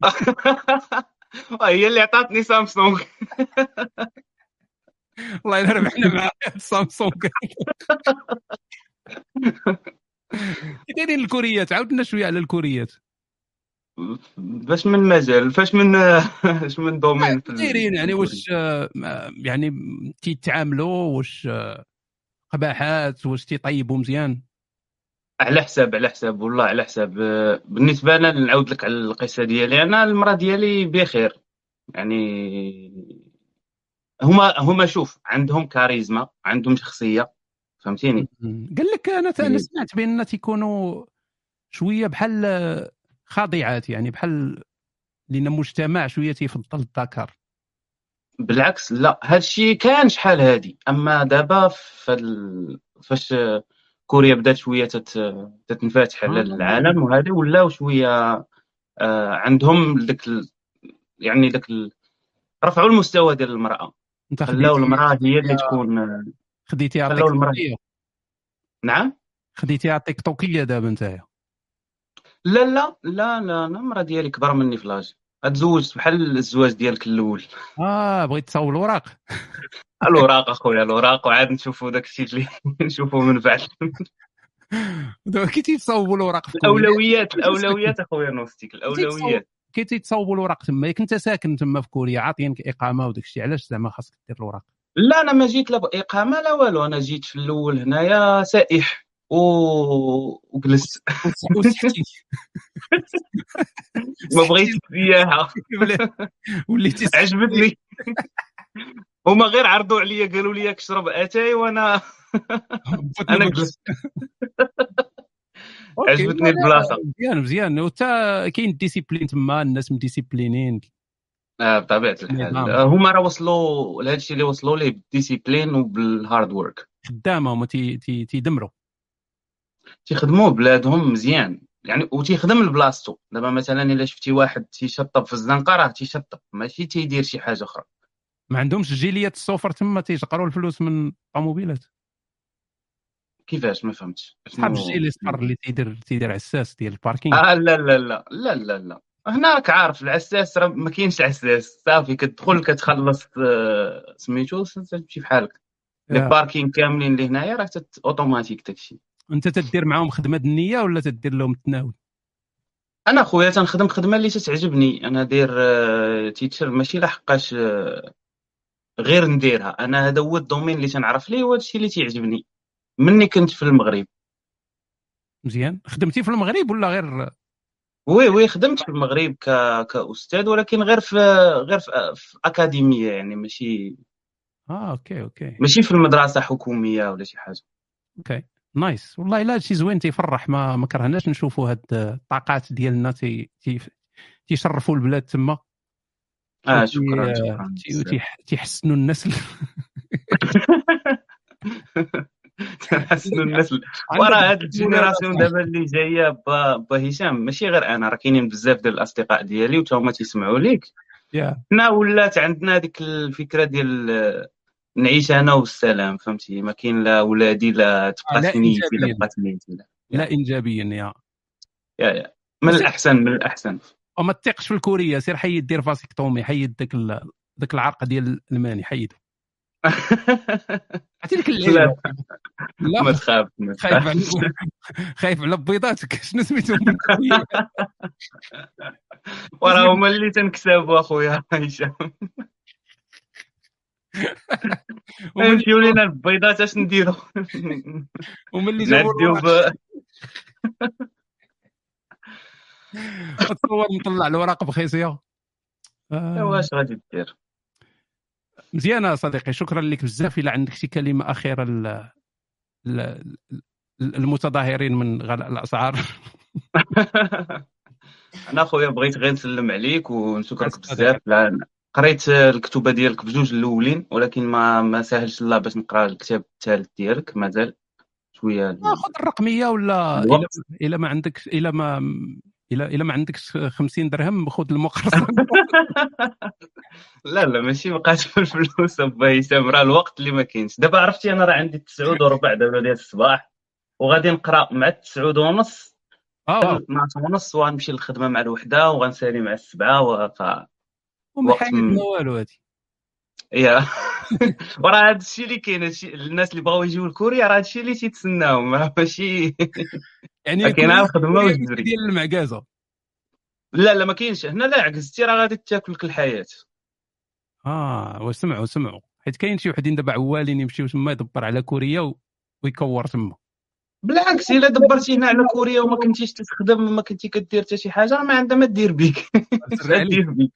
هي اللي عطاتني سامسونج. والله إلا ربحنا معاها سامسونج. كي دايرين الكوريات عاودنا شوية على الكوريات فاش من مجال فاش من فاش من دومين دايرين يعني واش آه، يعني تيتعاملوا واش آه، قباحات واش تيطيبوا مزيان؟ على حساب على حساب والله على حساب. آه، بالنسبة لنا نعاود لك على القصة ديالي. أنا المرأة ديالي بخير. يعني هما هما شوف عندهم كاريزما عندهم شخصية فهمتيني؟ قال لك أنا أنا إيه. سمعت بان تيكونوا شوية بحال خاضعات يعني بحال لأن المجتمع شوية تيفضل الذكر. بالعكس لا هادشي كان شحال هادي. أما دابا فال... فاش كوريا بدات شوية تت... تتنفتح على. العالم وهذا ولاو شوية آه عندهم داك ال... يعني داك ال... رفعوا المستوى ديال المرأة. خلاو المرأة هي اللي تكون خديتيها المرأة. نعم؟ خديتيها تيكتوكيه دابا نتايا. لا لا لا لا لا المراه ديالي كبر مني في l'âge تزوجت بحال الزواج ديالك الأول. آه بغيت تصاوب الوراق. الاوراق أخويا الاوراق وعاد نشوفوا داك الشيء اللي نشوفوا من بعد. دابا كي تيتصاوبوا الوراق في الأولويات الأولويات أخويا نوستيك الأولويات. كي تيتصاوبوا الوراق تما ياك انت ساكن تما في كوريا عاطينك إقامة وداك الشيء علاش زعما خاصك دير الوراق؟ لا أنا ما جيت لا باقامه لا والو أنا جيت في الأول هنايا سائح. وجلست ما بغيتش السياحه وليتي عجبتني. هما غير عرضوا عليا قالوا لي اشرب أتاي وأنا أنا جلست. عجبتني لا، لا، البلاصة. مزيان مزيان. وتا كاين discipline تما الناس م disciplinés ين آه بطبيعة الحال. آه، هما راه وصلوا لهذا الشيء اللي وصلوا ليه بال discipline وبال hard work خدامة هما تي- تي- تيدمروا. تيخدموا بلادهم مزيان. يعني وتيخدم لبلاصتو دابا مثلا إلا شفتي واحد تيشطب في الزنقة راه تيشطب. ماشي تيدير شي حاجة أخرى. ما عندهمش جيليات السوفر تما تيشقروا الفلوس من الطوموبيلات كيفاش؟ ما فهمتش. صحاب الجيلي صفر اللي تيدير تيدير عساس ديال ال parking. آه لا لا لا لا لا لا. هنا راك عارف العساس راه ما كاينش عساس. صافي كتدخل كتخلص آه، سميتو تمشي في حالك لي يا. parking كاملين اللي هنايا راه أوتوماتيك داكشي. أنت تدير معاهم خدمة النيه ولا تدير لهم التناول أنا خويا تنخدم خدمة اللي تتعجبني. أنا داير آه، teacher ماشي لحقاش آه، غير نديرها. أنا هذا هو ال domaine اللي تنعرف ليه وهذا الشيء اللي تيعجبني. مني كنت في المغرب. مزيان. خدمتي في المغرب ولا غير؟ oui oui خدمت في المغرب ك... كأستاذ ولكن غير في غير في, في أكاديمية يعني ماشي. آه okay okay. ماشي في المدرسة حكومية ولا شي حاجة. okay. nice. والله الا هادشي زوين تيفرح ما ما كرهناش نشوفوا هاد الطاقات ديالنا تي تي تيشرفوا البلاد تما. آه شكرا شكرا. بزاف. وتيح- تيحسنوا النسل. تنحسنوا الناس ال- عندك وراه هاد ال génération؟ دابا اللي جاية با, با هشام ماشي غير أنا راه كاينين بزاف ديال الأصدقاء ديالي وتا هما تيسمعوا ليك حنا ولات عندنا ديك الفكرة ديال آه، نعيش أنا والسلام فهمتي؟ ما كاين لا ولادي لا تبقى سنيتي لا إنجابياً. بقات نيتي لا لا انجابيا yeah yeah. يا من الأحسن من الأحسن. وما تثقش في الكورية سير حيد دير vasectomy حيد داك ال- داك العرق ديال الماني حيدو عرفتي ديك اللعيبة. لا. لا. ما تخاف خايف على خايف على بيضاتك. شنو سميتهم؟ وراه هما اللي تنكسبوا أخويا. هشام نمشيو لينا البيضات اش نديرو وملي الوراق ب... تصور نطلع الوراق بخيسيه آه، واش غادي دير مزيانه صديقي شكرا لك بزاف الا عندك شي كلمه اخيره ل... ل... المتظاهرين من غلاء الاسعار أنا خويا بغيت غير نسلم عليك ونشكرك بزاف قريت الكتوبة ديالك بجوج الأولين ولكن ما ما ساهلش الله باش نقرأ الكتاب الثالث ديالك مازال شوية آه، خذ الرقمية ولا. الا الا ما عندكش الا ما الا الا ما عندكش 50 درهم خذ المقرصن لا لا ماشي بقات في الفلوس با هشام راه الوقت اللي ما كاينش. دابا عرفتي أنا راه عندي التسعود وربع دابا ديال الصباح وغادي نقرأ مع التسعود ونص. آه 12 ونص وغنمشي للخدمة مع الوحدة وغنسالي مع السبعة و... وما وقت حايدنا م- والو هادي. يا. وراه هذا الشيء اللي كاين هادشي- الناس اللي بغاو يجيو لكوريا راه هذا الشيء اللي تيتسناهم ماشي يعني كوريا- الخدمة والجري ديال المعكازه لا لا ما كاينش. هنا لا عكزتي راه غادي تاكل لك الحياة. آه وسمعوا سمعوا. حيت كاين شي وحدين دابا عوالين يمشيو تما يدبر على كوريا و... ويكور تما. بالعكس إلا دبرتي هنا على كوريا وما كنتيش تخدم وما كنتي كدير حتى شي حاجة ما عندها ما دير بيك.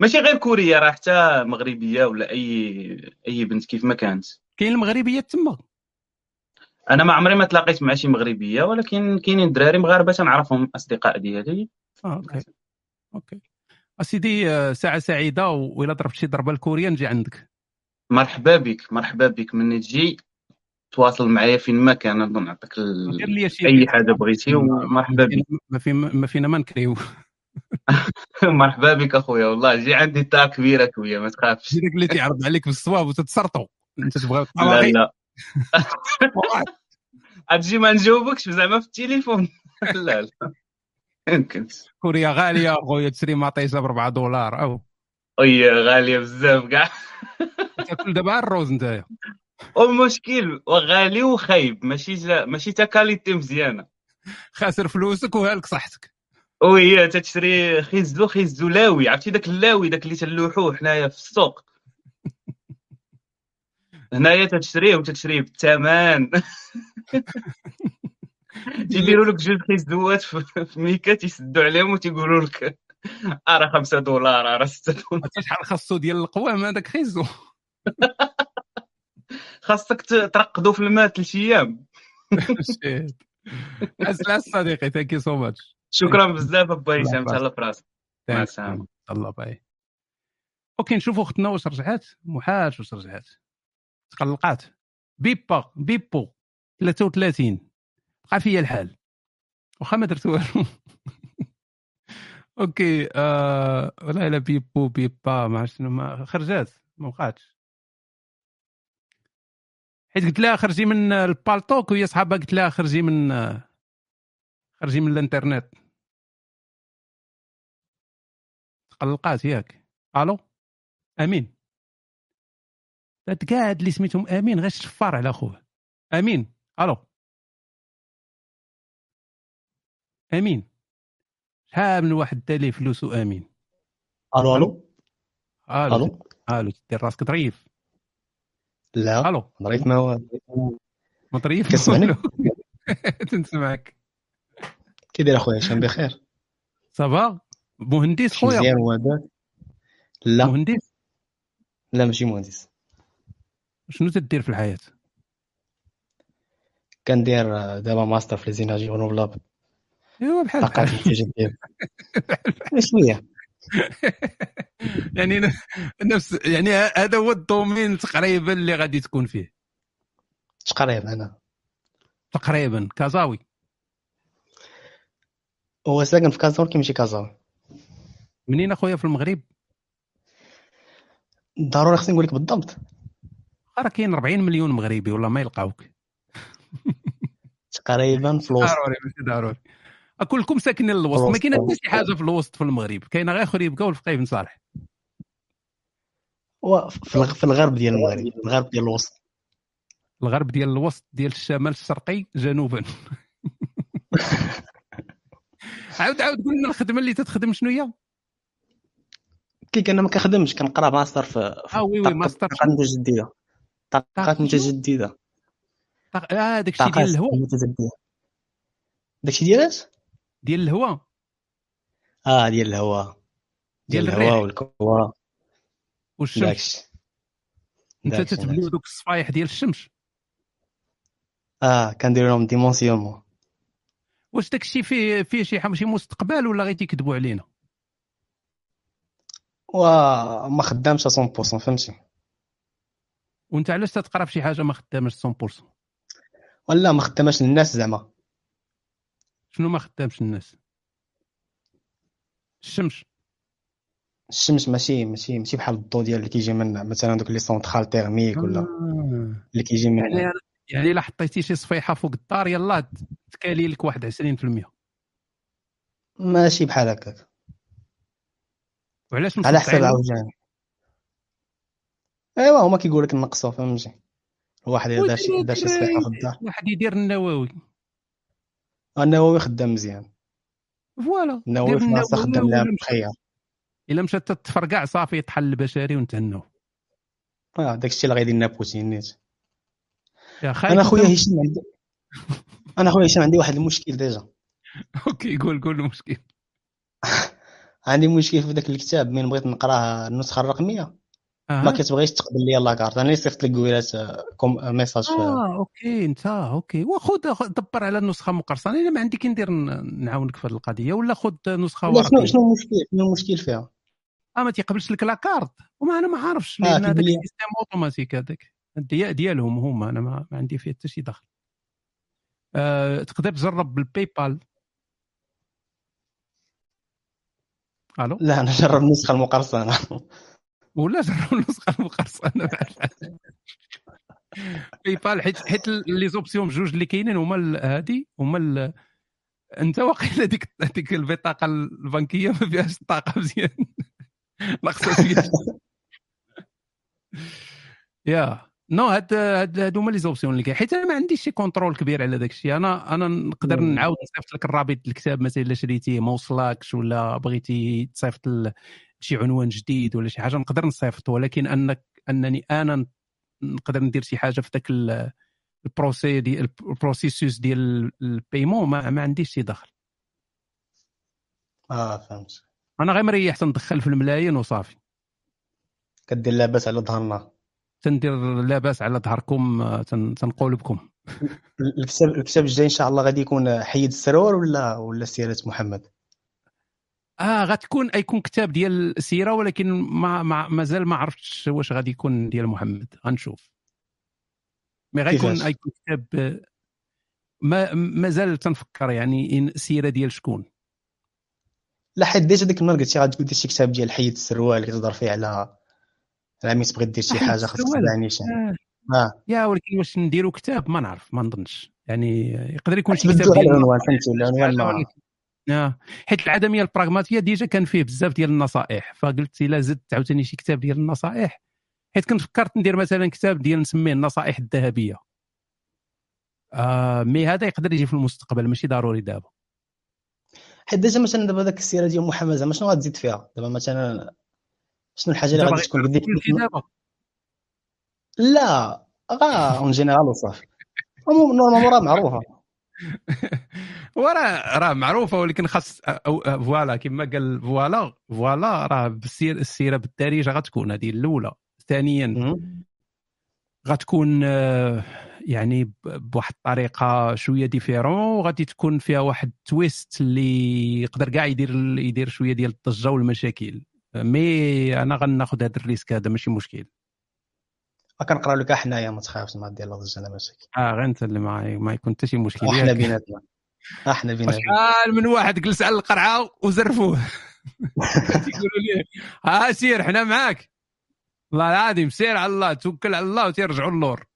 ماشي غير كوريا راه حتى مغربية ولا اي أي بنت كيف ما كانت. كاين المغربيات تما. أنا ما عمري ما تلاقيت مع شي مغربية ولكن كاينين دراري مغاربة تنعرفهم أصدقاء ديالي. آه okay. okay. أسيدي آه، ساعة سعيدة وإلا ضربت شي ضربة لكوريا نجي عندك. مرحبا بك مرحبا بك. من تجي تواصل معايا فين ما كان نعطيك ال... أي حاجة. بغيتي ومرحبا بك. ما في ما فينا ما نكريو. مرحبا بك أخويا والله جي عندي تا كبيرة خويا ما تخافش. داك اللي تيعرض عليك بالصواب وتتسرطو أنت تبغى لا لا. أجي ما نجاوبكش زعما في التليفون. لا لا. يمكنش كوريا غالية خويا تشري مطيشه ب 4 دولار أو. oui غالية بزاف كاع. تاكل دابا الروز نتايا والمشكل غالي وخايب ماشي جا... ماشي تا qualité مزيانة. خاسر فلوسك وهالك صحتك. وهي تشري خيزو خيزو لاوي. عرفتي داك اللاوي داك اللي تلوحوه حنايا في السوق؟ هنايا تتشريه وتتشريه بالثمن تيديروا لك جوج خيزوات في ميكا تيسدوا عليهم وتيقولوا لك راه 5 دولار راه 6 دولار. شحال خاصو ديال القوام هذاك خيزو؟ خاصك ت- ترقدوا في الماء ثلاث أيام. shit. اسلام صديقي thank you so much شكرا بزاف ابا هشام تهلا في راسك. مع السلامة. الله bye okay نشوفوا اختنا واش رجعت. محال واش رجعت. تقلقات. بيبا بيبو 33 بقى فيا الحال. واخا ما درت والو. أوكي آه ولا لا بيبو بيبا ما عرفت شنو ما خرجات ما بقاتش. حيت قلت لها خرجي من البالطوك وهي صحابها قلت لها خرجي من خرجي من الانترنت. تقلقات ياك. ألو؟ أمين. كاع اللي سميتهم أمين غير شفار على خوه. أمين. ألو؟ أمين. شحال من واحد دالي فلوسو أمين؟ ألو ألو؟ ألو. ألو؟ ألو دير راسك ظريف. لا. ألو. ظريف ما هو؟ مطريف كتسمعني؟ تنسمعك. كي داير أخويا؟ هشام بخير؟ صافا مهندس خويا. مزيان وهذاك لا. مهندس؟ لا ماشي مهندس. شنو تدير في الحياة؟ كندير آه، دابا ماستر في les énergies renouvelables أيوا بحال طاقات بحال متجدده شوية. يعني نفس يعني هذا هو ال domaine تقريبا اللي غادي تكون فيه. تقريبا أنا. تقريبا. كازاوي. هو ساكن في كازا ولكن ماشي كازا منين أخويا في المغرب؟ ضروري خصني نقول لك بالضبط. راه كاين 40 مليون مغربي والله ما يلقاوك. تقريبا في الوسط. ضروري ماشي ضروري. كلكم ساكنين الوسط. ما. كاين حتى شي حاجة في الوسط في المغرب. كاينة غير خريبكه والفقيه بن صالح. في الغرب ديال المغرب. الغرب ديال الوسط. الغرب ديال الوسط ديال الشمال الشرقي جنوبا. عاود عاود قول لنا الخدمة اللي تتخدم شنو هي؟ كي كان ما كنخدمش كنقرا ماستر في آه oui oui master. طاقات متجدده طاقات؟ متجدده طاق- آه داك الشيء طاقات ديال الهواء. داكشي ديالاش ديال الهواء. آه ديال الهواء. ديال ديال. الهواء والكوا والشمس. داكشي. انت داكشي، تتبلو دوك الصفايح ديال الشمس. آه كندير لهم dimension. واش داك الشيء فيه فيه شي حاجة شي مستقبل ولا غير تيكذبوا علينا؟ وما خدامش 100% فهمتي؟ وانت علاش تتقرا في شي حاجة ما خدامش 100% ولا ما خداماش للناس زعما. شنو ما خدامش الناس الشمس. الشمس ماشي ماشي ماشي بحال الضوء ديال اللي كيجي من مثلا دوك les centrales thermiques ولا آه. اللي كيجي من يعني يعني إلا حطيتي شي صفيحة فوق الدار يلاه تكالي لك واحد 20% ماشي بحال هكاك. وعلاش على حسب؟ عاوتاني أيوا هما كيقول لك نقصوا فهمتي؟ الواحد الا دار شي دار شي صفيحه في الدار واحد يدير النووي. النووي خدام مزيان. voilà. النووي في فرنسا النووي خدام لها بخير. إلا مشات تتفرقع صافي يطحن البشري ونتهناو آه داكشي اللي غيدير لنا بوتين نيت. أنا خويا هشام عندي أنا خويا هشام عندي واحد المشكل déjà. okay قول قول المشكل. عندي مشكل في ذاك الكتاب من بغيت نقراه النسخة الرقمية. أها. ما كتبغيش تقبل لي la carte أنا اللي صيفط لك قويلات آه، comme آه، message في آه okay انت okay. وخذ خذ- دبر على النسخة مقرصنة. الا ما عندي كي ندير نعاونك في هذه القضية ولا خذ نسخة لا شنو ورقية. شنو المشكل؟ شنو المشكل فيها؟ آه ما تيقبلش لك la carte وما أنا ما عارفش آه، لأن هذاك لي- ال système automatique هذاك. ديال ديالهم هما أنا ما, ما عندي فيه حتى شي دخل. آه تقدر تجرب بال PayPal ألو؟ لا أنا جرب النسخه المقرصنة. ولا جرب النسخه المقرصنة PayPal حيت حيت les options بجوج اللي كاينين هما هادي هما أنت واقيلا ديك ديك البطاقة البنكية ما فيهاش الطاقه مزيان. ناقصة شوية yeah. no هاد هاد هادو هما les options اللي كاين. حيت أنا ما عنديش شي contrôle كبير على داك الشيء أنا أنا نقدر. نعاود نصيفط لك الرابط الكتاب مثلا إلا شريتيه ما وصلكش ولا بغيتي تصيفط شي عنوان جديد ولا شي حاجة نقدر نصيفط. ولكن انك أنني أنا نقدر ندير شي حاجة في ذاك ال- ال process ديال ال processus ديال ال paiement ما, ما عنديش شي دخل. آه فهمت. أنا غير مريح تندخل في الملايين وصافي. كدير لاباس على ظهرنا. تندير لاباس على ظهركم تن- تنقول بكم. الكتاب الكتاب الجاي إن شاء الله غادي يكون حيد السرور ولا ولا سيرة محمد؟ آه غتكون يكون كتاب ديال السيرة ولكن ما, ما مازال ما عرفتش واش غادي يكون ديال محمد. غنشوف. مي غيكون كيفاش؟ غيكون كتاب ما مازال تنفكر يعني السيرة ديال شكون. لا حيت déjà ديك النهار قلتي دير شي كتاب ديال حيد السروال اللي كتهضر فيه على ملي تبغي دير شي حاجة خاصك نيشان آه. آه. yeah ولكن واش نديروا كتاب؟ ما نعرف ما نظنش. يعني يقدر يكون شي كتاب ديال العنوان فهمتي العنوان ولكن- آه. حيت العدمية البراغماتية déjà كان فيه بزاف ديال النصائح فقلت إلا زدت عاوتاني شي كتاب ديال النصائح. حيت كنت فكرت ندير مثلا كتاب ديال نسميه النصائح الذهبية. آه mais هذا يقدر يجي في المستقبل ماشي ضروري دابا. حيت déjà مثلا دابا داك السيرة ديال محمد زعما شنو غتزيد فيها؟ دابا مثلا شنو الحاجة اللي غادي تكون قديك دابا. لا غا en général وصافي. normalement راه معروفة. وراه راه معروفة ولكن خاص أو- voilà كما قال voilà voilà راه بالسير السيرة بالدارجه غتكون. هذه الأولى. ثانيا غتكون آه، يعني بواحد الطريقة شوية différent وغادي تكون فيها واحد twist اللي يقدر كاع يدير يدير شوية ديال الضجة والمشاكل. mais أنا غناخذ هذا ال risque هذا ماشي مشكل. كنقراو لك حنايا ما تخافش ما دير لا ضجه لا مشاكل آه غير أنت اللي ما, ما يكون حتى شي مشكل. إحنا ياك؟ بيناتنا. إحنا بيناتنا. شحال من واحد جلس على القرعة وزرفوه. تيقولوا ليه ها سير حنا معاك. والله العظيم سير على الله توكل على الله وترجعوا اللور.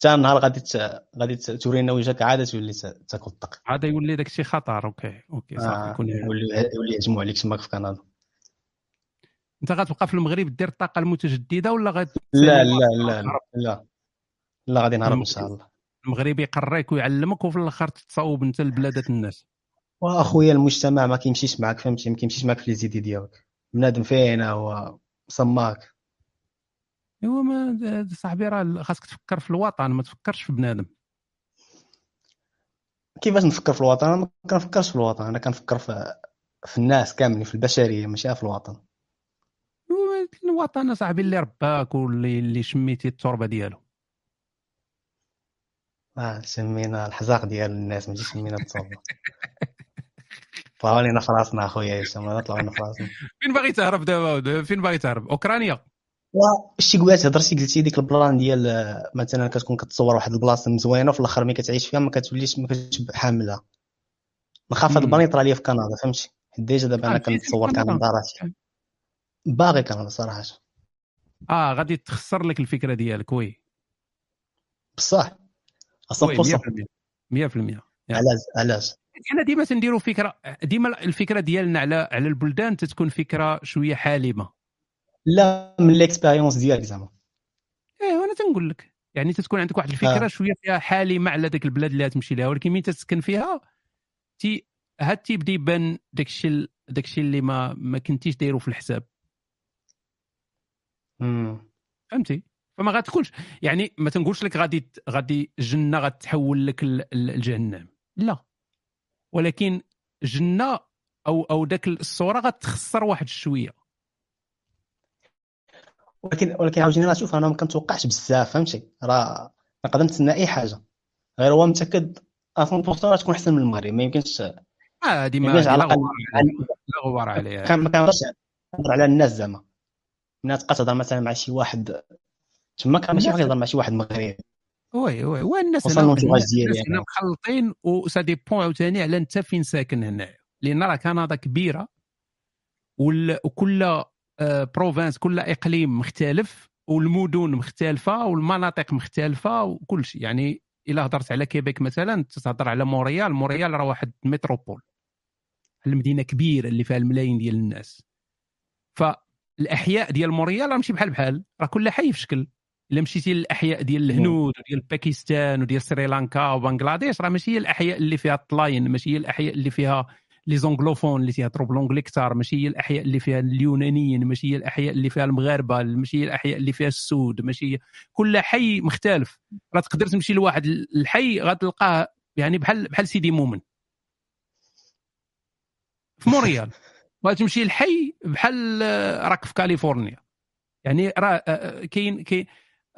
حتى النهار غادي ت- غادي تورينا وجهك عاد تولي تاكل الطق هذا يولي داك الشيء خطر ok ok صافي آه، يكون يولي يولي يهجموا عليك تماك في كندا. أنت غتبقى في المغرب دير الطاقه المتجددة ولا غاد لا لا لا لا لا. لا غادي نهرب إن شاء الله. المغرب يقريك ويعلمك وفي الآخر تتصاوب أنت لبلادات الناس. وأخويا المجتمع ما كيمشيش معك فهمتي؟ ما كيمشيش معك في les idées ديالك. بنادم فين هو؟ صماك. ايوا ما صاحبي راه خاصك تفكر في الوطن ما تفكرش في بنادم. كيفاش نفكر في الوطن؟ أنا ما كنفكرش في الوطن أنا كنفكر في في الناس كاملين في البشرية ماشي في الوطن. الوطن صاحبي اللي رباك واللي اللي شميتي التربة ديالو. آه سمينا الحزاق ديال الناس ماشي سمينا التصوير طلعوا لينا في راسنا أخويا هشام أنا طلعوا لنا في راسنا. فين باغي تهرب دابا؟ فين باغي تهرب؟ أوكرانيا. شتي قبات هضرتي قلتي ديك ال plan ديال آه، مثلا كتكون كتصور واحد البلاصة مزوينة وفي الآخر ملي كتعيش فيها ما كتوليش ما كتشبع حاملها نخاف هاد. ال plan يطرى ليا في كندا فهمتي؟ déjà دابا آه، أنا في كنتصور كندا. راسي باغي كندا صراحة. آه غادي تخسر لك الفكرة ديالك oui. بصح. 100% 100% 100% علاش؟ علاش؟ حنا ديما تنديروا فكرة ديما الفكرة ديالنا على على البلدان تتكون فكرة شوية حالمة. لا من l'expérience ديالك زعما. إيه وأنا تنقول لك. يعني تتكون عندك واحد الفكرة آه. شوية فيها حالمه على ذاك البلاد اللي تمشي لها ولكن مين تسكن فيها تي هاد تيبدا يبان داك الشيء داك الشيء اللي ما ما كنتيش دايرو في الحساب. فهمتي؟ فما غتكونش يعني ما تنقولش لك غادي غادي الجنة غتحول لك ال- ال- الجهنم. لا. ولكن الجنه أو أو ذاك الصورة غتخسر واحد شوية. ولكن ولكن عاوتاني راه شوف أنا ما كنتوقعش بزاف فهمتي؟ راه نقدر نتسنى اي حاجة. غير هو متأكد 100% راه تكون أحسن من المغرب ما يمكنش آه، هذه ما لا غبار عليها كان ما كنهضرش نهضر على الناس زعما. ملي تبقى تهضر مثلا مع شي واحد تما كان ماشي الناس- يهضر مع شي واحد مغربي. oui oui والناس خصوصا هنا الناس الناس هنا. مخلطين و ça dépend عاوتاني على أنت فين ساكن هنايا لأن راه كندا كبيرة وال- وكل province كل إقليم مختلف والمدن مختلفة والمناطق مختلفة وكل شيء. يعني إلا هضرت على كيبيك مثلا تهضر على مونريال مونريال راه واحد métropole المدينة كبيرة اللي فيها الملايين ديال الناس. فالأحياء ديال مونريال راه ماشي بحال بحال راه كل حي في شكل. إلا مشيتي للأحياء ديال الهنود وديال باكستان وديال سريلانكا وبنغلاديش راه ماشي هي الأحياء اللي فيها الطاليان ماشي هي الأحياء اللي فيها les anglophones اللي تيهضروا ب l'anglais كثار ماشي هي الاحياء اللي فيها اليونانيين ماشي هي الاحياء اللي فيها المغاربه ماشي هي الاحياء اللي فيها السود ماشي كل حي مختلف راه تقدر تمشي لواحد الحي غتلقاه يعني بحال بحال سيدي مومن في مونريال وتمشي الحي بحال آه، راك في كاليفورنيا يعني راه آه، آه، كاين كاين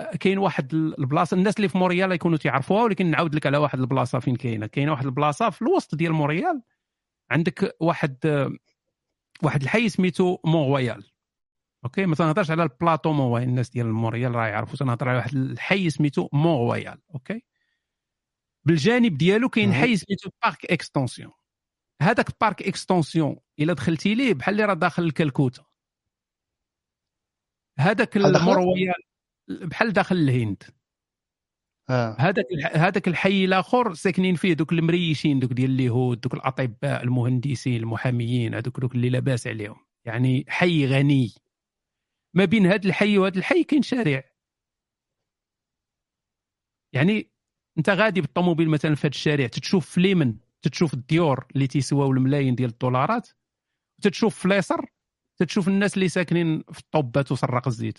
آه، كاين واحد ال- البلاصه الناس اللي في مونريال يكونوا تعرفوها ولكن نعاود لك على واحد البلاصه فين كاينة كاينة واحد البلاصه في الوسط ديال مونريال عندك واحد واحد الحي سميتو مون رويال. ok؟ ما تنهضرش على البلاطو مون رويال. الناس ديال مونريال راه يعرفوا تنهضر على واحد الحي سميتو مون رويال. ok؟ بالجانب ديالو كاين. حي سميتو بارك اكستونسيون هذاك بارك اكستونسيون إلا دخلتي ليه بحال اللي راه داخل لكلكوته هذاك داخل؟ المون رويال بحال داخل الهند. هذاك الح- هذاك الحي الآخر ساكنين فيه دوك المريشين دوك ديال اليهود دوك الأطباء المهندسين المحاميين هذوك دوك اللي لاباس عليهم. يعني حي غني. ما بين هذا الحي وهذا الحي كاين شارع. يعني أنت غادي بالطوموبيل مثلا في هذا الشارع تتشوف في اليمن تتشوف الديور اللي تيسواو الملايين ديال الدولارات وتتشوف في اليسر تتشوف الناس اللي ساكنين في الطوبات وسراق الزيت.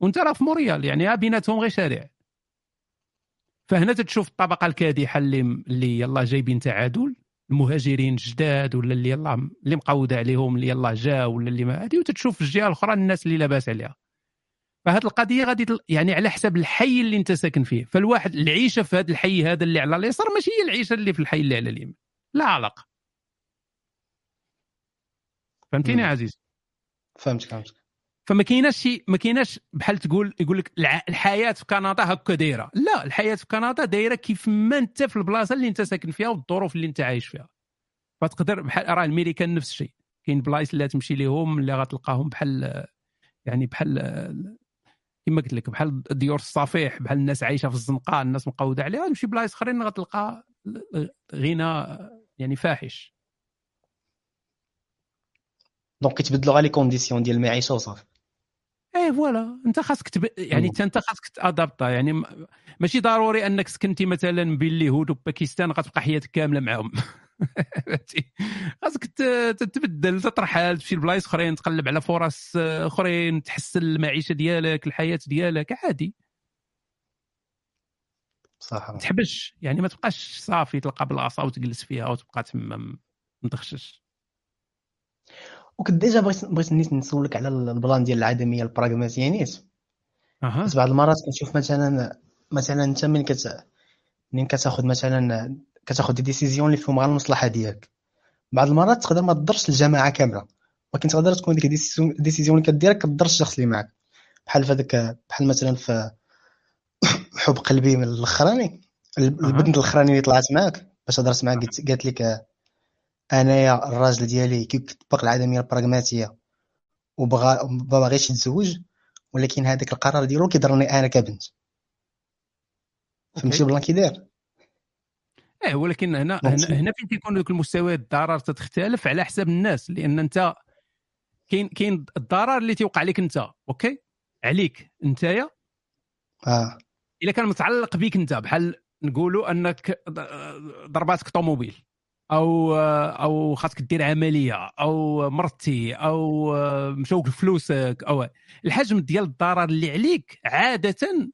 وأنت راه في موريال يعني بيناتهم غير شارع. فهنا تتشوف الطبقة الكادحة اللي اللي يلا جايبين تعادل المهاجرين جداد ولا اللي يلا اللي مقوده عليهم اللي يلا جا ولا اللي ما هادي وتتشوف في الجهة الأخرى الناس اللي لاباس عليها. فهاد القضية غادي يعني على حسب الحي اللي انت ساكن فيه. فالواحد العيشة في هذا الحي هذا اللي على اليسار ماشي هي العيشة اللي في الحي اللي على اليمين. لا علاقة. فهمتيني. عزيز فهمتك فهمتك. فما كايناش شي ما كايناش بحال تقول يقول لك الحياة في كندا هكا دايرة. لا الحياة في كندا دايرة كيف ما انت في البلاصة اللي انت ساكن فيها والظروف اللي انت عايش فيها. فتقدر بحال راه الميريكان نفس الشيء. كاين بلايص اللي تمشي ليهم اللي غتلقاهم بحال يعني بحال كما قلت لك بحال ديور الصفيح بحال الناس عايشة في الزنقة الناس مقودة عليها تمشي بلايص أخرين غتلقى غنى يعني فاحش. donc كيتبدلوا غير les conditions ديال المعيشه وصافي إيه voilà. أنت خاصك تب... يعني. أنت خاصك t'adapter يعني ماشي ضروري أنك سكنتي مثلا بين اليهود وباكستان غتبقى حياتك كاملة معاهم؟ خاصك تتبدل تطرحال تمشي لبلايص أخرين تقلب على فرص آه، أخرين تحسن المعيشة ديالك الحياة ديالك عادي. صح. ما تحبش يعني ما تبقاش صافي تلقى بلاصة وتجلس فيها وتبقى تما مدخشش وكنت déjà بغيت بغيت نيت نسولك على ال plan ديال العدمية البراغماتيه نيت أها. بس بعض المرات كنشوف مثلا مثلا أنت من كت من كتاخذ مثلا كتاخذ des décisions اللي فيهم غير المصلحة ديالك. بعض المرات تقدر ما تضرش الجماعة كاملة ولكن تقدر تكون ديك ال décision décision اللي كديرها كضر الشخص اللي معك بحال في هذاك بحال مثلا في حب قلبي من الأخراني البنت الأخراني اللي طلعت معاك باش هضرت معاك قالت لك انايا الراجل ديالي كيطبق العدمية البراغماتية وبغى ما باغيش يتزوج ولكن هذاك القرار ديالو كيضرني أنا كبنت. فهمتي بلان كي داير إيه ولكن هنا هنا, هنا فين تيكون ذوك المستويات؟ الضرر تختلف على حساب الناس لأن أنت كاين كاين الضرر اللي تيوقع عليك أنت OK؟ عليك أنتيا. آه. إلا كان متعلق بك أنت بحال نقولوا أنك ضرباتك طوموبيل. أو أو خاصك دير عملية أو مرتي أو مشاوك فلوسك أو الحجم ديال الضرر اللي عليك عادة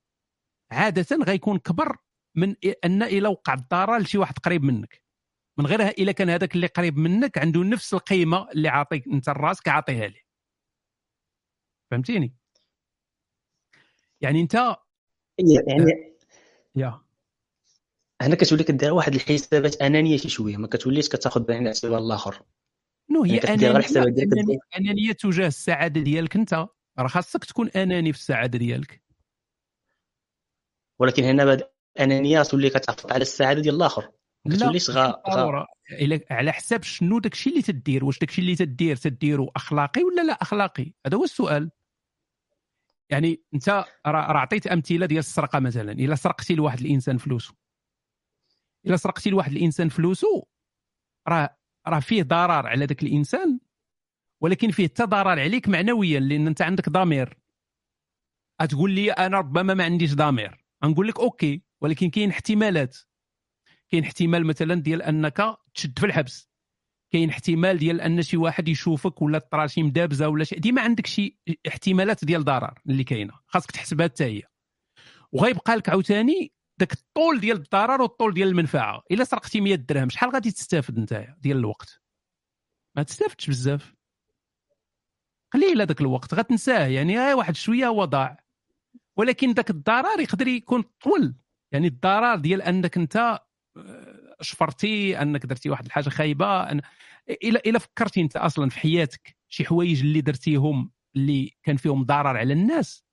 عادة غيكون كبر من أن إلى وقع الضرر لشي واحد قريب منك. من غير إلا كان هذاك اللي قريب منك عنده نفس القيمة اللي عاطيك أنت راسك عاطيها ليه فهمتيني؟ يعني أنت يعني يا. هنا كتولي كدير واحد الحسابات أنانية شي شوية ما كتوليش كتاخذ بعين الاعتبار الآخر. نو هي أنانية انانيه, تجاه السعادة ديالك أنت. راه خاصك تكون أناني في السعادة ديالك. ولكن هنا بعد أنانية تولي كتعطف على السعادة ديال الآخر. كتوليش غا غا على حساب شنو داكشي اللي تدير واش داكشي اللي تدير تديرو أخلاقي ولا لا أخلاقي؟ هذا هو السؤال. يعني أنت راه راه عطيت أمثلة ديال السرقة مثلا. إلا سرقتي لواحد الإنسان فلوسه إلا سرقتي لواحد الإنسان فلوسه راه راه فيه ضرر على ذاك الإنسان ولكن فيه حتى ضرر عليك معنويا لأن أنت عندك ضمير. تقول لي أنا ربما ما عنديش ضمير. نقول لك OK ولكن كاين احتمالات. كاين احتمال مثلا ديال أنك تشد في الحبس. كاين احتمال ديال أن شي واحد يشوفك ولا طرا شي مدابزة ولا شي. ديما عندك شي احتمالات ديال ضرر اللي كاينة. خاصك تحسبها حتى هي. وغيبقى لك عاوتاني داك الطول ديال الضرر والطول ديال المنفعة. إلا سرقتي 100 درهم شحال غادي تستافد نتايا ديال الوقت؟ ما تستافدش بزاف. قليل هذاك الوقت غتنساه. يعني غير واحد شوية هو ضاع. ولكن ذاك الضرر يقدر يكون طول. يعني الضرر ديال أنك أنت آه، شفرتي أنك درتي واحد الحاجة خايبة أن... الا إلا فكرتي أنت أصلا في حياتك شي حوايج اللي درتيهم اللي كان فيهم ضرر على الناس.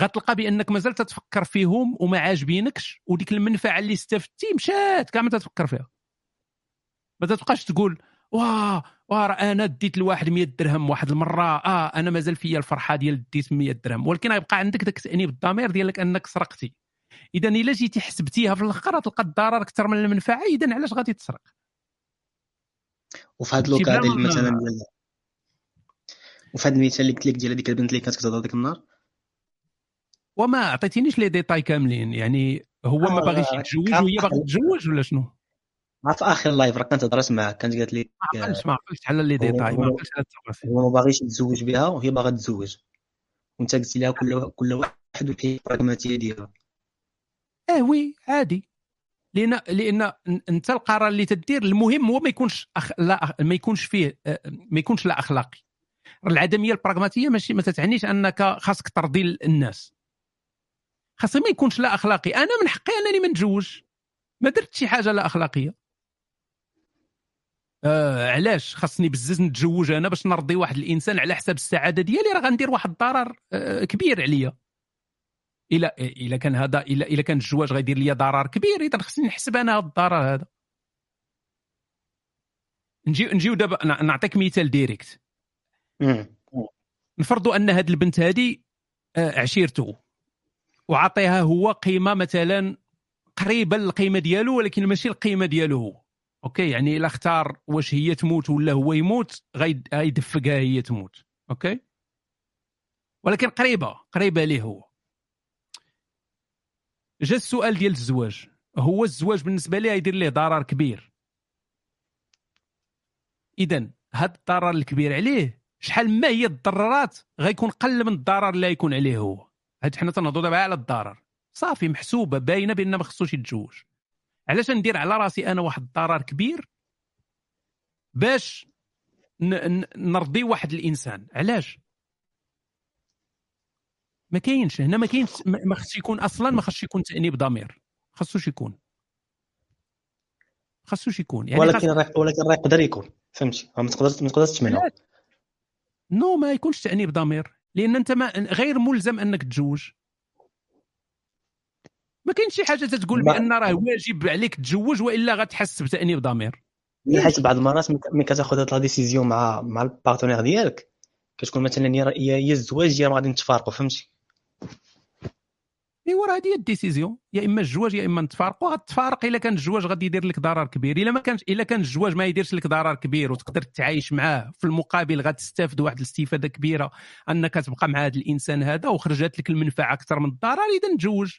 غتلقى بأنك مازال تتفكر فيهم وما عاجبينكش وديك المنفعة اللي استفدتي مشات كاع ما تتفكر فيها. ما تبقاش تقول واه واه أنا ديت لواحد 100 درهم واحد المرة آه أنا مازال فيا الفرحة ديال ديت 100 درهم ولكن غيبقى عندك ذاك التأنيب الضمير ديالك أنك سرقتي. إذا إلا جيتي حسبتيها في الآخر تلقى الضرر أكثر من المنفعة إذا علاش غادي تسرق؟ وفي هذا le cas ديال مثلا وفي هذا المثال اللي قلت لك ديال هذيك البنت اللي كانت كتهضر ديك النهار؟ وما عطيتينيش les détails كاملين. يعني هو ما آه، باغيش راه يتزوج وهي باغا آخر- تتزوج ولا شنو؟ ما في آخر live راه كانت هضرت معاك كانت قالت لك ما عقلتش ما عقلتش على les détails ما عقلتش على التفاصيل. هو ما باغيش يتزوج بها وهي باغا تتزوج. وانت قلت لها كل كل واحد والحياة البراغماتيه ديالها آه oui عادي. لأن لأن أنت القرار اللي تدير المهم هو ما يكونش أخ... لا. ما يكونش فيه آه، ما يكونش لا أخلاقي. العدمية البراغماتية ماشي ما تتعنيش أنك خاصك ترضي الناس. خاص ما يكونش لا أخلاقي. أنا من حقي أنني ما نتزوج. ما درت شي حاجة لا أخلاقية. آه علاش خاصني بزز نتزوج أنا باش نرضي واحد الإنسان على حساب السعادة ديالي؟ راه غندير واحد الضرر آه كبير عليا. إلا إلا كان هذا إلا إلا كان الزواج غيدير لي ضرر كبير إذا خصني نحسب أنا هذا الضرر هذا. نجي نجيو دابا نعطيك مثال ديريكت. نفرضوا أن هاد البنت هادي آه، عشيرته. وعطيها هو قيمة مثلا قريبه للقيمة ديالو ولكن ماشي القيمة ديالو. هو OK؟ يعني إلا اختار واش هي تموت ولا هو يموت غيد- غيدفقها هي تموت. OK؟ ولكن قريبة قريبة ليه هو. جا السؤال ديال الزواج. هو الزواج بالنسبة ليه يدير ليه ضرر كبير؟ اذا هاد الضرر الكبير عليه شحال ما هي الضررات غيكون قل من الضرر اللي يكون عليه هو. هاد حنا تنهضروا دابا على الضرر. صافي محسوبة باينة بان ما خصوش يتزوج. علاش ندير على راسي أنا واحد الضرر كبير؟ باش ن- ن- نرضي واحد الإنسان. علاش؟ ما كاينش. هنا ما كاينش ما خصش يكون أصلا ما خصش يكون تأنيب ضمير. خصوش يكون. خصوش يكون. يعني ولكن. راه ولكن راه يقدر يكون. فهمتي؟ ما تقدرش ما تقدرش تمنعه. non ما يكونش تأنيب ضمير. لأن أنت ما غير ملزم أنك تتزوج ما كاينش شي حاجة تتقول بأن راه واجب عليك تتزوج وإلا غتحس بتأنيب ضمير. حيت بعض المرات ملي- كتاخذ هاد la décision مع مع ال partenaire ديالك كتكون مثلا يا الزواج يا ما غادي نتفارقوا فهمتي؟ ايوا راه هذه هي الديسيزيون. يا إما الزواج يا إما نتفارقوا. غتفارق إلا كان الزواج غادي يدير لك ضرر كبير. إلا ما كانش إلا كان الزواج ما يديرش لك ضرر كبير وتقدر تعايش معاه في المقابل غتستافد واحد الاستفادة كبيرة أنك تبقى مع هذا الإنسان هذا وخرجت لك المنفعة أكثر من الضرر. إذا تزوج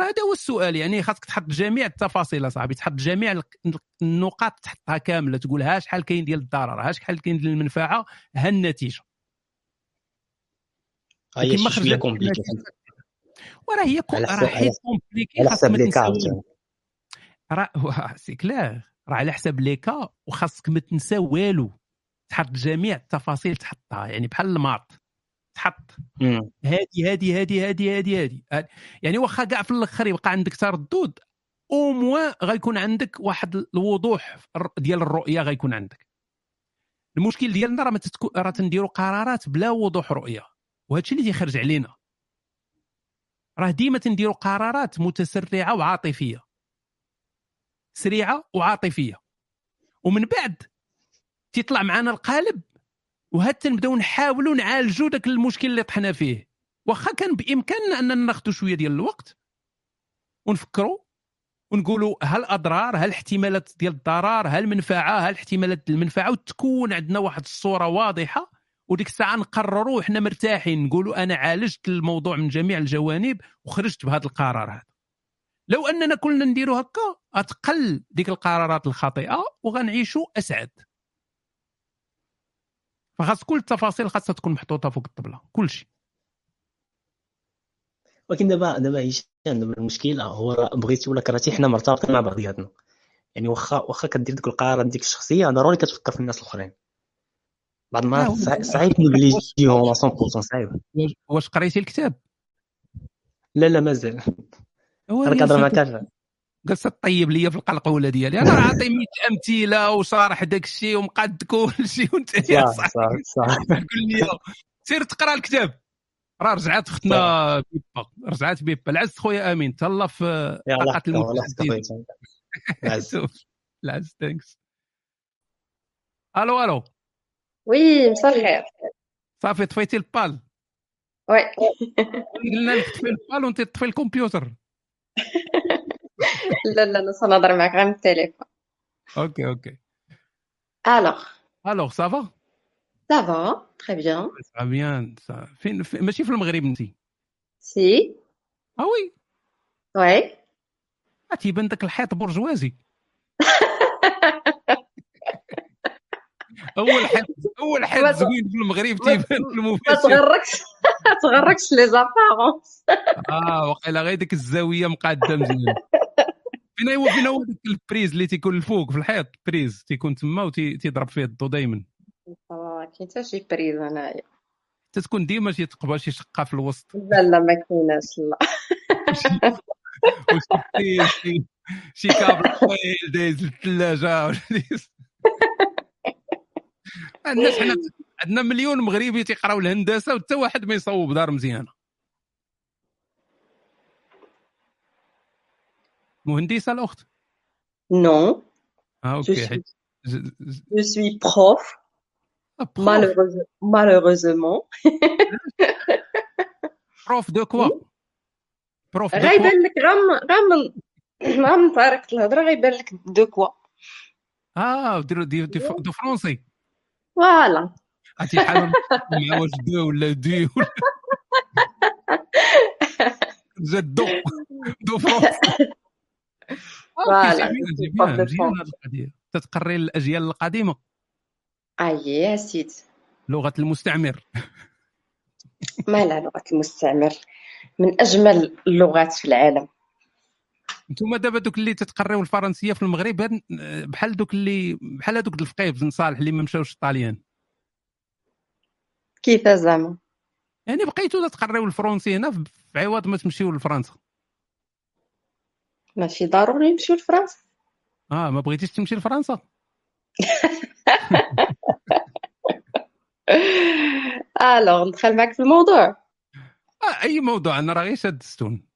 هذا هو السؤال. يعني خاصك تحط جميع التفاصيل أصاحبي. تحط جميع النقاط تحطها كاملة. تقول ها شحال كاين ديال الضرر؟ ها شحال كاين ديال المنفعة؟ ها النتيجة. هي شوية compliquée وراه هي راه حيت compliquée خاصك ما تنساوش راه c'est clair. راه على حساب les cas وخاصك ما تنسى والو. تحط جميع التفاصيل تحطها يعني بحال ال maths تحط. هادي هادي هادي هادي هادي هادي. هاد- يعني واخا كاع في الأخر يبقى عندك تردد أو موا غيكون عندك واحد الوضوح ديال الرؤية غيكون عندك. المشكل ديالنا راه تتكو... راه تنديروا قرارات بلا وضوح رؤية. وهذا الشيء اللي تيخرج علينا. راه ديما تنديروا قرارات متسرعة وعاطفية. سريعة وعاطفية. ومن بعد تيطلع معنا القالب وهات نبداو نحاولوا نعالجوا داك المشكل اللي طحنا فيه. واخا كان بإمكاننا أننا ناخذوا شوية ديال الوقت ونفكروا ونقولوا هل الاضرار هل الاحتمالات ديال الضرر هل المنفعه هل احتمالات المنفعة وتكون عندنا واحد الصورة واضحة. وديك الساعة نقرروا وحنا مرتاحين. نقولوا أنا عالجت الموضوع من جميع الجوانب وخرجت بهذا القرار هذا. لو أننا كلنا نديروا هكا غتقل ديك القرارات الخاطئة وغنعيشوا أسعد. فخاص كل التفاصيل خاصها تكون محطوطة فوق الطبلة كل شيء. ولكن دابا دابا هشام دابا هو بغيتي ولا كرهتي حنا مرتبطين مع بعضياتنا. يعني واخا واخا كدير ديك القرارات ديك الشخصية ضروري كتفكر في الناس الأخرين. بعض المرات صعيب صعيب نجليجيهم 100% صعيب. واش- قريتي الكتاب؟ لا لا مازال. هو أنا كنهضر معاك سيدي. عارف. جالس طيب ليا في القلقوله ديالي؟ أنا راه عاطي 100 أمثلة وشارح داك الشيء ومقاد كل شيء وأنت يا صح صاحبي. صح لي سير تقرا الكتاب. راه رجعت اختنا بيبا رجعت بيبا. العز خويا آمين. تهلا في طاقة العز. العز thanks allô allô. oui مساء الخير صافي طفيتي البال oui قلنا لك طفي البال وانت طفي الكمبيوتر لا لا أنا سنهضر معك غير من التليفون أوكي أوكي الوغ الوغ سافا سافا تري بيان سا بيان فين في- ماشي في المغرب انت سي آه وي وي تيبان داك الحيط برجوازي أول حيط أول ما- زوين في المغرب تيبان في ما المباشر تغركش ما تغركش لي زابارونس آه وقيلا غير ديك الزاوية مقاده مزيان فين هو فين هو ديك ال prise اللي تيكون الفوق في الحيط prise تيكون تما وتيضرب فيه الضو دايما. ما كاين حتى شي prise انايا تتكون ديما شي تقبى شي شقة في الوسط. لا لا ما كايناش لا. شي كابل دايز للثلاجة. الناس حنا عندنا مليون مغربي تيقراو الهندسة وحتى واحد ما يصوب دار مزيانة. مهندسة الأخت؟ نو. آه Je أوكي suis- جو سوي بروف آه، بروف malheureusement. دو كوا بروف دو كوا غيبان لك من غير من طريقة الهضرة غيبان لك دو كوا آه دي, دو فرونسي فوالا. عرفتي حال مع واش دو ولا دي ولا جات de. de voilà. تتقري الأجيال القديمة. اي يا سيدي لغة المستعمر. مالها لغة المستعمر. من أجمل اللغات في العالم. أنتم دابا دوك اللي تتقريو الفرنسية في المغرب بحال دوك اللي بحال هذوك الفقيه بن صالح اللي ما مشاوش الطاليان كيف زعما؟ يعني بقيتوا تقريو الفرنسي هنا في عوض ما تمشيو لفرنسا. ماشي ضروري نمشيو لفرنسا. آه ما بغيتيش تمشي لفرنسا؟ alors ندخل معك في الموضوع. آه أي موضوع؟ أنا راه غير شاد الستون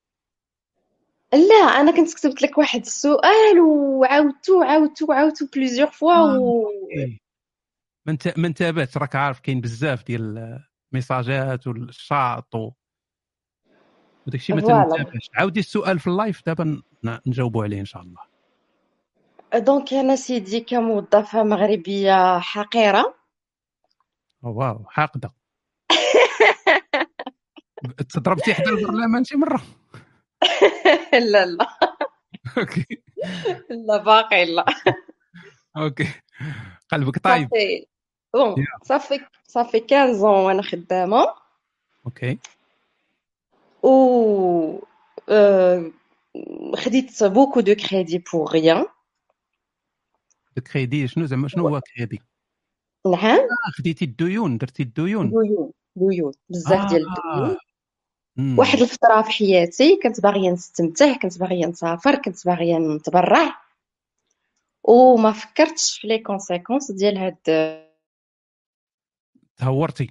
لا أنا كنت كتبت لك واحد السؤال وعاودته وعاودته وعاودته plusieurs fois و... إيه. ما انت ما انتبهتش راك عارف كاين بزاف ديال les messages والـ chat و... وداك الشيء ما. تنتبهش عاودي السؤال في الـ live دابا نجاوبوا عليه إن شاء الله. donc أنا سيدي كموظفة مغربية حقيرة. أو واو حاقدة. تضربتي حدا البرلمان شي مرة؟ لا لا أوكي. لا باقي لا أوكي. قلبك طيب. صافي. bon صافي صافي 15 وأنا خدامة. أوكي. و euh, خديت beaucoup de crédits pour rien الكريدي شنو زعما شنو هو كريدي نعم. آه خديتي الديون درتي الديون. ديون ديون بزاف ديال الديون. آه. مم. واحد الفترة في حياتي كنت باغية نستمتع كنت باغية نسافر كنت باغية نتبرع. وما فكرتش في les conséquences ديال هاد تهورتي.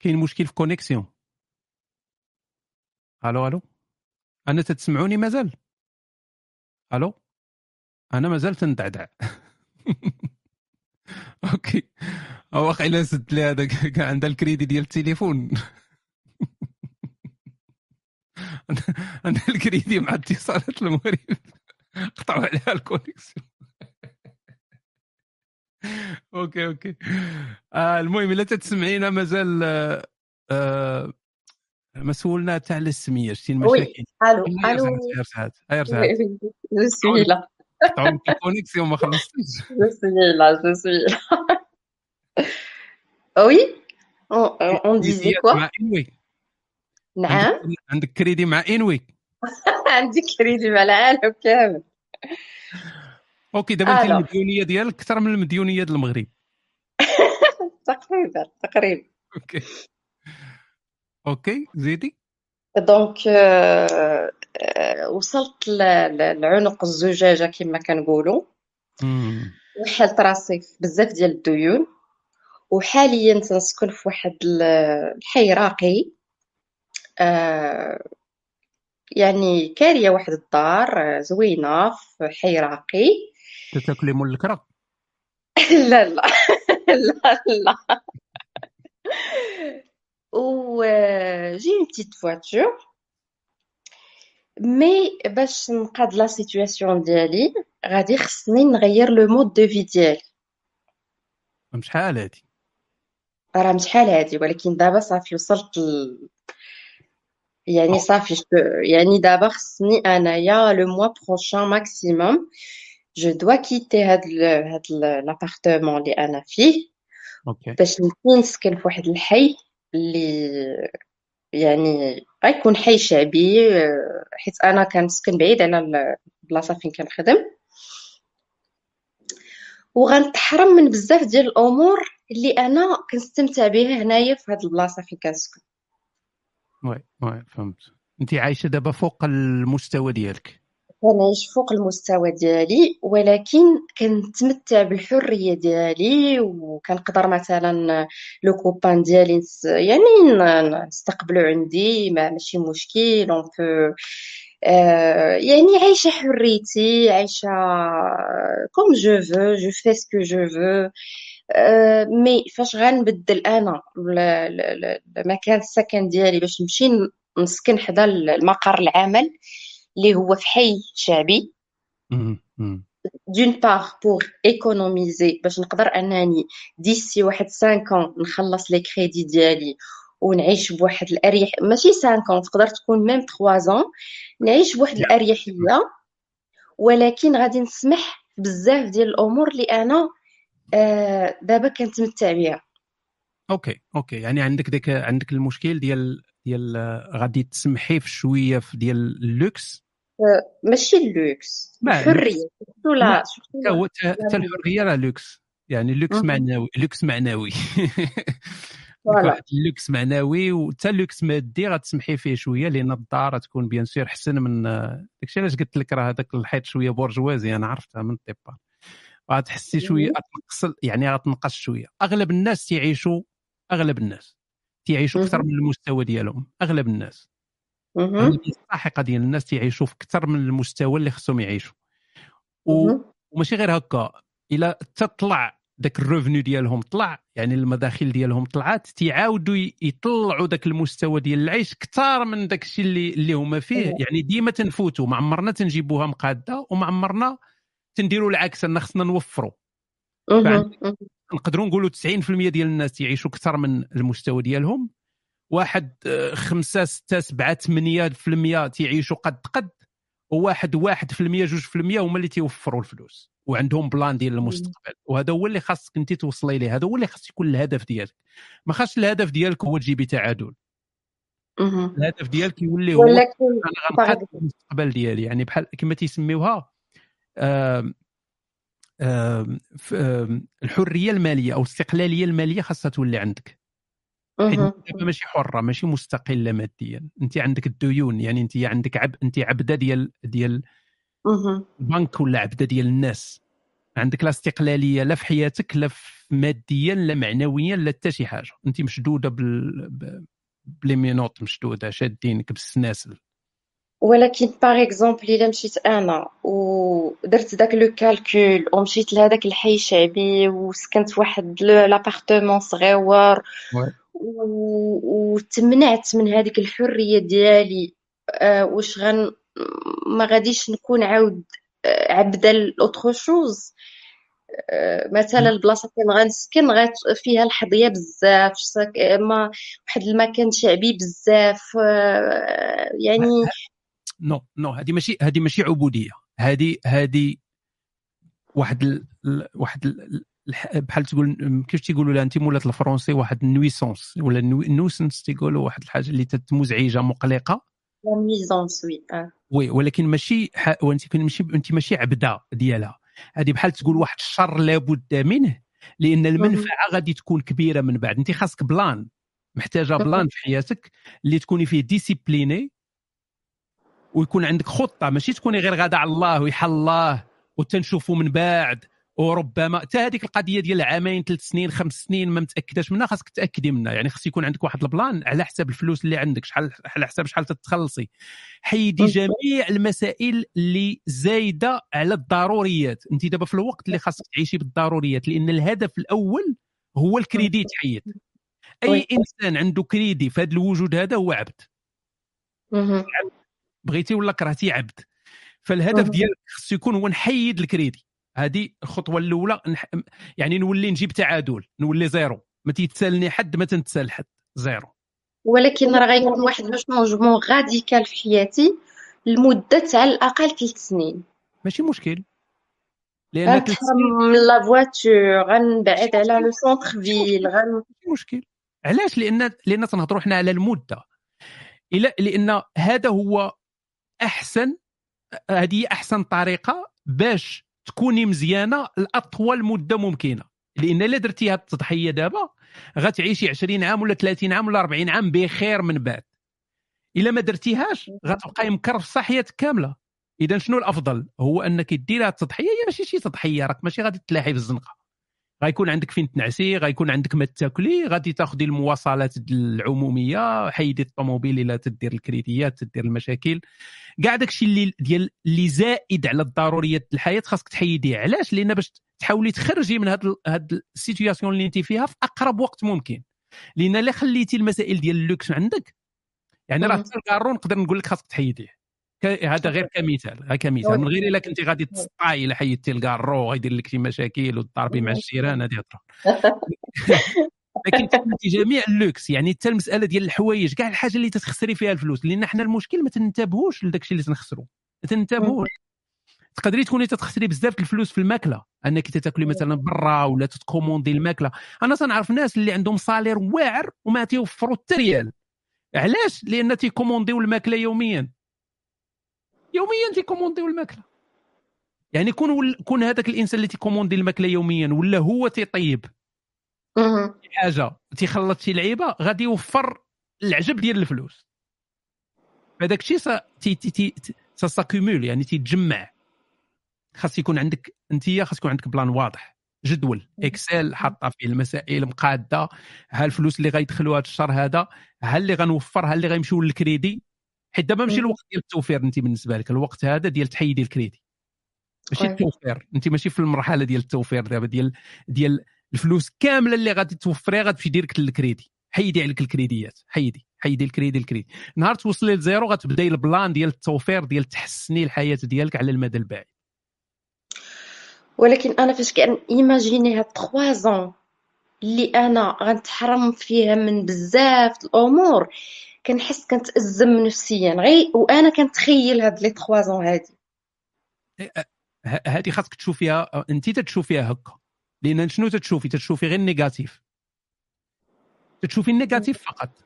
كاين مشكل في connexion. ألو ألو. أنا تتسمعوني مازال؟ ألو. أنا مازال تندعدع. أوكي. أو واقيلا سد لي هذاك كان عندها الكريدي ديال التليفون. عندها الكريدي مع اتصالات المغرب. قطعوا عليها الـ connexion. أوكي أوكي. آه المهم إلا تتسمعينا مازال آه آه ما سولنا تاع السميه شتي المشاكل؟ ألو لا، ألو. غير ساعات جو سوي لا قطعوا لك الكونيكسيون ما سوي لا جو سوي لا وي اون ديزي كوا مع انوي نعم عندك, كريدي مع انوي عندي كريدي مع العالم كامل أوكي دابا انت. المديونيه ديالك أكثر من المديونيه ديال المغرب تقريبا تقريبا أوكي أوكي زيدي donc وصلت لعنق الزجاجة كما كنقولوا. مم. وحلت راسي في بزاف ديال الديون. وحاليا تنسكن في واحد ال- الحي راقي آه، يعني كارية واحد الدار آه، زوينة في حي راقي تاكلي مول الكرا لا لا لا لا. و j'ai une petite voiture mais باش نقاد la situation ديالي غادي خصني نغير le mode de vie ديالي. شحال هادي؟ راه شحال هادي ولكن دابا صافي وصلت ل... يعني صافي يعني دابا خصني أنايا le mois prochain maximum. je dois quitter هاد ال... هاد l'appartement اللي أنا فيه أوكي. باش نمشي نسكن في واحد الحي اللي يعني غيكون حي شعبي حيت أنا كنسكن بعيد على ال- البلاصه فين كنخدم. وغنتحرم من بزاف ديال الأمور. اللي أنا كنستمتع بها هنايا في هاد البلاصة فين كنسكن. oui oui فهمت. انت عايشة دابا فوق المستوى ديالك. كنعيش فوق المستوى ديالي ولكن كنتمتع بالحرية ديالي وكنقدر مثلا le copain ديالي يعني نستقبلو عندي ما ماشي مشكل un peu آه يعني عايشة حريتي عايشة comme je veux je fais ce que je veux mais فاش غنبدل أنا المكان السكن ديالي باش نمشي نسكن حدا المقر العمل اللي هو في حي شعبي. d'une part pour économiser باش نقدر أنني d'ici واحد 5 ans نخلص les crédits ديالي ونعيش بواحد الاريح ماشي 5 ans تقدر تكون même 3 ans نعيش بواحد الأريحية. ولكن غادي نسمح بزاف ديال الأمور اللي أنا آه، دابا كنتمتع بها أوكي أوكي. يعني عندك ديك عندك المشكل ديال ديال آه، غادي تسمحي في شوية في ديال اللوكس؟ آه، ماشي اللوكس الحرية. surtout لا هو حتى الحرية راه لوكس. يعني لوكس. معنوي لوكس معنوي. واحد اللوكس معنوي وحتى اللوكس مادي غتسمحي فيه شوية لأن الدار تكون bien sûr أحسن من آه، داكشي علاش قلت لك راه هذاك الحيط شوية bourgeois أنا عرفتها من الـ départ غتحسي شوية. غتنقص يعني غتنقص شوية أغلب الناس تيعيشوا أغلب الناس تيعيشوا أكثر. من المستوى ديالهم أغلب الناس. اغلبيه الساحقة ديال الناس تيعيشوا في أكثر من المستوى اللي خصهم يعيشوا. وماشي غير هكا إلا تطلع داك الريفنيو ديالهم طلع يعني المداخل ديالهم طلعت تيعاودوا يطلعوا داك المستوى ديال العيش كثار من داك الشيء اللي اللي هما فيه أيوة. يعني ديما تنفوتوا ما عمرنا تنجيبوها مقادة وما عمرنا تنديروا العكس أن خصنا نوفروا. نقدروا نقولوا 90% ديال الناس تيعيشوا أكثر من المستوى ديالهم. واحد آه، خمسة ستة سبعة ثمانية في المية تيعيشوا قد قد وواحد واحد في المية جوج في المية هما اللي تيوفروا الفلوس وعندهم بلان ديال المستقبل. وهذا هو اللي خاصك انت توصلي ليه هذا هو اللي خاص يكون الهدف ديالك. ما خاصش الهدف ديالك هو تجيبي تعادل. الهدف ديالك يولي هو أنا غنقاد المستقبل ديالي يعني بحال كما تيسميوها الحرية المالية أو الاستقلالية المالية خاصها تولي عندك. حيت دابا ماشي حرة ماشي مستقلة ماديا. انت عندك الديون يعني انت عندك عب انت عبدة ديال ديال. البنك ولا عبدة ديال الناس. عندك لا استقلالية لا في حياتك لا ماديا لا معنويا لا حتى شي حاجة. انت مشدودة بال ب- بلي menottes مشدودة شادينك بالسناسل. ولكن par exemple إلا مشيت أنا ودرت داك le calcul ومشيت لهداك الحي الشعبي وسكنت واحد l'appartement صغيور و- وتمنعت من هذيك الحرية ديالي آه، واش غن ما غاديش نكون عاود آه، عبدة لـ autre chose مثلا البلاصة فين غنسكن غات فيها الحظية بزاف ما واحد المكان شعبي بزاف آه، يعني non non هذه ماشي هذه ماشي عبودية. هذه هذه واحد ال... واحد ال... بحال تقول كيف تيقولوا لها انت مولات الفرونسي واحد النويسونس ولا النو- النوسنس تيقولوا واحد الحاجة اللي مزعجه مقلقة. la nuisance oui آه. oui ولكن ماشي ح... وانت ماشي انت ماشي عبدة ديالها. هذه بحال تقول واحد الشر لابد منه لأن المنفعة غادي تكون كبيرة من بعد. انت خاصك plan محتاجة plan في حياتك اللي تكوني فيه disciplinée ويكون عندك خطة ماشي تكوني غير غادة على الله ويحل الله وتنشوفوا من بعد وربما حتى هذيك القضية ديال عامين ثلاث سنين خمس سنين ما متأكداش منها خاصك تأكدي منها. يعني خاص يكون عندك واحد ال plan على حساب الفلوس اللي عندك شحال على حساب شحال تتخلصي. حيدي جميع المسائل اللي زايدة على الضروريات. انت دابا في الوقت اللي خاصك تعيشي بالضروريات لأن الهدف الأول هو الكريدي تحيد. أي إنسان عنده كريدي في هذا الوجود هذا هو عبد. بغيتي ولا كرهتي عبد. فالهدف ديالك خصو يكون هو نحيد الكريدي. هذه الخطوة الأولى نح... يعني نولي نجيب تعادل نولي zéro. ما تيتسالني حد ما تنتسال حد. zéro. ولكن راه غيكون واحد le changement radical في حياتي لمدة على الأقل ثلاث سنين. ماشي مشكل. لأن غنتحرم من la voiture غنبعد على le centre-ville غن ماشي مشكل. علاش؟ لأن لأن تنهضروا حنا على المدة. إلى لأن هذا هو أحسن هذه أحسن طريقة باش تكوني مزيانة لأطول مدة ممكنة. لأن إلا درتي هذه التضحية دابا غتعيشي 20 عام ولا 30 عام ولا 40 عام بخير من بعد. إلا ما درتيهاش غتبقاي مكرفصه حياتك كاملة. إذا شنو الأفضل؟ هو أنك دير هذه التضحية هي ماشي شي تضحية راك ماشي غادي تلاحي في الزنقة. غيكون عندك فين تنعسي غيكون عندك ما تاكلي غادي تاخذي المواصلات العمومية حيدي الطوموبيل إلا تدير الكريديات تدير المشاكل. كاع داكشي اللي ديال اللي زائد على الضروريات الحياة خاصك تحيديه. علاش؟ لأن باش تحاولي تخرجي من هاد هاد ال situation اللي انت فيها في أقرب وقت ممكن. لأن إلا خليتي المسائل ديال اللوكس عندك يعني راه حتى الكارو نقدر نقول لك خاصك تحيديه. هذا غير كمثال غير كمثال. من غير إلا كنتي غادي تسطاي إلا حيدتي الكارو غيدير لك شي مشاكل وتضربي مع الجيران هذه هضره لكن تحملتي جميع اللوكس يعني حتى المسألة ديال الحوايج كاع الحاجة اللي تتخسري فيها الفلوس لأن حنا المشكل ما تنتبهوش لداك الشيء اللي تنخسروا ما تنتبهوش. تقدري تكوني تتخسري بزاف الفلوس في الماكلة. أنك تاكلي مثلا برا ولا تت commander الماكلة. أنا تنعرف ناس اللي عندهم salaire واعر وما تيوفروا حتى ريال. علاش؟ لأن تي commander يو الماكلة يوميا. يوميا تي commander يو الماكله يعني كون كون هذاك الإنسان اللي تي commander الماكلة يوميا ولا هو تيطيب؟ حاجة تيخلط شي لعيبة غادي يوفر العجب ديال الفلوس. هذاك الشيء تي تي تي s'accumule يعني تيتجمع. خاص يكون عندك أنت خاص يكون عندك plan واضح جدول. Excel حاطة فيه المسائل مقادة. ها الفلوس اللي غيدخلوا هذا الشهر هذا ها اللي غنوفر ها اللي غيمشيو للكريدي؟ حيت دابا ماشي الوقت ديال التوفير انت بالنسبة لك الوقت هذا ديال تحيدي الكريدي ماشي التوفير انت ماشي في المرحلة ديال التوفير دابا ديال ديال الفلوس كاملة اللي غادي توفريها غتمشي ديرك للكريدي حيدي عليك الكريديات حيدي حيدي ال crédit ال crédit. نهار توصلي ل zéro غتبداي ال plan ديال التوفير ديال تحسني الحياة ديالك على المدى البعيد. ولكن أنا فاش كان imaginer هاد 3 ans اللي أنا غنتحرم فيها من بزاف الأمور كنحس كنتأزم نفسيا. غير وأنا كنتخيل هاد les 3 ans هادي. هذه خاصك تشوفيها انت تشوفيها هكا. لأن شنو تتشوفي؟ تتشوفي غير ال négatif. تتشوفي ال négatif فقط.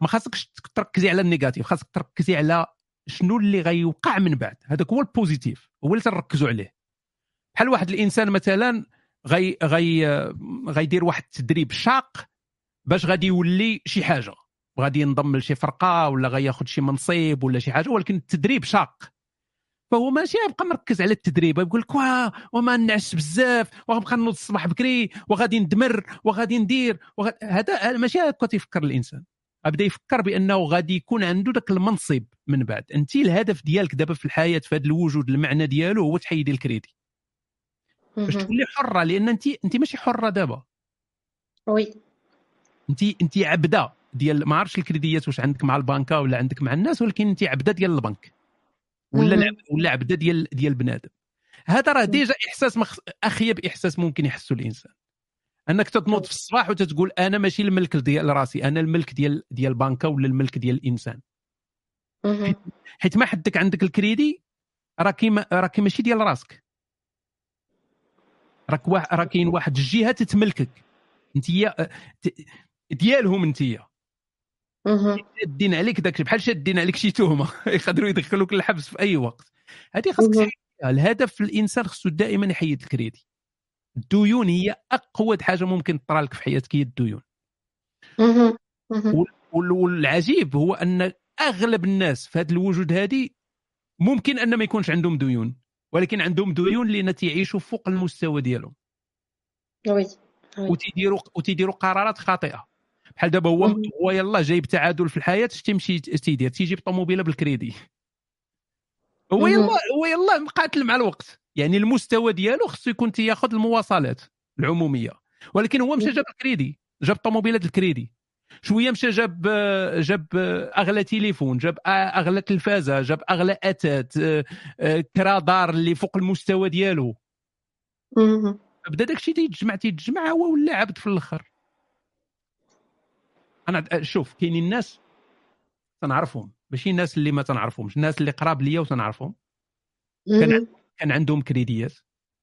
ما خاصكش تركزي على ال négatif. خاصك تركزي على شنو اللي غيوقع من بعد. هذاك هو ال positif. هو اللي تركزوا عليه. بحال واحد الإنسان مثلا غي غي غيدير واحد التدريب شاق باش غادي يولي شي حاجة. غادي ينضم لشي فرقة ولا غياخذ شي منصب ولا شي حاجة ولكن التدريب شاق. فهو ماشي يبقى مركز على التدريب يقول لك وما نعس بزاف وغنبقى نوض الصباح بكري وغادي ندمر وغادي ندير وغ... هذا ماشي هكا تيفكر الإنسان. بدا يفكر بأنه غادي يكون عنده ذاك المنصب من بعد. أنت الهدف ديالك دابا في الحياة في هذا الوجود المعنى ديالو هو تحيدي الكريدي. باش تولي حرة لأن أنت أنت ماشي حرة دابا. oui. أنت أنت عبدة. ديال ما عرفتش الكريديات واش عندك مع البنكة ولا عندك مع الناس ولكن انت عبدة ديال البنك. ولا ولا عبدة ديال ديال بنادم. هذا راه déjà إحساس مخ... اخيب احساس ممكن يحسو الإنسان. أنك تتنوض في الصباح وتتقول أنا ماشي الملك ديال راسي أنا الملك ديال ديال البنكه ولا الملك ديال الانسان حيت, حيت ما حدك عندك الكريدي راكي ما... راكي ماشي ديال راسك. راك واحد راه كاين واحد الجهة تتملكك. انت ديالهم انت شادين عليك داك بحال شادين عليك شي تهمه يقدروا يدخلوك للحبس في أي وقت. هذه خاصك الهدف الإنسان خصو دائما يحيد الكريدي. الديون هي أقوى حاجة ممكن تطرى لك في حياتك هي الديون. والعجيب هو أن أغلب الناس في هذا الوجود هذه ممكن أن ما يكونش عندهم ديون. ولكن عندهم ديون لأن تيعيشوا فوق المستوى ديالهم. وتيديروا وتيديروا قرارات خاطئة. بحال دابا هو. هو يلاه جايب تعادل في الحياة اش تيمشي تيدير تيجيب طوموبيلة بالكريدي. هو مهم. يلا هو يلا مقاتل مع الوقت. يعني المستوى ديالو خصو يكون تياخذ المواصلات العمومية. ولكن هو مشى جاب الكريدي جاب طوموبيلة الكريدي. شوية مشى جاب جاب أغلى تليفون جاب أغلى تلفازة جاب أغلى آه، كرا دار اللي فوق المستوى ديالو. بدا داكشي تيتجمع تيتجمع هو ولا عبد في الآخر. أنا شوف كاينين الناس تنعرفهم ماشي الناس اللي ما تنعرفهمش الناس اللي قراب ليا وتنعرفهم كان. كان عندهم crédيات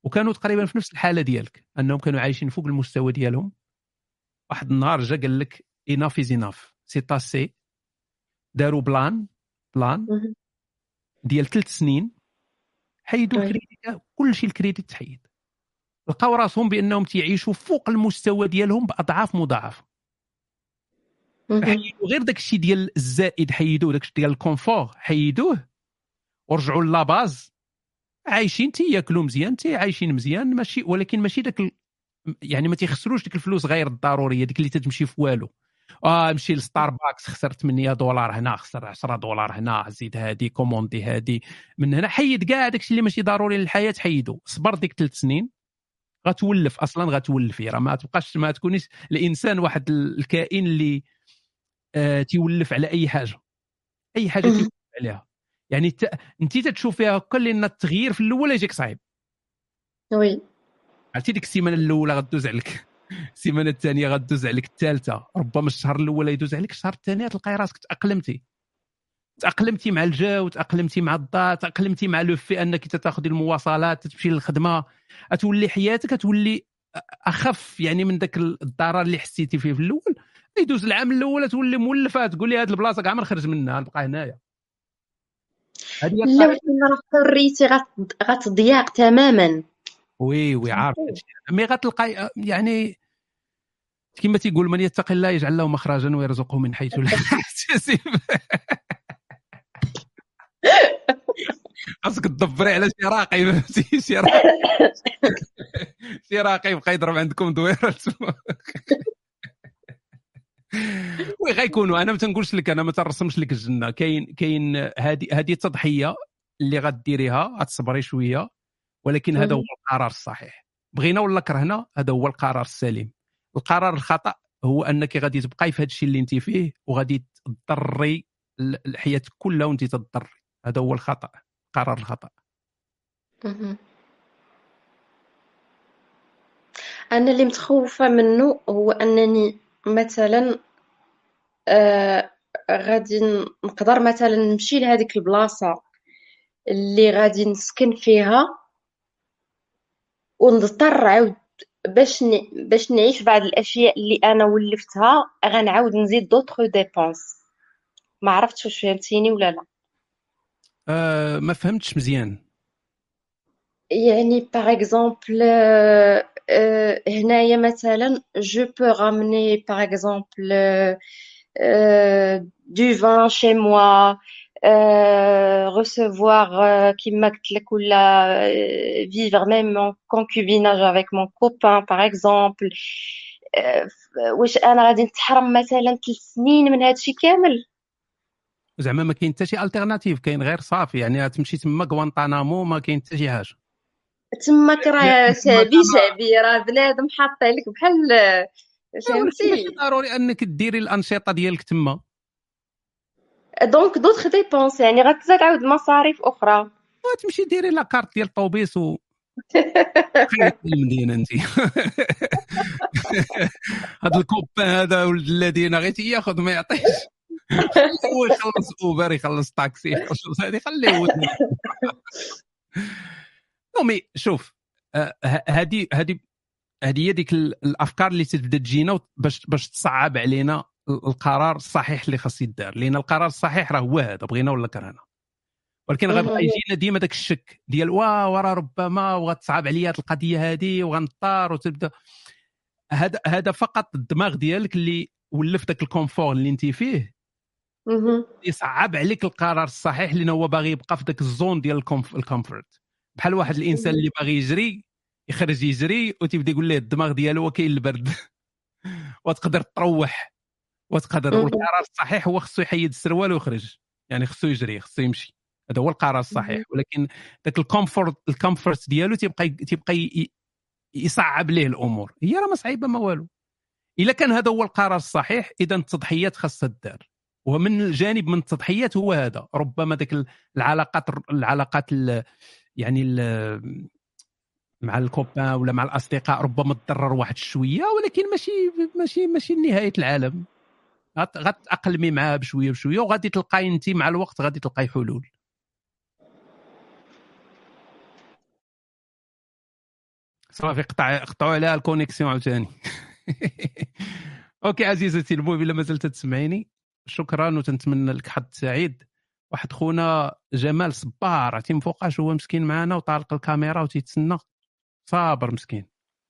وكانوا تقريبا في نفس الحالة ديالك أنهم كانوا عايشين فوق المستوى ديالهم واحد النهار جا قال لك enough is enough c'est assez داروا plan plan. ديال ثلاث سنين حيدوا. الكريديت كل شيء الكريديت تحيد لقاو راسهم بأنهم تيعيشوا فوق المستوى ديالهم بأضعاف مضاعفه. حيدوا غير داك الشيء ديال الزائد حيدوه داك الشيء ديال ال confort حيدوه. ورجعوا لا base عايشين تياكلوا مزيان تي عايشين مزيان ماشي ولكن ماشي داك ال... يعني ما تيخسروش ديك الفلوس غير الضرورية ديك اللي تتمشي في والو. آه نمشي لستاربكس خسر 8 دولار هنا خسر 10 دولار هنا زيد هادي commande هادي. من هنا حيد كاع داك الشيء اللي ماشي ضروري للحياة حيدو صبر ديك ثلاث سنين غتولف أصلا غتولفي. راه ما تبقاش ما تكونيش الإنسان واحد ال- الكائن اللي تيولف على أي حاجة. أي حاجة. تيولف عليها. يعني ت... انت تتشوف فيها هكا لأن التغيير في الأول يجيك صعيب. Oui. عرفتي ديك السيمانة الأولى غدوز عليك. السيمانة الثانية غدوز عليك. الثالثة ربما الشهر الأول يدوز عليك. الشهر الثاني تلقاي راسك تأقلمتي. تأقلمتي مع الجو تأقلمتي مع الضغط تأقلمتي مع le fait أنك تاخذي المواصلات تمشي للخدمة. تولي حياتك تولي أخف يعني من ذاك الضرر اللي حسيتي فيه في الأول. يدوز العام الأول تولي مولفة تقول لي هذه البلاصة كاع ما نخرج منها نبقى هنايا. لا. ولكن راه حريتي غت- غتضياق تماما. oui oui عارف. mais غتلقاي يعني كما تيقول من يتقي الله يجعل له مخرجا ويرزقه من حيث لا يحتسب. خاصك تدبري على شي راقي فهمتي؟ شي راقي. شي راقي يبقى يضرب عندكم دويرة وي غيكونوا. أنا ما تنقولش لك أنا ما تنرسمش لك الجنة. كاين كاين هذه هذه تضحية اللي غديريها غتصبري شوية ولكن هذا هو. القرار الصحيح. بغينا ولا كرهنا هذا هو القرار السليم. القرار الخطأ هو أنك غادي تبقاي في هذا الشيء اللي انت فيه وغادي تضري ال- الحياة كلها وانت تضري هذا هو الخطأ قرار الخطأ. أنا اللي متخوفة منه هو أنني مثلا آه غادي نقدر مثلا نمشي لهذيك البلاصة اللي غادي نسكن فيها ونضطر عاود باش ن... باش نعيش بعض الأشياء اللي أنا ولفتها غنعاود نزيد دوطخ ديبونس. ما عرفتش واش فهمتيني ولا لا. آه ما فهمتش مزيان. يعني exemple euh, euh, هنايا مثلا je peux ramener par exemple euh, euh, du vin chez moi euh, recevoir euh, كما قلت لك ولا euh, vivre même en concubinage avec mon copain par exemple. Euh, واش أنا غادي نتحرم مثلا ثلاث سنين من هادشي كامل؟ زعما ما كاين حتى شي التيرناتيف كاين غير صافي يعني تمشي تما غوانتانامو ما كاين حتى شي حاجة. تماك راه شعبي شعبي راه بنادم حاطين لك بحال ولكن ماشي فهمتي ضروري أنك ديري الأنشطة ديالك تما. donc d'autres dépenses يعني غتزاد عاود مصاريف أخرى. تمشي ديري la carte ديال الطوبيس و المدينة أنت. هذا ال copain هذا ولد الذين غير تياخذ ما يعطيش. هو يخلص أوبر يخلص طاكسي يخلص هذه خليه هو نومي شوف آه، ه- هذه هذه هذه هي ديك ال- الأفكار اللي تبدا تجينا باش باش تصعب علينا ال- القرار الصحيح اللي خاص يدار لأن القرار الصحيح راه هو هذا بغينا ولا كرهنا ولكن غيبقى. يجينا ديما داك الشك ديال waw راه ربما وغتصعب عليا هاد القضية هذه وغنضطر وتبدا هذا هذا فقط الدماغ ديالك اللي ولف داك ال confort اللي انت فيه. يصعب عليك القرار الصحيح لأن هو باغي يبقى في داك ال zone ديال ال comf- ال comfort بحال واحد الإنسان اللي باغي يجري يخرج يجري وتيبدا يقول ليه الدماغ ديالو هو كاين البرد. وتقدر تروح وتقدر. والقرار الصحيح هو خصو يحيد السروال ويخرج. يعني خصو يجري خصو يمشي. هذا هو القرار الصحيح. ولكن ذاك ال comfort ال comfort ديالو تيبقى تيبقى يصعب ليه الأمور. هي راه ما صعيبة ما والو. إلا كان هذا هو القرار الصحيح إذا التضحيات خاصها تدار. ومن الجانب من التضحيات هو هذا. ربما ذاك العلاقات العلاقات ال- يعني مع ال copain ولا مع الأصدقاء ربما تضرر واحد شوية ولكن ماشي ماشي ماشي نهايه العالم. غت- غتأقلمي معاه بشوية بشوية وغادي تلقاي انت مع الوقت غادي تلقاي حلول. صافي قطع قطعوا عليها ال connexion عاوتاني. okay عزيزتي المهم إلا مازلت تسمعيني. شكرا وتنتمنى لك حظ سعيد. واحد خونا جمال صبار عرفتي من فوقاش هو مسكين معنا وطالق الكاميرا وتيتسنى. صابر مسكين.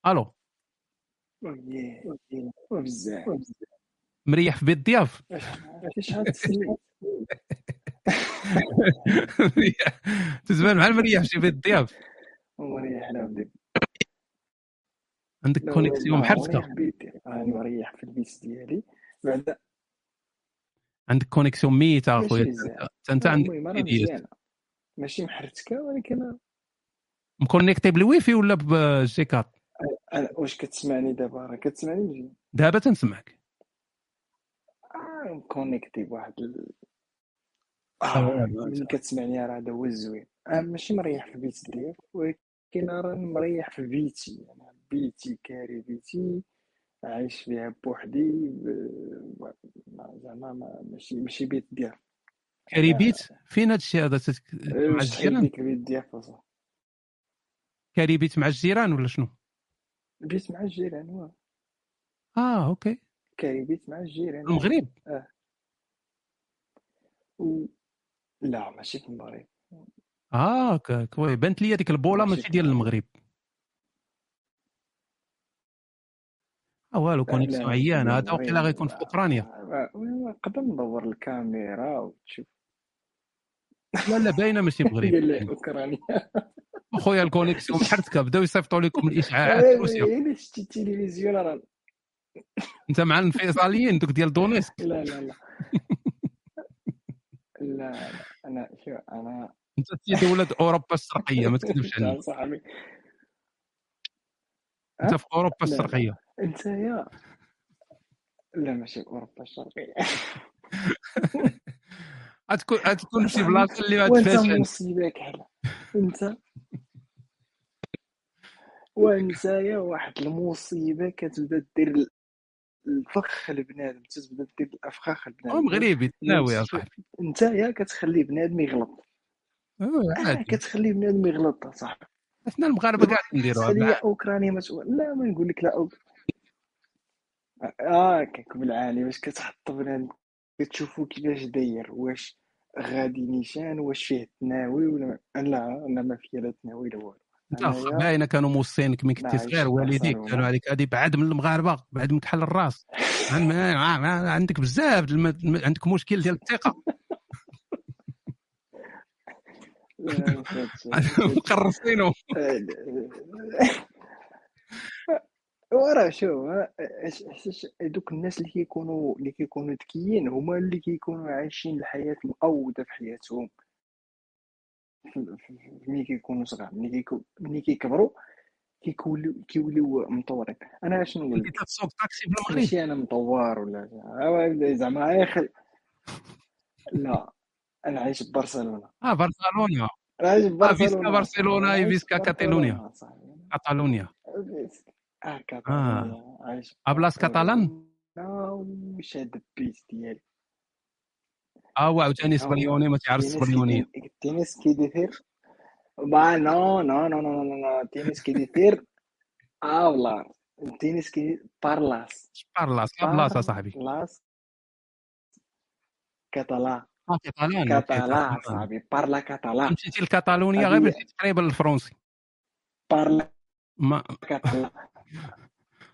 ألو. بزاف مريح في بيت شحال تسليت تزمان مع المريح في بيت لا ودي عندك كونيكسيون مريح بيدي راني مريح في البيت ديالي. بعد عندك connexion ميته أخويا. انت عندك راه ديالك ماشي محرتكه ولكن مكونيكتي بالويفي ولا بجي كات؟ واش كتسمعني دابا؟ راه كتسمعني مزيان. دابا تنسمعك. آه connecté بواحد ال... آه، ملي كتسمعني راه هذا هو الزوين. آه ماشي مريح في البيت ديالي ولكن راني مريح في بيتي. يعني بيتي كاري بيتي. عايش فيها بوحدي ب- ما- زعما ما- ماشي ماشي بيت ديال كاريبيت فين هذا الشيء هذا تت- مع الجيران؟ ديك البيت كاريبيت مع الجيران ولا شنو؟ بيت مع الجيران واه. آه أوكي. كاري بيت مع الجيران المغرب؟ آه. و... لا ماشي في المغرب. آه ك- كوي. بانت لي هذيك البوله ماشي ديال المغرب. المغرب آه والو la connexion لا عيان هذا وقيلا غيكون في أوكرانيا. آه، نقدر ندور الكاميرا وتشوف. لا لا باينة ماشي مغرب. أوكرانيا. أخويا ال connexion محرتك بداو يصيفطوا لكم الاشعاعات في روسيا. الا شتي التلفزيون راه أنت مع الانفصاليين دوك ديال دونيسك. لا لا لا. لا لا أنا شو أنا أنت سيدي ولاد أوروبا الشرقية ما تكذبش عليا صاحبي. أنت في أوروبا لا لا. الشرقية. انت يا لا ماشي أوروبا الشرقيه غتكون غتكون شي بلاصة اللي وانت غتفاشل مصيبه كحله انت. وانت يا واحد المصيبة كتبدا دير ال- الفخ لبنادم تبدا دير الأفخاخ لبنادم مغربي تناوي يا صاحبي. انت يا كتخلي بنادم يغلط. آه، آه عادي. كتخلي بنادم يغلط صاحبي. حنا المغاربة كاع نديروها أوكرانيا ما لا ما نقول لك لا أوك... آه كيك بالعالي واش كتحط بنادم؟ كتشوفو كيفاش داير؟ واش غادي نيشان؟ واش فيه تناوي ولا ما... لا أنا ما فيا لا تناوي لا والو. انايا باينه كانوا موصينك من كنتي صغير والديك قالوا عليك هذه بعد من المغاربة بعد من كحل الراس. عن- ما- ما- ما- عندك بزاف عندك مشكل ديال الثقة. لا مقرصينو آه، وراه شوف آه، دوك الناس اللي كيكونوا اللي كيكونوا ذكيين هما اللي كيكونوا عايشين الحياة مقودة في حياتهم. ملي كيكونوا صغار ملي كيكبروا كيكولوا كيوليو مطورين. أنا شنو نقول؟ لك تسوق طاكسي في المغرب. ماشي أنا مطور ولا آه، زعما ياخي لا أنا عايش في برشلونة. آه برشلونة. عايش في برشلونة. برشلونة عايش في فيسكا كاتالونيا. كاتالونيا. آه كاتالونيا في ابلاص كاتالان وش هاد البيت ديالي آه وعاوتاني ها سبليوني ما تعرف تينيس السبليونيه كي تينيس كي دير با نو نو نو نو نو نو تينيس كي دير آه والله تينيس كي بارلاس بارلاس لا بلاصه صاحبي بارلاس كاتالا آه كاتالان كاتالا صاحبي بارلا كاتالا مشيتي لكاتالونيا غير مشيتي تقريبا للفرنسي بارلا ما كاتالا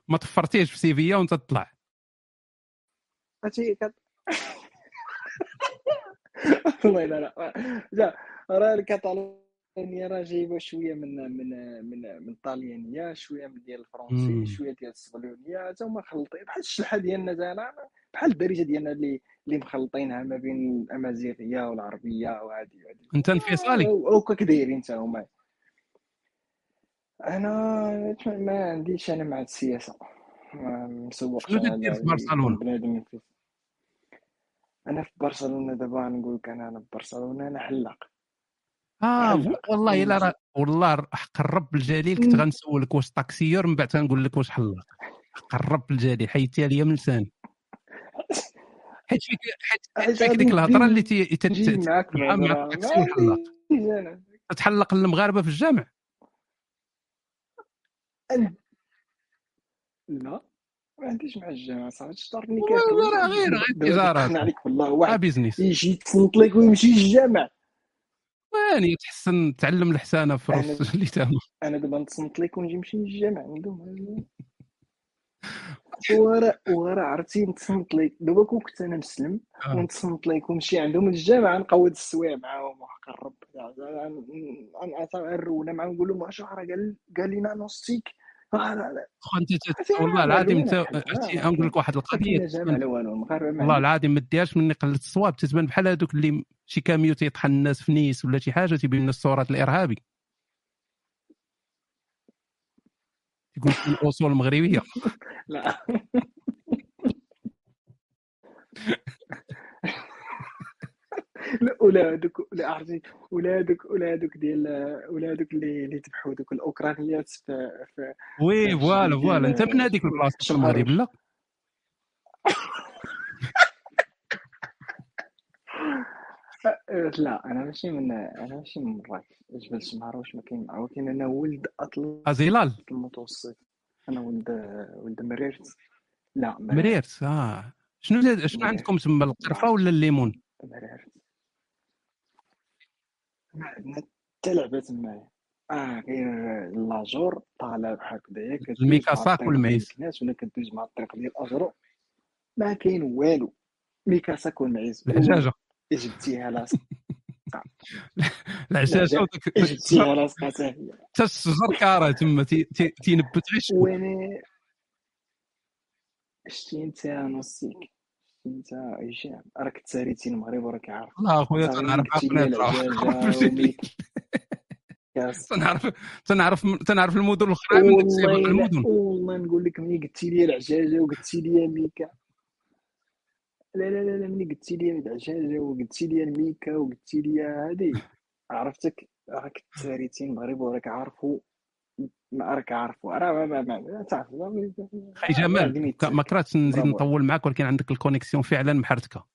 ما طفرتيش في سيفيا وانت تطلع. هادشي كات والله لا لا. لا راه الكاتالونيا راه جايبه شوية من من من من الطاليانيه شوية من ديال الفرنسي. شوية ديال السبلونيه حتى هما خلطين بحال الشلحة ديالنا زعما بحال الدارجة ديالنا اللي اللي مخلطينها ما بين الأمازيغية والعربية وهادي أنت انفصالي هكاك دايرين حتى هما. أنا ما عنديش أنا مع السياسة. ما مسوقش شنو تدير في برشلونة؟ بنادم أنا في برشلونة دابا نقول لك أنا أنا في برشلونة أنا حلاق. آه حلاق. والله إلا راه والله حق الرب الجليل كنت غنسولك واش طاكسيور من بعد تنقول لك واش حلاق. حق الرب الجليل حيدتيها ليا من لساني. حيت فيك حيت فيك ديك الهضرة اللي نجي تي- تت- نجي تت- معاك مع الطاكسي والحلاق تحلق المغاربة في الجامع. أن- لا. ما عنديش مع الجامعة صاحبي تشطرني كافر والله راه غير غير عليك والله واحد بيزنس يجي يتصنت لك ويمشي للجامع وين تحسن تعلم الحسانه في أنا روس اللي تاما أنا دابا نتصنت لك ونجي نمشي للجامع ورا ورا عرفتي؟ نتصنت لك دابا كون كنت أنا مسلم آه. ونتصنت لك ونمشي عندهم للجامع نقود السوايع معاهم وحق الرب نرونا معاهم نقول لهم واش راه قال قال لنا نوستيك. آه، انت والله العظيم انت عرفتي؟ ها نقول لك واحد القضية. والله العظيم ما ديهاش مني قلت الصواب تتبان بحال هذوك اللي شي كاميو تيطحن الناس في نيس ولا شي حاجة تيبين لنا الصورات الإرهابي. يقول الأصول المغربية. لا. لا ولا هذوك لا عرفتي ولا هذوك ديال ولا هذوك اللي اللي ذبحوا دوك الأوكرانيات في في oui voilà voilà. أنت من هذيك البلاصة في المغرب لا أه، لا أنا ماشي من أنا ماشي من مراكش جبل شمعروش ما كاين؟ ولكن أنا ولد اطلس أزيلال. المتوسط. أنا ولد ولد مريرت. لا مريرت. مريرت آه. شنو زاد- شنو عندكم تما ما القرفة ولا الليمون؟ مريرت. ما عندنا حتى لعبه تمايا آه كاين لاجور طالع بحال هكذايا الميكاساك والمعيز ولا كدوز مع الطريق ديال الأجرو. ما كاين والو. ميكاساك والمعيز العجاجه جبتيها لاصقه العجاجه العجا وداك جبتيها لاصقه حتى هي. حتى الشجر كاره تما تي- تي- تينبت غير الشمس وأنا شتي انت نصيك انت هشام راك تساريتي المغرب وراك عارف. لا أخويا تنعرف تنعرف تنعرف تنعرف المدن الأخرى من المدن. والله نقول لك ملي قلتي لي العجاجة وقلتي لي ميكا لا لا لا لا ملي قلتي لي العجاجه وقلتي لي الميكا وقلتي لي هادي. عرفتك؟ راك تساريتي المغرب وراك عارفو ما راك عارفو. راه ما ما ما تعرف. خي جمال ما كرهتش نزيد نطول معاك ولكن عندك الكونيكسيون فعلا محرتكه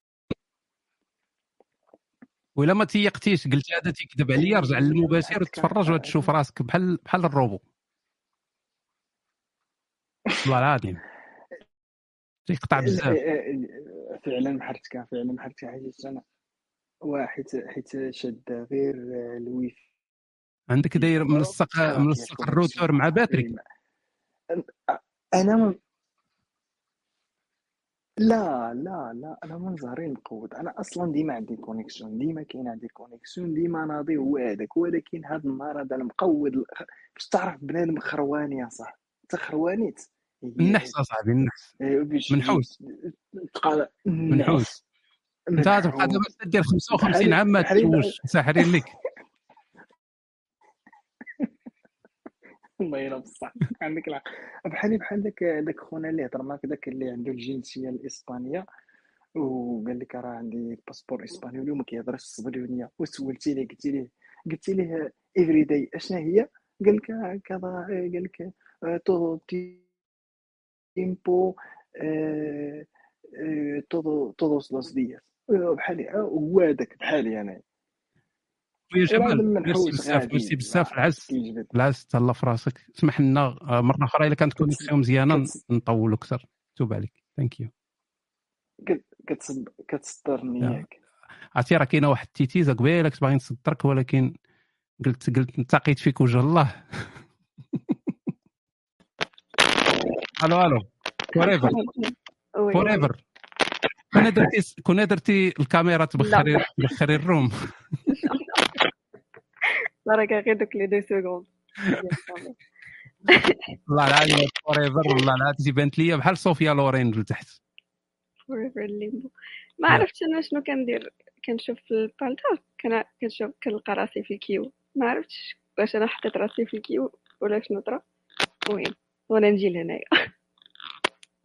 وإلا ما تيقتيش قلت هذا تيكذب عليا رجع للمباشر وتتفرج وتشوف راسك بحال بحال الروبو. والله العظيم. تيقطع بزاف. فعلا محرتك فعلا محرتك حيت أنا واحد حيت شاد غير الويفي عندك داير ملصق خراب ملصق الروتور مع batterie أنا من... لا لا لا أنا من زهري نقود أنا أصلا ديما عندي connexion ديما كاين عندي كونيكسيون ديما ناضي هو هذاك. ولكن هذا النهار هذا أنا مقود ال- باش تعرف بنادم خرواني يا صاحبي أنت خروانيت النحس أصاحبي النحس منحوس تبقى منحوس أنت غتبقى دابا دير 55 عام ما تزوجش ساحرين لك. الله يلا بصح. عندك الحق بحالي بحال داك داك خونا اللي هضر معاك داك اللي عنده الجنسية الإسبانية وقال لك راه عندي passeport إسبانيولي وما كيهضرش السبنيولية وسولتي ليه قلتي ليه قلتي ليه every day أشنا هي؟ قال لك كذا قال لك todo tiempo eh, eh, todo todos los días. بحالي هو هذاك بحالي أنا ويا وراه جمال ميرسي بزاف ميرسي بزاف العز. العز تهلا في راسك اسمح لنا آه، مرة أخرى إلا كانت connexion مزيانة نطولوا أكثر. توب عليك. thank you كت- كتصد كتصدرني يا. ياك. عرفتي راه كاينة واحد التيتيزة قبيلة كنت باغي نصدرك ولكن قلت قلت نتقيت فيك وجه الله. ألو ألو forever forever كنا درتي كنا درتي الكاميرا تبخري تبخري ال room. برك غير دوك les deux secondes والله العظيم forever والله العظيم بانت ليا بحال صوفيا لورين لتحت forever limbo ما عرفتش أنا شنو كندير. كنشوف في البالتو كان كنشوف كنلقى راسي في ال queue. ما عرفتش واش أنا حطيت راسي في الكيو ولا شنو طرا. المهم وأنا نجي لهنايا.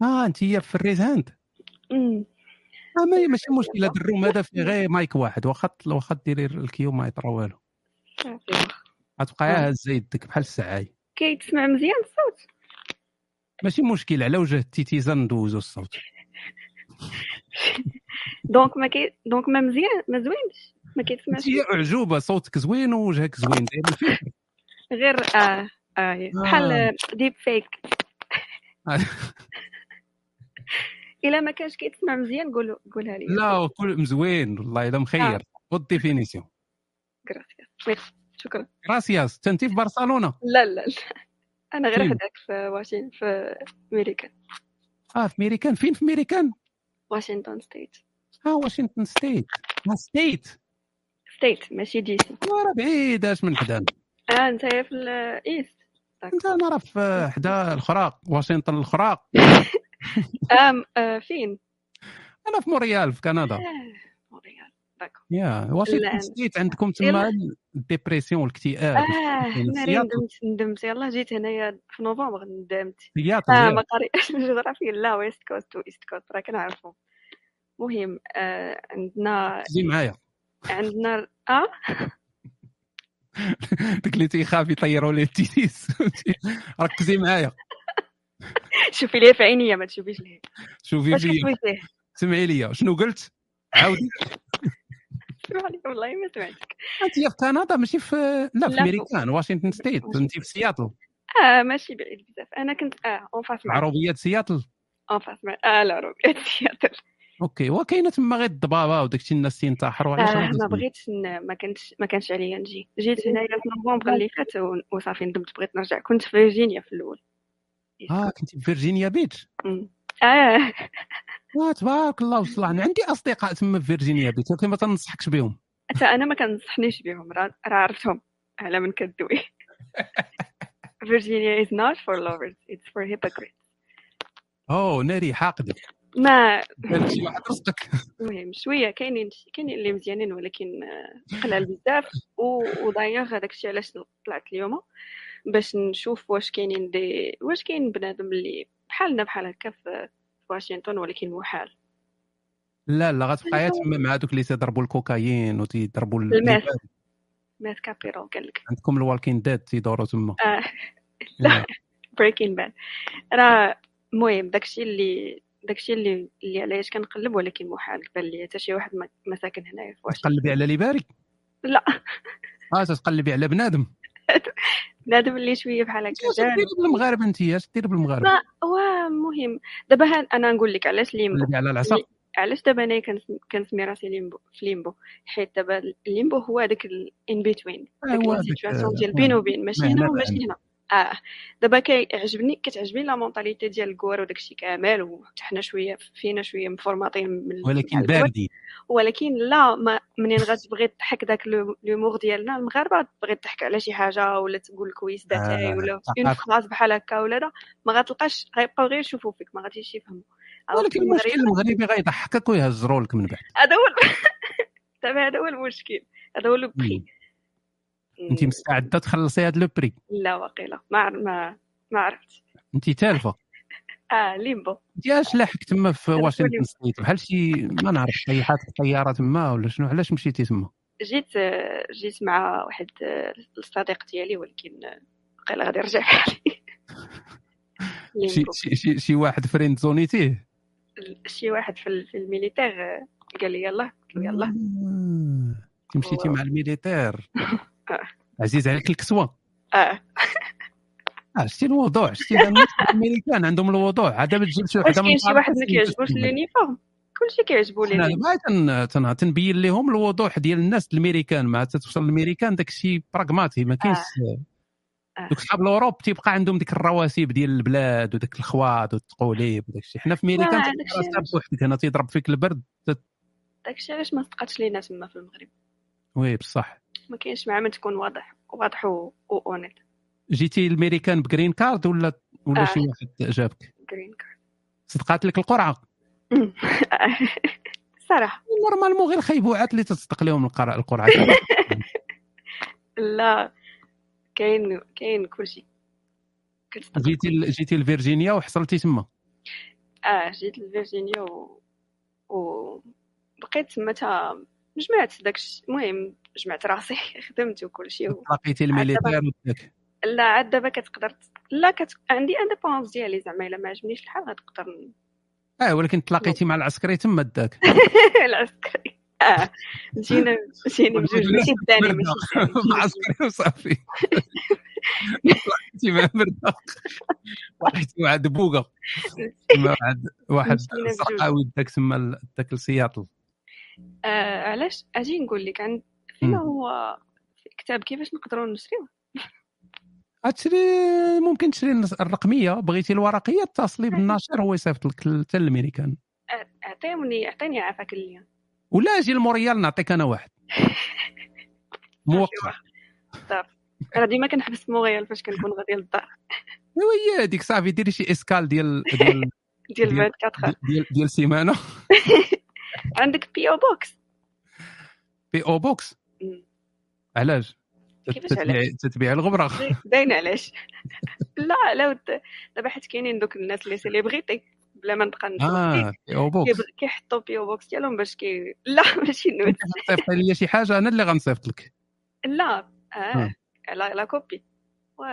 آه أنت هي في ال raise hand. آه ما ماشي مشكلة ال room هذا فيه غير مايك واحد واخا واخا ديري ال queue ما يطرا والو. غتبقى هازه يدك بحال السعاي كيتسمع مزيان الصوت. ماشي مشكل على وجه التيتيزا ندوزو الصوت. donc ما كي donc ما مزيان ما زوينش. ما كيتسمعش هي أعجوبة صوتك زوين ووجهك زوين داير غير آه آه بحال deepfake إلا ما كانش كيتسمع مزيان قول قولها لي. لا كل مزوين والله إلا مخير. haute définition gracias شكرا. gracias انت في برشلونه لا لا لا. أنا غير؟ حداك في واشنطن في أمريكا آه في ميريكان فين في ميريكان واشنطن state آه واشنطن state state state ماشي DC راه بعيد اش من حدانا آه أنت في ال east أنت أنا راه في حدا الخراق. واشنطن الخراق. ام آه فين؟ أنا في مونريال في كندا. مونريال. d'accord يا لا. واشنطن state عندكم تما. ال dépression والكتئاب آه سياطل ندمت ندمت. يلا جيت هنايا في نوفمبر ندمت. سياطل آه. ما قريتش الجغرافيا لا west coast و east coast راه كنعرفهم مهم. آه عندنا ركزي معايا. عندنا آه؟ داك اللي تيخاف يطيروا ليه التيتيس ركزي معايا. شوفي ليه في عينيا ما تشوفيش ليه. شوفي فيا. فيه سمعي لي شنو قلت؟ عاودي. اسمعني والله ما سمعتك. انت في كندا ماشي في لا في لا، ميريكان واشنطن state. انت في سياتل. آه ماشي بعيد بزاف. أنا كنت آه en face عربيات سياتل؟ en face آه لا روبيات سياتل. OK وكاينة تما غير الضبابة وداك الشيء الناس تينتحروا علاش آه ما؟ بغيتش ن... ما كانش ما كانش عليا نجي. جيت هنايا في نوفمبر اللي فات. وصافي ندمت بغيت نرجع. كنت في فيرجينيا في الأول. آه كنت في فيرجينيا بيتش. آه. آه تبارك الله أنا عندي أصدقاء تما في فيرجينيا بيتش ولكن ما تنصحكش بهم. حتى أنا ما كنصحنيش بهم راه عرفتهم على من كدوي. Virginia is not for lovers it's for hypocrites. أوه ناري حاقده ما. قالت شي واحد رزقك؟ المهم شوية كاينين كاينين اللي مزيانين ولكن قلال بزاف ودايوغ هذاك الشيء علاش طلعت اليوم. باش نشوف واش كاينين دي واش كاين بنادم اللي بحالنا بحال هكا في واشنطن ولكن محال لا لا غتبقى تما مع دوك اللي تيضربوا الكوكايين وتيضربوا ال- الماث الهباب. ماث كابيرال قال لك. عندكم الوالكين ديد تيدوروا تما. آه. لا. بريكين باد راه المهم داكشي اللي داكشي اللي اللي علاش كنقلب ولكن محال بان لي حتى شي واحد ما ساكن هنايا في واشنطن. تقلبي على ليباري؟ لا. آه تقلبي على بنادم. بنادم اللي شوية بحال هكا ديري بالمغاربة أنت اش ديري بالمغاربة. هو مهم. دابا أنا نقول لك علاش ليمبو. على العصا. علاش دابا أنا كنسم- كنسمي راسي ليمبو في ليمبو؟ حيت دابا الليمبو هو داك in between لا ديك سيتواسيون آه، ديال بين وبين. ماشي ما هنا وماشي. هنا. آه. دابا كيعجبني كتعجبني la mentalité ديال الكوار وداك الشيء كامل وحتى حنا شوية فينا شوية مفورماطين من ولكن. باردين. ولكن لا ما منين غتبغي تضحك داك l'- l'humour ديالنا؟ المغاربة تبغي تضحك على شي حاجة ولا تقول كويس داتاي آه، ولا une. phrase بحال هكا ولا لا. ما غتلقاش غيبقاو غير يشوفوا فيك ما غاديش يفهموا. ولكن المشكل المغرب المغربي غيضحكك ويهزروا لك من بعد. هذا هو هذا هو المشكل. هذا هو le prix انت مستعدة تخلصي هذا le prix؟ لا واقيلا ما ما ما عرفت. انت تالفة. آه ليمبو. انت اش لاحق تما في واشنطن. state بحال شي ما نعرف طيحات الطيارة تما ولا شنو. علاش مشيتي تما؟ جيت آه، جيت مع واحد آه، الصديق ديالي ولكن آه، قال غادي يرجع شي شي شي, واحد friend zone يتيه شي واحد في ال- في ال militaire آه، قال لي يلا قلت له يلا. انت مشيتي مع ال militaire. آه. عزيز عليك الكسوة. أه. آه شتي الوضوع شتي الأمريكان عندهم الوضوع. عاد دابا تجيب شي من كاين شي واحد ما كيعجبوش. ال uniforme كلشي كيعجبو لي أنا تن- تن- تنبين لهم الوضوح ديال الناس الأمريكان. مع تتوصل الأمريكان داك الشيء براغماتي ما كاينش دوك صحاب ال Europe تيبقى عندهم ديك الرواسب ديال البلاد وداك الخواض والتقوليب وداك الشيء حنا في أمريكان داك الشيء. بوحدك هنا تيضرب فيك البرد تت- داكشي علاش ما صدقاتش لينا تما في المغرب. oui بصح. ما كاينش مع من تكون واضح واضح و honnête جيتي الأمريكان ب green card ولا ولا آه. شي واحد جابك؟ green card صدقات لك القرعة. صراحة. normalement غير خيبوعات اللي تصدق لهم القرعة. لا كاين كاين كلشي. جيتي جيتي لفيرجينيا وحصلتي تما. آه جيت لفيرجينيا و, و... بقيت تما تا جمعت داكشي. المهم جمعت راسي خدمت وكلشي و... لقيتي ال militaire لا عاد دابا كتقدر لا كت... عندي indépendance ديالي زعما إلا ما عجبنيش الحال غتقدر آه ولكن تلاقيتي مع العسكري تما داك. العسكري. آه مشينا مشينا بجوج ماشي الثاني ماشي الثاني مع عسكري وصافي. طلعتي مع مرتاح طلعتي مع دبوقه واحد واحد. سرقاوي داك تما داك لسياطل آه علاش؟ أجي نقول لك عند فيما. هو كتاب كيفاش نقدروا نشريوه. غتشري ممكن تشري الرقمية بغيتي الورقية اتصلي بالناشر هو يصيفط لك حتى الأمريكان. اعطيوني أعطيني عافاك اللي ولا أجي المونريال نعطيك أنا واحد. موقع. أنا ديما كنحبس في مونريال فاش كنكون غادي للدار. oui هذيك صافي ديري شي escale ديال ديال ديال 24 ديال, ديال سيمانة. عندك PO box PO box. علاش؟ تتبيع الغبرة. باين علاش. لا لا دابا حيت كاينين دوك الناس اللي celebrity بلا ما نبقى آه PO box كيبغ- كيحطوا PO box ديالهم باش كي لا ماشي نوت. صيفط لي شي حاجة أنا اللي غنصيفط لك. لا آه. آه. لا لا copie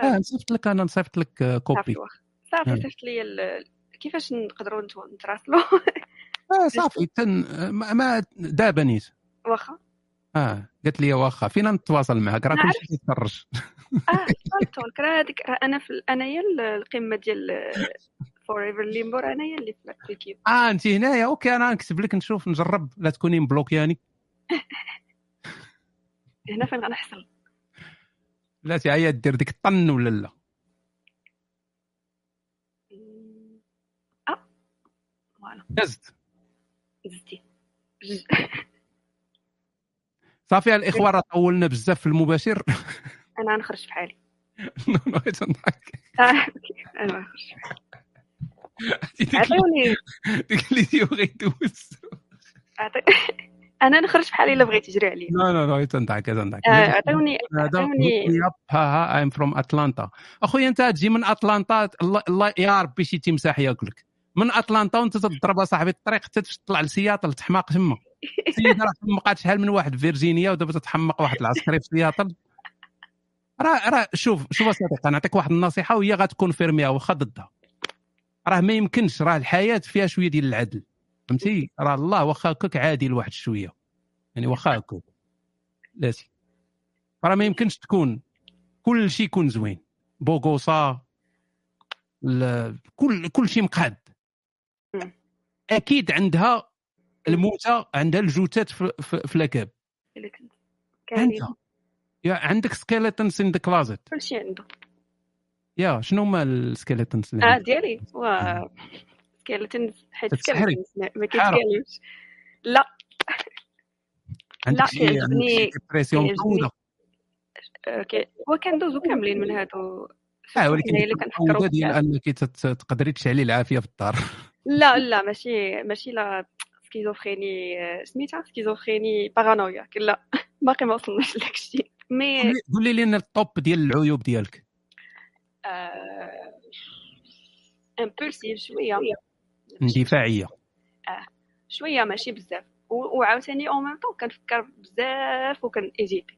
آه نصيفط لك أنا نصيفط لك آه، copie صافي واخا. صافي آه. صيفط لي ال- كيفاش نقدروا نتراسلوا آه صافي تن ما دابا نيت. واخا. آه قالت لي واخا فينا نتواصل معك راه. كلشي كيتفرج آه تولك راه هذيك راه أنا في انايا ال- القمة ديال forever ليمبو راه انايا اللي في الكيو آه أنت هنايا OK أنا نكتب لك نشوف نجرب لا تكوني مبلوكياني هنا فين غنحصل؟ لا تعيا دير ديك الطن ولا لا؟ آه voilà. دزت. صافي الإخوة راه طولنا بزاف في المباشر. أنا غنخرج في حالي. non non غير تنضحك أنا غنخرج في حالي. عطيوني. ديك اللي ديو غيدوز أنا نخرج في حالي إلا بغيتي تجري عليا. لا لا لا تنضحك تنضحك عطيوني عطيوني. ها I'm from أتلانتا أخويا أنت تجي من أتلانتا الله, يا ربي شي تمساح ياكلك. من أتلانتا وأنت تضرب صاحبي الطريق حتى تطلع لسياتل تحماق تما. سيدة راه حمقات شحال من واحد في فيرجينيا ودابا تتحمق واحد العسكري في سياتل. راه راه شوف شوف صديقي نعطيك واحد النصيحة وهي غتكون فيرميها واخا ضدها. راه ما يمكنش راه الحياة فيها شوية ديال العدل فهمتي؟ راه الله واخا هكاك عادل واحد شوية. يعني واخا هكاك. لاتي راه ما يمكنش تكون كل شيء يكون زوين. بوغوصا كل كل شيء مقاد. أكيد عندها الموتى عندها الجوتات في, في, في لاكاب أنت. يا عندك سكيلتونز ان ذا كلازيت كلشي عنده يا شنو هما السكيلتونز اللي آه؟ ديالي و سكيلتونز حيت تتسحري. سكيلتونز ما. كيتكلمش لا. عندك لا شي كيعجبني ديبرسيون كيعجبني مطوله آه، كي- هو كندوزو كاملين من هادو. آه ولكن كنفكروا ديال. أنك تقدري تشعلي العافية في الدار. لا لا ماشي ماشي la schizophrénie آه، سميتها schizophrénie paranoïa لا باقي ما وصلناش لداك الشيء. mais قولي- لي لنا ال top ديال العيوب ديالك. impulsive شوية. اندفاعية. آه شوية ماشي بزاف. وعاوتاني أو ميم طون كنفكر بزاف وكن hésiter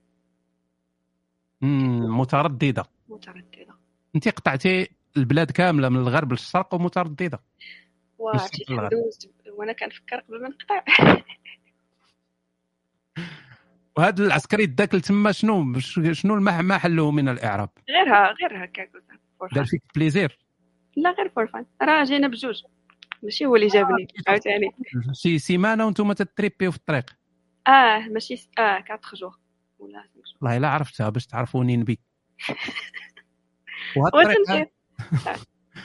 مم، مترددة. مترددة. انت قطعتي البلاد كاملة من الغرب للشرق ومترددة. دوزت وأنا كنفكر قبل ما نقطع وهذا العسكري داك لتما شنو؟ شنو ما حله من الإعراب؟ غيرها غير هكاك دار. avec plaisir لا غير for fun راه جينا بجوج. ماشي هو اللي جابني عاوتاني. شي سيمانة وأنتم تتريبيو في الطريق. آه ماشي س- آه 4 جور ولا. والله إلا عرفتها باش تعرفوني نبي. وهاد الطريق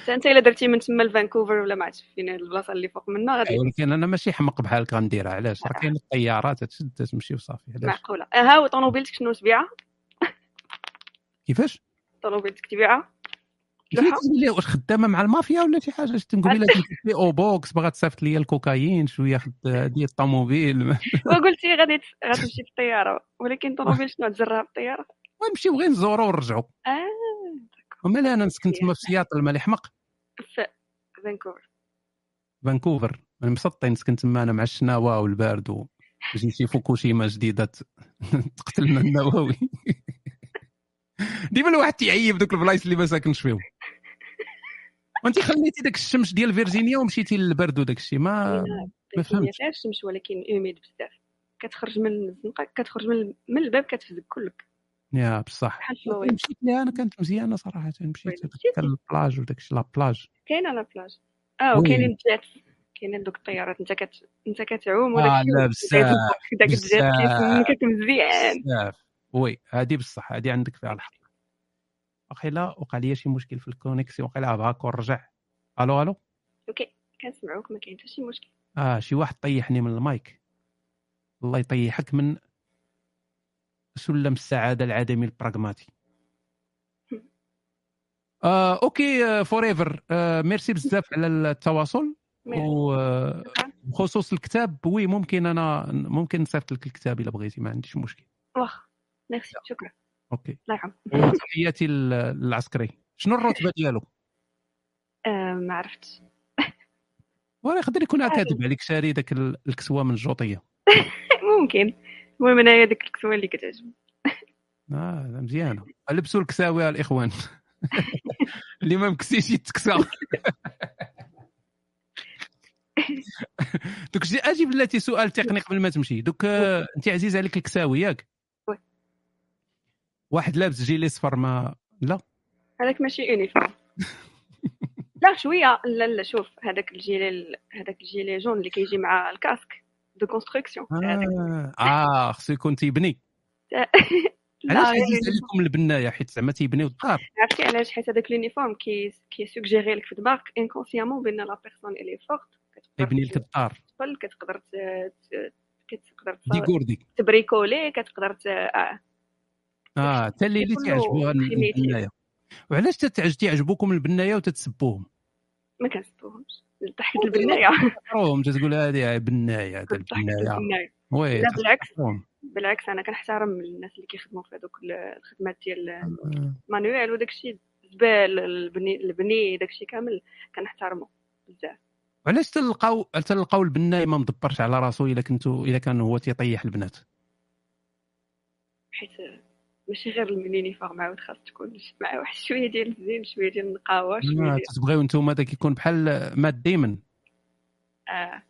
انت الا درتي من تما لفانكوفر ولا ما عرفتش فين البلاصة اللي فوق منها غادي ولكن أنا ماشي حمق بحالك غنديرها علاش؟ راه كاين الطيارات تشد تمشي وصافي علاش؟ معقولة. آه ها وطونوبيلتك شنو تبيعها كيفاش؟ طونوبيلتك تبيعها واش خدامة مع المافيا ولا شي حاجة؟ شتي نقول لي أو بوكس باغا تصيفط لي الكوكايين شوية خد ديال الطوموبيل وقلتي غادي غتمشي بالطياره ولكن طونوبيل شنو؟ تجرها بالطياره ونمشيو غير نزورو ونرجعو. آه. ومالا أنا نسكن تما في سياتل مالي حمق. في فانكوفر. فانكوفر. أنا مسطي نسكن تما أنا مع الشناوة والبارد و تجي شي فوكوشيما جديدة. تقتلنا النووي. ديما الواحد تيعيب دوك البلايص اللي ما ساكنش فيهم. وانت خليتي داك الشمس ديال فيرجينيا ومشيتي للبرد وداك الشيء. ما ما فهمتش. فيها الشمس ولكن humide بزاف. كتخرج من الزنقة كتخرج من, من الباب كتفزك كلك. يا بصح. مشيت لها أنا كانت مزيانه صراحة مشيت البلاج وداك الشيء la plage. كاينة la plage؟ آه. وكاينين ال jets كاينين دوك الطيارات انت كت... انت كتعوم آه وداك لا الشيء بزاف داك ال jets كيسمكك مزيان. بزاف. oui هذه بصح هذه عندك فيها الحق واقيلا وقع لي شي مشكل في ال connexion واقيلا هاكا ورجع ألو ألو؟ OK كنسمعوك ما كاين حتى شي مشكل. آه شي واحد طيحني من المايك. الله يطيحك من سلم السعادة العدمي البراغماتي آه OK forever آه ميرسي بزاف على التواصل. وبخصوص الكتاب oui ممكن أنا ممكن نصيفط لك الكتاب إلا بغيتي ما عنديش مشكل. واخا ميرسي شكرا. OK. الله وتحياتي لل- للعسكري. شنو الرتبة ديالو؟ آه ما عرفتش. ولا يقدر يكون كاتب عليك شاري ذاك ال- الكسوة من الجوطية. ممكن. المهم انايا ديك الكسوة اللي كتعجبني. آه مزيانة. لبسوا الكساوي الإخوان. اللي ما مكسيش يتكسى donc جي أجي بلاتي سؤال تقني قبل ما تمشي. donc آه، انت عزيز عليك الكساوي ياك. واحد لابس جيلي صفر ما لا. هذاك ماشي uniforme لا شوية لا لا شوف هذاك ال gilet هذاك ال gilet jaune اللي كيجي مع ال casque. de construction آه, خصو يكون تيبني لا علاش عزيز. عليكم البنايه حيت زعما تيبنيو الدار عرفتي علاش حيت هذاك ال uniforme كي كي suggérer لك في دماغك inconsciemment بأن la personne elle est forte تيبني لك الدار كتقدر كتقدر دي تص- كوردي ت bricoler كتقدر آه آه حتى اللي تعجبوها. البنايه وعلاش تعجبوكم البنايه وتتسبوهم ما كنسبوهمش ضحكت البناية. تحقروهم تقول هذه بنايه البناية. oui لا بالعكس. بالعكس أنا كنحترم الناس اللي كيخدموا في هذوك ال- الخدمات ديال manuel وداك الشيء الزبال البني البني داك الشيء كامل كنحترمه بزاف. وعلاش تلقاو تلقاو البناي ما مدبرش على راسو إلا كنتو إلا كان هو تيطيح البنات؟ حيت ماشي غير ال uniforme عاود خاص تكون مع واحد شوية ديال الزين شوية ديال النقاوة شوية ديال تبغيو نتوما داك يكون بحال Matt Damon آه.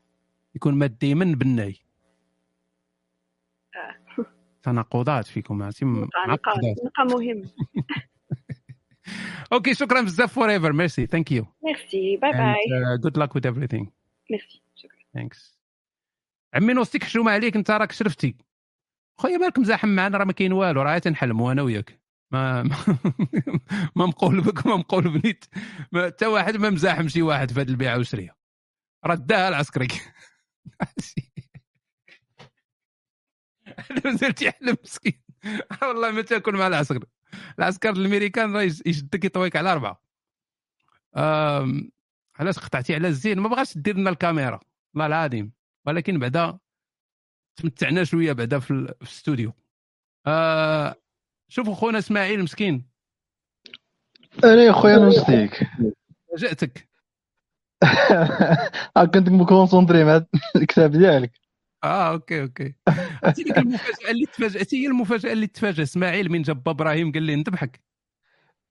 يكون Matt Damon بناي آه. تناقضات فيكم عرفتي؟ نقا مهم OK شكرا بزاف forever merci thank you merci bye bye good luck with everything. merci شكرا. thanks عمي Gnostic حشومة عليك انت راك شرفتي. خويا مالك مزاحم معنا راه ما كاين والو راه تنحلموا أنا وياك. ما ما, ما مقول بك ما مقول بنيت. ما- حتى واحد ما مزاحم شي واحد في هذه البيعة والشرية. رداها العسكري مازال تيحلم مسكين. والله ما تاكل مع العسكر. العسكر الأمريكان راه يش- يشدك يطويك على أربعة. علاش قطعتي على الزين؟ ما بغاش دير لنا الكاميرا. والله العظيم. ولكن بعدا تمتعنا شوية بعدا في, ال- في الاستوديو آه شوفوا خونا اسماعيل مسكين. أنا يا خويا Gnostic فاجاتك آه، كنت م concentré مع الكتاب ديالك. آه OK OK. عرفتي ديك المفاجأة اللي تفاجاتي هي المفاجأة اللي تفاجأ. إسماعيل من جاب إبراهيم قال لي نذبحك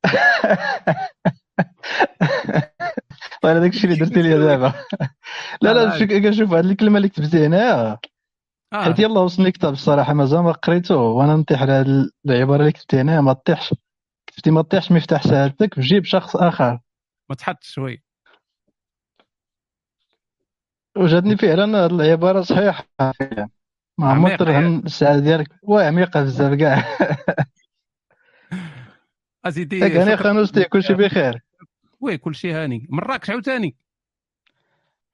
وأنا داك الشيء اللي درتي لي دابا. لا لا شوف- كنشوف هاد الكلمة اللي كتبتي هنا آه. حيت يلا وصلني كتاب الصراحة مازال ما قريته. وأنا نطيح على هاد العبارة اللي كتبتي هنا ما تطيحش. كتبتي ما تطيحش مفتاح سعادتك في جيب شخص آخر. ما تحطش شوي. وجاتني فعلا هاد العبارة صحيحة. ما عمر عميقة ترهن الساعة ديالك. واه عميقة بزاف كاع. اسيدي ياك هاني خاي نوستيك كلشي بخير. oui كلشي هاني. مراكش عاوتاني.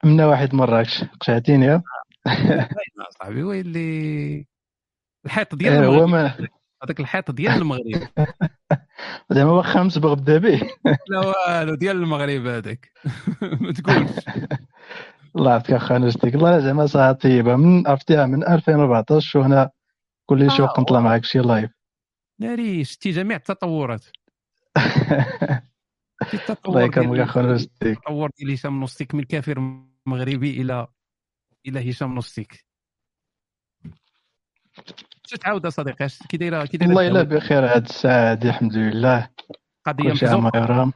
منا واحد مراكش. قشعتيني. صاحبي oui اللي الحيط ديال إيه، هو المغرب. ما هذاك الحيط ديال المغرب. زعما واخا مسبغ بدا به لا والو ديال المغرب هذاك. ما تقولش. الله يعطيك خاي نوستيك الله زعما ساعه طيبه من عرفتيها من 2014 وهنا كل شي آه، وقت نطلع معاك شي live ناري شتي جميع التطورات. شتي الله يكرمك ديال خاي نوستيك التطور ديال هشام نوستيك من كافر مغربي إلى إلى هشام نوستيك شو تعاود صديقي؟ اش كي دايره كي دايرة والله إلا؟ بخير هاد الساعة هادي الحمد لله. قضية محزوقة؟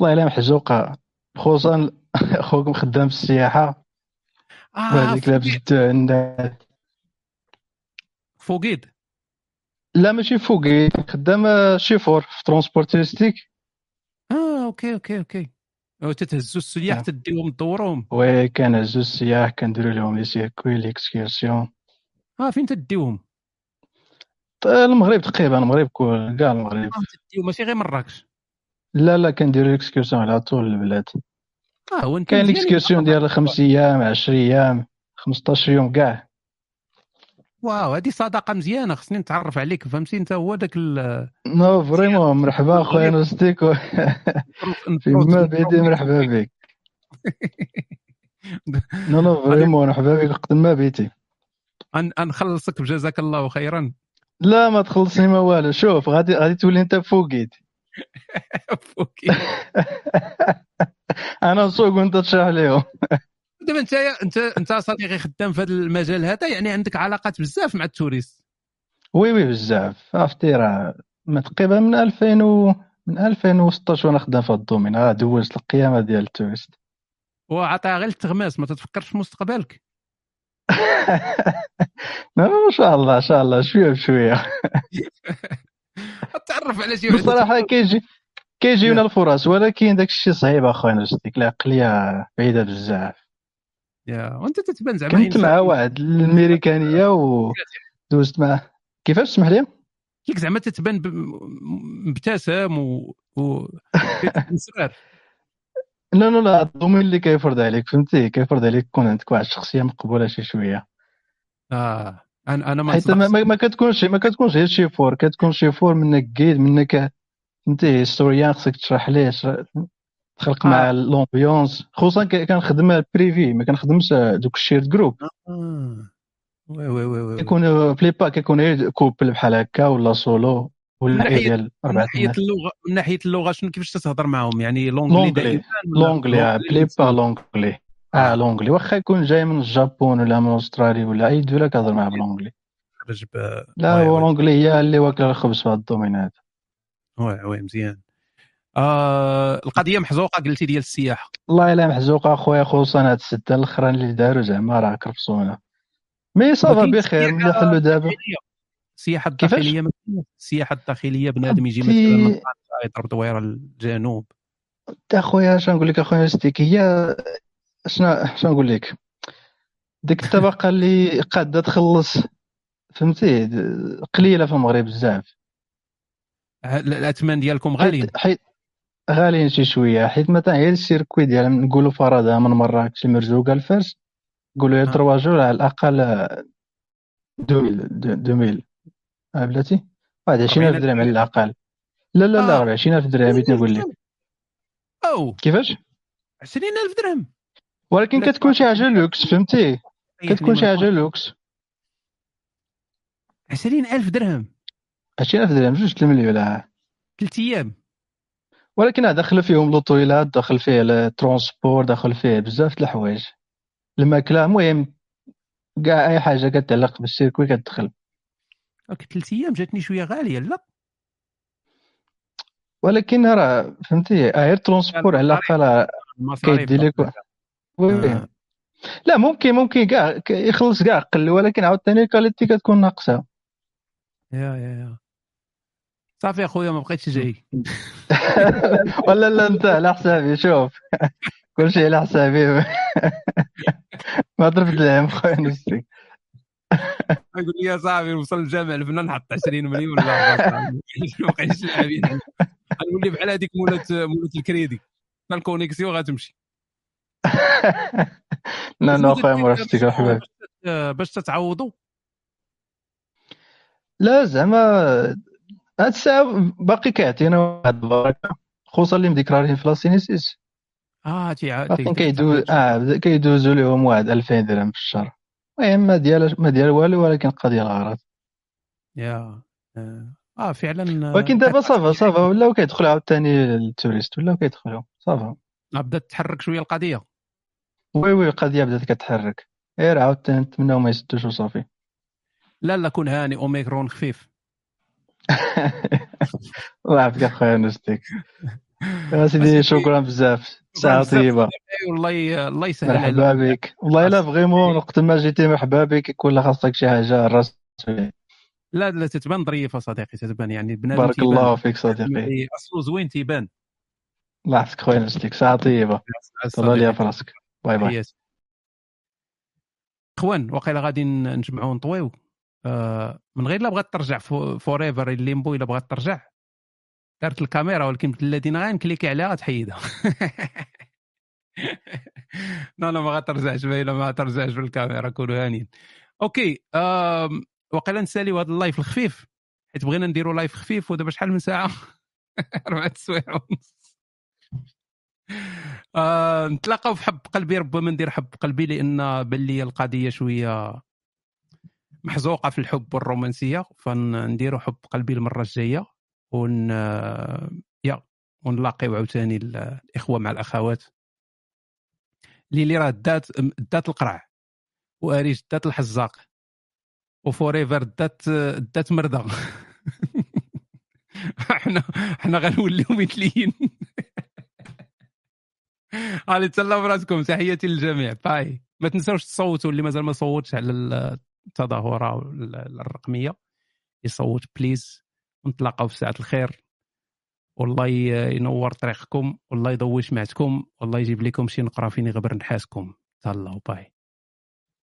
والله إلا محزوقة. خصوصا خوك خدام في السياحة. آه وهذيك لابس الناس faux guide؟ لا ماشي faux guide خدام شيفور في transport touristique آه okay okay okay. أو تتهزوا السياح آه. تديهم تدورهم oui كنهزو السياح كنديرو لهم les circuits les excursions آه فين تديوهم المغرب تقريبا المغرب كل كاع المغرب. تديو ماشي غير مراكش. لا لا كنديرو les excursions على طول البلاد آه هو انت كاين les excursions ديال خمس أيام 10 أيام 15 يوم كاع. wow هذه صداقه مزيانة خصني نتعرف عليك فهمتي انت هو داك ال- non vraiment مرحبا خويا نوستيك. و- فيما بغيتي مرحبا بك. non non vraiment مرحبا بك وقت ما بغيتي. نخلصك بجزاك الله خيرا. لا ما تخلصني ما والو. شوف غادي غادي تولي أنت faux guide. faux guide. أنا نسوق وأنت تشرح لهم دابا انت انت انت صديقي خدام في هذا المجال هذا يعني عندك علاقات بزاف مع التوريست. وي وي بزاف. عرفتي راه تقريبا من 2000 و... من 2016 وأنا خدام في هاد ال domaine. راه دوزت القيامة ديال ال touristes. وعطيها غير التغماس ما تتفكرش في مستقبلك. ما شاء الله ان شاء الله شوية بشوية. تعرف على شي بصراحة كيجي كيجيونا الفرص ولكن داك الشيء صعيب أخويا نوستيك العقلية بعيدة بزاف. يا وانت تتبان زعما. كنت مع واحد الامريكانيه ودوزت معاه. كيفاش تسمح لي؟ كيك زعما تتبان مبتسم و, و... مسرار لا لا لا ال domaine اللي كيفرض عليك فهمتي؟ كيفرض عليك تكون عندك واحد الشخصية مقبولة شي شوية. آه أنا أنا ما حيت ما, ما, كتكونش ما كتكونش غير شي فور كتكون شي فور منك guide منك فهمتي؟ historien خصك تشرح ليه تخلق مع آه. l'ambiance خصوصا كنخدم privé ما كنخدمش دوك ال shared group آه. oui oui oui oui كيكون la plupart كيكون غير couple بحال هكا ولا سولو ولا من ناحيه اللغة من ناحية اللغة شنو كيفاش تتهضر معاهم؟ يعني l'anglais آه، l'anglais la plupart l'anglais آه l'anglais واخا يكون جاي من الجابون ولا من استراليا ولا أي دولة كتهضر معاه ب l'anglais خرج ب لا oui هو oui l'anglais هي اللي واكلة الخبز في هاد ال domaine هذا. oui oui مزيان. آه القضية محزوقة قلتي ديال السياحة. والله إلا محزوقة أخويا خصوصا هاد الستة الأخرين اللي داروا زعما راه كرفصونا mais ça va بخير حلوا دابا. السياحة؟ الداخلية. السياحة الداخلية بنادم يجي مثلا يضرب دويره الجنوب. أخويا اش نقول لك أخويا نوستيك هي شنو شنو نقول لك؟ ديك الطبقة اللي قادة تخلص فهمتي؟ قليلة في المغرب بزاف. الأثمان ديالكم غاليين. حيت حيت غاليين شي شوية حيت مثلا غير ال circuit ديال نقولوا فرضا من مراكش لمرزوقة لفاس نقولوا آه. 3 jours على الأقل 2000 2000 آه بلاتي؟ واحد 20000 40000 درهم على الأقل. لا لا لا آه. 20000 درهم بغيت نقول لك. أو. كيفاش؟ 20000 درهم. ولكن كتكون شي حاجة لوكس فهمتي؟ كتكون شي حاجة لوكس. 20000 درهم. 20000 درهم جوج المليون لا ثلاث أيام. ولكن داخل فيهم لوطويلات داخل فيه ال transport داخل فيه بزاف د الحوايج. الماكلة المهم كاع أي حاجة كتعلق بال circuit كتدخل. okay ثلاث أيام جاتني شوية غالية لا. ولكن راه فهمتي؟ غير ال transport على الأقل كيدي لك. آه. لا ممكن ممكن كاع يخلص كاع قل ولكن عاوتاني ال qualité كتكون ناقصة. يا يا يا. صافي اخويا ما بقيتش جاي. ولا لا انت على حسابي شوف. كلشي على حسابي. ما ضربت العام خويا نفسي. يقول لي يا صاحبي وصل الجامع الفنان نحط 20 مليون لا ما بقيتش لاعبين غنولي بحال هذيك مولات مولات الكريدي. الكونيكسيون غتمشي لا لا خويا مرشتك حبيبي. باش تتعوضوا؟ لا زعما هاد الساعة باقي كيعطينا واحد البركة خصوصا اللي مديكلارين في la CNSS آه تي كيدوز آه كيدوزوا لهم واحد 2000 درهم في الشهر. المهم ما ديال ما ديال والو ولكن قضية الغرض يا آه. آه، فعلا ولكن دابا ça va ça va ولاو كيدخلوا عاوتاني ال touristes ولاو كيدخلوا ça va. آه، بدات تحرك شوية القضية. oui oui القضية بدات كتحرك. غير عاوتاني نتمناو ما يسدوش وصافي. لا لا كون هاني أوميكرون خفيف. الله يعافيك اخويا نستيك يا سيدي شكرا بزاف ساعه طيبه والله الله يسهل مرحبا بك والله الا vraiment وقت ما جيتي مرحبا بك يكون خاصك شي حاجة الراس لا لا تتبان ظريفه صديقي تتبان يعني بنادم بارك الله فيك صديقي. اصله زوين تيبان؟ الله يحفظك خويا نستيك ساعة طيبة. تهلا ليا في راسك bye bye. إخوان واقيلا غادي نجمعوا نطويو. من غير لا بغات ترجع Forever الليمبو إلا بغات ترجع. دارت الكاميرا ولكن الذين غنكليكي عليها غتحيدها لا لا ما غترجعش باينه ما غترجعش في الكاميرا كونوا هانيين. okay آه وقيلا نساليو هذا ال live الخفيف. حيت بغينا نديروا live خفيف ودابا شحال من ساعة؟ أربعة سوايع ونص. آه نتلاقاو في حب قلبي ربما ندير حب قلبي لأن بان لي القضية شوية محزوقة في الحب والرومانسية فنديروا حب قلبي المرة الجاية ون يا ونلاقيو عاوتاني الإخوة مع الأخوات. ليلي راه دات دات القرع وأريج دات الحزاق و Forever دات دات مرضى. حنا حنا غنوليو مثليين غادي تهلاو براسكم تحياتي للجميع. bye. ما تنساوش تصوتوا اللي مازال ما صوتش على التظاهره الرقمية. يصوت please ونتلاقاو في ساعة الخير. والله ينور طريقكم والله يضوي سمعتكم والله يجيب لكم شي نقره فين يغبر نحاسكم. تهلاو bye.